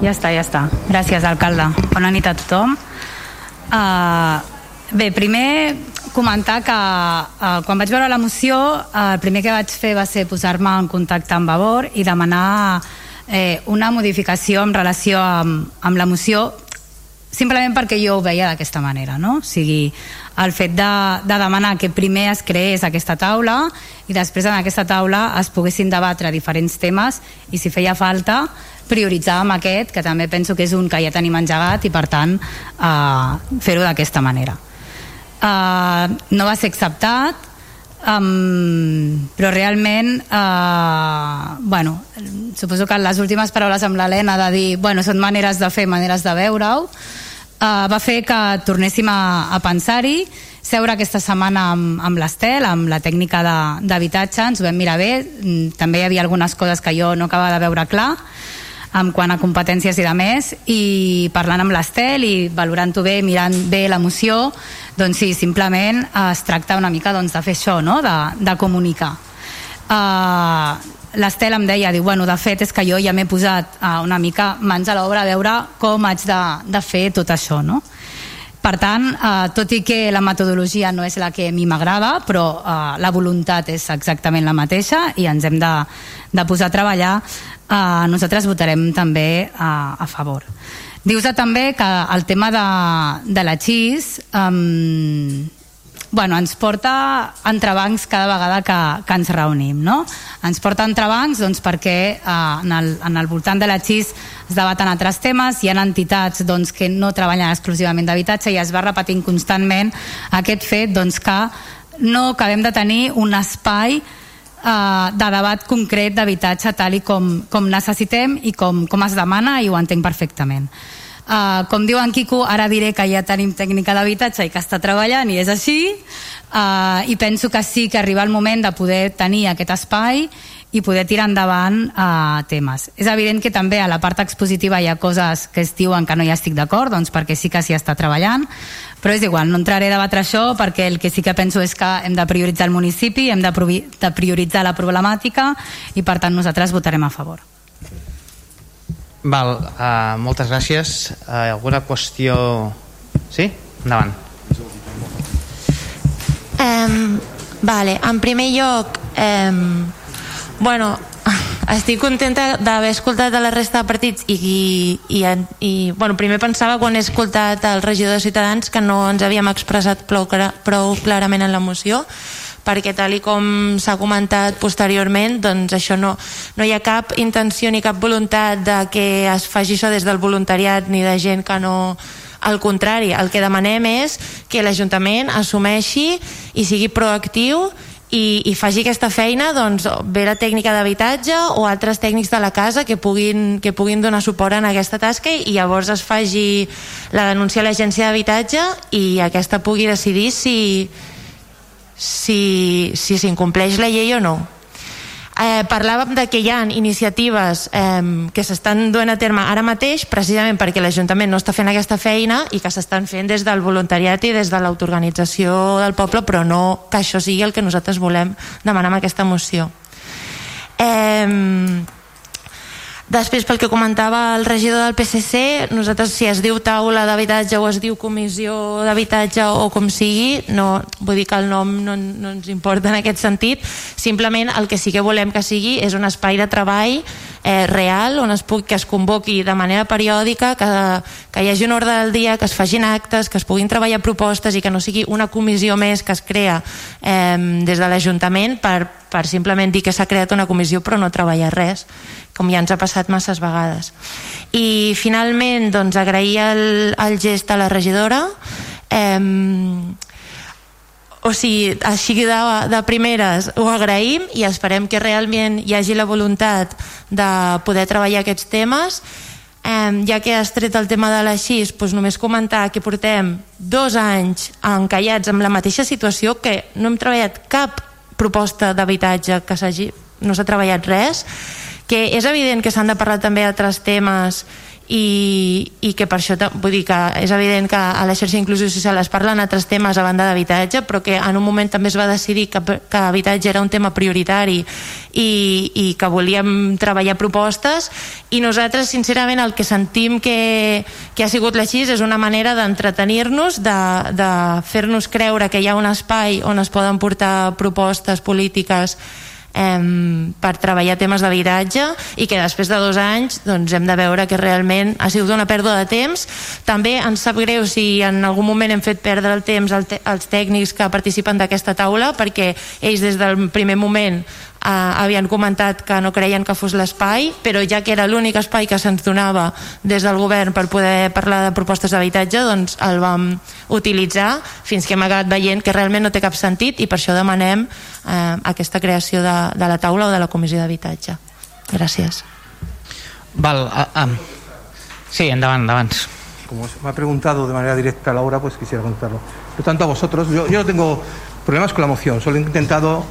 Ja està, ja està. Gràcies, alcalde. Bona nit a tothom. Uh, bé, primer comentar que uh, quan vaig veure la moció uh, el primer que vaig fer va ser posar-me en contacte amb Vavor i demanar eh, una modificació en relació amb, amb la moció simplement perquè jo ho veia d'aquesta manera, no? O sigui, el fet de, de demanar que primer es creés aquesta taula i després en aquesta taula es poguessin debatre diferents temes i si feia falta prioritzàvem aquest, que també penso que és un que ja tenim engegat i per tant eh, fer-ho d'aquesta manera. Eh, no va ser acceptat, Um, però realment uh, bueno, suposo que les últimes paraules amb l'Helena de dir bueno, són maneres de fer, maneres de veure-ho uh, va fer que tornéssim a, a pensar-hi seure aquesta setmana amb, amb l'Estel, amb la tècnica d'habitatge, ens ho vam mirar bé, mm, també hi havia algunes coses que jo no acabava de veure clar, en quant a competències i de més i parlant amb l'Estel i valorant-ho bé, mirant bé l'emoció doncs sí, simplement es tracta una mica doncs, de fer això, no? de, de comunicar uh, l'Estel em deia, diu, bueno, de fet és que jo ja m'he posat uh, una mica mans a l'obra a veure com haig de, de fer tot això no? Per tant, eh, tot i que la metodologia no és la que a mi m'agrada, però eh, la voluntat és exactament la mateixa i ens hem de, de posar a treballar, eh, nosaltres votarem també eh, a favor. Dius també que el tema de, de la XIS eh, bueno, ens porta entrebancs cada vegada que, que ens reunim. No? Ens porta entrebancs doncs, perquè eh, en, el, en el voltant de la XIS es debaten altres temes, hi ha entitats doncs, que no treballen exclusivament d'habitatge i es va repetint constantment aquest fet doncs, que no acabem de tenir un espai eh, de debat concret d'habitatge tal i com, com necessitem i com, com es demana i ho entenc perfectament. Uh, com diu en Quico, ara diré que ja tenim tècnica d'habitatge i que està treballant i és així uh, i penso que sí que arriba el moment de poder tenir aquest espai i poder tirar endavant uh, temes. És evident que també a la part expositiva hi ha coses que es diuen que no hi estic d'acord, doncs perquè sí que s'hi està treballant, però és igual, no entraré a debatre això perquè el que sí que penso és que hem de prioritzar el municipi, hem de, prioritzar la problemàtica i per tant nosaltres votarem a favor. Val, uh, moltes gràcies. Uh, alguna qüestió... Sí? Endavant. Um, vale, en primer lloc, um, bueno, estic contenta d'haver escoltat la resta de partits i, i, i, i bueno, primer pensava quan he escoltat el regidor de Ciutadans que no ens havíem expressat prou, prou clarament en la moció perquè tal i com s'ha comentat posteriorment doncs això no, no hi ha cap intenció ni cap voluntat de que es faci això des del voluntariat ni de gent que no al contrari, el que demanem és que l'Ajuntament assumeixi i sigui proactiu i, i faci aquesta feina doncs, bé la tècnica d'habitatge o altres tècnics de la casa que puguin, que puguin donar suport en aquesta tasca i llavors es faci la denúncia a l'agència d'habitatge i aquesta pugui decidir si, si s'incompleix si la llei o no. Eh, parlàvem de que hi ha iniciatives eh, que s'estan duent a terme ara mateix precisament perquè l'Ajuntament no està fent aquesta feina i que s'estan fent des del voluntariat i des de l'autoorganització del poble però no que això sigui el que nosaltres volem demanar amb aquesta moció. Eh, Després, pel que comentava el regidor del PSC, nosaltres si es diu taula d'habitatge o es diu comissió d'habitatge o com sigui, no, vull dir que el nom no, no ens importa en aquest sentit, simplement el que sí que volem que sigui és un espai de treball eh, real on es pugui, que es convoqui de manera periòdica, que, que hi hagi un ordre del dia, que es facin actes, que es puguin treballar propostes i que no sigui una comissió més que es crea eh, des de l'Ajuntament per, per simplement dir que s'ha creat una comissió però no treballar res com ja ens ha passat masses vegades. I finalment, doncs, agrair el, el gest a la regidora. Eh, o sigui, així de, de primeres ho agraïm i esperem que realment hi hagi la voluntat de poder treballar aquests temes eh, ja que has tret el tema de la XIS doncs només comentar que portem dos anys encallats amb la mateixa situació que no hem treballat cap proposta d'habitatge que s'hagi no s'ha treballat res que és evident que s'han de parlar també d'altres temes i, i que per això vull dir que és evident que a la xarxa inclusió social es parlen altres temes a banda d'habitatge però que en un moment també es va decidir que, que habitatge era un tema prioritari i, i que volíem treballar propostes i nosaltres sincerament el que sentim que, que ha sigut la és una manera d'entretenir-nos de, de fer-nos creure que hi ha un espai on es poden portar propostes polítiques eh, per treballar temes d'habitatge i que després de dos anys doncs, hem de veure que realment ha sigut una pèrdua de temps. També ens sap greu si en algun moment hem fet perdre el temps als tècnics que participen d'aquesta taula perquè ells des del primer moment eh, havien comentat que no creien que fos l'espai, però ja que era l'únic espai que se'ns donava des del govern per poder parlar de propostes d'habitatge, doncs el vam utilitzar fins que hem acabat veient que realment no té cap sentit i per això demanem eh, aquesta creació de, de la taula o de la comissió d'habitatge. Gràcies. Val, uh, um, sí, endavant, endavant. Como me ha preguntado de manera directa Laura, pues quisiera contarlo. Por tanto, a vosotros, yo, yo no tengo problemas con la moción, solo he intentado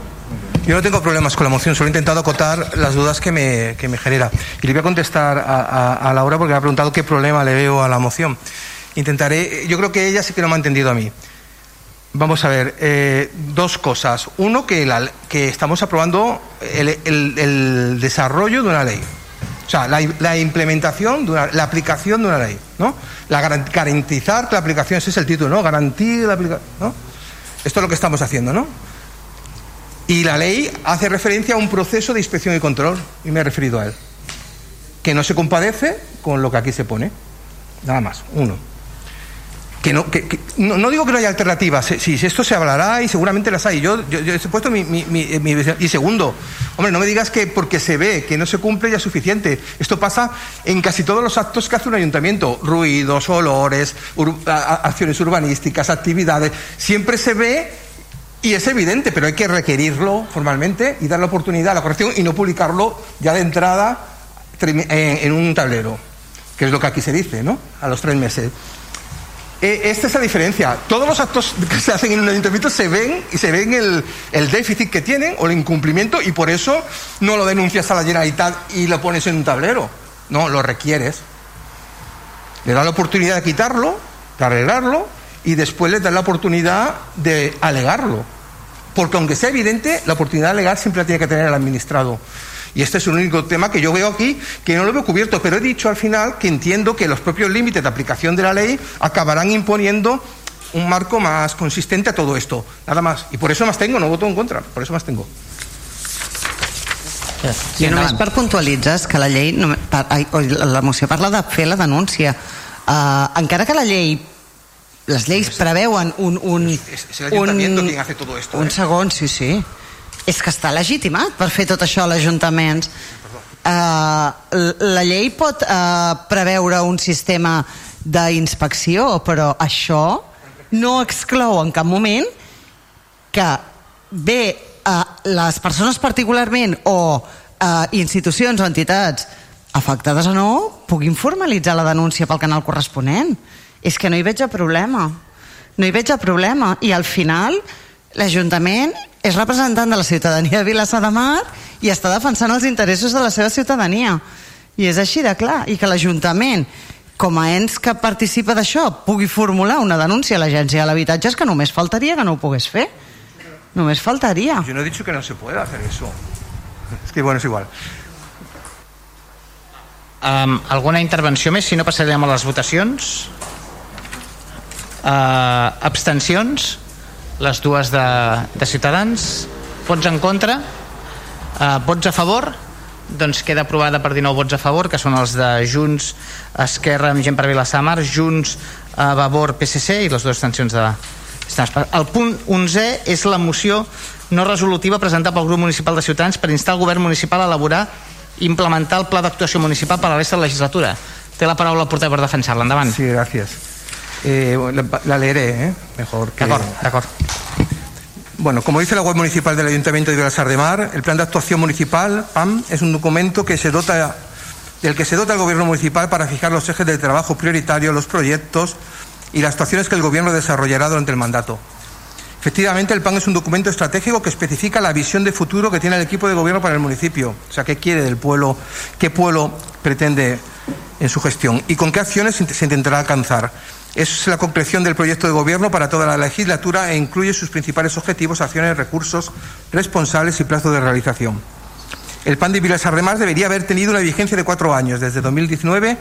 Yo no tengo problemas con la moción, solo he intentado acotar las dudas que me, que me genera. Y le voy a contestar a, a, a, Laura porque me ha preguntado qué problema le veo a la moción. Intentaré, yo creo que ella sí que no me ha entendido a mí. Vamos a ver, eh, dos cosas. Uno, que, la, que estamos aprobando el, desarrollo de una ley. O sea, la, implementación, de una, la aplicación de una ley, ¿no? La garan- garantizar la aplicación, ese es el título, ¿no? Garantía la aplicación, ¿no? Esto es lo que estamos haciendo, ¿no? Y la ley hace referencia a un proceso de inspección y control, y me he referido a él, que no se compadece con lo que aquí se pone. Nada más, uno. Que no, que- no, digo que no haya alternativas, si, si esto se hablará y seguramente las hay. Yo, yo, yo he puesto mi, mi- Y segundo, hombre, no me digas que porque se ve que no se cumple ya es suficiente. Esto pasa en casi todos los actos que hace un ayuntamiento. Ruidos, olores, ur- acciones urbanísticas, actividades. Siempre se ve y es evidente, pero hay que requerirlo formalmente y dar la oportunidad a la corrección y no publicarlo ya de entrada trimi- en, un tablero, que es lo que aquí se dice, ¿no? A los tres meses. Eh, esta es la diferencia. Todos los actos que se hacen en un ayuntamiento se ven y se ven el, déficit que tienen o el incumplimiento y por eso no lo denuncias a la Generalitat y lo pones en un tablero. No, lo requieres. Le das la oportunidad de quitarlo, de arreglarlo y después le das la oportunidad de alegarlo. Porque aunque sea evidente, la oportunidad de alegar siempre la tiene que tener el administrado. Y este es el único tema que yo veo aquí que no lo veo cubierto, pero he dicho al final que entiendo que los propios límites de aplicación de la ley acabarán imponiendo un marco más consistente a todo esto. Nada más. Y por eso más tengo, no voto en contra, por eso más tengo. Sí, només per puntualitzar, és que la llei, la moció parla de fer la denúncia. Uh, encara que la llei les lleis preveuen un, un, Es el ayuntamiento quien hace todo esto. un ¿eh? segon, sí, sí. És que està legitimat per fer tot això a l'Ajuntament. Uh, la llei pot uh, preveure un sistema d'inspecció, però això no exclou en cap moment que bé uh, les persones particularment o uh, institucions o entitats afectades o no puguin formalitzar la denúncia pel canal corresponent. És que no hi veig el problema. No hi veig el problema. I al final l'Ajuntament és representant de la ciutadania de Vilassar de Mar i està defensant els interessos de la seva ciutadania. I és així de clar. I que l'Ajuntament, com a ens que participa d'això, pugui formular una denúncia a l'Agència de l'Habitatge és que només faltaria que no ho pogués fer. Només faltaria. Yo no he dicho que no se pueda hacer eso. Es que bueno, es igual. Um, alguna intervenció més? Si no, passarem a les votacions. Uh, abstencions? Les dues de, de Ciutadans. Vots en contra? Uh, vots a favor? Doncs queda aprovada per 19 vots a favor, que són els de Junts, Esquerra, amb gent per Vilassamar, Junts, uh, Vavor, PSC i les dues abstencions de... El punt 11 és la moció no resolutiva presentada pel grup municipal de Ciutadans per instar el govern municipal a elaborar i implementar el pla d'actuació municipal per a la resta de la legislatura. Té la paraula el portaveu per defensar-la. Endavant. Sí, gracias. Eh, la, la leeré, ¿eh? Mejor que... D'acord, d'acord. Bueno, como dice la web municipal del Ayuntamiento de Vilasar de Mar, el Plan de Actuación Municipal, PAM, es un documento que se dota, del que se dota el Gobierno Municipal para fijar los ejes de trabajo prioritario, los proyectos y las actuaciones que el Gobierno desarrollará durante el mandato. Efectivamente, el PAN es un documento estratégico que especifica la visión de futuro que tiene el equipo de gobierno para el municipio. O sea, qué quiere del pueblo, qué pueblo pretende en su gestión y con qué acciones se intentará alcanzar. Es la concreción del proyecto de gobierno para toda la legislatura e incluye sus principales objetivos, acciones, recursos, responsables y plazo de realización. El plan de Vilasar de Mar debería haber tenido una vigencia de cuatro años, desde 2019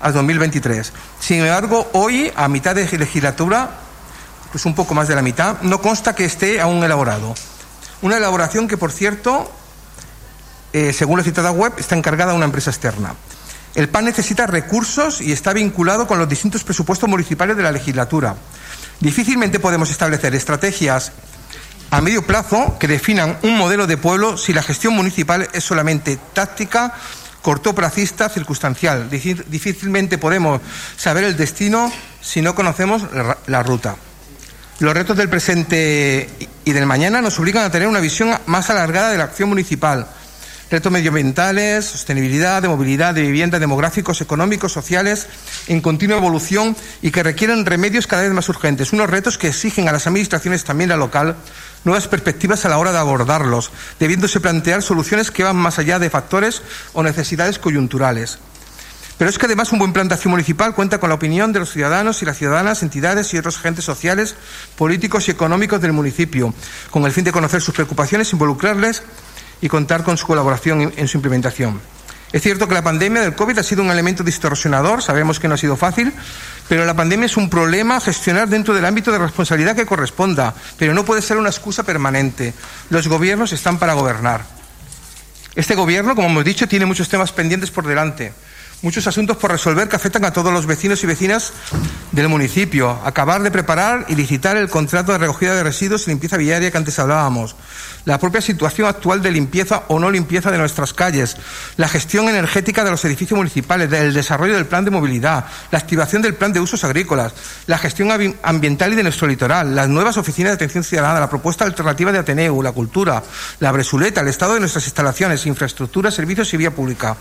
al 2023. Sin embargo, hoy, a mitad de legislatura, pues un poco más de la mitad, no consta que esté aún elaborado. Una elaboración que, por cierto, eh, según la citada web, está encargada a una empresa externa. El PAN necesita recursos y está vinculado con los distintos presupuestos municipales de la legislatura. Difícilmente podemos establecer estrategias a medio plazo que definan un modelo de pueblo si la gestión municipal es solamente táctica, cortoplacista, circunstancial. Difí- Difícilmente podemos saber el destino si no conocemos la ruta. Los retos del presente y del mañana nos obligan a tener una visión más alargada de la acción municipal. Retos medioambientales, sostenibilidad, de movilidad, de vivienda, demográficos, económicos, sociales, en continua evolución y que requieren remedios cada vez más urgentes. Unos retos que exigen a las administraciones, también la local, nuevas perspectivas a la hora de abordarlos, debiéndose plantear soluciones que van más allá de factores o necesidades coyunturales. Pero es que además un buen plan de acción municipal cuenta con la opinión de los ciudadanos y las ciudadanas, entidades y otros agentes sociales, políticos y económicos del municipio, con el fin de conocer sus preocupaciones, involucrarles y contar con su colaboración en, su implementación. Es cierto que la pandemia del COVID ha sido un elemento distorsionador, sabemos que no ha sido fácil, pero la pandemia es un problema a gestionar dentro del ámbito de responsabilidad que corresponda, pero no puede ser una excusa permanente. Los gobiernos están para gobernar. Este gobierno, como hemos dicho, tiene muchos temas pendientes por delante muchos asuntos por resolver que afectan a todos los vecinos y vecinas del municipio. Acabar de preparar y licitar el contrato de recogida de residuos y limpieza viaria que antes hablábamos. La propia situación actual de limpieza o no limpieza de nuestras calles. La gestión energética de los edificios municipales. El desarrollo del plan de movilidad. La activación del plan de usos agrícolas. La gestión ambiental y de nuestro litoral. Las nuevas oficinas de atención ciudadana. La propuesta alternativa de Ateneu. La cultura. La bresuleta. El estado de nuestras instalaciones. Infraestructura, servicios y vía pública.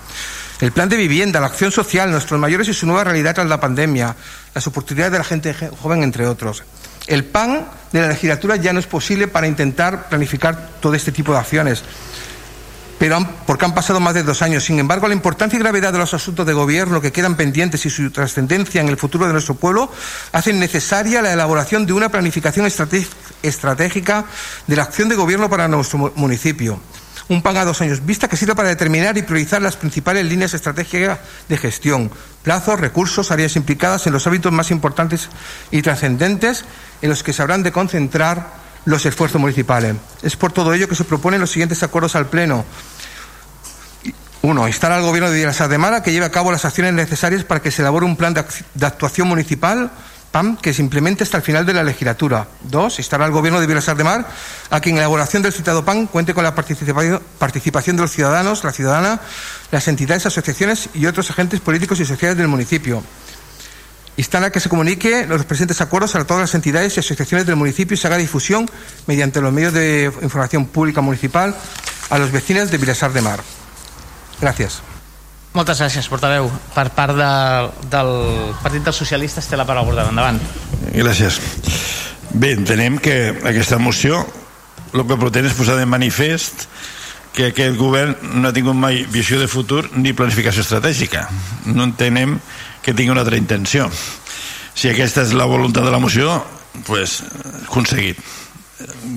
El plan de vivienda, la acción social, nuestros mayores y su nueva realidad tras la pandemia, las oportunidades de la gente joven, entre otros. El PAN de la legislatura ya no es posible para intentar planificar todo este tipo de acciones, pero porque han pasado más de dos años. Sin embargo, la importancia y gravedad de los asuntos de gobierno que quedan pendientes y su trascendencia en el futuro de nuestro pueblo hacen necesaria la elaboración de una planificación estratégica de la acción de gobierno para nuestro municipio un PAN a dos años vista que sirva para determinar y priorizar las principales líneas estratégicas de gestión, plazos, recursos, áreas implicadas en los hábitos más importantes y trascendentes en los que se habrán de concentrar los esfuerzos municipales. Es por todo ello que se proponen los siguientes acuerdos al Pleno. Uno, instar al Gobierno de Vilasar de Mara que lleve a cabo las acciones necesarias para que se elabore un plan de actuación municipal PAM que se implemente hasta el final de la legislatura. Dos, instar al Gobierno de Vilasar de Mar a que en la elaboración del citado PAN cuente con la participación de los ciudadanos, la ciudadana, las entidades, asociaciones y otros agentes políticos y sociales del municipio. Instar a que se comunique los presentes acuerdos a todas las entidades y asociaciones del municipio y se haga difusión mediante los medios de información pública municipal a los vecinos de Vilasar de Mar. Gracias. Moltes gràcies, portaveu. Per part de, del Partit dels Socialistes té la paraula endavant. Gràcies. Bé, entenem que aquesta moció el que pretén és posar de manifest que aquest govern no ha tingut mai visió de futur ni planificació estratègica. No entenem que tingui una altra intenció. Si aquesta és la voluntat de la moció, pues, aconseguit.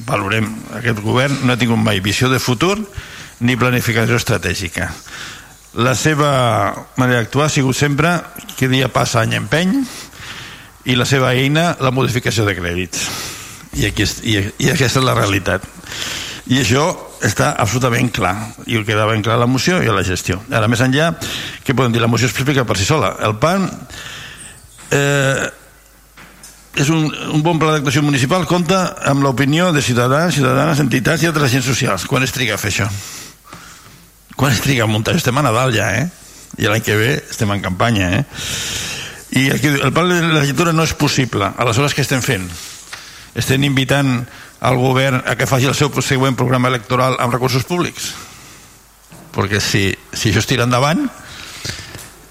Valorem. Aquest govern no ha tingut mai visió de futur ni planificació estratègica la seva manera d'actuar ha sigut sempre que dia passa any empeny i la seva eina la modificació de crèdits. I, aquí, i, i aquesta és la realitat. I això està absolutament clar. I queda ben clar la moció i la gestió. Ara més enllà, què podem dir? la moció explica per si sola. El PAN eh, és un, un bon pla d'actuació municipal compta amb l'opinió de ciutadans, ciutadanes, entitats i altres agents socials. Quan es triga a fer això? Quan es triga a muntar? Estem a Nadal ja, eh? I l'any que ve estem en campanya, eh? I aquí, el pla de la legislatura no és possible. Aleshores, què estem fent? Estem invitant al govern a que faci el seu següent programa electoral amb recursos públics? Perquè si, si això es tira endavant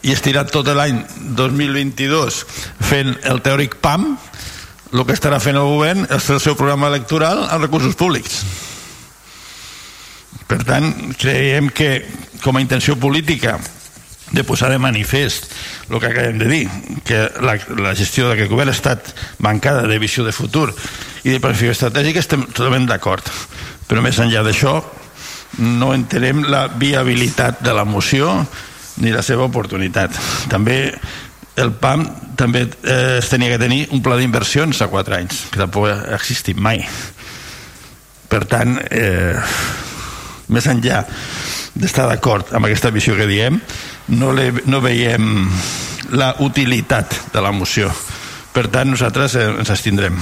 i es tira tot l'any 2022 fent el teòric PAM, el que estarà fent el govern és el seu programa electoral amb recursos públics per tant, creiem que com a intenció política de posar de manifest el que acabem de dir, que la, la gestió d'aquest govern ha estat mancada de visió de futur i de planificació estratègica, estem totalment d'acord. Però més enllà d'això, no entenem la viabilitat de la moció ni la seva oportunitat. També el PAM també eh, es tenia que tenir un pla d'inversions a 4 anys, que tampoc ha existit mai. Per tant, eh, més enllà d'estar d'acord amb aquesta visió que diem no, le, no veiem la utilitat de la moció. Per tant nosaltres eh, ens estindrem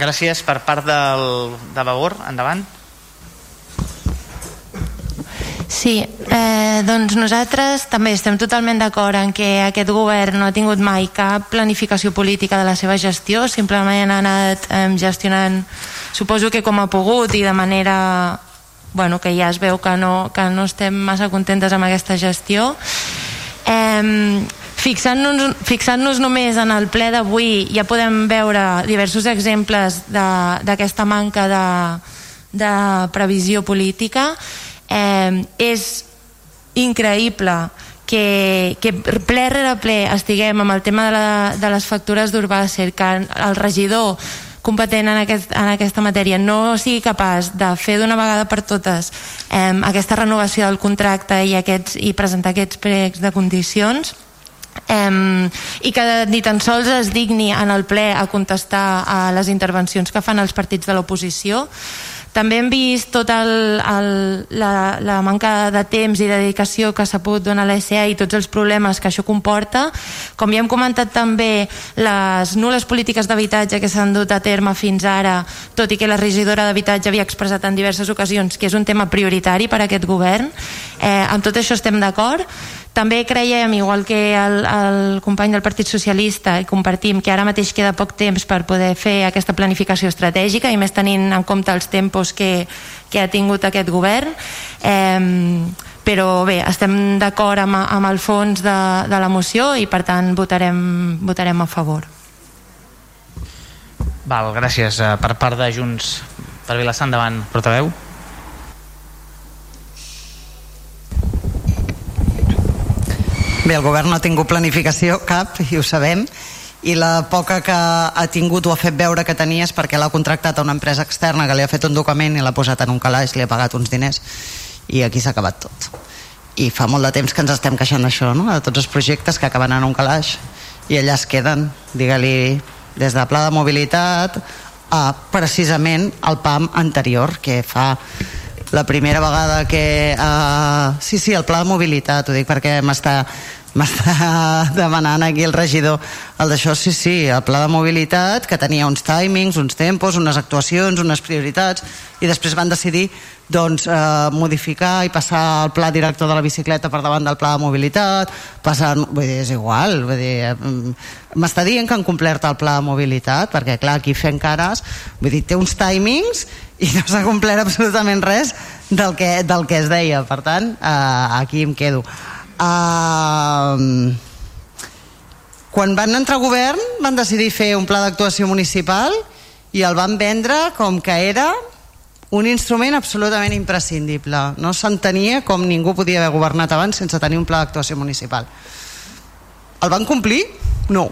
Gràcies per part del, de Vavor, endavant Sí, eh, doncs nosaltres també estem totalment d'acord en que aquest govern no ha tingut mai cap planificació política de la seva gestió, simplement ha anat eh, gestionant, suposo que com ha pogut i de manera bueno, que ja es veu que no, que no estem massa contentes amb aquesta gestió. Eh, Fixant-nos fixant només en el ple d'avui ja podem veure diversos exemples d'aquesta manca de, de previsió política eh, és increïble que, que ple rere ple estiguem amb el tema de, la, de les factures d'Urbàcer, que el regidor competent en, aquest, en aquesta matèria no sigui capaç de fer d'una vegada per totes eh, aquesta renovació del contracte i, aquests, i presentar aquests pregs de condicions eh, i que ni tan sols es digni en el ple a contestar a les intervencions que fan els partits de l'oposició també hem vist tota la, la manca de temps i dedicació que s'ha pogut donar a l'ESEA i tots els problemes que això comporta. Com ja hem comentat també, les nules polítiques d'habitatge que s'han dut a terme fins ara, tot i que la regidora d'habitatge havia expressat en diverses ocasions que és un tema prioritari per a aquest govern. Eh, amb tot això estem d'acord també creiem, igual que el, el company del Partit Socialista, i compartim que ara mateix queda poc temps per poder fer aquesta planificació estratègica i més tenint en compte els tempos que, que ha tingut aquest govern. Eh, però bé, estem d'acord amb, amb el fons de, de la moció i per tant votarem, votarem a favor. Val, gràcies. Eh, per part de Junts per Vilassar, endavant, portaveu. Bé, el govern no ha tingut planificació cap, i ho sabem, i la poca que ha tingut o ha fet veure que tenia és perquè l'ha contractat a una empresa externa que li ha fet un document i l'ha posat en un calaix, li ha pagat uns diners i aquí s'ha acabat tot. I fa molt de temps que ens estem queixant d'això, no? de tots els projectes que acaben en un calaix i allà es queden, digue-li, des de pla de mobilitat a precisament el PAM anterior, que fa la primera vegada que... Uh, sí, sí, el pla de mobilitat, ho dic perquè m'està m'està demanant aquí el regidor el d'això, sí, sí, el pla de mobilitat que tenia uns timings, uns tempos unes actuacions, unes prioritats i després van decidir doncs, eh, modificar i passar el pla director de la bicicleta per davant del pla de mobilitat passar, vull dir, és igual vull dir, m'està dient que han complert el pla de mobilitat perquè clar, aquí fent cares vull dir, té uns timings i no s'ha complert absolutament res del que, del que es deia. Per tant eh, aquí em quedo uh, quan van entrar a govern van decidir fer un pla d'actuació municipal i el van vendre com que era un instrument absolutament imprescindible no s'entenia com ningú podia haver governat abans sense tenir un pla d'actuació municipal el van complir? no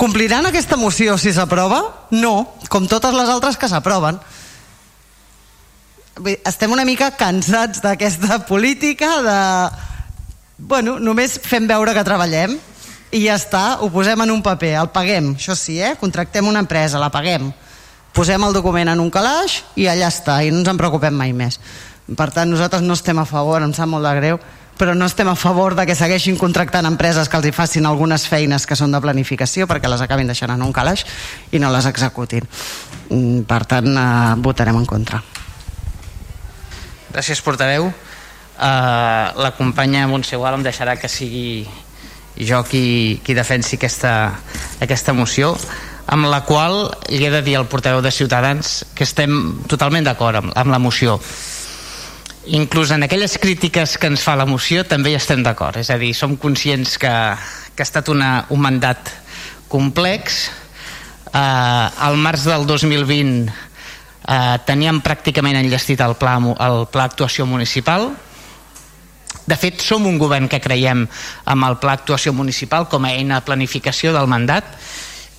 Compliran aquesta moció si s'aprova? No, com totes les altres que s'aproven. Estem una mica cansats d'aquesta política de... Bueno, només fem veure que treballem i ja està, ho posem en un paper, el paguem, això sí, eh? contractem una empresa, la paguem, posem el document en un calaix i allà està, i no ens en preocupem mai més. Per tant, nosaltres no estem a favor, em sap molt de greu, però no estem a favor de que segueixin contractant empreses que els hi facin algunes feines que són de planificació perquè les acabin deixant en un calaix i no les executin. Mm, per tant, eh, votarem en contra. Gràcies, portaveu. Uh, la companya Montse Gual em deixarà que sigui jo qui, qui defensi aquesta, aquesta moció amb la qual li he de dir al portaveu de Ciutadans que estem totalment d'acord amb, amb la moció. Inclús en aquelles crítiques que ens fa la moció també hi estem d'acord, és a dir, som conscients que, que ha estat una, un mandat complex. Eh, al març del 2020 eh, teníem pràcticament enllestit el pla, el pla actuació municipal. De fet som un govern que creiem amb el pla actuació municipal com a eina de planificació del mandat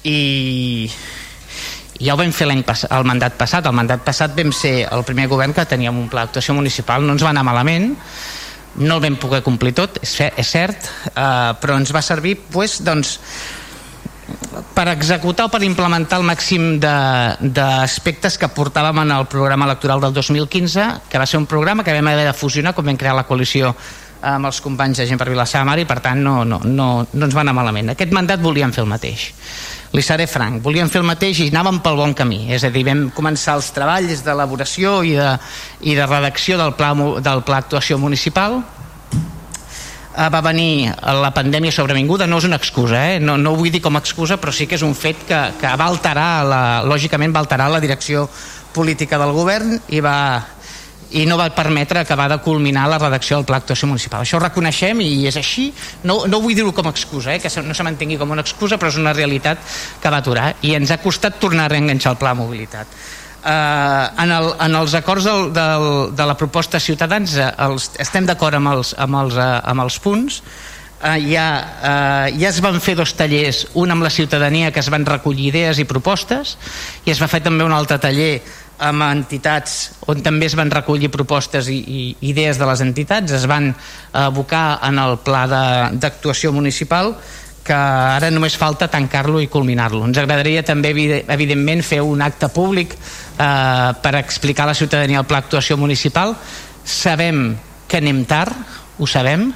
i ja ho vam fer l'any el mandat passat. El mandat passat vam ser el primer govern que teníem un pla d'actuació municipal. No ens va anar malament no el vam poder complir tot, és, és cert eh, però ens va servir pues, doncs, per executar o per implementar el màxim d'aspectes que portàvem en el programa electoral del 2015 que va ser un programa que vam haver de fusionar quan vam crear la coalició amb els companys de gent per Vilassar Mar i per tant no, no, no, no ens va anar malament. Aquest mandat volíem fer el mateix. Li seré franc, volíem fer el mateix i anàvem pel bon camí, és a dir, vam començar els treballs d'elaboració i, de, i de redacció del pla, del pla actuació municipal va venir la pandèmia sobrevinguda no és una excusa, eh? no, no ho vull dir com a excusa però sí que és un fet que, que va alterar la, lògicament va alterar la direcció política del govern i va, i no va permetre acabar de culminar la redacció del Pla d'actuació municipal. Això ho reconeixem i és així. No, no vull dir-ho com a excusa, eh, que no se mantengui com una excusa, però és una realitat que va aturar i ens ha costat tornar a reenganxar el Pla de mobilitat. Uh, en, el, en els acords del, del, de la proposta Ciutadans uh, els, estem d'acord amb, els, amb, els, uh, amb els punts. Eh, ja, eh, ja es van fer dos tallers, un amb la ciutadania que es van recollir idees i propostes i es va fer també un altre taller amb entitats on també es van recollir propostes i, i idees de les entitats, es van abocar en el pla d'actuació municipal que ara només falta tancar-lo i culminar-lo. Ens agradaria també, evidentment, fer un acte públic eh, per explicar a la ciutadania el pla d'actuació municipal. Sabem que anem tard, ho sabem,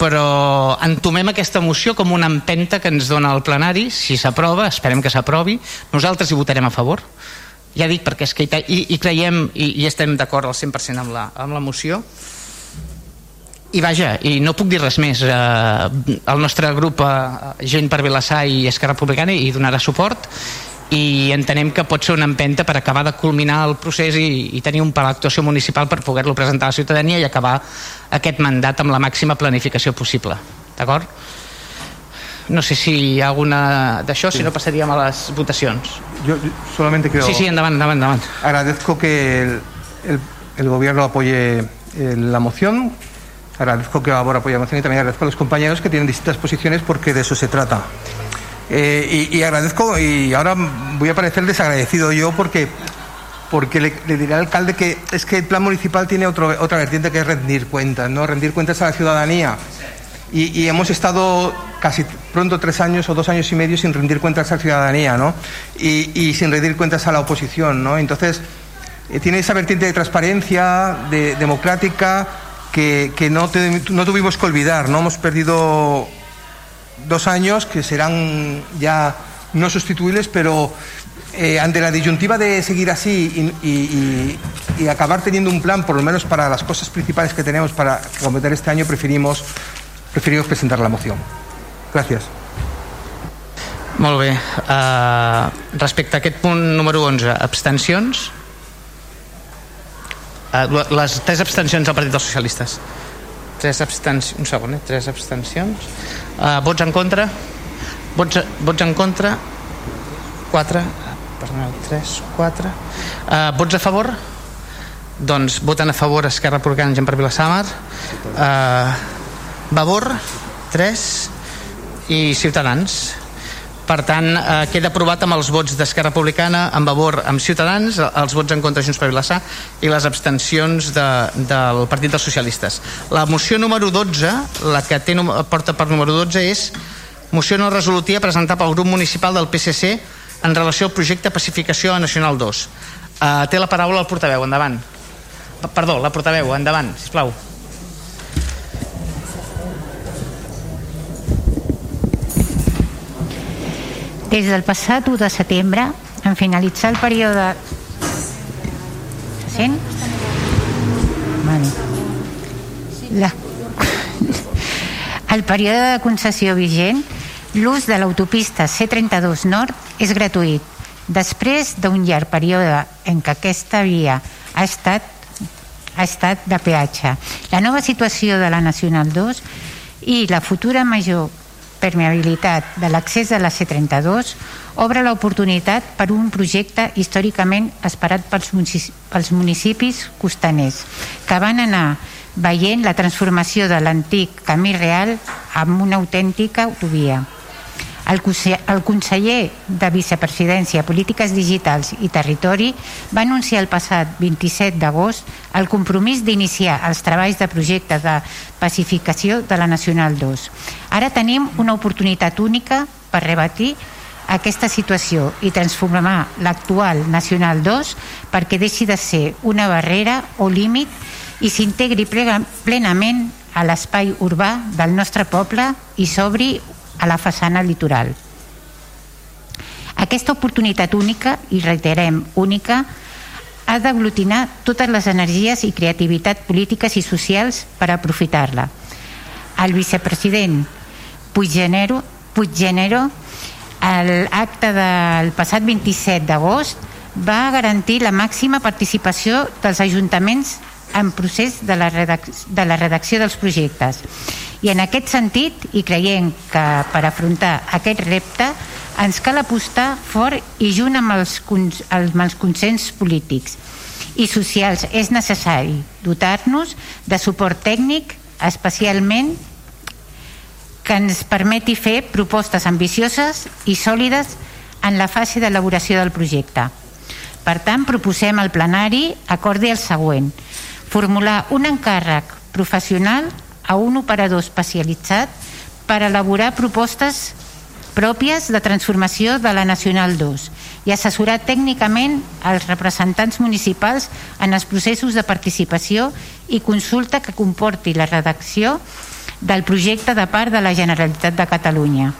però entomem aquesta moció com una empenta que ens dona el plenari, si s'aprova, esperem que s'aprovi, nosaltres hi votarem a favor, ja dic perquè és que i, i creiem i, i estem d'acord al 100% amb la, amb la moció i vaja, i no puc dir res més eh, el nostre grup eh, Gent per Vilassar i Esquerra Republicana hi donarà suport i entenem que pot ser una empenta per acabar de culminar el procés i, i tenir un pla d'actuació municipal per poder-lo presentar a la ciutadania i acabar aquest mandat amb la màxima planificació possible d'acord? no sé si hi ha alguna d'això, sí. si no passaríem a les votacions yo solamente quiero sí, sí, endavant, endavant, endavant. agradezco que el, el, el gobierno apoye eh, la moción agradezco que ahora apoye la moción y también agradezco a los compañeros que tienen distintas posiciones porque de eso se trata Eh, y, agradezco, y ahora voy a parecer desagradecido yo porque, porque le, diré al alcalde que es que el plan municipal tiene otro, otra vertiente que es rendir cuentas, ¿no? Rendir cuentas a la ciudadanía. Y, hemos estado casi pronto tres años o dos años y medio sin rendir cuentas a la ciudadanía, ¿no? Y, y sin rendir cuentas a la oposición, ¿no? Entonces, eh, tiene esa vertiente de transparencia, de, democrática, que, no, te, no tuvimos que olvidar, ¿no? Hemos perdido dos años que serán ya no sustituibles, pero eh, ante la disyuntiva de seguir así y, acabar teniendo un plan, por lo menos para las cosas principales que tenemos para completar este año, preferimos, preferimos presentar la moción. Gracias. Molt bé. Respecte a aquest punt número 11, abstencions? Uh, les tres abstencions del Partit dels Socialistes. Tres abstencions... Un segon, eh? Tres abstencions. Uh, vots en contra? Vots, vots en contra? 4. Perdoneu, 3, 4. Uh, vots a favor? Doncs voten a favor Esquerra Republicana Gent per Vilassamar. Uh, Vavor, 3. I Ciutadans, per tant, eh, queda aprovat amb els vots d'Esquerra Republicana, amb Vavor, amb Ciutadans, els vots en contra Junts per Vilassar i les abstencions de, del Partit dels Socialistes. La moció número 12, la que té, porta per número 12, és moció no resolutiva presentada pel grup municipal del PSC en relació al projecte Pacificació Nacional 2. Eh, té la paraula el portaveu, endavant. Perdó, la portaveu, endavant, sisplau. Des del passat 1 de setembre, en finalitzar el període... Se sent? Vale. La... El període de concessió vigent, l'ús de l'autopista C32 Nord és gratuït. Després d'un llarg període en què aquesta via ha estat, ha estat de peatge. La nova situació de la Nacional 2 i la futura major permeabilitat de l'accés a la C32 obre l'oportunitat per un projecte històricament esperat pels municipis, pels municipis costaners que van anar veient la transformació de l'antic camí real amb una autèntica autovia. El, el conseller de Vicepresidència, Polítiques Digitals i Territori va anunciar el passat 27 d'agost el compromís d'iniciar els treballs de projecte de pacificació de la Nacional 2. Ara tenim una oportunitat única per rebatir aquesta situació i transformar l'actual Nacional 2 perquè deixi de ser una barrera o límit i s'integri plenament a l'espai urbà del nostre poble i s'obri a la façana litoral. Aquesta oportunitat única, i reiterem única, ha d'aglutinar totes les energies i creativitat polítiques i socials per aprofitar-la. El vicepresident Puiggenero, Puiggenero l'acte del passat 27 d'agost va garantir la màxima participació dels ajuntaments en procés de la, de la redacció dels projectes i en aquest sentit, i creiem que per afrontar aquest repte ens cal apostar fort i junt amb els, amb els consens polítics i socials és necessari dotar-nos de suport tècnic especialment que ens permeti fer propostes ambicioses i sòlides en la fase d'elaboració del projecte. Per tant, proposem al plenari acordi el següent. Formular un encàrrec professional a un operador especialitzat per elaborar propostes pròpies de transformació de la Nacional 2 i assessorar tècnicament els representants municipals en els processos de participació i consulta que comporti la redacció del projecte de part de la Generalitat de Catalunya.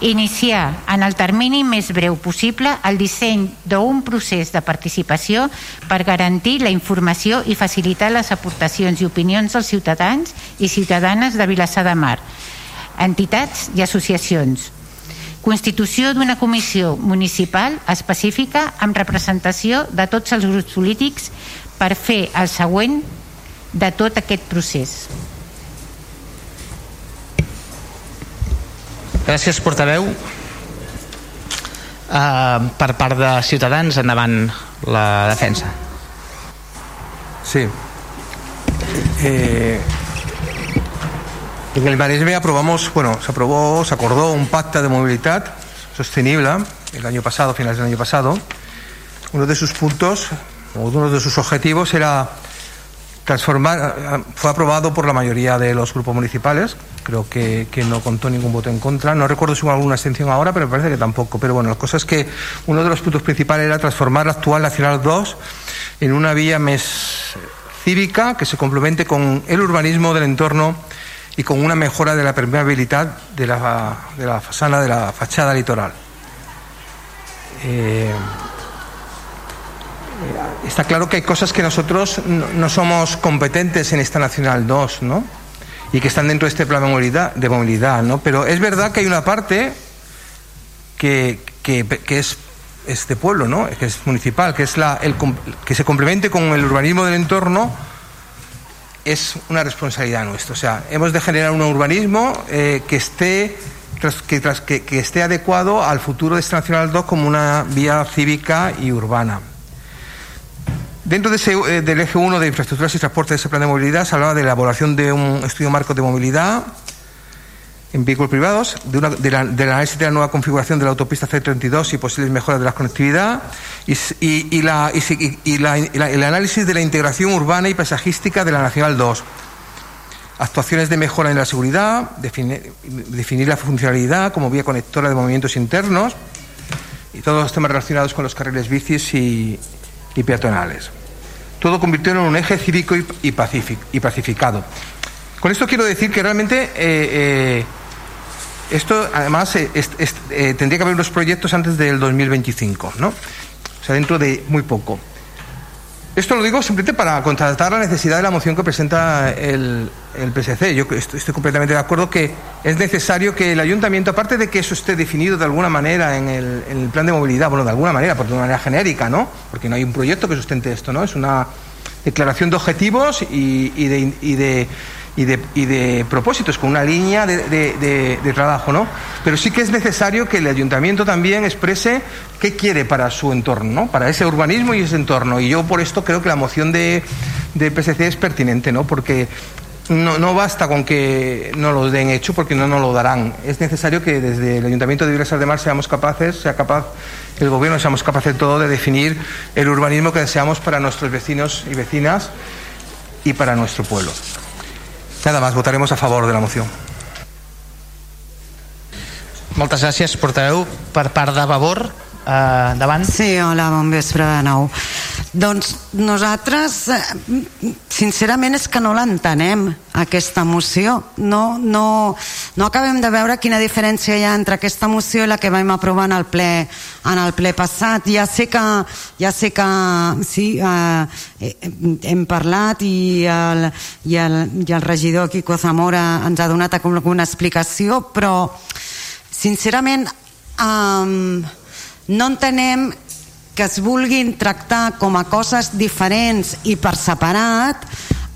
Iniciar en el termini més breu possible el disseny d'un procés de participació per garantir la informació i facilitar les aportacions i opinions dels ciutadans i ciutadanes de Vilassar de Mar, entitats i associacions. Constitució d'una comissió municipal específica amb representació de tots els grups polítics per fer el següent de tot aquest procés. Gràcies, portaveu. Uh, per part de Ciutadans, endavant la defensa. Sí. Eh, en el Maresme aprobamos, bueno, se aprobó, se acordó un pacto de movilidad sostenible el año pasado, finales del año pasado. Uno de sus puntos, uno de sus objetivos era transformar, fue aprobado por la mayoría de los grupos municipales, creo que, que, no contó ningún voto en contra, no recuerdo si hubo alguna extensión ahora, pero me parece que tampoco, pero bueno, la cosa es que uno de los puntos principales era transformar la actual Nacional 2 en una vía más cívica que se complemente con el urbanismo del entorno y con una mejora de la permeabilidad de la, de la de la fachada litoral. Eh, está claro que hay cosas que nosotros no, somos competentes en esta Nacional 2, ¿no? Y que están dentro de este plan de movilidad, de movilidad ¿no? Pero es verdad que hay una parte que, que, que es este pueblo, ¿no? Que es municipal, que es la, el, que se complemente con el urbanismo del entorno es una responsabilidad nuestra. O sea, hemos de generar un urbanismo eh, que esté que, que, que, esté adecuado al futuro de esta Nacional 2 como una vía cívica y urbana. Dentro eh, del eje 1 de infraestructuras y transporte de ese plan de movilidad se hablaba de la elaboración de un estudio marco de movilidad en vehículos privados, de la, del análisis de la nueva configuración de la autopista C32 y posibles mejoras de la conectividad, y, el análisis de la integración urbana y paisajística de la Nacional 2. Actuaciones de mejora en la seguridad, definir, la funcionalidad como vía conectora de movimientos internos y todos los temas relacionados con los carriles bicis y peatonales. Todo convirtiendo en un eje cívico y, y, pacific, y pacificado. Con esto quiero decir que realmente eh, eh, esto además eh, tendría que haber unos proyectos antes del 2025, ¿no? O sea, dentro de muy poco. Esto lo digo simplemente para contratar la necesidad de la moción que presenta el, el PSC. Yo estoy, completamente de acuerdo que es necesario que el ayuntamiento, aparte de que eso esté definido de alguna manera en el, plan de movilidad, bueno, de alguna manera, porque de una manera genérica, ¿no? Porque no hay un proyecto que sustente esto, ¿no? Es una declaración de objetivos y, de, y de y de, y de, propósitos, con una línea de, de, de, trabajo, ¿no? Pero sí que es necesario que el ayuntamiento también exprese qué quiere para su entorno, ¿no? Para ese urbanismo y ese entorno. Y yo por esto creo que la moción de, PSC es pertinente, ¿no? Porque no, no, basta con que no lo den hecho porque no nos lo darán. Es necesario que desde el Ayuntamiento de Vilasar de Mar seamos capaces, sea capaz, el gobierno seamos capaces de todo de definir el urbanismo que deseamos para nuestros vecinos y vecinas y para nuestro pueblo. Nada más, votaremos a favor de la moció. Moltes gràcies, portaveu. Per part de Vavor, eh, davant. Sí, hola, bon vespre de nou. Doncs nosaltres, eh, sincerament, és que no l'entenem, aquesta moció. No, no, no acabem de veure quina diferència hi ha entre aquesta moció i la que vam aprovar en el ple, en el ple passat. Ja sé que, ja sé que sí, eh, hem parlat i el, i, el, i el regidor Quico Zamora ens ha donat alguna explicació, però sincerament eh, no entenem que es vulguin tractar com a coses diferents i per separat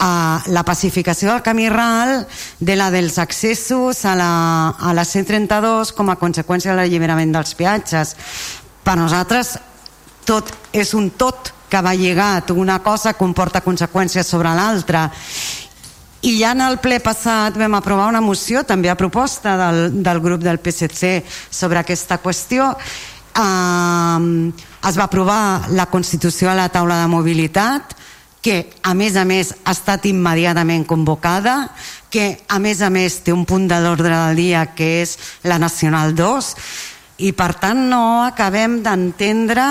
a la pacificació del camí ral de la dels accessos a la, a la C32 com a conseqüència de l'alliberament dels peatges. Per nosaltres tot és un tot que va lligat, una cosa comporta conseqüències sobre l'altra. I ja en el ple passat vam aprovar una moció també a proposta del, del grup del PSC sobre aquesta qüestió eh, es va aprovar la Constitució a la taula de mobilitat que a més a més ha estat immediatament convocada que a més a més té un punt de l'ordre del dia que és la Nacional 2 i per tant no acabem d'entendre,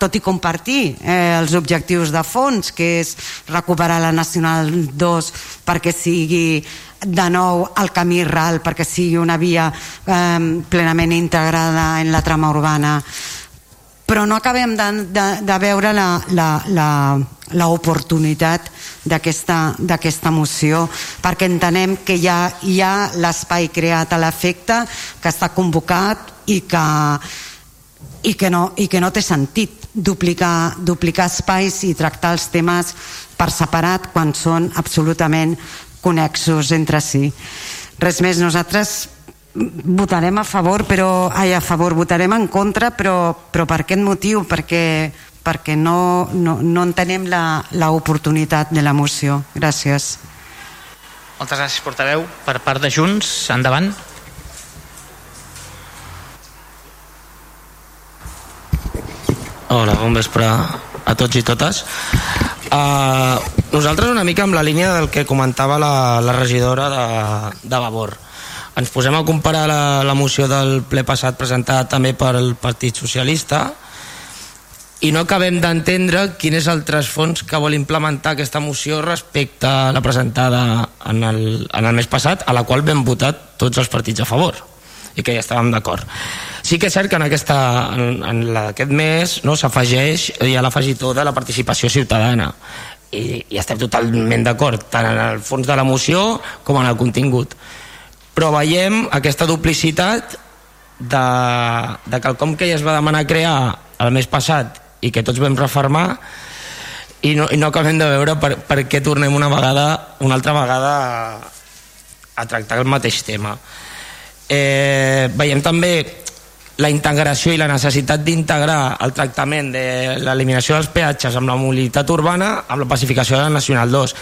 tot i compartir eh, els objectius de fons, que és recuperar la Nacional 2 perquè sigui de nou el camí ral, perquè sigui una via eh, plenament integrada en la trama urbana. Però no acabem de, de, de veure l'oportunitat d'aquesta moció perquè entenem que ja hi ha l'espai creat a l'efecte que està convocat i que, i que, no, i que no té sentit duplicar, duplicar espais i tractar els temes per separat quan són absolutament connexos entre si. Res més, nosaltres votarem a favor, però ai, a favor, votarem en contra, però, però per aquest motiu? Perquè, perquè no, no, no entenem l'oportunitat de la moció. Gràcies. Moltes gràcies, portaveu. Per part de Junts, endavant. Hola, bon vespre a tots i totes. Uh, nosaltres una mica amb la línia del que comentava la, la regidora de, de Vavor. Ens posem a comparar la, la moció del ple passat presentada també pel Partit Socialista i no acabem d'entendre quin és el trasfons que vol implementar aquesta moció respecte a la presentada en el, en el mes passat, a la qual vam votar tots els partits a favor i que ja estàvem d'acord. Sí que és cert que en, aquesta, en, en la, aquest mes no, s'afegeix ja l'afegitó de la participació ciutadana. I, i estem totalment d'acord tant en el fons de la moció com en el contingut. Però veiem aquesta duplicitat de, de quelcom que ja es va demanar crear el mes passat i que tots vam reformar i no, i no acabem de veure per, per què tornem una vegada una altra vegada a, a tractar el mateix tema eh, veiem també la integració i la necessitat d'integrar el tractament de l'eliminació dels peatges amb la mobilitat urbana amb la pacificació de la Nacional 2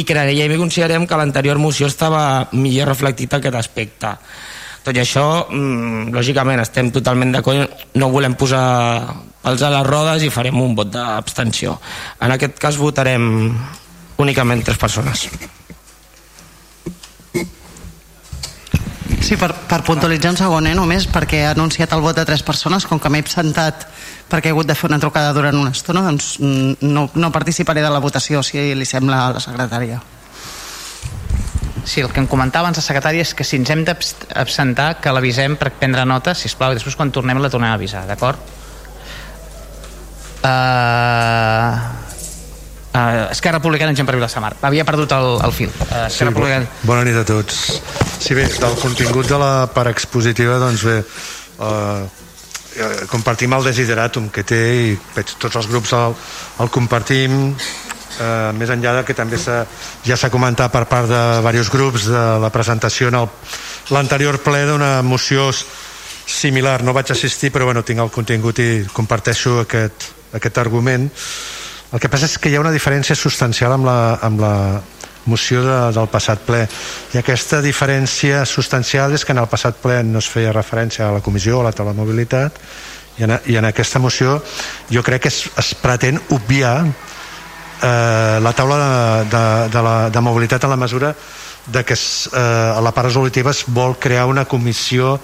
i creiem i considerem que l'anterior moció estava millor reflectit aquest aspecte. Tot i això mmm, lògicament estem totalment d'acord no volem posar pels a les rodes i farem un vot d'abstenció. En aquest cas votarem únicament tres persones Sí, per, per puntualitzar un segon, eh, només, perquè ha anunciat el vot de tres persones, com que m'he absentat perquè he hagut de fer una trucada durant una estona, doncs mm, no, no participaré de la votació, si li sembla a la secretària. Sí, el que em comentava abans la secretària és que si ens hem d'absentar, que l'avisem per prendre nota, si plau, i després quan tornem la tornem a avisar, d'acord? Uh, Uh, Esquerra Republicana en Gent per Vilassamar. Havia perdut el, el fil. Uh, sí, Republicana... Bona nit a tots. Sí, bé, del contingut de la part expositiva, doncs bé, uh, compartim el desideratum que té i tots els grups el, el compartim eh, més enllà de que també ja s'ha comentat per part de diversos grups de la presentació en l'anterior ple d'una moció similar, no vaig assistir però bueno, tinc el contingut i comparteixo aquest, aquest argument el que passa és que hi ha una diferència substancial amb la, amb la moció de, del passat ple. I aquesta diferència substancial és que en el passat ple no es feia referència a la comissió a la telemobilitat. I en, i en aquesta moció jo crec que es, es pretén obviar eh, la taula de, de, de, la, de mobilitat en la mesura de que es, eh, a la part resolutiva es vol crear una comissió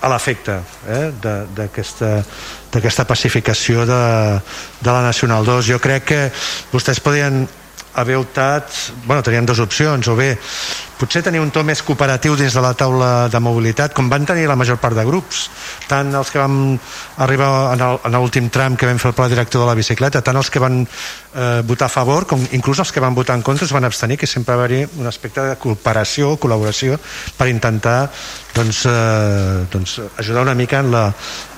a l'efecte eh, d'aquesta pacificació de, de la Nacional 2. Jo crec que vostès podien haver optat, bueno, tenien dues opcions, o bé potser tenir un to més cooperatiu dins de la taula de mobilitat, com van tenir la major part de grups, tant els que vam arribar en l'últim tram que vam fer el pla director de la bicicleta, tant els que van eh, votar a favor, com inclús els que van votar en contra es van abstenir, que sempre va haver un aspecte de cooperació, col·laboració, per intentar doncs, eh, doncs ajudar una mica en la,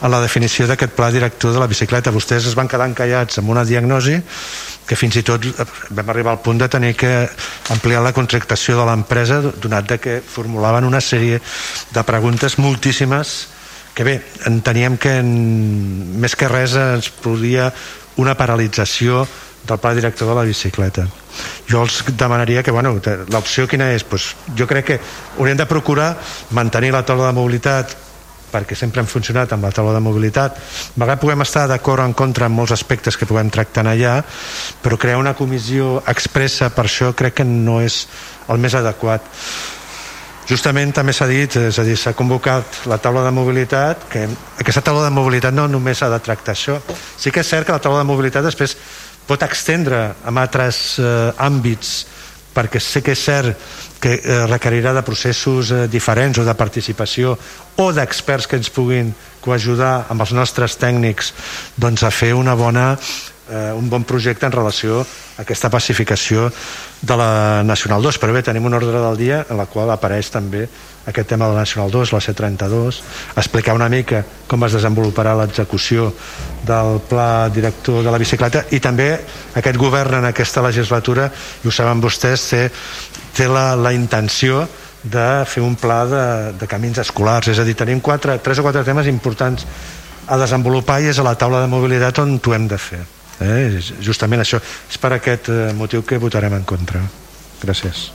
en la definició d'aquest pla director de la bicicleta. Vostès es van quedar encallats amb una diagnosi que fins i tot vam arribar al punt de tenir que ampliar la contractació de l'empresa donat de que formulaven una sèrie de preguntes moltíssimes que bé, enteníem que en, més que res ens podia una paralització del pla director de la bicicleta jo els demanaria que bueno, l'opció quina és? Pues jo crec que hauríem de procurar mantenir la taula de mobilitat perquè sempre hem funcionat amb la taula de mobilitat malgrat puguem estar d'acord o en contra en molts aspectes que puguem tractar allà però crear una comissió expressa per això crec que no és el més adequat justament també s'ha dit, és a dir, s'ha convocat la taula de mobilitat, que aquesta taula de mobilitat no només ha de tractar això. Sí que és cert que la taula de mobilitat després pot extendre en altres eh, àmbits perquè sé que és cert que eh, requerirà de processos eh, diferents o de participació o d'experts que ens puguin coajudar amb els nostres tècnics doncs a fer una bona eh, un bon projecte en relació a aquesta pacificació de la Nacional 2 però bé, tenim un ordre del dia en la qual apareix també aquest tema de la Nacional 2 la C32, explicar una mica com es desenvoluparà l'execució del pla director de la bicicleta i també aquest govern en aquesta legislatura i ho saben vostès té, té la, la intenció de fer un pla de, de camins escolars és a dir, tenim quatre, tres o quatre temes importants a desenvolupar i és a la taula de mobilitat on ho hem de fer Eh? Justament això. És per aquest eh, motiu que votarem en contra. Gràcies.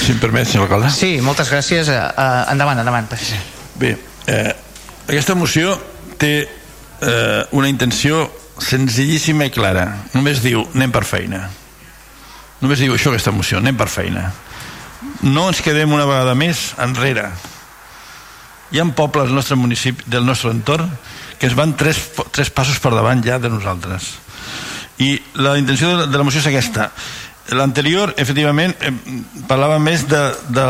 Si em permet, senyor alcalde. Sí, moltes gràcies. Uh, endavant, endavant. Bé, eh, aquesta moció té eh, una intenció senzillíssima i clara. Només diu, anem per feina. Només diu això aquesta moció, anem per feina. No ens quedem una vegada més enrere. Hi ha pobles del nostre municipi, del nostre entorn, que es van tres, tres passos per davant ja de nosaltres. I la intenció de la, de la moció és aquesta. L'anterior efectivament eh, parlava més de, de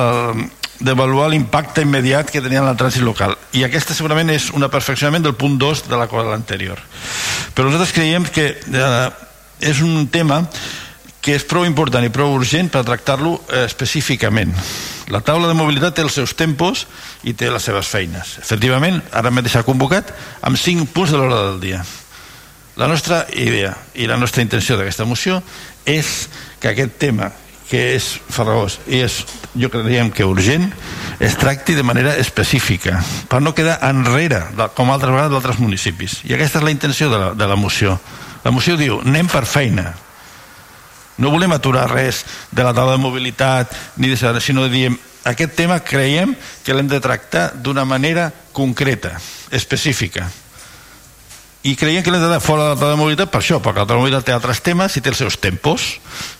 d'avaluar l'impacte immediat que tenia en el trànsit local. I aquesta segurament és un perfeccionament del punt 2 de la qual l'anterior. Però nosaltres creiem que eh, és un tema que és prou important i prou urgent per tractar-lo eh, específicament la taula de mobilitat té els seus tempos i té les seves feines efectivament, ara mateix s'ha convocat amb 5 punts de l'hora del dia la nostra idea i la nostra intenció d'aquesta moció és que aquest tema que és farragós i és, jo creiem que urgent, es tracti de manera específica, per no quedar enrere, com altres vegades d'altres municipis. I aquesta és la intenció de la, de la moció. La moció diu, anem per feina. No volem aturar res de la taula de mobilitat, ni de, sinó de diem, aquest tema creiem que l'hem de tractar d'una manera concreta, específica. I creiem que l'hem de fora de la taula de mobilitat per això, perquè la taula de mobilitat té altres temes i té els seus tempos.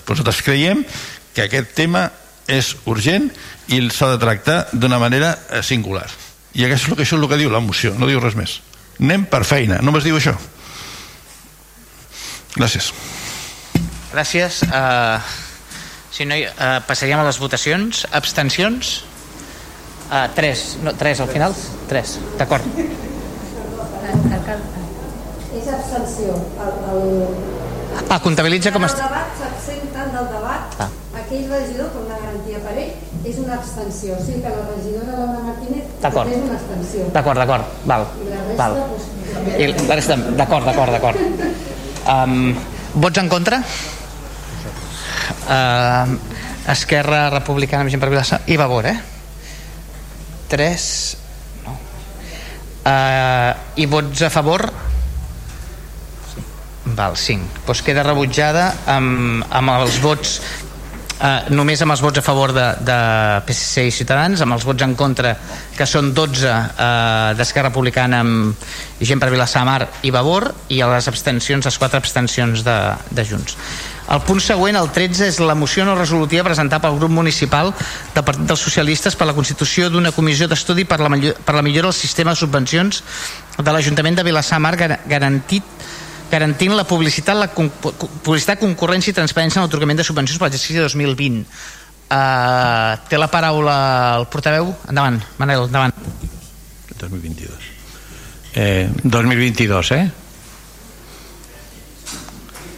Però nosaltres creiem que aquest tema és urgent i s'ha de tractar d'una manera eh, singular. I això és, el que, això és el que diu la moció no diu res més. Anem per feina, només diu això. Gràcies gràcies uh, si no, uh, passaríem a les votacions abstencions uh, tres, no, tres al final tres, d'acord és abstenció. El, el... Ah, comptabilitza com... El debat s'absenta del debat. Ah. Aquell regidor, per una garantia per ell, és una abstenció. O sigui que la regidora Laura Martínez és una abstenció. D'acord, d'acord. Val. I la resta, Val. Doncs, I la resta, d'acord, d'acord, d'acord. Um, vots en contra? Uh, Esquerra Republicana, Vigent per Vilassar i Vavor, eh? 3 no. Uh, i vots a favor Val, 5. Doncs queda rebutjada amb, amb els vots eh, només amb els vots a favor de, de PSC i Ciutadans, amb els vots en contra que són 12 eh, d'Esquerra Republicana amb gent per Vilassamar i Vavor i a les abstencions, les quatre abstencions de, de Junts. El punt següent, el 13, és la moció no resolutiva presentada pel grup municipal del Partit dels Socialistes per la constitució d'una comissió d'estudi per, la, per la millora del sistema de subvencions de l'Ajuntament de Vilassamar garantit garantint la publicitat, la publicitat, concurrència i transparència en l'atorgament de subvencions per l'exercici 2020. Uh, té la paraula el portaveu? Endavant, Manel, endavant. 2022. Eh, 2022, eh?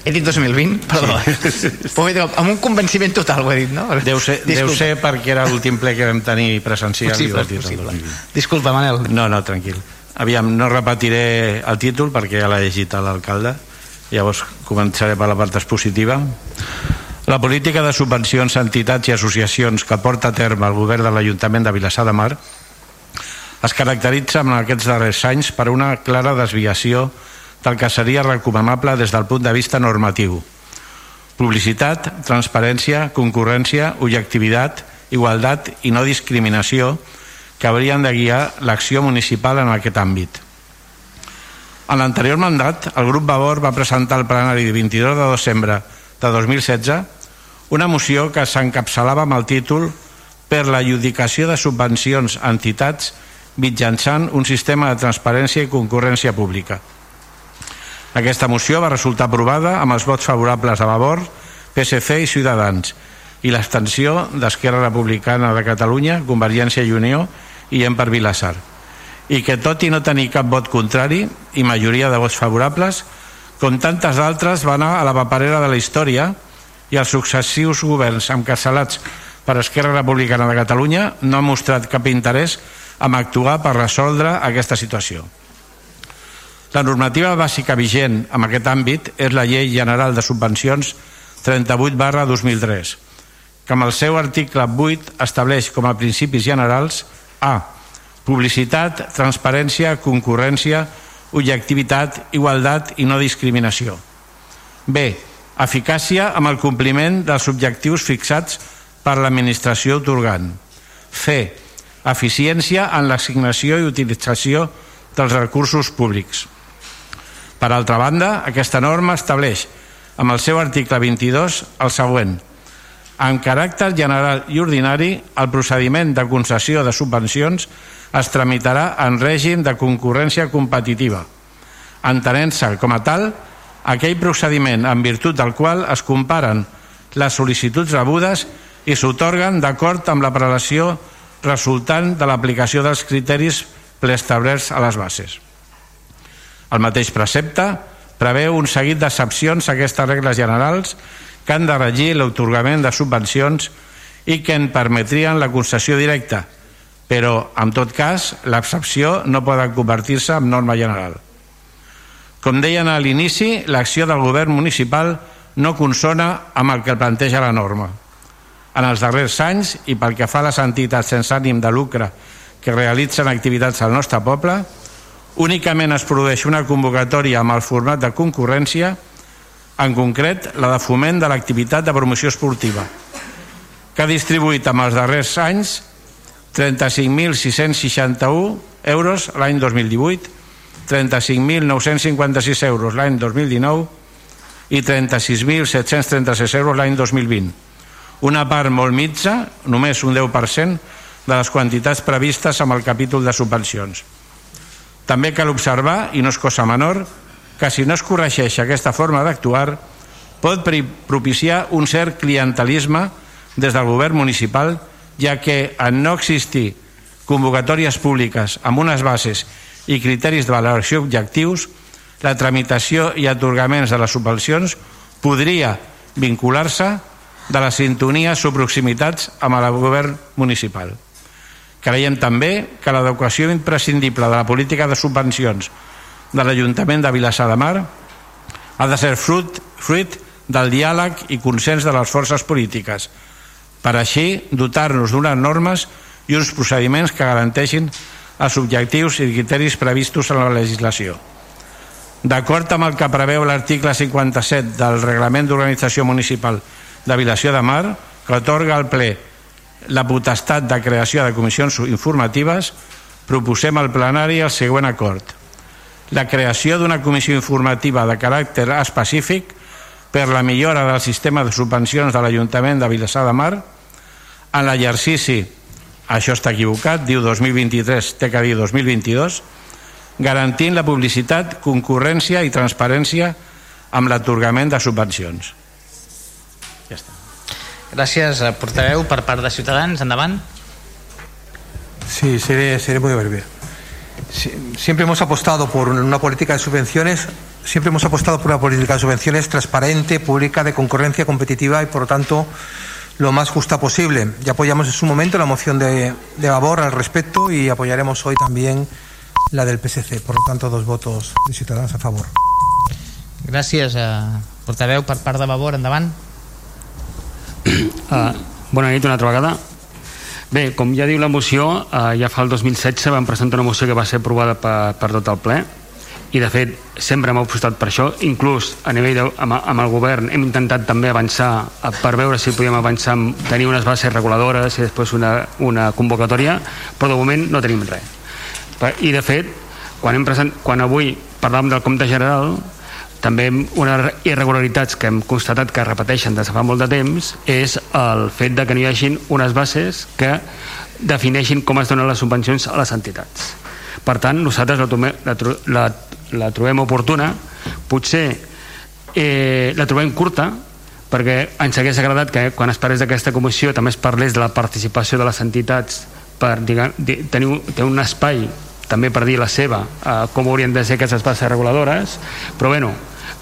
He dit 2020? Perdó. Sí. dir, amb un convenciment total ho he dit, no? Deu ser, deu ser perquè era l'últim ple que vam tenir presencial possible, i possible. Disculpa, Manel. No, no, tranquil. Aviam, no repetiré el títol perquè ja l'ha llegit l'alcalde, llavors començaré per la part expositiva. La política de subvencions a entitats i associacions que porta a terme el govern de l'Ajuntament de Vilassar de Mar es caracteritza en aquests darrers anys per una clara desviació del que seria recomanable des del punt de vista normatiu, publicitat, transparència, concurrència, objectivitat, igualtat i no discriminació que haurien de guiar l'acció municipal en aquest àmbit. En l'anterior mandat, el grup Vavor va presentar al plenari de 22 de desembre de 2016 una moció que s'encapçalava amb el títol per l'adjudicació de subvencions a entitats mitjançant un sistema de transparència i concurrència pública. Aquesta moció va resultar aprovada amb els vots favorables de Vavor, PSC i Ciutadans i l'extensió d'Esquerra Republicana de Catalunya, Convergència i Unió i en per Vilassar i que tot i no tenir cap vot contrari i majoria de vots favorables, com tantes altres va anar a la paperera de la història i els successius governs encassalats per Esquerra Republicana de Catalunya no han mostrat cap interès en actuar per resoldre aquesta situació. La normativa bàsica vigent en aquest àmbit és la Llei General de Subvencions 38 barra 2003, que amb el seu article 8 estableix com a principis generals A publicitat, transparència, concurrència, objectivitat, igualtat i no discriminació. B. Eficàcia amb el compliment dels objectius fixats per l'administració otorgant. C. Eficiència en l'assignació i utilització dels recursos públics. Per altra banda, aquesta norma estableix, amb el seu article 22, el següent. En caràcter general i ordinari, el procediment de concessió de subvencions es tramitarà en règim de concurrència competitiva, entenent-se com a tal aquell procediment en virtut del qual es comparen les sol·licituds rebudes i s'otorguen d'acord amb la prelació resultant de l'aplicació dels criteris preestablerts a les bases. El mateix precepte preveu un seguit d'excepcions a aquestes regles generals que han de regir l'otorgament de subvencions i que en permetrien la concessió directa, però, en tot cas, l'excepció no pot convertir-se en norma general. Com deien a l'inici, l'acció del govern municipal no consona amb el que planteja la norma. En els darrers anys, i pel que fa a les entitats sense ànim de lucre que realitzen activitats al nostre poble, únicament es produeix una convocatòria amb el format de concurrència, en concret la de foment de l'activitat de promoció esportiva, que ha distribuït en els darrers anys 35.661 euros l'any 2018, 35.956 euros l'any 2019 i 36.736 euros l'any 2020. Una part molt mitja, només un 10%, de les quantitats previstes amb el capítol de subvencions. També cal observar, i no és cosa menor, que si no es corregeix aquesta forma d'actuar, pot propiciar un cert clientelisme des del govern municipal ja que en no existir convocatòries públiques amb unes bases i criteris de valoració objectius, la tramitació i atorgaments de les subvencions podria vincular-se de les sintonies o proximitats amb el govern municipal. Creiem també que l'adequació imprescindible de la política de subvencions de l'Ajuntament de Vilassar de Mar ha de ser fruit, fruit del diàleg i consens de les forces polítiques, per així dotar-nos d'unes normes i uns procediments que garanteixin els objectius i criteris previstos en la legislació. D'acord amb el que preveu l'article 57 del Reglament d'Organització Municipal de Vilació de Mar, que otorga al ple la potestat de creació de comissions informatives, proposem al plenari el següent acord. La creació d'una comissió informativa de caràcter específic per la millora del sistema de subvencions de l'Ajuntament de Vilassar de Mar en l'exercici, això està equivocat, diu 2023, té que dir 2022, garantint la publicitat, concurrència i transparència amb l'atorgament de subvencions. Ja està. Gràcies, eh, portaveu, per part de Ciutadans. Endavant. Sí, seré, seré muy breve. Siempre hemos apostado por una política de subvenciones, siempre hemos apostado por una política de subvenciones transparente, pública, de concurrencia competitiva y por lo tanto lo más justa posible. Ya apoyamos en su momento la moción de, de Vavor al respecto y apoyaremos hoy también la del PSC. Por lo tanto, dos votos de Ciutadans a favor. Gràcies, eh, portaveu, per part de Vavor. Endavant. Uh, bona nit una altra vegada. Bé, com ja diu la moció, uh, ja fa el 2016 vam presentar una moció que va ser aprovada per, per tot el ple i de fet sempre hem apostat per això inclús a nivell de, amb, amb el govern hem intentat també avançar eh, per veure si podíem avançar amb tenir unes bases reguladores i després una, una convocatòria però de moment no tenim res i de fet quan, hem present, quan avui parlàvem del compte general també unes irregularitats que hem constatat que repeteixen des de fa molt de temps és el fet de que no hi hagin unes bases que defineixin com es donen les subvencions a les entitats. Per tant nosaltres la, tome, la, la, la trobem oportuna. Potser eh, la trobem curta perquè ens hagués agradat que quan es parlés d'aquesta comissió també es parlés de la participació de les entitats per diguem, tenir, un, tenir un espai també per dir la seva eh, com haurien de ser aquestes bases reguladores. Però bueno,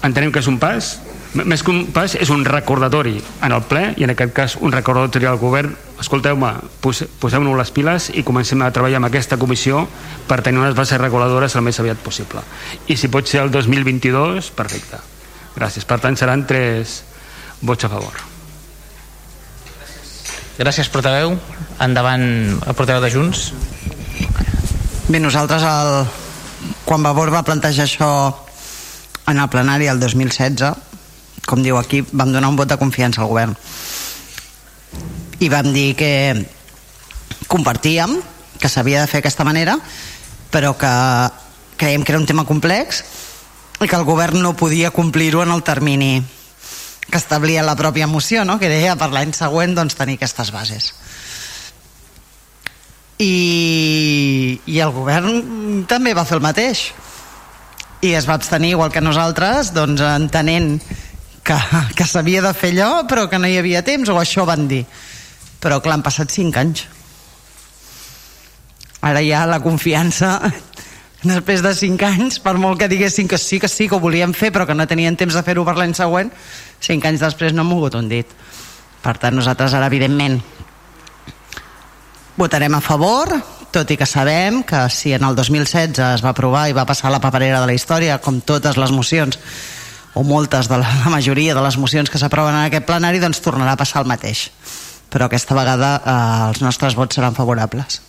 entenem que és un pas. Més que un pas és un recordatori en el ple i en aquest cas un recordatori al govern. Escolteu-me, poseu-nos les piles i comencem a treballar amb aquesta comissió per tenir unes bases reguladores el més aviat possible. I si pot ser el 2022 perfecte, gràcies. Per tant seran tres vots a favor. Gràcies portaveu. Endavant el portaveu de Junts. Bé, nosaltres el... quan Vavor va plantejar això en el plenari el 2016 com diu aquí, vam donar un vot de confiança al govern. I vam dir que compartíem que s'havia de fer d'aquesta manera però que creiem que era un tema complex i que el govern no podia complir-ho en el termini que establia la pròpia moció no? que deia per l'any següent doncs, tenir aquestes bases. I, i el govern també va fer el mateix i es va abstenir igual que nosaltres doncs entenent que, que s'havia de fer allò però que no hi havia temps o això van dir. Però clar, han passat 5 anys. Ara ja la confiança després de 5 anys per molt que diguessin que sí, que sí, que ho volien fer però que no tenien temps de fer-ho per l'any següent 5 anys després no han mogut un dit. Per tant nosaltres ara evidentment votarem a favor tot i que sabem que si en el 2016 es va aprovar i va passar la paperera de la història com totes les mocions o moltes de la, la majoria de les mocions que s'aproven en aquest plenari doncs tornarà a passar el mateix. Però aquesta vegada eh, els nostres vots seran favorables.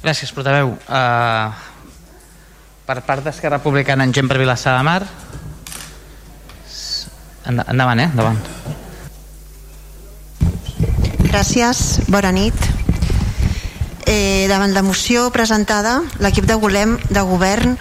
Gràcies portaveu. Uh, per part d'Esquerra Republicana en gent per Vilassar de Mar. Endavant eh endavant. Gràcies, bona nit eh, davant la moció presentada l'equip de, golem, de govern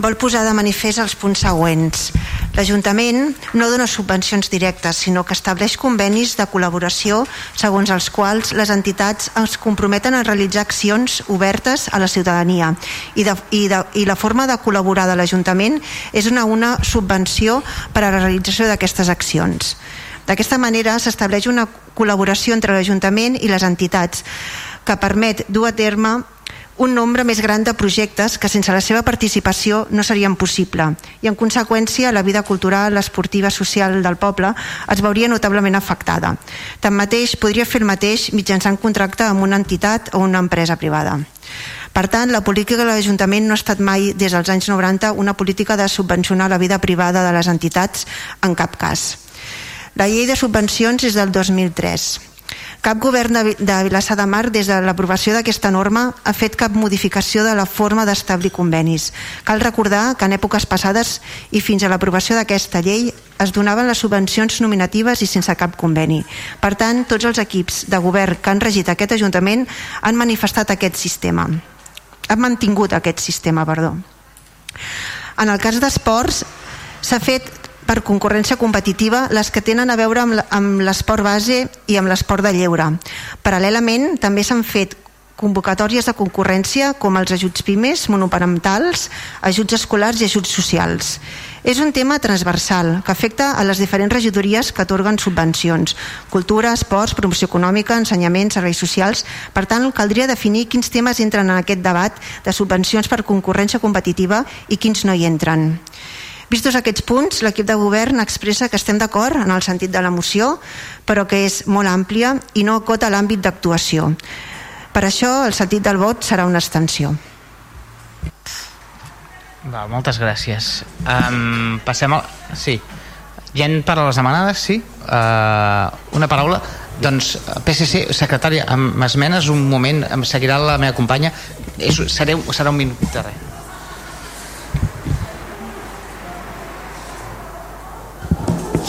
vol posar de manifest els punts següents. L'Ajuntament no dona subvencions directes, sinó que estableix convenis de col·laboració segons els quals les entitats es comprometen a realitzar accions obertes a la ciutadania i, de, i, de, i la forma de col·laborar de l'Ajuntament és una, una subvenció per a la realització d'aquestes accions. D'aquesta manera s'estableix una col·laboració entre l'Ajuntament i les entitats que permet dur a terme un nombre més gran de projectes que sense la seva participació no serien possible i en conseqüència la vida cultural, esportiva, social del poble es veuria notablement afectada. Tanmateix, podria fer el mateix mitjançant contracte amb una entitat o una empresa privada. Per tant, la política de l'Ajuntament no ha estat mai, des dels anys 90, una política de subvencionar la vida privada de les entitats en cap cas. La llei de subvencions és del 2003 cap govern de, de Vilassar de Mar, des de l'aprovació d'aquesta norma, ha fet cap modificació de la forma d'establir convenis. Cal recordar que en èpoques passades i fins a l'aprovació d'aquesta llei es donaven les subvencions nominatives i sense cap conveni. Per tant, tots els equips de govern que han regit aquest Ajuntament han manifestat aquest sistema. Han mantingut aquest sistema, perdó. En el cas d'esports, s'ha fet per concurrència competitiva les que tenen a veure amb l'esport base i amb l'esport de lleure. Paral·lelament, també s'han fet convocatòries de concurrència com els ajuts pimes, monoparentals, ajuts escolars i ajuts socials. És un tema transversal que afecta a les diferents regidories que atorguen subvencions, cultura, esports, promoció econòmica, ensenyament, serveis socials. Per tant, caldria definir quins temes entren en aquest debat de subvencions per concurrència competitiva i quins no hi entren. Vistos aquests punts, l'equip de govern expressa que estem d'acord en el sentit de la moció, però que és molt àmplia i no acota l'àmbit d'actuació. Per això, el sentit del vot serà una extensió. Val, moltes gràcies. Um, passem al... Sí. Gent per a les demanades, sí? Uh, una paraula? Doncs PSC, secretària, amb esmenes, un moment, em seguirà la meva companya. És, sereu, serà un minut de res.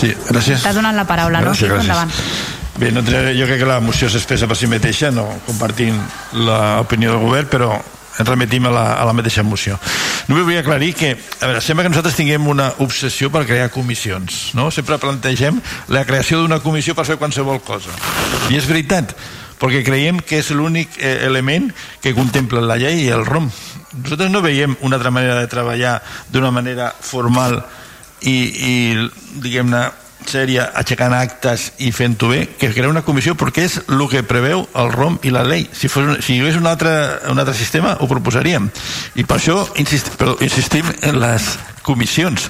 Sí, gràcies. T'ha donat la paraula, gràcies, no? Gràcies. Endavant. Bé, no entraré, jo crec que la moció s'expressa per si mateixa, no compartint l'opinió del govern, però ens remetim a la, a la mateixa moció. Només vull aclarir que, a veure, sembla que nosaltres tinguem una obsessió per crear comissions, no? Sempre plantegem la creació d'una comissió per fer qualsevol cosa. I és veritat, perquè creiem que és l'únic eh, element que contempla la llei i el ROM. Nosaltres no veiem una altra manera de treballar d'una manera formal i, i diguem-ne, sèria, aixecant actes i fent-ho bé, que crear una comissió perquè és el que preveu el ROM i la llei. Si, fos, si hi hagués un altre, un altre sistema, ho proposaríem. I per això insist, però insistim en les comissions.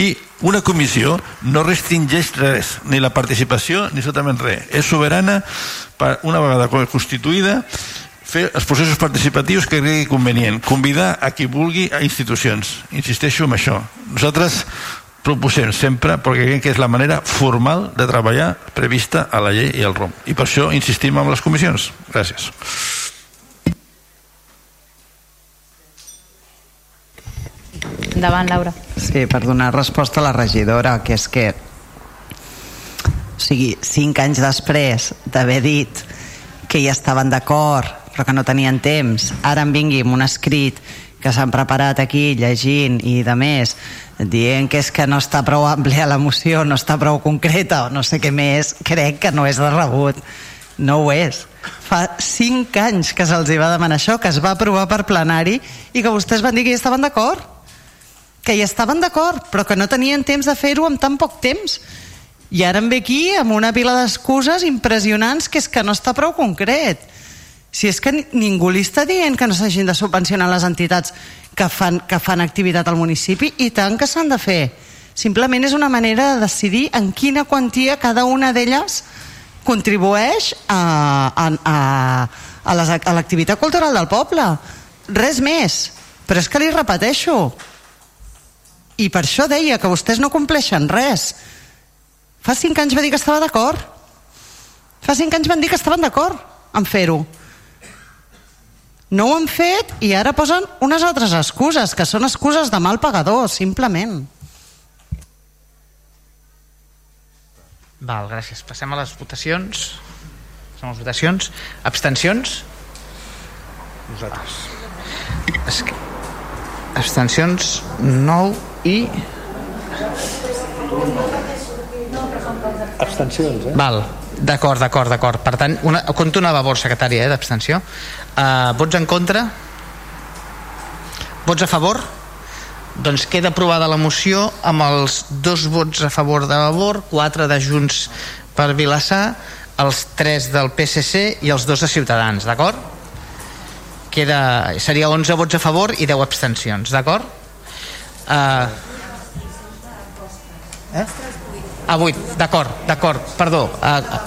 I una comissió no restringeix res, ni la participació ni absolutament res. És soberana per una vegada constituïda fer els processos participatius que cregui convenient, convidar a qui vulgui a institucions. Insisteixo en això. Nosaltres proposem sempre perquè creiem que és la manera formal de treballar prevista a la llei i al ROM. I per això insistim en les comissions. Gràcies. Endavant, Laura. Sí, per donar resposta a la regidora, que és que o sigui, cinc anys després d'haver dit que ja estaven d'acord però que no tenien temps, ara em vingui amb un escrit que s'han preparat aquí llegint i de més dient que és que no està prou àmplia la moció, no està prou concreta o no sé què més, crec que no és de rebut. No ho és. Fa 5 anys que se'ls va demanar això que es va aprovar per plenari i que vostès van dir que ja estaven d'acord. Que hi estaven d'acord però que no tenien temps de fer-ho en tan poc temps. I ara em ve aquí amb una pila d'excuses impressionants que és que no està prou concret si és que ningú li està dient que no s'hagin de subvencionar les entitats que fan, que fan activitat al municipi i tant que s'han de fer. Simplement és una manera de decidir en quina quantia cada una d'elles contribueix a, a, a, a, l'activitat cultural del poble. Res més. Però és que li repeteixo. I per això deia que vostès no compleixen res. Fa cinc anys va dir que estava d'acord. Fa cinc anys van dir que estaven d'acord en fer-ho no ho han fet i ara posen unes altres excuses, que són excuses de mal pagador, simplement. Val, gràcies. Passem a les votacions. Són les votacions. Abstencions? Nosaltres. Es que... Abstencions 9 i... Abstencions, eh? Val, d'acord, d'acord, d'acord. Per tant, una, compto una favor, secretària, eh, d'abstenció. Uh, vots en contra? Vots a favor? Doncs queda aprovada la moció amb els dos vots a favor de Vavor, quatre de Junts per Vilassar, els tres del PSC i els dos de Ciutadans, d'acord? Queda, seria 11 vots a favor i 10 abstencions, d'acord? Uh, eh? Ah, 8, d'acord, d'acord, perdó. Uh,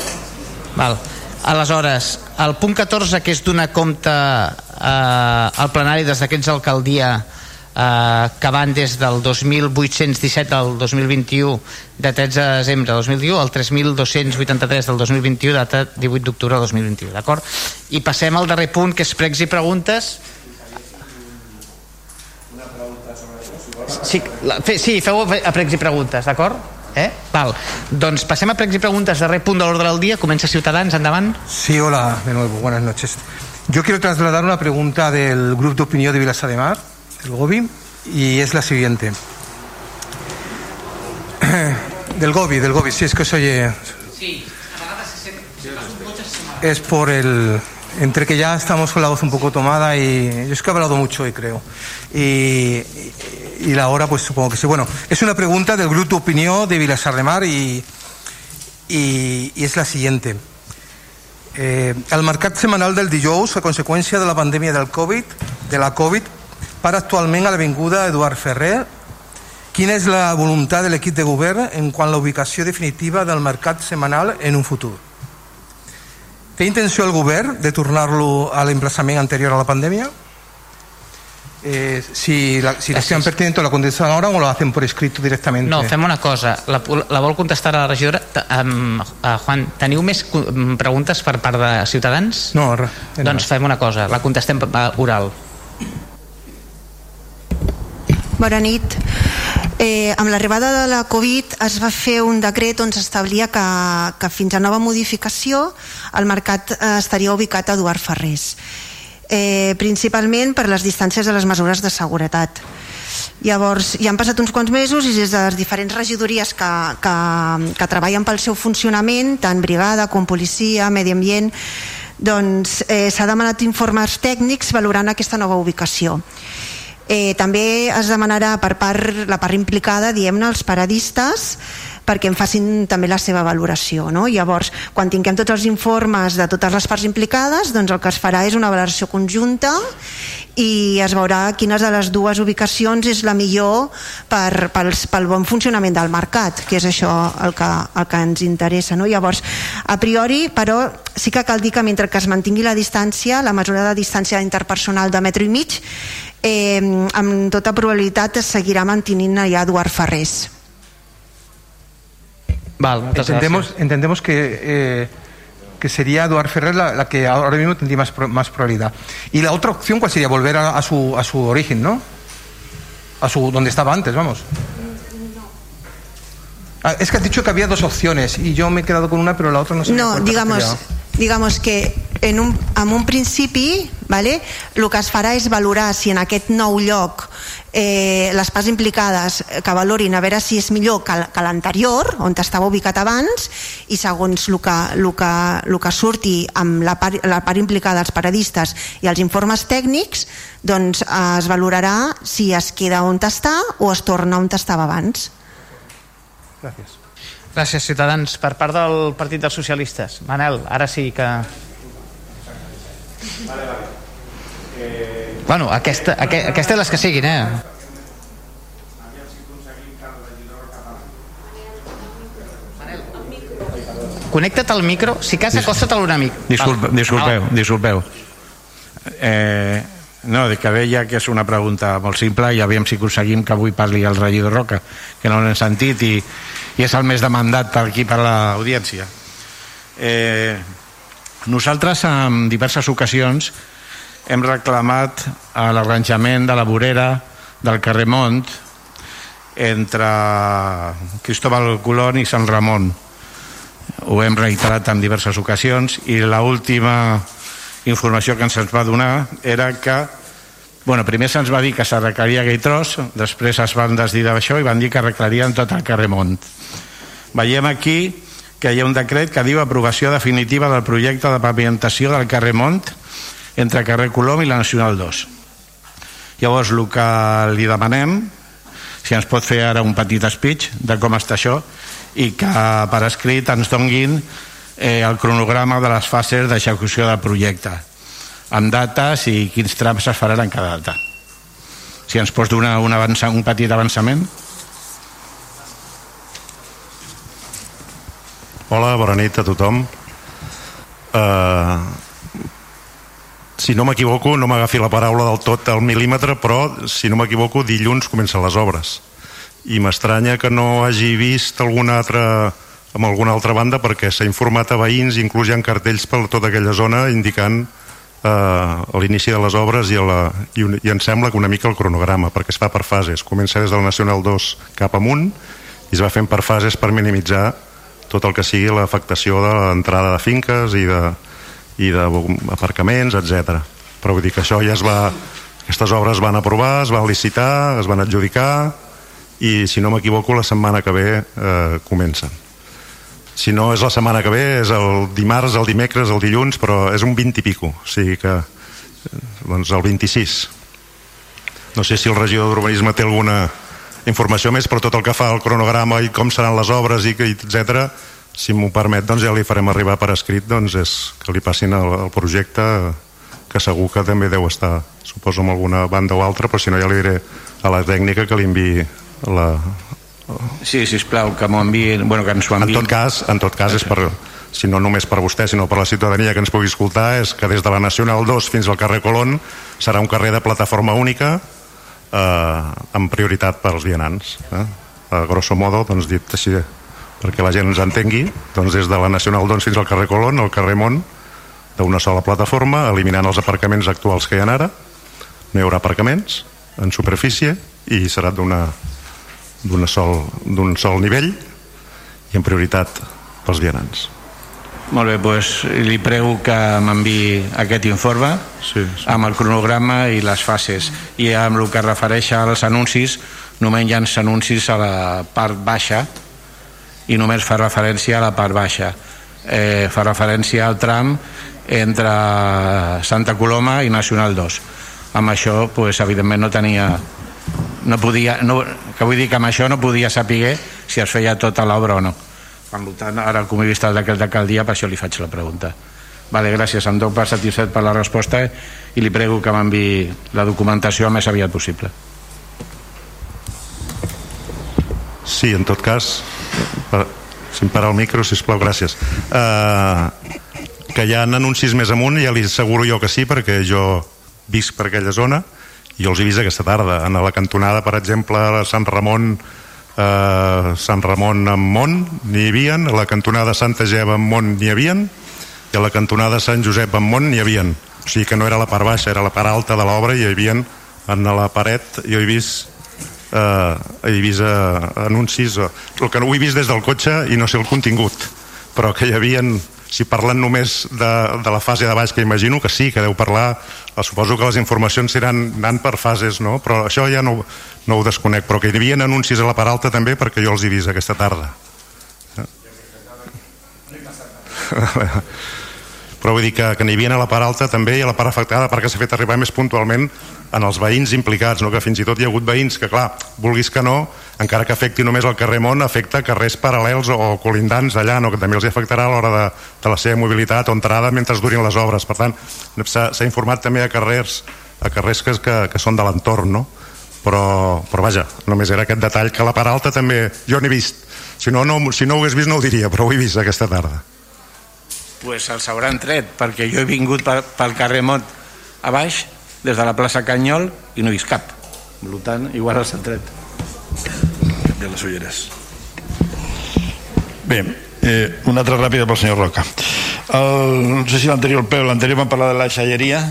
val. Aleshores, el punt 14, que és donar compte eh, al plenari des d'aquests alcaldia eh, que van des del 2817 al 2021 de 13 de desembre de 2021 al 3283 del 2021 data 18 d'octubre del 2021 d'acord? i passem al darrer punt que és pregs i preguntes sí, la, fe, sí feu a pregs i preguntes d'acord? Eh? Val. Doncs passem a pregs i preguntes, darrer punt de l'ordre del dia, comença Ciutadans, endavant. Sí, hola, de nuevo, buenas noches. Yo quiero trasladar una pregunta del Grupo de Opinión de Vilassar de Mar, el GOBI, y es la siguiente. Del GOBI, del GOBI, si es que se oye... Sí, Es por el... Entre que ya estamos con la voz un poco tomada y yo es que he hablado mucho hoy, creo. Y, y la hora, pues supongo que sí. Bueno, es una pregunta del Grupo Opinión de Vilassar de Mar y, y, y es la siguiente. Eh, el mercat setmanal del dijous, a conseqüència de la pandèmia del Covid, de la Covid, para actualment a l'Avinguda Eduard Ferrer. Quina és la voluntat de l'equip de govern en quant a la ubicació definitiva del mercat setmanal en un futur? Té intenció el govern de tornar-lo a l'emplaçament anterior a la pandèmia? Eh, si la, si la estiman pertinente la contestan ahora o lo hacen por escrito directamente. No, fem una cosa. La, la vol contestar a la regidora? Um, uh, Juan, teniu més mm, preguntes per part de Ciutadans? No, res. Doncs fem una cosa, la contestem oral. Bona nit. Eh, amb l'arribada de la Covid es va fer un decret on s'establia que, que fins a nova modificació el mercat eh, estaria ubicat a Eduard Ferrés eh, principalment per les distàncies de les mesures de seguretat Llavors, ja han passat uns quants mesos i des de les diferents regidories que, que, que treballen pel seu funcionament, tant brigada com policia, medi ambient, doncs eh, s'ha demanat informes tècnics valorant aquesta nova ubicació. Eh, també es demanarà per part, la part implicada, diem-ne, els paradistes, perquè en facin també la seva valoració. No? Llavors, quan tinguem tots els informes de totes les parts implicades, doncs el que es farà és una valoració conjunta i es veurà quines de les dues ubicacions és la millor per, pels, pel bon funcionament del mercat, que és això el que, el que ens interessa. No? Llavors, a priori, però, sí que cal dir que mentre que es mantingui la distància, la mesura de distància interpersonal de metro i mig, eh, amb tota probabilitat es seguirà mantenint allà Eduard Ferrés. Val, entendemos, entendemos que eh, que sería Eduard Ferrer la, la, que ahora mismo tendría más, más probabilidad. Y la otra opción, ¿cuál sería? Volver a, a, su, a su origen, ¿no? A su donde estaba antes, vamos. Ah, es que has dicho que había dos opciones y yo me he quedado con una, pero la otra no sé. No, digamos, digamos que en un, en un principi vale, el que es farà és valorar si en aquest nou lloc eh, les parts implicades que valorin a veure si és millor que, que l'anterior on estava ubicat abans i segons el que, el que, el que surti amb la part, la part implicada els paradistes i els informes tècnics doncs es valorarà si es queda on està o es torna on estava abans. Gràcies Gràcies, Ciutadans. Per part del Partit dels Socialistes. Manel, ara sí que... Vale, vale. Eh... Bueno, aquesta, aquesta, aquesta és les que siguin, eh? Connecta't al micro, si cas acosta-te'l una mica. Disculpe, disculpeu, disculpeu. Eh, no, de que veia que és una pregunta molt simple i aviam si aconseguim que avui parli el regidor Roca, que no l'hem sentit i, i és el més demandat per aquí per l'audiència. Eh, nosaltres en diverses ocasions hem reclamat l'arranjament de la vorera del carrer Mont entre Cristóbal Colón i Sant Ramon ho hem reiterat en diverses ocasions i l última informació que ens va donar era que bueno, primer se'ns va dir que s'arreglaria aquell tros després es van desdir d'això i van dir que arreglarien tot el carrer Mont veiem aquí que hi ha un decret que diu aprovació definitiva del projecte de pavimentació del carrer Mont entre carrer Colom i la Nacional 2 llavors el que li demanem si ens pot fer ara un petit speech de com està això i que per escrit ens donguin eh, el cronograma de les fases d'execució del projecte amb dates i quins trams es faran en cada data. Si ens pots donar un, avança, un petit avançament. Hola, bona nit a tothom. Uh, si no m'equivoco no m'agafi la paraula del tot al mil·límetre però si no m'equivoco dilluns comencen les obres. I m'estranya que no hagi vist alguna altra amb alguna altra banda perquè s'ha informat a veïns inclús hi ha cartells per tota aquella zona indicant eh, l'inici de les obres i, la, i, un, i em sembla que una mica el cronograma perquè es fa per fases, comença des del Nacional 2 cap amunt i es va fent per fases per minimitzar tot el que sigui l'afectació de l'entrada de finques i de, i d'aparcaments, etc. Però vull dir que això ja es va... Aquestes obres van aprovar, es van licitar, es van adjudicar i, si no m'equivoco, la setmana que ve eh, comencen. Si no és la setmana que ve, és el dimarts, el dimecres, el dilluns, però és un 20 i pico, o sigui que doncs el 26. No sé si el regidor d'Urbanisme té alguna informació més, però tot el que fa el cronograma i com seran les obres i, etc si m'ho permet, doncs ja li farem arribar per escrit doncs és que li passin el, el projecte que segur que també deu estar suposo amb alguna banda o altra però si no ja li diré a la tècnica que li enviï la... Sí, sisplau, que m'ho enviïn bueno, que ens ho enviïn. En tot cas, en tot cas és per, si no només per vostè sinó per la ciutadania que ens pugui escoltar és que des de la Nacional 2 fins al carrer Colón serà un carrer de plataforma única eh, amb prioritat pels vianants eh? a grosso modo doncs dit així perquè la gent ens entengui doncs des de la Nacional 2 fins al carrer Colón al carrer Mont d'una sola plataforma eliminant els aparcaments actuals que hi ha ara no hi haurà aparcaments en superfície i serà d'una d'un sol, sol nivell i en prioritat pels vianants. Molt bé, doncs li prego que m'enviï aquest informe sí, sí. amb el cronograma i les fases i amb el que refereix als anuncis només hi ha anuncis a la part baixa i només fa referència a la part baixa eh, fa referència al tram entre Santa Coloma i Nacional 2 amb això pues, evidentment no tenia no podia, no, que vull dir que amb això no podia saber si es feia tota l'obra o no. Per tant, ara com he vist el decret d'alcaldia per això li faig la pregunta. Vale, gràcies, em dono per satisfet per la resposta i li prego que m'enviï la documentació el més aviat possible. Sí, en tot cas per, si em para el micro, sisplau, gràcies. Uh, que hi ha anuncis més amunt ja li asseguro jo que sí perquè jo visc per aquella zona jo els he vist aquesta tarda en la cantonada per exemple a Sant Ramon eh, Sant Ramon amb Mont n'hi havien, a la cantonada Santa Geva amb Mont n'hi havien i a la cantonada Sant Josep amb Mont n'hi havien. O sigui que no era la part baixa, era la part alta de l'obra i hi havien en la paret jo he vist eh, he vist eh, anuncis el que no ho he vist des del cotxe i no sé el contingut però que hi havien si parlen només de, de la fase de baix que imagino que sí, que deu parlar eh, suposo que les informacions seran anant per fases no? però això ja no, no ho desconec però que hi havia anuncis a la part alta també perquè jo els he vist aquesta tarda però vull dir que, que n'hi havia a la part alta també i a la part afectada perquè s'ha fet arribar més puntualment en els veïns implicats, no? que fins i tot hi ha hagut veïns que, clar, vulguis que no, encara que afecti només el carrer Mont, afecta carrers paral·lels o colindants d'allà, no? que també els afectarà a l'hora de, de la seva mobilitat o entrada mentre durin les obres. Per tant, s'ha informat també a carrers, a carrers que, que, que són de l'entorn, no? Però, però vaja, només era aquest detall que la part alta també jo n'he vist si no, no, si no ho hagués vist no ho diria però ho he vist aquesta tarda pues els hauran tret perquè jo he vingut pel, pel carrer Mont a baix des de la plaça Canyol i no he vist cap. Per tant igual els han tret. De les ulleres. Bé eh, una altra ràpida pel senyor Roca. El, no sé si l'anterior peu l'anterior vam parlar de la xalleria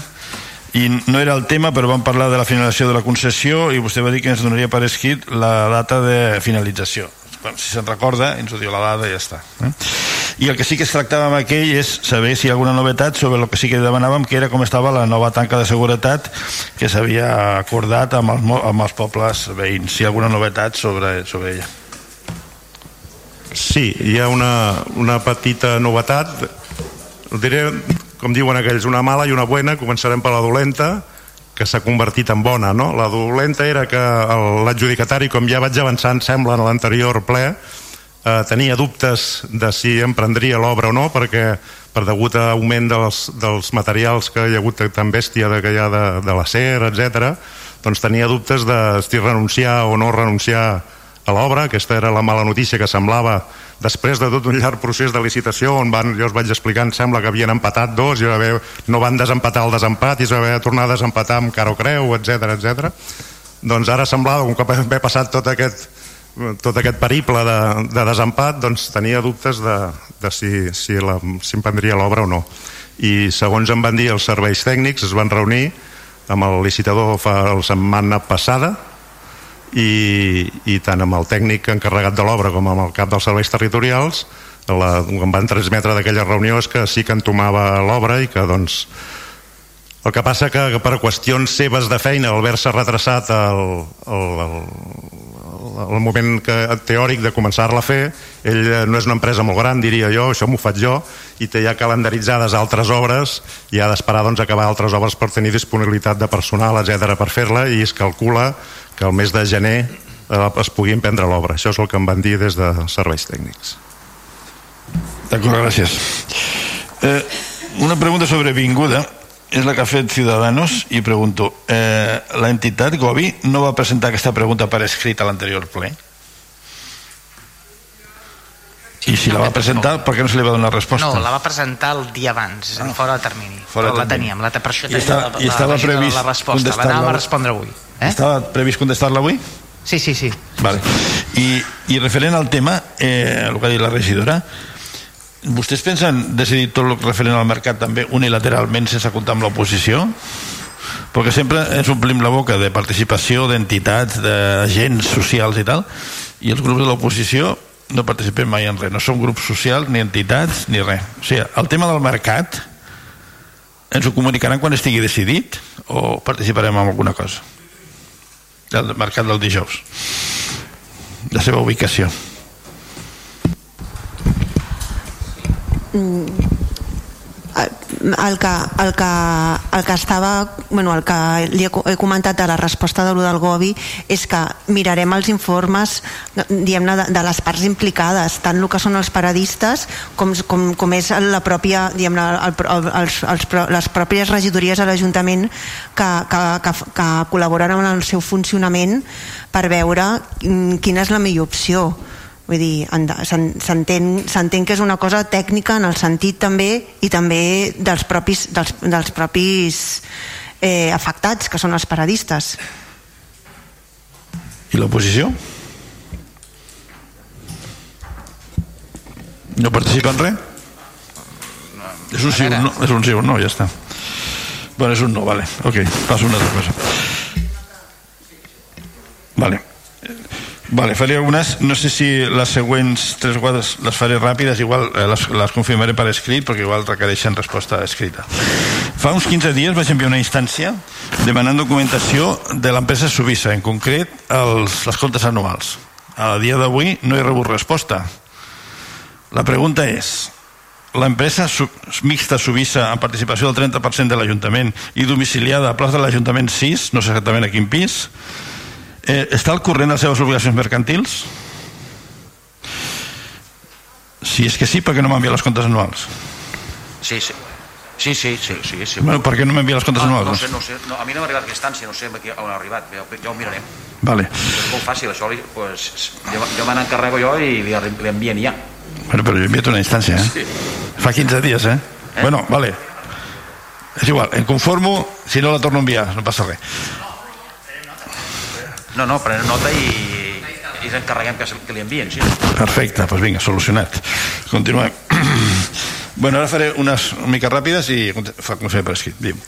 i no era el tema però vam parlar de la finalització de la concessió i vostè va dir que ens donaria per escrit la data de finalització bueno, si se'n recorda ens ho diu la dada i ja està eh? i el que sí que es tractava amb aquell és saber si hi ha alguna novetat sobre el que sí que demanàvem que era com estava la nova tanca de seguretat que s'havia acordat amb els, amb els pobles veïns. Si hi ha alguna novetat sobre, sobre ella? Sí, hi ha una, una petita novetat. Diré com diuen aquells, una mala i una buena, començarem per la dolenta, que s'ha convertit en bona, no? La dolenta era que l'adjudicatari, com ja vaig avançar, em sembla, en l'anterior ple, eh, tenia dubtes de si emprendria l'obra o no, perquè per degut a augment dels, dels materials que hi ha hagut tan bèstia de, que hi ha de, de l'acer, etc, doncs tenia dubtes de si renunciar o no renunciar a l'obra, aquesta era la mala notícia que semblava després de tot un llarg procés de licitació on van, jo us vaig explicar, em sembla que havien empatat dos i haver, no van desempatar el desempat i es va haver de tornar a desempatar amb cara o creu, etc etc. Doncs ara semblava, un cop haver passat tot aquest, tot aquest periple de, de desempat, doncs tenia dubtes de, de si, si, la, si emprendria l'obra o no. I segons em van dir els serveis tècnics, es van reunir amb el licitador fa la setmana passada, i, i tant amb el tècnic encarregat de l'obra com amb el cap dels serveis territorials la, em van transmetre d'aquella reunió és que sí que entomava l'obra i que doncs el que passa que, que per qüestions seves de feina al haver-se retrasat el, el, el, el moment que, teòric de començar-la a fer ell no és una empresa molt gran diria jo, això m'ho faig jo i té ja calendaritzades altres obres i ha d'esperar doncs, acabar altres obres per tenir disponibilitat de personal, etc per fer-la i es calcula que el mes de gener eh, es pugui emprendre l'obra. Això és el que em van dir des de serveis tècnics. D'acord, gràcies. Eh, una pregunta sobrevinguda és la que ha fet Ciudadanos i pregunto, eh, la entitat Gobi no va presentar aquesta pregunta per escrit a l'anterior ple? I si la va presentar, per què no se li va donar resposta? No, la va presentar el dia abans, és a dir, fora de termini. Fora Però la termini. teníem, la, per això I tenia estava- la, i estava la, la, previst la resposta. L'anàvem a respondre avui. Eh? Estava previst contestar-la avui? Sí, sí, sí. Vale. I, I referent al tema, eh, el que ha dit la regidora, vostès pensen decidir tot el referent al mercat també unilateralment sense comptar amb l'oposició? perquè sempre ens omplim la boca de participació d'entitats, d'agents socials i tal, i els grups de l'oposició no participem mai en res, no som grups socials ni entitats ni res. O sigui, el tema del mercat ens ho comunicaran quan estigui decidit o participarem en alguna cosa del mercat del dijous la seva ubicació el que, el que, el que estava bueno, el que li he, comentat a la resposta de del Gobi és que mirarem els informes diguem-ne de, de les parts implicades tant el que són els paradistes com, com, com és la pròpia diguem-ne el, el, els, els, les pròpies regidories a l'Ajuntament que, que, que, que col·laboren en el seu funcionament per veure mm, quina és la millor opció vull dir, s'entén que és una cosa tècnica en el sentit també i també dels propis, dels, dels propis eh, afectats que són els paradistes. I l'oposició? no participa en res? és un sí un no, és un sí un no, ja està. Bueno, és un no, vale, ok, passo una altra cosa. Vale Vale, faré algunes, no sé si les següents tres guades les faré ràpides, igual eh, les, les confirmaré per escrit, perquè igual requereixen resposta escrita. Fa uns 15 dies vaig enviar una instància demanant documentació de l'empresa Subissa, en concret els, les comptes anuals. A dia d'avui no he rebut resposta. La pregunta és, l'empresa mixta Subissa amb participació del 30% de l'Ajuntament i domiciliada a plaça de l'Ajuntament 6, no sé exactament a quin pis, Eh, està al corrent de les seves obligacions mercantils? Si és que sí, per què no m'envia les comptes anuals? Sí, sí. Sí, sí, sí, sí, sí. Bueno, per què no m'envia les comptes ah, anuals? No sé, no sé. No, a mi no m'ha arribat aquesta instància, no sé on ha arribat, ja, ja ho mirarem. Vale. És molt fàcil, això pues, jo, jo me n'encarrego jo i li, li envien ja. Bueno, però jo he enviat una instància, eh? Sí. Fa 15 dies, eh? eh? Bueno, vale. És igual, em conformo, si no la torno a enviar, no passa res. No, no, prenem nota i, i ens encarreguem que, que li envien, sí. Perfecte, doncs vinga, solucionat. Continuem. bueno, ara faré unes mica ràpides i fa com sempre escrit. Diu.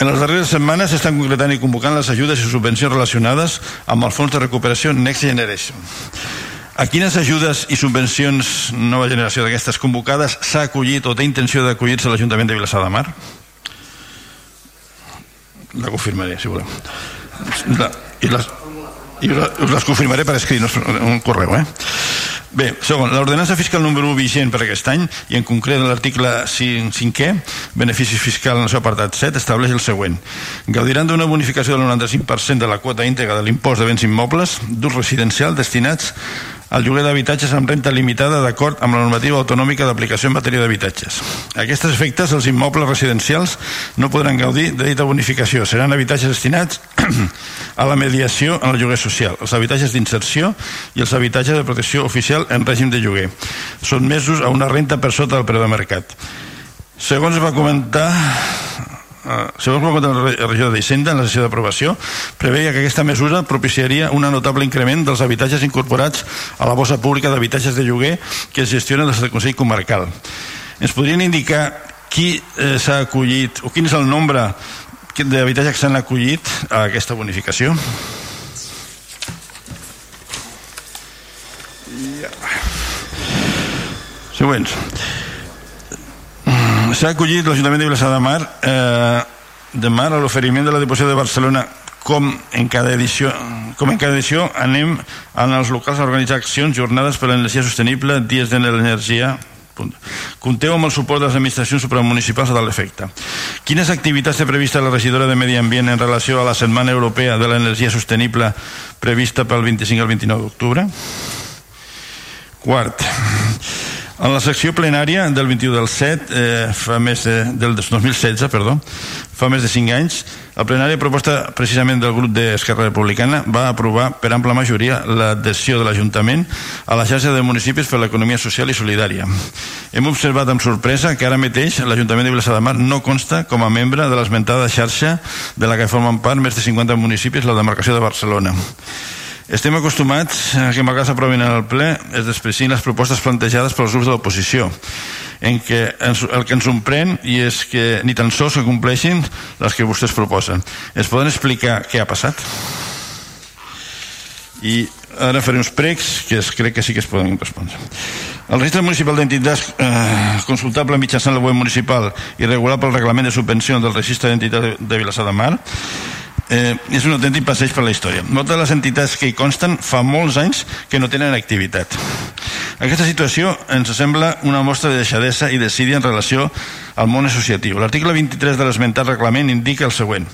En les darreres setmanes s'estan concretant i convocant les ajudes i subvencions relacionades amb el fons de recuperació Next Generation. A quines ajudes i subvencions nova generació d'aquestes convocades s'ha acollit o té intenció d'acollir-se l'Ajuntament de Vilassar de Mar? La confirmaré, si voleu. La, i les, i les confirmaré per escrit, un correu, eh? Bé, segon, l'ordenança fiscal número 1 vigent per aquest any, i en concret l'article 5è, beneficis fiscal en el seu apartat 7, estableix el següent. Gaudiran d'una bonificació del 95% de la quota íntegra de l'impost de béns immobles d'ús residencial destinats el lloguer d'habitatges amb renta limitada d'acord amb la normativa autonòmica d'aplicació en matèria d'habitatges. A aquests efectes, els immobles residencials no podran gaudir de dita bonificació. Seran habitatges destinats a la mediació en el lloguer social, els habitatges d'inserció i els habitatges de protecció oficial en règim de lloguer. Són mesos a una renta per sota del preu de mercat. Segons va comentar segons el regió d'Hisenda en la sessió d'aprovació, preveia que aquesta mesura propiciaria un notable increment dels habitatges incorporats a la bossa pública d'habitatges de lloguer que es gestiona des del Consell Comarcal. Ens podrien indicar qui eh, s'ha acollit o quin és el nombre d'habitatges que s'han acollit a aquesta bonificació? Següents s'ha acollit l'Ajuntament de Vilassar de Mar eh, de Mar a l'oferiment de la Diputació de Barcelona com en cada edició com en cada edició anem als locals a organitzar accions, jornades per a l'energia sostenible, dies de l'energia Compteu amb el suport de les administracions supramunicipals a tal efecte. Quines activitats té prevista la regidora de Medi Ambient en relació a la Setmana Europea de l'Energia Sostenible prevista pel 25 al 29 d'octubre? Quart, en la secció plenària del 21 del 7, eh, fa més de, del 2016, perdó, fa més de 5 anys, el plenari proposta precisament del grup d'Esquerra Republicana va aprovar per ampla majoria l'adhesió de l'Ajuntament a la xarxa de municipis per l'economia social i solidària. Hem observat amb sorpresa que ara mateix l'Ajuntament de Vilassar de Mar no consta com a membre de l'esmentada xarxa de la que formen part més de 50 municipis la demarcació de Barcelona. Estem acostumats a que malgrat s'aprovin el ple es desprecien les propostes plantejades pels grups de l'oposició en què ens, el que ens sorprèn i és que ni tan sols que compleixin les que vostès proposen. Es poden explicar què ha passat? I ara faré uns pregs que es, crec que sí que es poden respondre. El registre municipal d'entitats eh, consultable mitjançant el web municipal i regular pel reglament de subvenció del registre d'entitats de Vilassar de Mar eh, és un autèntic passeig per la història. Moltes de les entitats que hi consten fa molts anys que no tenen activitat. Aquesta situació ens sembla una mostra de deixadesa i desídia en relació al món associatiu. L'article 23 de l'esmentat reglament indica el següent.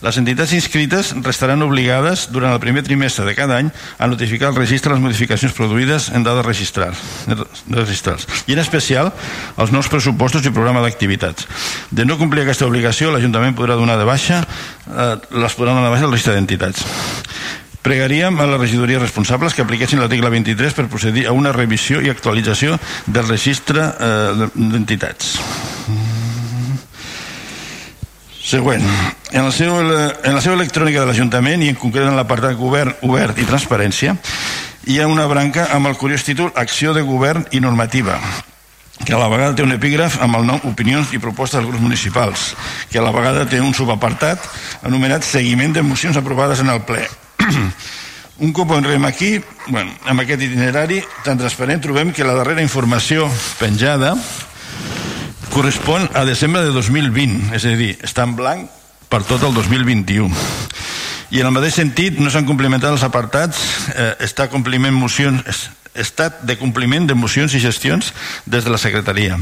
Les entitats inscrites restaran obligades durant el primer trimestre de cada any a notificar al registre les modificacions produïdes en dades registrals, i en especial els nous pressupostos i programa d'activitats. De no complir aquesta obligació, l'Ajuntament podrà donar de baixa, eh, les podrà donar de baixa la llista d'entitats. Pregaríem a les regidories responsables que apliquessin l'article 23 per procedir a una revisió i actualització del registre eh, d'entitats. Següent. En la, seva, en la seva electrònica de l'Ajuntament i en concret en l'apartat Govern obert i transparència hi ha una branca amb el curiós títol Acció de govern i normativa que a la vegada té un epígraf amb el nom Opinions i propostes dels grups municipals, que a la vegada té un subapartat anomenat Seguiment de mocions aprovades en el ple. Un cop entrem aquí, bueno, amb aquest itinerari tan transparent, trobem que la darrera informació penjada correspon a desembre de 2020, és a dir, està en blanc per tot el 2021. I en el mateix sentit no s'han complementat els apartats eh, està compliment mocions estat de compliment de mocions i gestions des de la secretaria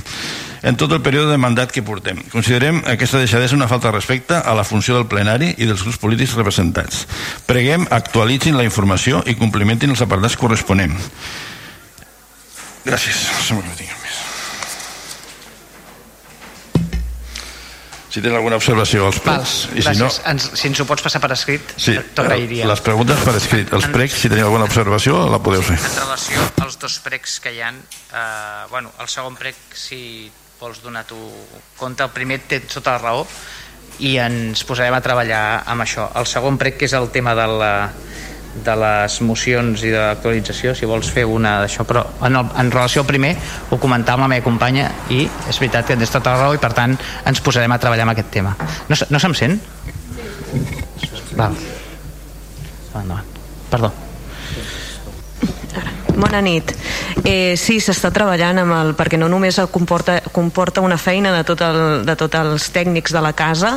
en tot el període de mandat que portem. Considerem aquesta deixadesa una falta de respecte a la funció del plenari i dels grups polítics representats. Preguem, actualitzin la informació i complementin els apartats corresponents. Gràcies. Si tens alguna observació als pregs i si no, ens, si ens ho pots passar per escrit sí, t'agrairia les preguntes per escrit. Els pregs, si teniu alguna observació la podeu fer. En relació als dos pregs que hi ha eh, bueno, el segon preg si vols donar tu compte el primer té sota la raó i ens posarem a treballar amb això. El segon preg que és el tema de la de les mocions i de l'actualització si vols fer una d'això però en, el, en relació al primer ho comentava amb la meva companya i és veritat que tens tota la raó i per tant ens posarem a treballar amb aquest tema no, no se'm sent? Val. Endavant. Perdó. Bona nit. Eh, sí, s'està treballant amb el, perquè no només comporta, comporta una feina de, tot el, de tots els tècnics de la casa,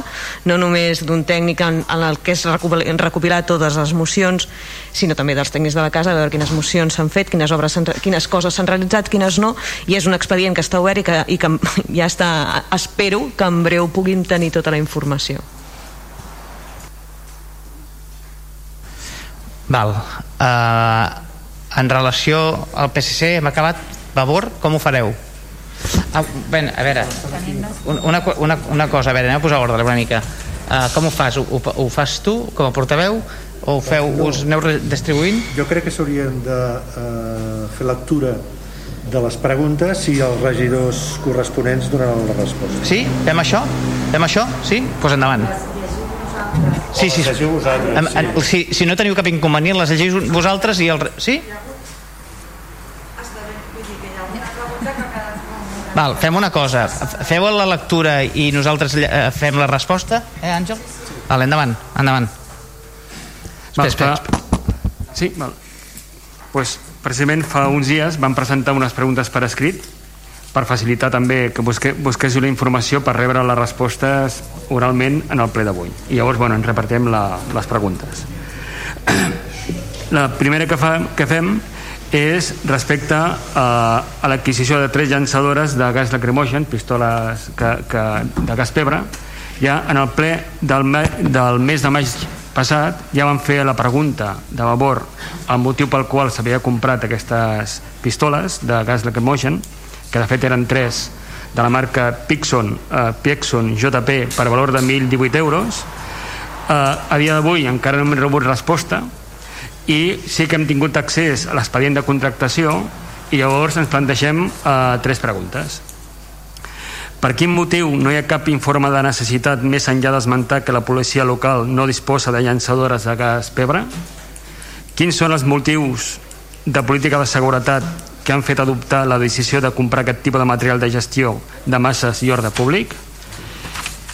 no només d'un tècnic en, en el que és recopilar, totes les mocions, sinó també dels tècnics de la casa, a veure quines mocions s'han fet, quines, obres quines coses s'han realitzat, quines no, i és un expedient que està obert i que, i que ja està, espero que en breu puguin tenir tota la informació. Val. Uh, en relació al PSC hem acabat Vavor, com ho fareu? Ah, ben, a veure una, una, una cosa, a veure, anem a posar ordre una mica uh, com ho fas? Ho, ho, ho fas tu com a portaveu o ho feu, no, us aneu distribuint? Jo crec que s'haurien de uh, fer lectura de les preguntes i els regidors corresponents donaran la resposta. Sí? Fem això? Fem això? Sí? Doncs pues endavant. Sí, sí. sí. sí. Si, si no teniu cap inconvenient, les llegiu vosaltres i el... Sí? Val, fem una cosa. Feu la lectura i nosaltres eh, fem la resposta, eh, Àngel? Val, endavant, endavant. Val, espera, espera. Sí, val. Pues, precisament fa uns dies vam presentar unes preguntes per escrit per facilitar també que busque, busquéssiu la informació per rebre les respostes oralment en el ple d'avui. I llavors, bueno, ens repartim la, les preguntes. La primera que, fa, que fem és respecte a, a l'adquisició de tres llançadores de gas lacrimogen, pistoles que, que, de gas pebre. Ja en el ple del, me, del mes de maig passat ja van fer la pregunta de Vavor el motiu pel qual s'havia comprat aquestes pistoles de gas lacrimogen que de fet eren tres de la marca Pixon, eh, Piexon JP per valor de 1.018 euros eh, a dia d'avui encara no hem rebut resposta i sí que hem tingut accés a l'expedient de contractació i llavors ens plantegem eh, tres preguntes per quin motiu no hi ha cap informe de necessitat més enllà d'esmentar que la policia local no disposa de llançadores de gas pebre? quins són els motius de política de seguretat que han fet adoptar la decisió de comprar aquest tipus de material de gestió de masses i ordre públic?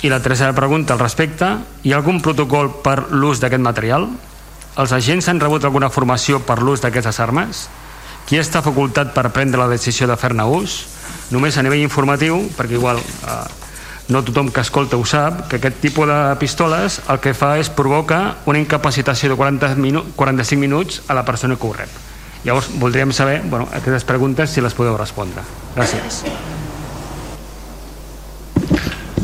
I la tercera pregunta al respecte, hi ha algun protocol per l'ús d'aquest material? Els agents han rebut alguna formació per l'ús d'aquestes armes? Qui està facultat per prendre la decisió de fer-ne ús? Només a nivell informatiu, perquè igual eh, no tothom que escolta ho sap, que aquest tipus de pistoles el que fa és provocar una incapacitació de 40 minu 45 minuts a la persona que ho rep. Llavors, voldríem saber, bueno, aquestes preguntes, si les podeu respondre. Gràcies.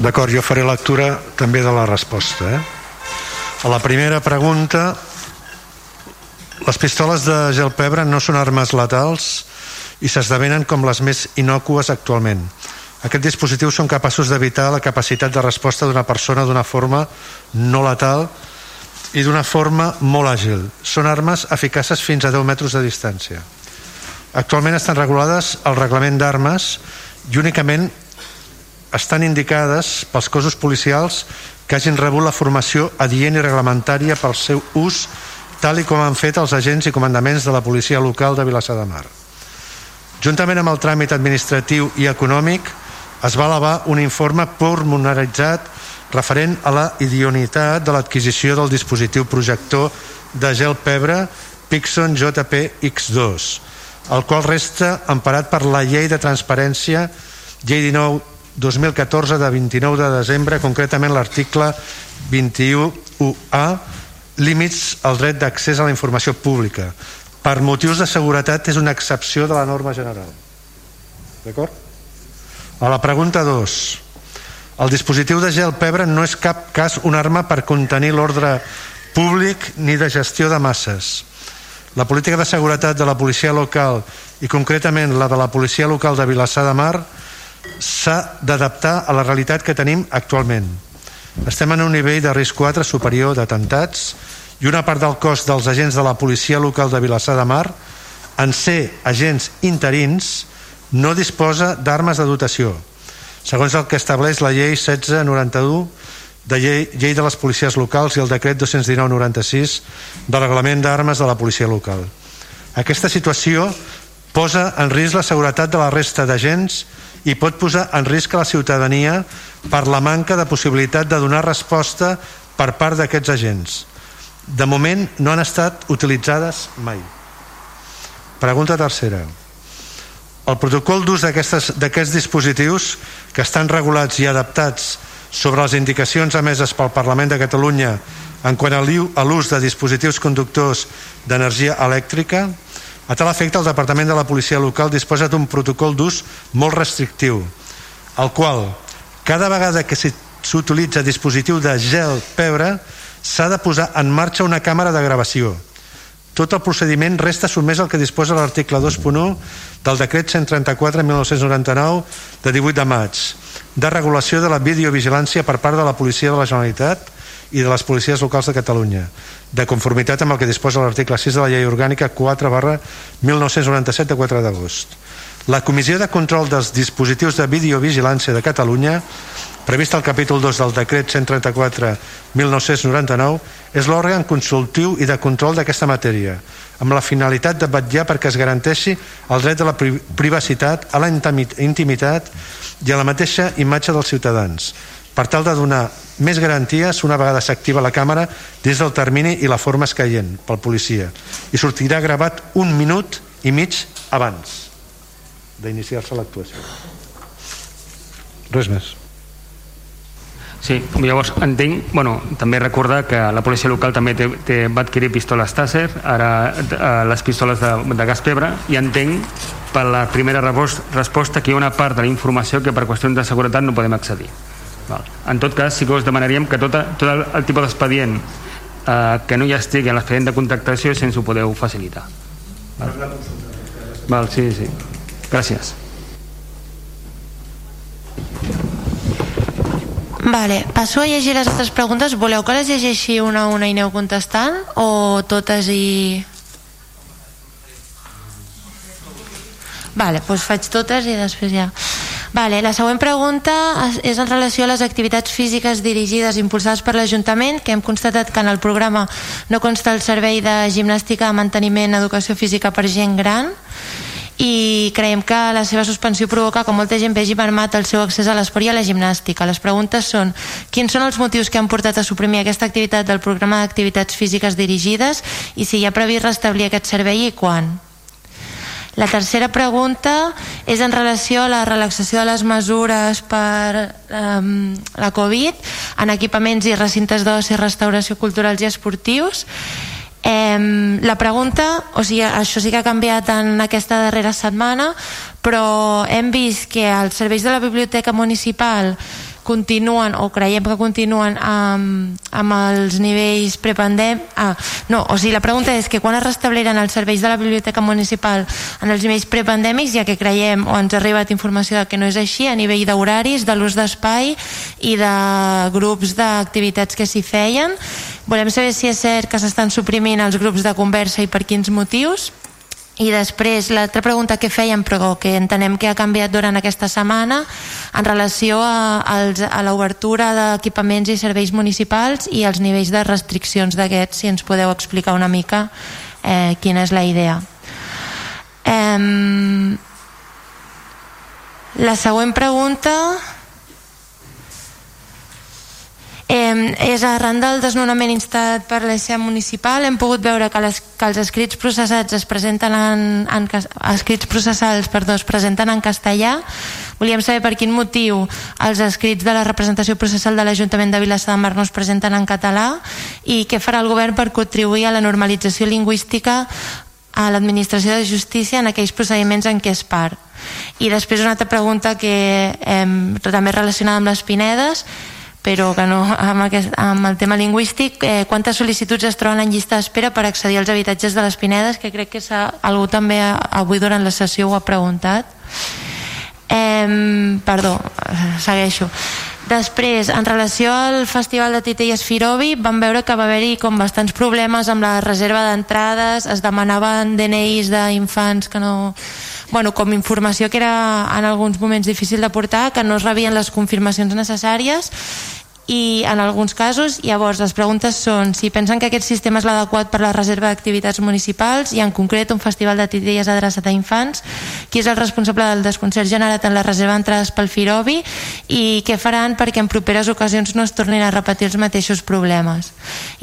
D'acord, jo faré lectura també de la resposta. Eh? A la primera pregunta, les pistoles de gel pebre no són armes letals i s'esdevenen com les més innocues actualment. Aquests dispositius són capaços d'evitar la capacitat de resposta d'una persona d'una forma no letal i d'una forma molt àgil. Són armes eficaces fins a 10 metres de distància. Actualment estan regulades al reglament d'armes i únicament estan indicades pels cossos policials que hagin rebut la formació adient i reglamentària pel seu ús tal i com han fet els agents i comandaments de la policia local de Vilassar de Mar. Juntament amb el tràmit administratiu i econòmic es va elevar un informe pormenoritzat referent a la idionitat de l'adquisició del dispositiu projector de gel pebre Pixon JP-X2, el qual resta emparat per la llei de transparència, llei 19 2014 de 29 de desembre, concretament l'article 21UA, límits al dret d'accés a la informació pública. Per motius de seguretat és una excepció de la norma general. D'acord? A la pregunta 2. El dispositiu de gel pebre no és cap cas una arma per contenir l'ordre públic ni de gestió de masses. La política de seguretat de la policia local i concretament la de la policia local de Vilassar de Mar s'ha d'adaptar a la realitat que tenim actualment. Estem en un nivell de risc 4 superior d'atemptats i una part del cos dels agents de la policia local de Vilassar de Mar en ser agents interins no disposa d'armes de dotació segons el que estableix la llei 1691 de llei, llei de les policies locals i el decret 219-96 del reglament d'armes de la policia local. Aquesta situació posa en risc la seguretat de la resta d'agents i pot posar en risc a la ciutadania per la manca de possibilitat de donar resposta per part d'aquests agents. De moment no han estat utilitzades mai. Pregunta tercera. El protocol d'ús d'aquests dispositius que estan regulats i adaptats sobre les indicacions emeses pel Parlament de Catalunya en quant a l'ús de dispositius conductors d'energia elèctrica, a tal efecte el Departament de la Policia Local disposa d'un protocol d'ús molt restrictiu, el qual, cada vegada que s'utilitza dispositiu de gel pebre, s'ha de posar en marxa una càmera de gravació, tot el procediment resta sotmès al que disposa l'article 2.1 del decret 134-1999 de 18 de maig de regulació de la videovigilància per part de la Policia de la Generalitat i de les policies locals de Catalunya de conformitat amb el que disposa l'article 6 de la llei orgànica 4 barra 1997 de 4 d'agost. La Comissió de Control dels Dispositius de Videovigilància de Catalunya prevista al capítol 2 del decret 134-1999, és l'òrgan consultiu i de control d'aquesta matèria, amb la finalitat de vetllar perquè es garanteixi el dret de la privacitat, a la intimitat i a la mateixa imatge dels ciutadans, per tal de donar més garanties una vegada s'activa la càmera dins del termini i la forma escaient pel policia i sortirà gravat un minut i mig abans d'iniciar-se l'actuació. Res més. Sí, llavors entenc, bueno, també recordar que la policia local també té, té, va adquirir pistoles Taser, ara eh, les pistoles de, de gas pebre, i entenc per la primera resposta que hi ha una part de la informació que per qüestions de seguretat no podem accedir. Val. En tot cas, sí que us demanaríem que tot, tot el, el tipus d'expedient eh, que no hi estigui en l'expedient de contractació sense ho podeu facilitar. Val. Val, sí, sí. Gràcies. Vale, passo a llegir les altres preguntes. Voleu que les llegeixi una a una i aneu contestant? O totes i... Vale, doncs faig totes i després ja... Vale, la següent pregunta és en relació a les activitats físiques dirigides impulsades per l'Ajuntament, que hem constatat que en el programa no consta el servei de gimnàstica, manteniment, educació física per gent gran i creiem que la seva suspensió provoca que molta gent vegi permat el seu accés a l'esport i a la gimnàstica. Les preguntes són quins són els motius que han portat a suprimir aquesta activitat del programa d'activitats físiques dirigides i si hi ha previst restablir aquest servei i quan? La tercera pregunta és en relació a la relaxació de les mesures per um, la Covid en equipaments i recintes d'oci, restauració culturals i esportius. Eh, la pregunta, o sigui, això sí que ha canviat en aquesta darrera setmana, però hem vist que els serveis de la biblioteca municipal continuen o creiem que continuen amb, amb els nivells prepandem ah, no, o sigui, la pregunta és que quan es restabliran els serveis de la biblioteca municipal en els nivells prepandèmics, ja que creiem o ens ha arribat informació que no és així a nivell d'horaris, de l'ús d'espai i de grups d'activitats que s'hi feien. Volem saber si és cert que s'estan suprimint els grups de conversa i per quins motius i després l'altra pregunta que fèiem però que entenem que ha canviat durant aquesta setmana en relació a, a l'obertura d'equipaments i serveis municipals i els nivells de restriccions d'aquests si ens podeu explicar una mica eh, quina és la idea. Eh, la següent pregunta Eh, és arran del desnonament instal·lat per l'ESEA municipal hem pogut veure que, les, que els escrits processats es presenten en, en escrits processals perdó, es presenten en castellà volíem saber per quin motiu els escrits de la representació processal de l'Ajuntament de Vilassar de Mar no es presenten en català i què farà el govern per contribuir a la normalització lingüística a l'administració de justícia en aquells procediments en què es part. I després una altra pregunta que eh, també relacionada amb les Pinedes però que no, amb, aquest, amb el tema lingüístic, eh, quantes sol·licituds es troben en llista d'espera per accedir als habitatges de les Pinedes, que crec que algú també avui durant la sessió ho ha preguntat. Eh, perdó, segueixo. Després, en relació al Festival de Titelles Firovi, vam veure que va haver-hi com bastants problemes amb la reserva d'entrades, es demanaven DNIs d'infants que no... Bueno, com informació que era en alguns moments difícil de portar, que no es rebien les confirmacions necessàries i en alguns casos llavors les preguntes són si pensen que aquest sistema és l'adequat per la reserva d'activitats municipals i en concret un festival de titelles adreçat a infants qui és el responsable del desconcert generat en la reserva d'entrades pel Firobi i què faran perquè en properes ocasions no es tornin a repetir els mateixos problemes.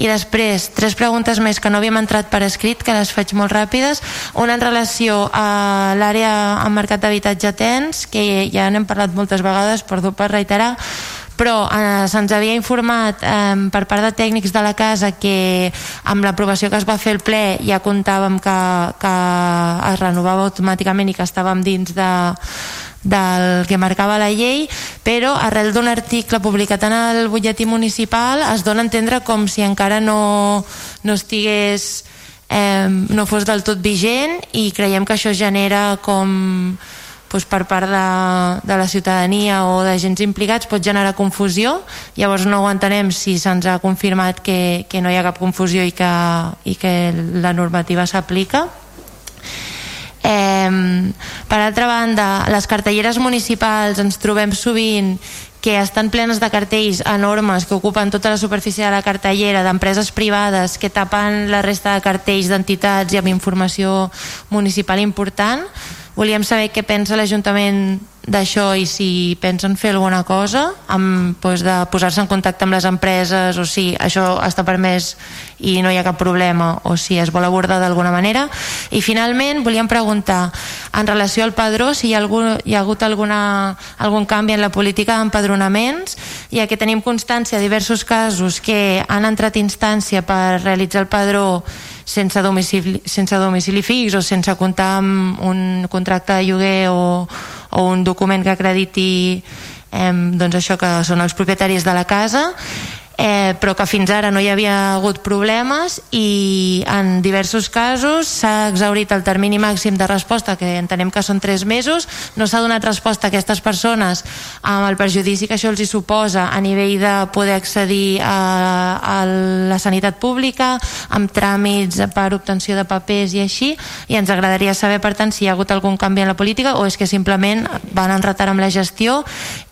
I després tres preguntes més que no havíem entrat per escrit que les faig molt ràpides. Una en relació a l'àrea al mercat d'habitatge tens que ja n'hem parlat moltes vegades perdó per reiterar però eh, se'ns havia informat eh, per part de tècnics de la casa que amb l'aprovació que es va fer el ple ja comptàvem que, que es renovava automàticament i que estàvem dins de, del que marcava la llei, però arrel d'un article publicat en el butlletí municipal es dona a entendre com si encara no, no estigués eh, no fos del tot vigent i creiem que això genera com doncs per part de, de la ciutadania o d'agents implicats pot generar confusió. Llavors no ho entenem si se'ns ha confirmat que, que no hi ha cap confusió i que, i que la normativa s'aplica. Eh, per altra banda les cartelleres municipals ens trobem sovint que estan plenes de cartells enormes que ocupen tota la superfície de la cartellera d'empreses privades que tapen la resta de cartells d'entitats i amb informació municipal important Volíem saber què pensa l'Ajuntament d'això i si pensen fer alguna cosa amb, doncs, de posar-se en contacte amb les empreses o si això està permès i no hi ha cap problema o si es vol abordar d'alguna manera. I finalment volíem preguntar en relació al padró si hi ha, algun, hi ha hagut alguna, algun canvi en la política d'empadronaments? Ja que tenim constància de diversos casos que han entrat instància per realitzar el padró sense domicili, sense domicili fix o sense comptar amb un contracte de lloguer o, o un document que acrediti eh, doncs això que són els propietaris de la casa eh, però que fins ara no hi havia hagut problemes i en diversos casos s'ha exaurit el termini màxim de resposta que entenem que són 3 mesos. No s'ha donat resposta a aquestes persones amb el perjudici que això els hi suposa a nivell de poder accedir a, a la sanitat pública amb tràmits per obtenció de papers i així. I ens agradaria saber per tant si hi ha hagut algun canvi en la política o és que simplement van en retard amb la gestió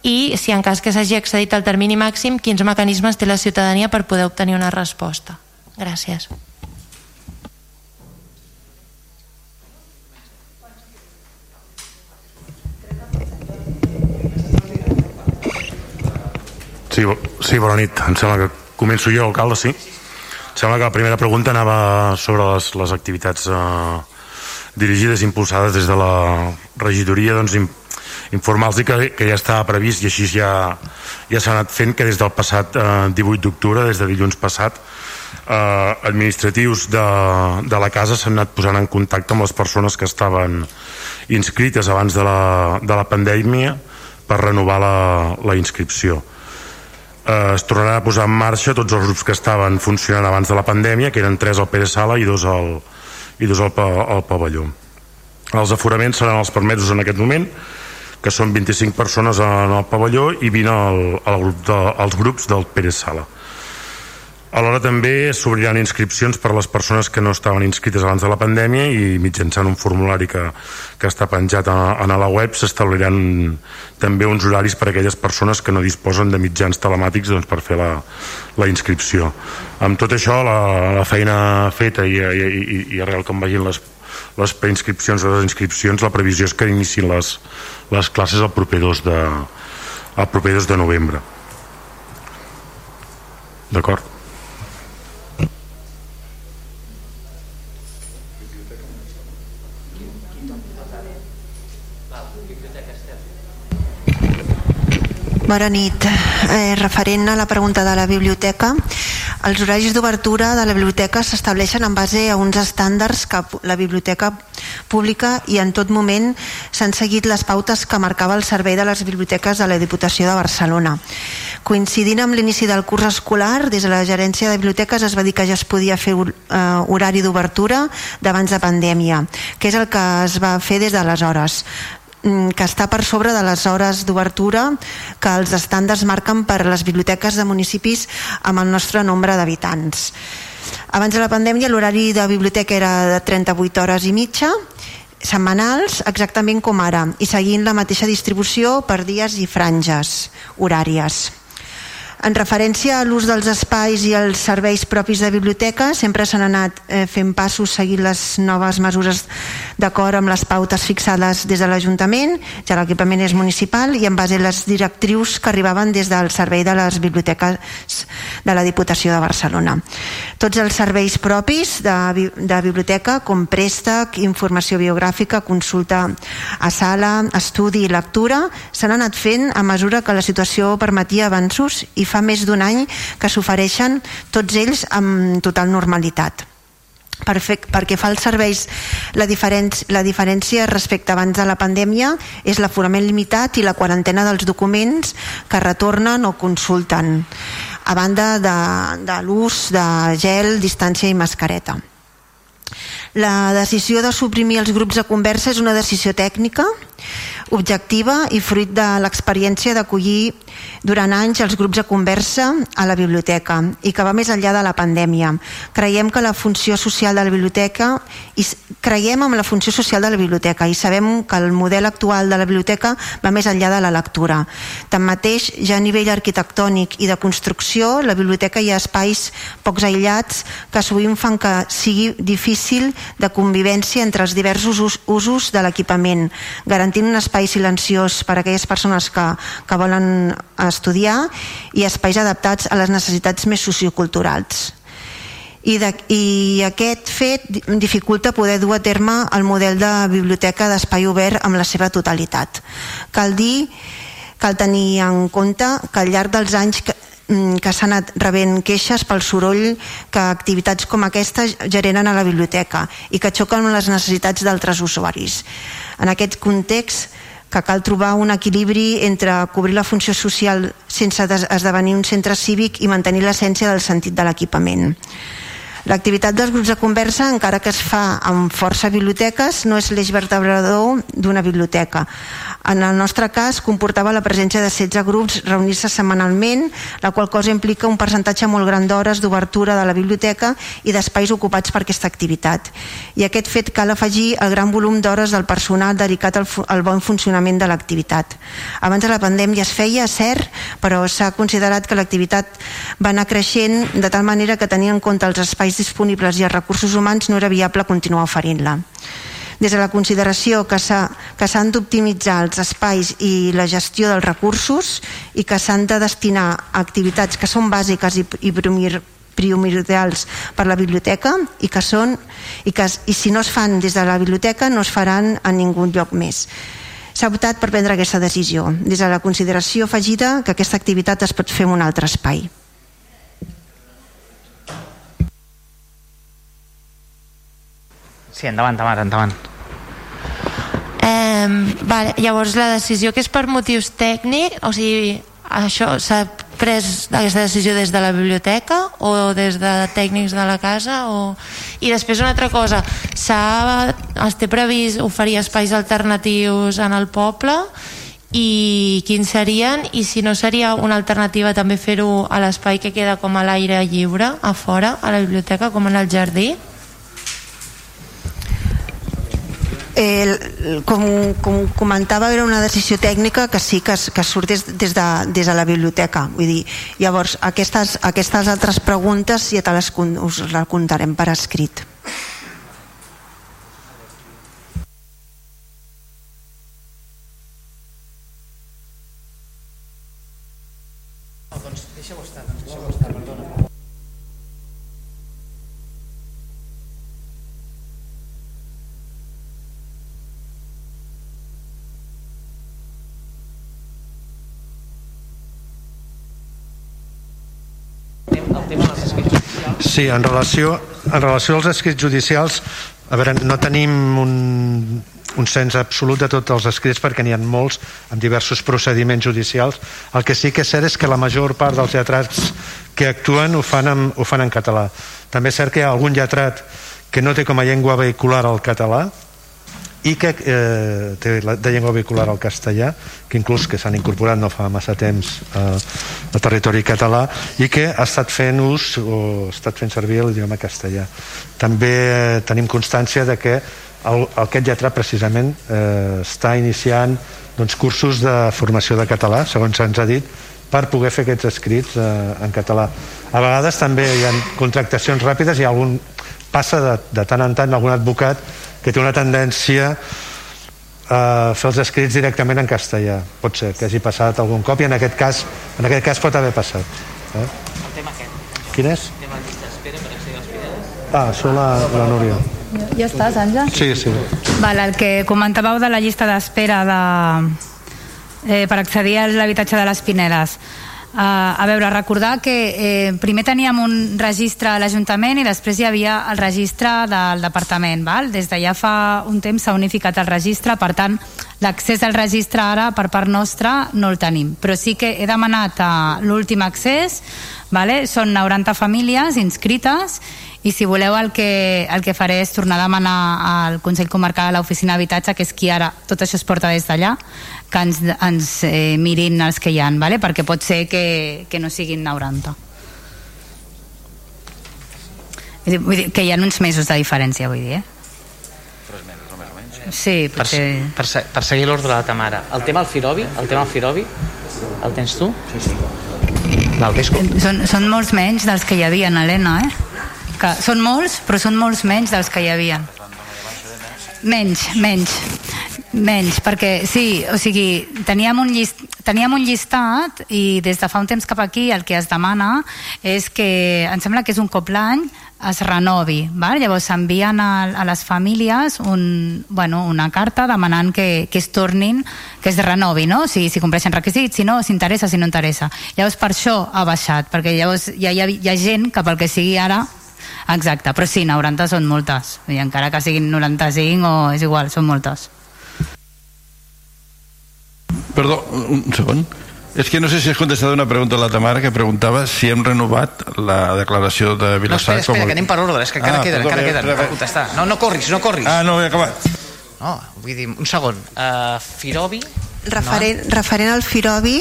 i si en cas que s'hagi accedit al termini màxim quins mecanismes té la ciutadania per poder obtenir una resposta gràcies Sí, sí, bona nit. Em sembla que començo jo, alcalde, sí. Em sembla que la primera pregunta anava sobre les, les activitats eh, dirigides impulsades des de la regidoria, doncs informar-los que, que ja estava previst i així ja, ja s'ha anat fent que des del passat eh, 18 d'octubre, des de dilluns passat, eh, administratius de, de la casa s'han anat posant en contacte amb les persones que estaven inscrites abans de la, de la pandèmia per renovar la, la inscripció eh, es tornarà a posar en marxa tots els grups que estaven funcionant abans de la pandèmia, que eren tres al Pere Sala i dos al, i dos al, al pavelló. Els aforaments seran els permesos en aquest moment, que són 25 persones en el pavelló i 20 al, al grup de, als grups del Pere Sala. Alhora també s'obriran inscripcions per a les persones que no estaven inscrites abans de la pandèmia i mitjançant un formulari que, que està penjat a, a la web s'establiran també uns horaris per a aquelles persones que no disposen de mitjans telemàtics doncs, per fer la, la inscripció. Amb tot això, la, la feina feta i, i, i, i arrel com vagin les, les preinscripcions o les inscripcions, la previsió és que inicin les, les classes el proper 2 de, el proper 2 de novembre. D'acord? Bona nit. Eh, referent a la pregunta de la biblioteca, els horaris d'obertura de la biblioteca s'estableixen en base a uns estàndards que la biblioteca pública i en tot moment s'han seguit les pautes que marcava el servei de les biblioteques de la Diputació de Barcelona. Coincidint amb l'inici del curs escolar, des de la gerència de biblioteques es va dir que ja es podia fer eh, horari d'obertura d'abans de pandèmia, que és el que es va fer des d'aleshores. Mm, que està per sobre de les hores d'obertura que els estàndards marquen per les biblioteques de municipis amb el nostre nombre d'habitants. Abans de la pandèmia l'horari de biblioteca era de 38 hores i mitja setmanals, exactament com ara, i seguint la mateixa distribució per dies i franges horàries. En referència a l'ús dels espais i els serveis propis de biblioteca, sempre s'han anat eh, fent passos seguint les noves mesures d'acord amb les pautes fixades des de l'Ajuntament, ja l'equipament és municipal, i en base a les directrius que arribaven des del servei de les biblioteques de la Diputació de Barcelona. Tots els serveis propis de, de biblioteca, com préstec, informació biogràfica, consulta a sala, estudi i lectura, s'han anat fent a mesura que la situació permetia avanços i fa més d'un any que s'ofereixen tots ells amb total normalitat. Perfect, perquè fa els serveis la, diferència, la diferència respecte abans de la pandèmia és l'aforament limitat i la quarantena dels documents que retornen o consulten a banda de, de l'ús de gel, distància i mascareta. La decisió de suprimir els grups de conversa és una decisió tècnica objectiva i fruit de l'experiència d'acollir durant anys els grups de conversa a la biblioteca i que va més enllà de la pandèmia. Creiem que la funció social de la biblioteca i creiem en la funció social de la biblioteca i sabem que el model actual de la biblioteca va més enllà de la lectura. Tanmateix, ja a nivell arquitectònic i de construcció, la biblioteca hi ha espais pocs aïllats que sovint fan que sigui difícil de convivència entre els diversos usos de l'equipament, garantint un espai silenciós per a aquelles persones que, que volen estudiar i espais adaptats a les necessitats més socioculturals. I, de, i aquest fet dificulta poder dur a terme el model de biblioteca d'espai obert amb la seva totalitat. Cal dir, cal tenir en compte que al llarg dels anys que, mm, que s'han anat rebent queixes pel soroll que activitats com aquesta generen a la biblioteca i que xoquen amb les necessitats d'altres usuaris. En aquest context, que cal trobar un equilibri entre cobrir la funció social sense esdevenir un centre cívic i mantenir l'essència del sentit de l'equipament. L'activitat dels grups de conversa, encara que es fa amb força biblioteques, no és l'eix vertebrador d'una biblioteca. En el nostre cas, comportava la presència de 16 grups reunir-se setmanalment, la qual cosa implica un percentatge molt gran d'hores d'obertura de la biblioteca i d'espais ocupats per aquesta activitat. I aquest fet cal afegir el gran volum d'hores del personal dedicat al, al bon funcionament de l'activitat. Abans de la pandèmia es feia, cert, però s'ha considerat que l'activitat va anar creixent de tal manera que tenint en compte els espais disponibles i els recursos humans no era viable continuar oferint-la. Des de la consideració que s'han d'optimitzar els espais i la gestió dels recursos i que s'han de destinar a activitats que són bàsiques i, i primordials per la biblioteca i que són i, que, i si no es fan des de la biblioteca no es faran en ningú lloc més. S'ha optat per prendre aquesta decisió. Des de la consideració afegida que aquesta activitat es pot fer en un altre espai Sí, endavant, endavant, endavant. Eh, vale, llavors la decisió que és per motius tècnics, o sigui, això s'ha pres aquesta decisió des de la biblioteca o des de tècnics de la casa o... i després una altra cosa es té previst oferir espais alternatius en el poble i quins serien i si no seria una alternativa també fer-ho a l'espai que queda com a l'aire lliure a fora, a la biblioteca com en el jardí eh, com, com comentava era una decisió tècnica que sí que, que surt des, des, de, des de la biblioteca. Vull dir, llavors aquestes, aquestes altres preguntes ja te les, us les contarem per escrit Sí, en relació, en relació als escrits judicials, a veure, no tenim un, un cens absolut de tots els escrits perquè n'hi ha molts amb diversos procediments judicials. El que sí que és cert és que la major part dels lletrats que actuen ho fan en, ho fan en català. També és cert que hi ha algun lletrat que no té com a llengua vehicular el català i que eh, té la, de llengua vehicular al castellà que inclús que s'han incorporat no fa massa temps eh, a territori català i que ha estat fent ús o ha estat fent servir l'idioma castellà. També eh, tenim constància de que el, aquest lletrat precisament eh, està iniciant doncs, cursos de formació de català segons se'ns ha dit per poder fer aquests escrits eh, en català. A vegades també hi ha contractacions ràpides i algun passa de, de tant en tant algun advocat que té una tendència a fer els escrits directament en castellà pot ser que hagi passat algun cop i en aquest cas, en aquest cas pot haver passat eh? el tema aquest quin és? el tema llista d'espera per accedir als Pirineus ah, això la, la Núria ja estàs, Àngel? sí, sí Val, el que comentàveu de la llista d'espera de, eh, per accedir a l'habitatge de les Pinedes Uh, a veure, recordar que eh, primer teníem un registre a l'Ajuntament i després hi havia el registre del Departament. Val? Des de ja fa un temps s'ha unificat el registre, per tant, l'accés al registre ara per part nostra no el tenim. Però sí que he demanat uh, l'últim accés, vale? són 90 famílies inscrites i si voleu el que, el que faré és tornar a demanar al Consell Comarcal a l'Oficina d'Habitatge, que és qui ara tot això es porta des d'allà, que ens, ens eh, mirin els que hi han, vale? perquè pot ser que, que no siguin 90. Vull dir, que hi ha uns mesos de diferència, vull dir, eh? Tres mesos, més o menys. Sí, potser... Per, per, per seguir l'ordre de la Tamara. El tema Alfirobi, el tema Alfirobi, el tens tu? Sí, sí. Val, són, són molts menys dels que hi havia, Helena, eh? Que són molts, però són molts menys dels que hi havia. Menys, menys. Menys, perquè sí, o sigui, teníem un, llist, teníem un llistat i des de fa un temps cap aquí el que es demana és que, em sembla que és un cop l'any, es renovi. Val? Llavors s'envien a, a les famílies un, bueno, una carta demanant que, que es tornin, que es renovi, no? Si, si compleixen requisits, si no, s'interessa, si no interessa. Llavors per això ha baixat, perquè llavors ha, hi ha, hi ha gent que pel que sigui ara Exacte, però sí, 90 són moltes. I encara que siguin 95 o és igual, són moltes. Perdó, un segon. És que no sé si has contestat una pregunta a la Tamara que preguntava si hem renovat la declaració de No, Vilassar. espera, espera, que anem per ordre, és que encara Ah, queden, perdó, encara queden per contestar. No, no corris, no corris. Ah, no, he acabat. No, vull dir, un segon. Uh, Firobi? Referent, referent al Firobi,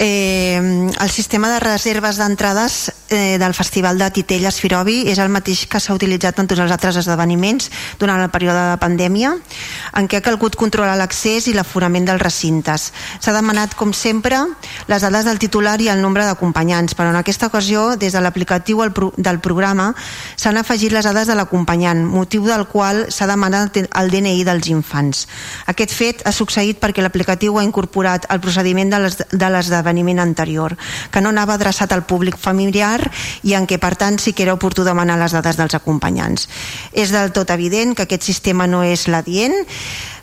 eh, el sistema de reserves d'entrades eh, del Festival de Titelles Firobi és el mateix que s'ha utilitzat en tots els altres esdeveniments durant el període de pandèmia, en què ha calgut controlar l'accés i l'aforament dels recintes. S'ha demanat, com sempre, les dades del titular i el nombre d'acompanyants, però en aquesta ocasió, des de l'aplicatiu del programa, s'han afegit les dades de l'acompanyant, motiu del qual s'ha demanat el DNI dels infants. Aquest fet ha succeït perquè l'aplicatiu ha incorporat el procediment de les- de l'esdeveniment anterior, que no anava adreçat al públic familiar i en què, per tant, sí que era oportú demanar les dades dels acompanyants. És del tot evident que aquest sistema no és l'adient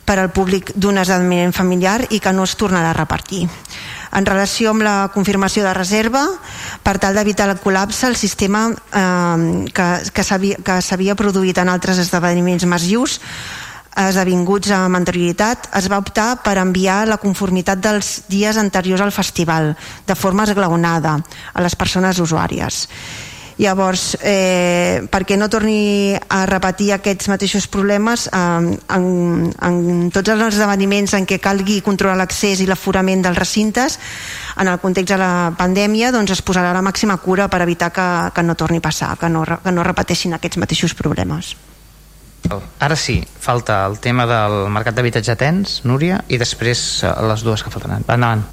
per al públic d'un esdeveniment familiar i que no es tornarà a repartir. En relació amb la confirmació de reserva, per tal d'evitar el col·lapse, el sistema eh, que, que s'havia produït en altres esdeveniments massius esdevinguts amb anterioritat, es va optar per enviar la conformitat dels dies anteriors al festival, de forma esglaonada, a les persones usuàries. Llavors, eh, perquè no torni a repetir aquests mateixos problemes, eh, en, en tots els esdeveniments en què calgui controlar l'accés i l'aforament dels recintes, en el context de la pandèmia, doncs es posarà la màxima cura per evitar que, que no torni a passar, que no, que no repeteixin aquests mateixos problemes. Ara sí, falta el tema del mercat d'habitatge tens, Núria, i després eh, les dues que faltaran. Va, endavant.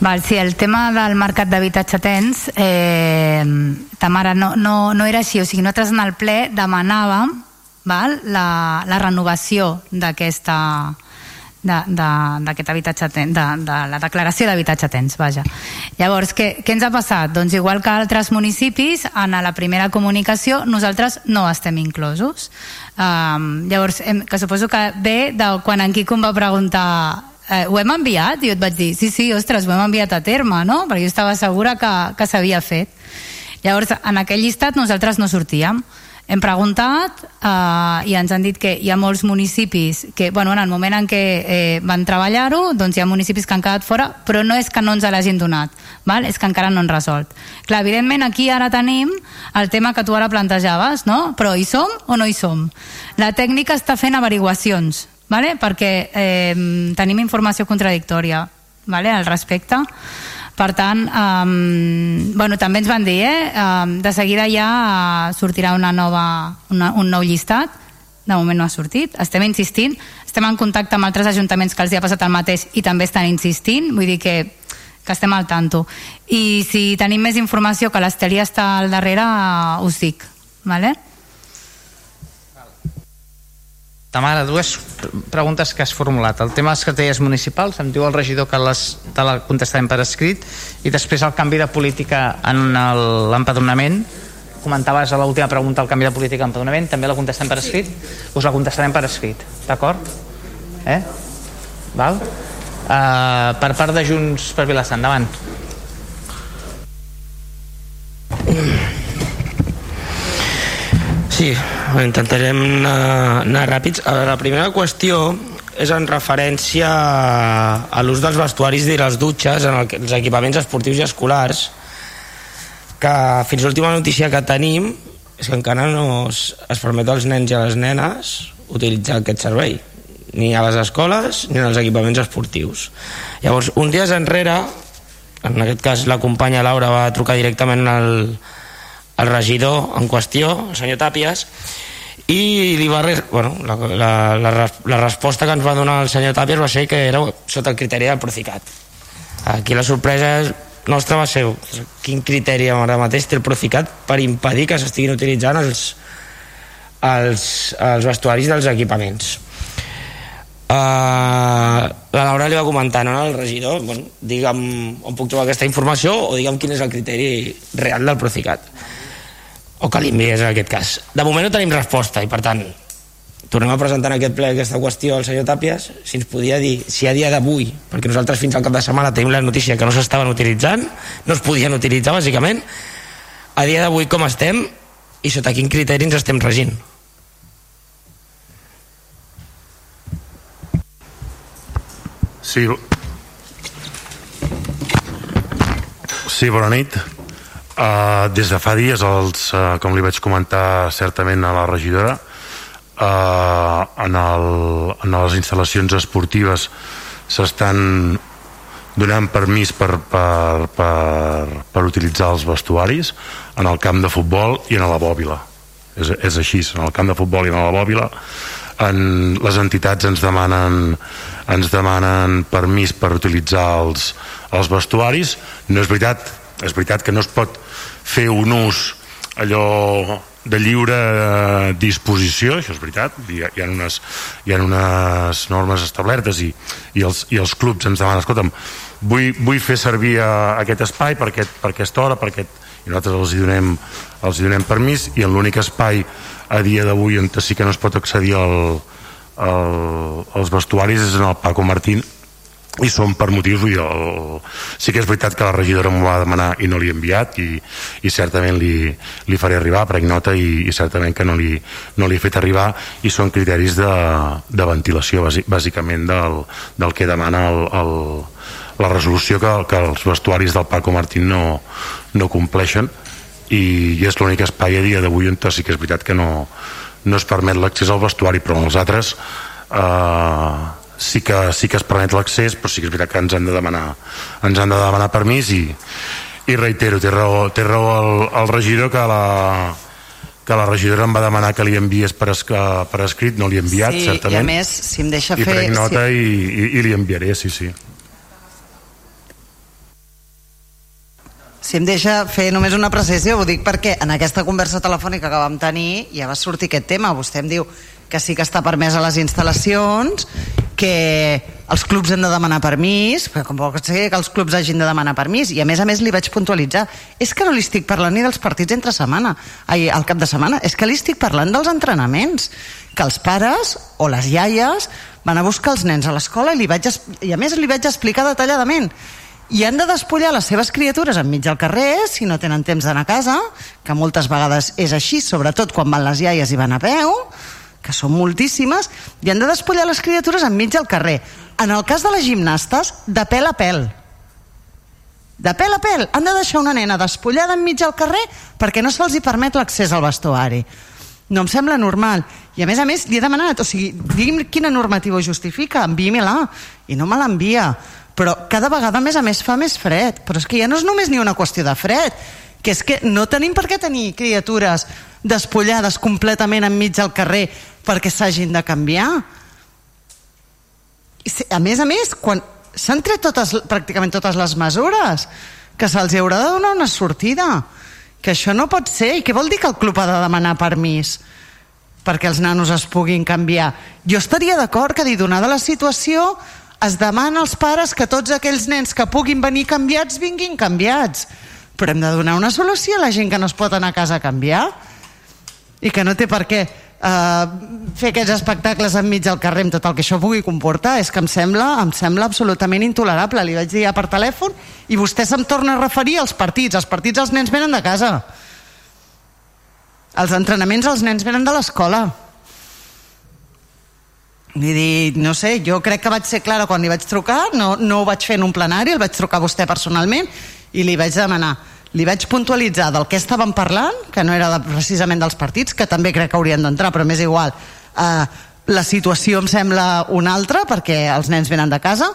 Val, sí, el tema del mercat d'habitatge tens, eh, Tamara, no, no, no era així. O sigui, nosaltres en el ple demanàvem val, la, la renovació d'aquesta d'aquest habitatge ten, de, de la declaració d'habitatge tens, vaja. Llavors, què, què ens ha passat? Doncs igual que altres municipis, en la primera comunicació nosaltres no estem inclosos. Um, llavors, em, que suposo que ve de quan en Quico em va preguntar eh, ho hem enviat? I jo et vaig dir, sí, sí, ostres, ho hem enviat a terme, no? Perquè jo estava segura que, que s'havia fet. Llavors, en aquell llistat nosaltres no sortíem. Hem preguntat eh, i ens han dit que hi ha molts municipis que, bueno, en el moment en què eh, van treballar-ho, doncs hi ha municipis que han quedat fora, però no és que no ens l'hagin donat, val? és que encara no han resolt. Clar, evidentment aquí ara tenim el tema que tu ara plantejaves, no? Però hi som o no hi som? La tècnica està fent averiguacions, vale? perquè eh, tenim informació contradictòria vale? al respecte. Per tant, um, bueno, també ens van dir, eh, um, de seguida ja sortirà una nova, una, un nou llistat, de moment no ha sortit, estem insistint, estem en contacte amb altres ajuntaments que els hi ha passat el mateix i també estan insistint, vull dir que, que estem al tanto. I si tenim més informació que l'Esteli està al darrere, uh, us dic. Vale? Tamara, dues preguntes que has formulat. El tema de les cartelles municipals, em diu el regidor que les, te la contestarem per escrit, i després el canvi de política en l'empadronament. Comentaves a l'última pregunta el canvi de política en empadronament, també la contestem per escrit? Us la contestarem per escrit, d'acord? Eh? Val? Uh, per part de Junts per Vilassar, endavant. Sí, intentarem anar, anar ràpids. A veure, La primera qüestió és en referència a, l'ús dels vestuaris i les dutxes en el, els equipaments esportius i escolars que fins l'última notícia que tenim és que encara no es, es permet als nens i a les nenes utilitzar aquest servei ni a les escoles ni els equipaments esportius llavors un dia enrere en aquest cas la companya Laura va trucar directament al, el regidor en qüestió, el senyor Tàpies, i li va bueno, la, la, la, la resposta que ens va donar el senyor Tàpies va ser que era sota el criteri del Procicat. Aquí la sorpresa nostra va ser quin criteri ara mateix té el Procicat per impedir que s'estiguin utilitzant els, els, els vestuaris dels equipaments. Uh, la Laura li va comentar no, al regidor bueno, digue'm on puc trobar aquesta informació o digue'm quin és el criteri real del Procicat o que l'enviés en aquest cas de moment no tenim resposta i per tant tornem a presentar en aquest ple aquesta qüestió al senyor Tàpies si ens podia dir si a dia d'avui perquè nosaltres fins al cap de setmana tenim la notícia que no s'estaven utilitzant no es podien utilitzar bàsicament a dia d'avui com estem i sota quin criteri ens estem regint Sí, sí bona nit. Uh, des de fa dies, els, uh, com li vaig comentar certament a la regidora, uh, en, el, en les instal·lacions esportives s'estan donant permís per, per, per, per utilitzar els vestuaris en el camp de futbol i en la bòbila. És, és així, en el camp de futbol i en la bòbila en, les entitats ens demanen ens demanen permís per utilitzar els, els vestuaris no és veritat, és veritat que no es pot fer un ús allò de lliure eh, disposició, això és veritat hi ha, hi ha, unes, hi ha unes normes establertes i, i, els, i els clubs ens demanen, escolta'm vull, vull fer servir a, eh, aquest espai per, aquest, per aquesta hora, per aquest, i nosaltres els hi donem, els hi donem permís i en l'únic espai a dia d'avui on sí que no es pot accedir al, al, als vestuaris és en el Paco Martín i són per motius dir, el... sí que és veritat que la regidora m'ho va demanar i no l'hi he enviat i, i certament li, li faré arribar per nota i, i certament que no li, no li he fet arribar i són criteris de, de ventilació bàsicament del, del que demana el, el, la resolució que, que els vestuaris del Paco Martín no, no compleixen i, i és l'únic espai a dia d'avui on sí que és veritat que no, no es permet l'accés al vestuari però els altres eh, sí, que, sí que es permet l'accés però sí que és veritat que ens han de demanar ens han de demanar permís i, i reitero, té raó, té raó el, el regidor que la, que la regidora em va demanar que li enviés per, es, per escrit, no li he enviat, sí, certament. i a més, si em deixa I fer... prenc nota si... i, i, i li enviaré, sí, sí. Si em deixa fer només una precisió, ho dic perquè en aquesta conversa telefònica que vam tenir ja va sortir aquest tema. Vostè em diu que sí que està permès a les instal·lacions, que els clubs han de demanar permís, però com pot ser que els clubs hagin de demanar permís, i a més a més li vaig puntualitzar, és que no li estic parlant ni dels partits entre setmana, ai, al cap de setmana, és que li estic parlant dels entrenaments, que els pares o les iaies van a buscar els nens a l'escola i, li vaig, i a més li vaig explicar detalladament. I han de despullar les seves criatures enmig del carrer si no tenen temps d'anar a casa, que moltes vegades és així, sobretot quan van les iaies i van a peu, que són moltíssimes, i han de despullar les criatures enmig del carrer. En el cas de les gimnastes, de pèl a pèl. De pèl a pèl. Han de deixar una nena despullada enmig del carrer perquè no se'ls hi permet l'accés al vestuari. No em sembla normal. I a més a més li he demanat, o sigui, digui'm quina normativa ho justifica, enviï-me-la. I no me l'envia però cada vegada a més a més fa més fred però és que ja no és només ni una qüestió de fred que és que no tenim per què tenir criatures despullades completament enmig del carrer perquè s'hagin de canviar? A més a més quan s'han tret totes, pràcticament totes les mesures que se'ls haurà de donar una sortida que això no pot ser i què vol dir que el club ha de demanar permís perquè els nanos es puguin canviar? Jo estaria d'acord que dir donada la situació es demana als pares que tots aquells nens que puguin venir canviats vinguin canviats però hem de donar una solució a la gent que no es pot anar a casa a canviar i que no té per què uh, fer aquests espectacles enmig del carrer amb tot el que això pugui comportar. És que em sembla, em sembla absolutament intolerable. Li vaig dir ja per telèfon i vostè se'm torna a referir als partits. Els partits els nens venen de casa. Els entrenaments els nens venen de l'escola. Vull dir, no sé, jo crec que vaig ser clara quan li vaig trucar, no, no ho vaig fer en un plenari, el vaig trucar a vostè personalment i li vaig demanar, li vaig puntualitzar del que estàvem parlant, que no era de, precisament dels partits, que també crec que haurien d'entrar, però m'és igual. Uh, la situació em sembla una altra, perquè els nens venen de casa,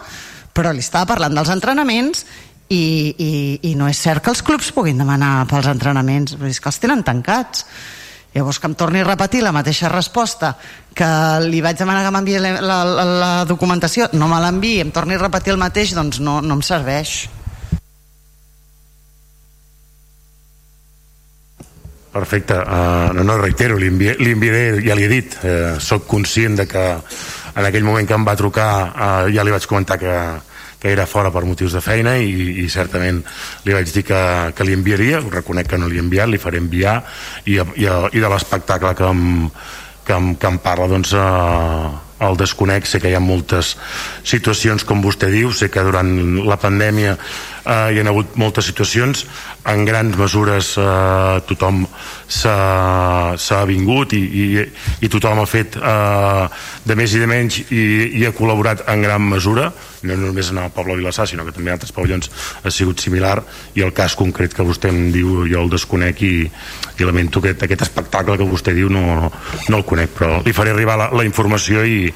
però li estava parlant dels entrenaments i, i, i no és cert que els clubs puguin demanar pels entrenaments, és que els tenen tancats Llavors que em torni a repetir la mateixa resposta que li vaig demanar que m'enviï la, la, la documentació, no me l'enviï, em torni a repetir el mateix, doncs no, no em serveix. Perfecte, uh, no, no, reitero, li, envié, li enviaré, ja li he dit, uh, sóc conscient de que en aquell moment que em va trucar uh, ja li vaig comentar que, que era fora per motius de feina i, i certament li vaig dir que, que li enviaria, ho reconec que no li he enviat, li faré enviar i, i, i de l'espectacle que, em, que, em, que em parla doncs eh, el desconec, sé que hi ha moltes situacions com vostè diu, sé que durant la pandèmia eh, hi ha hagut moltes situacions. En grans mesures eh, tothom s'ha vingut i, i, i tothom ha fet eh, de més i de menys i, i ha col·laborat en gran mesura no només en el poble de Vilassar sinó que també en altres pavellons ha sigut similar i el cas concret que vostè em diu jo el desconec i, i lamento aquest, aquest espectacle que vostè diu no, no el conec però li faré arribar la, la informació i,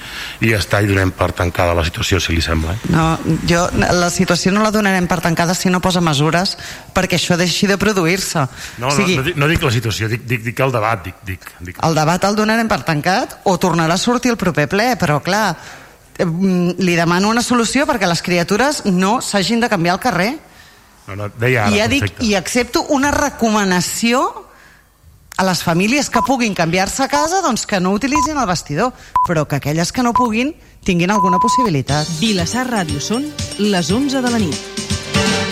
i ja està i donem per tancada la situació si li sembla eh? No, jo, la situació no la donarem per tancada si no posa mesures perquè això deixi de produir-se. no, o sigui, no, no, dic, no dic la situació, dic, dic, dic el debat dic, dic, dic. el debat el donarem per tancat o tornarà a sortir el proper ple, però clar, li demano una solució perquè les criatures no s'hagin de canviar al carrer. No, no, deia ara, I, ja dic. I accepto una recomanació a les famílies que puguin canviar-se a casa doncs que no utilitzin el vestidor, però que aquelles que no puguin tinguin alguna possibilitat. Vilassar Ràdio són les 11 de la nit.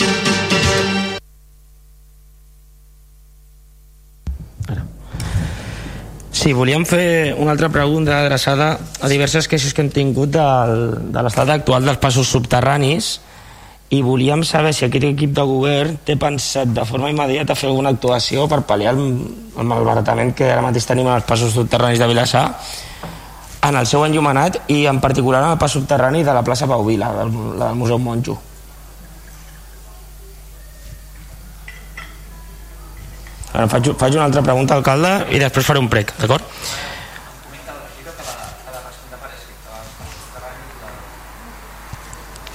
Sí, volíem fer una altra pregunta adreçada a diverses queixes que hem tingut del, de l'estat actual dels passos subterranis i volíem saber si aquest equip de govern té pensat de forma immediata fer alguna actuació per pal·liar el, el malbaratament que ara mateix tenim en els passos subterranis de Vilassar en el seu enllumenat i en particular en el pas subterrani de la plaça Pau Vila, del, del Museu Monjo. Ara faig, faig una altra pregunta, alcalde, i després faré un prec, d'acord?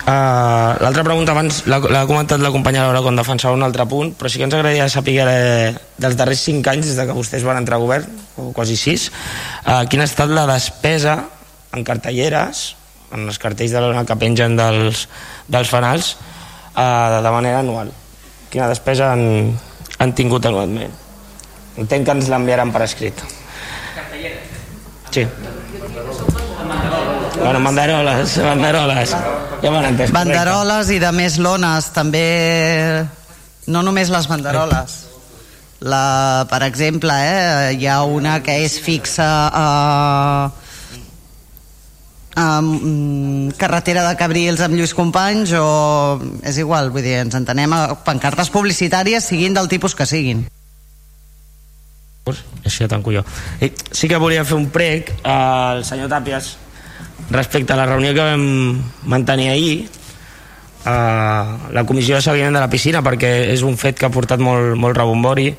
Uh, L'altra pregunta abans l'ha comentat la companya Laura quan defensava un altre punt, però sí que ens agradaria saber eh, dels darrers 5 anys des de que vostès van entrar a govern, o quasi 6, uh, quina ha estat la despesa en cartelleres, en els cartells de la que pengen dels, dels fanals, uh, de manera anual. Quina despesa han, han tingut anualment. Entenc que ens l'enviaran per escrit. Sí. Bueno, banderoles, banderoles. Ja m'han entès. Banderoles i de més lones, també... No només les banderoles. La, per exemple, eh, hi ha una que és fixa a, a mm, carretera de Cabrils amb Lluís Companys o és igual, vull dir, ens entenem a pancartes publicitàries siguin del tipus que siguin. Així ja tanco jo. I sí que volia fer un prec al senyor Tàpies respecte a la reunió que vam mantenir ahir a la comissió de seguiment de la piscina perquè és un fet que ha portat molt, molt rebombori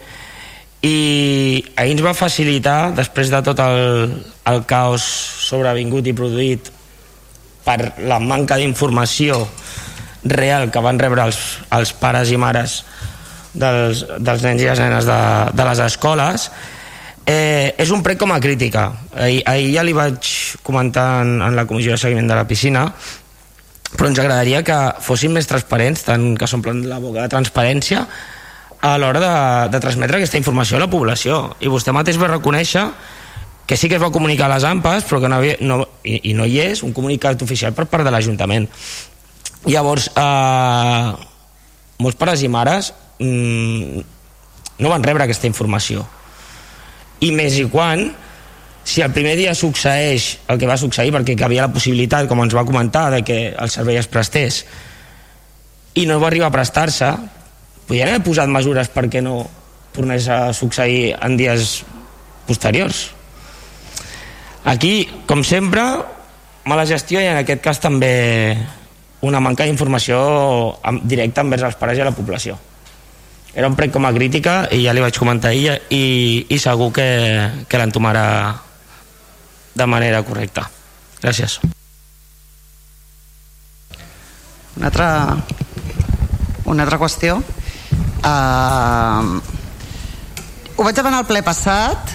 i ahir ens va facilitar després de tot el, el caos sobrevingut i produït per la manca d'informació real que van rebre els, els pares i mares dels, dels nens i les nenes de, de les escoles eh, és un prec com a crítica. Ahir, ahir ja li vaig comentar en, en la comissió de seguiment de la piscina però ens agradaria que fossin més transparents tant que s'omplen la boca de transparència a l'hora de, de transmetre aquesta informació a la població. I vostè mateix va reconèixer que sí que es va comunicar a les AMPAs però que no havia, no, i, i no hi és un comunicat oficial per part de l'Ajuntament. Llavors eh, molts pares i mares mm, no van rebre aquesta informació. I més i quan si el primer dia succeeix el que va succeir perquè hi havia la possibilitat com ens va comentar de que el servei es prestés i no va arribar a prestar-se podien haver posat mesures perquè no tornés a succeir en dies posteriors. Aquí com sempre mala gestió i en aquest cas també una manca d'informació directa envers els pares i la població. Era un prec com a crítica i ja li vaig comentar ahir i, i segur que, que l'entomarà de manera correcta. Gràcies. Una altra, una altra qüestió. Uh, ho vaig demanar al ple passat,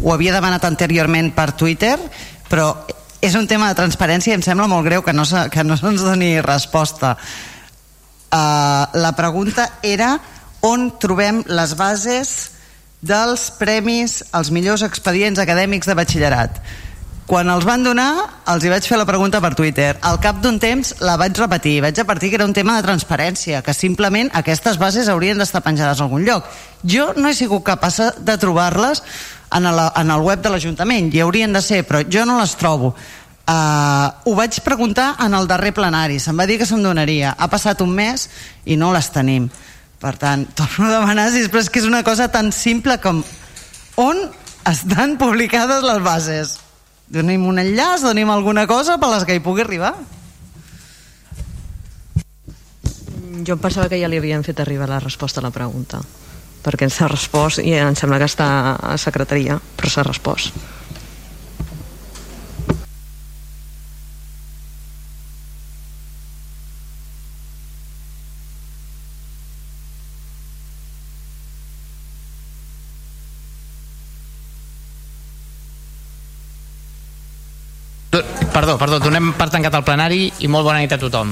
ho havia demanat anteriorment per Twitter, però és un tema de transparència i em sembla molt greu que no, se, que no se'ns doni resposta. Uh, la pregunta era on trobem les bases dels premis als millors expedients acadèmics de batxillerat. Quan els van donar, els hi vaig fer la pregunta per Twitter. Al cap d'un temps la vaig repetir. Vaig repetir que era un tema de transparència, que simplement aquestes bases haurien d'estar penjades a algun lloc. Jo no he sigut capaç de trobar-les en, el, en el web de l'Ajuntament. Hi haurien de ser, però jo no les trobo. Uh, ho vaig preguntar en el darrer plenari. Se'm va dir que se'm donaria. Ha passat un mes i no les tenim. Per tant, torno a demanar, sisplau, és que és una cosa tan simple com on estan publicades les bases? Donem un enllaç, donem alguna cosa per les que hi pugui arribar. Jo em pensava que ja li havien fet arribar la resposta a la pregunta perquè s'ha respost i em sembla que està a secretaria, però s'ha respost. Perdó, perdó, donem per tancat el plenari i molt bona nit a tothom.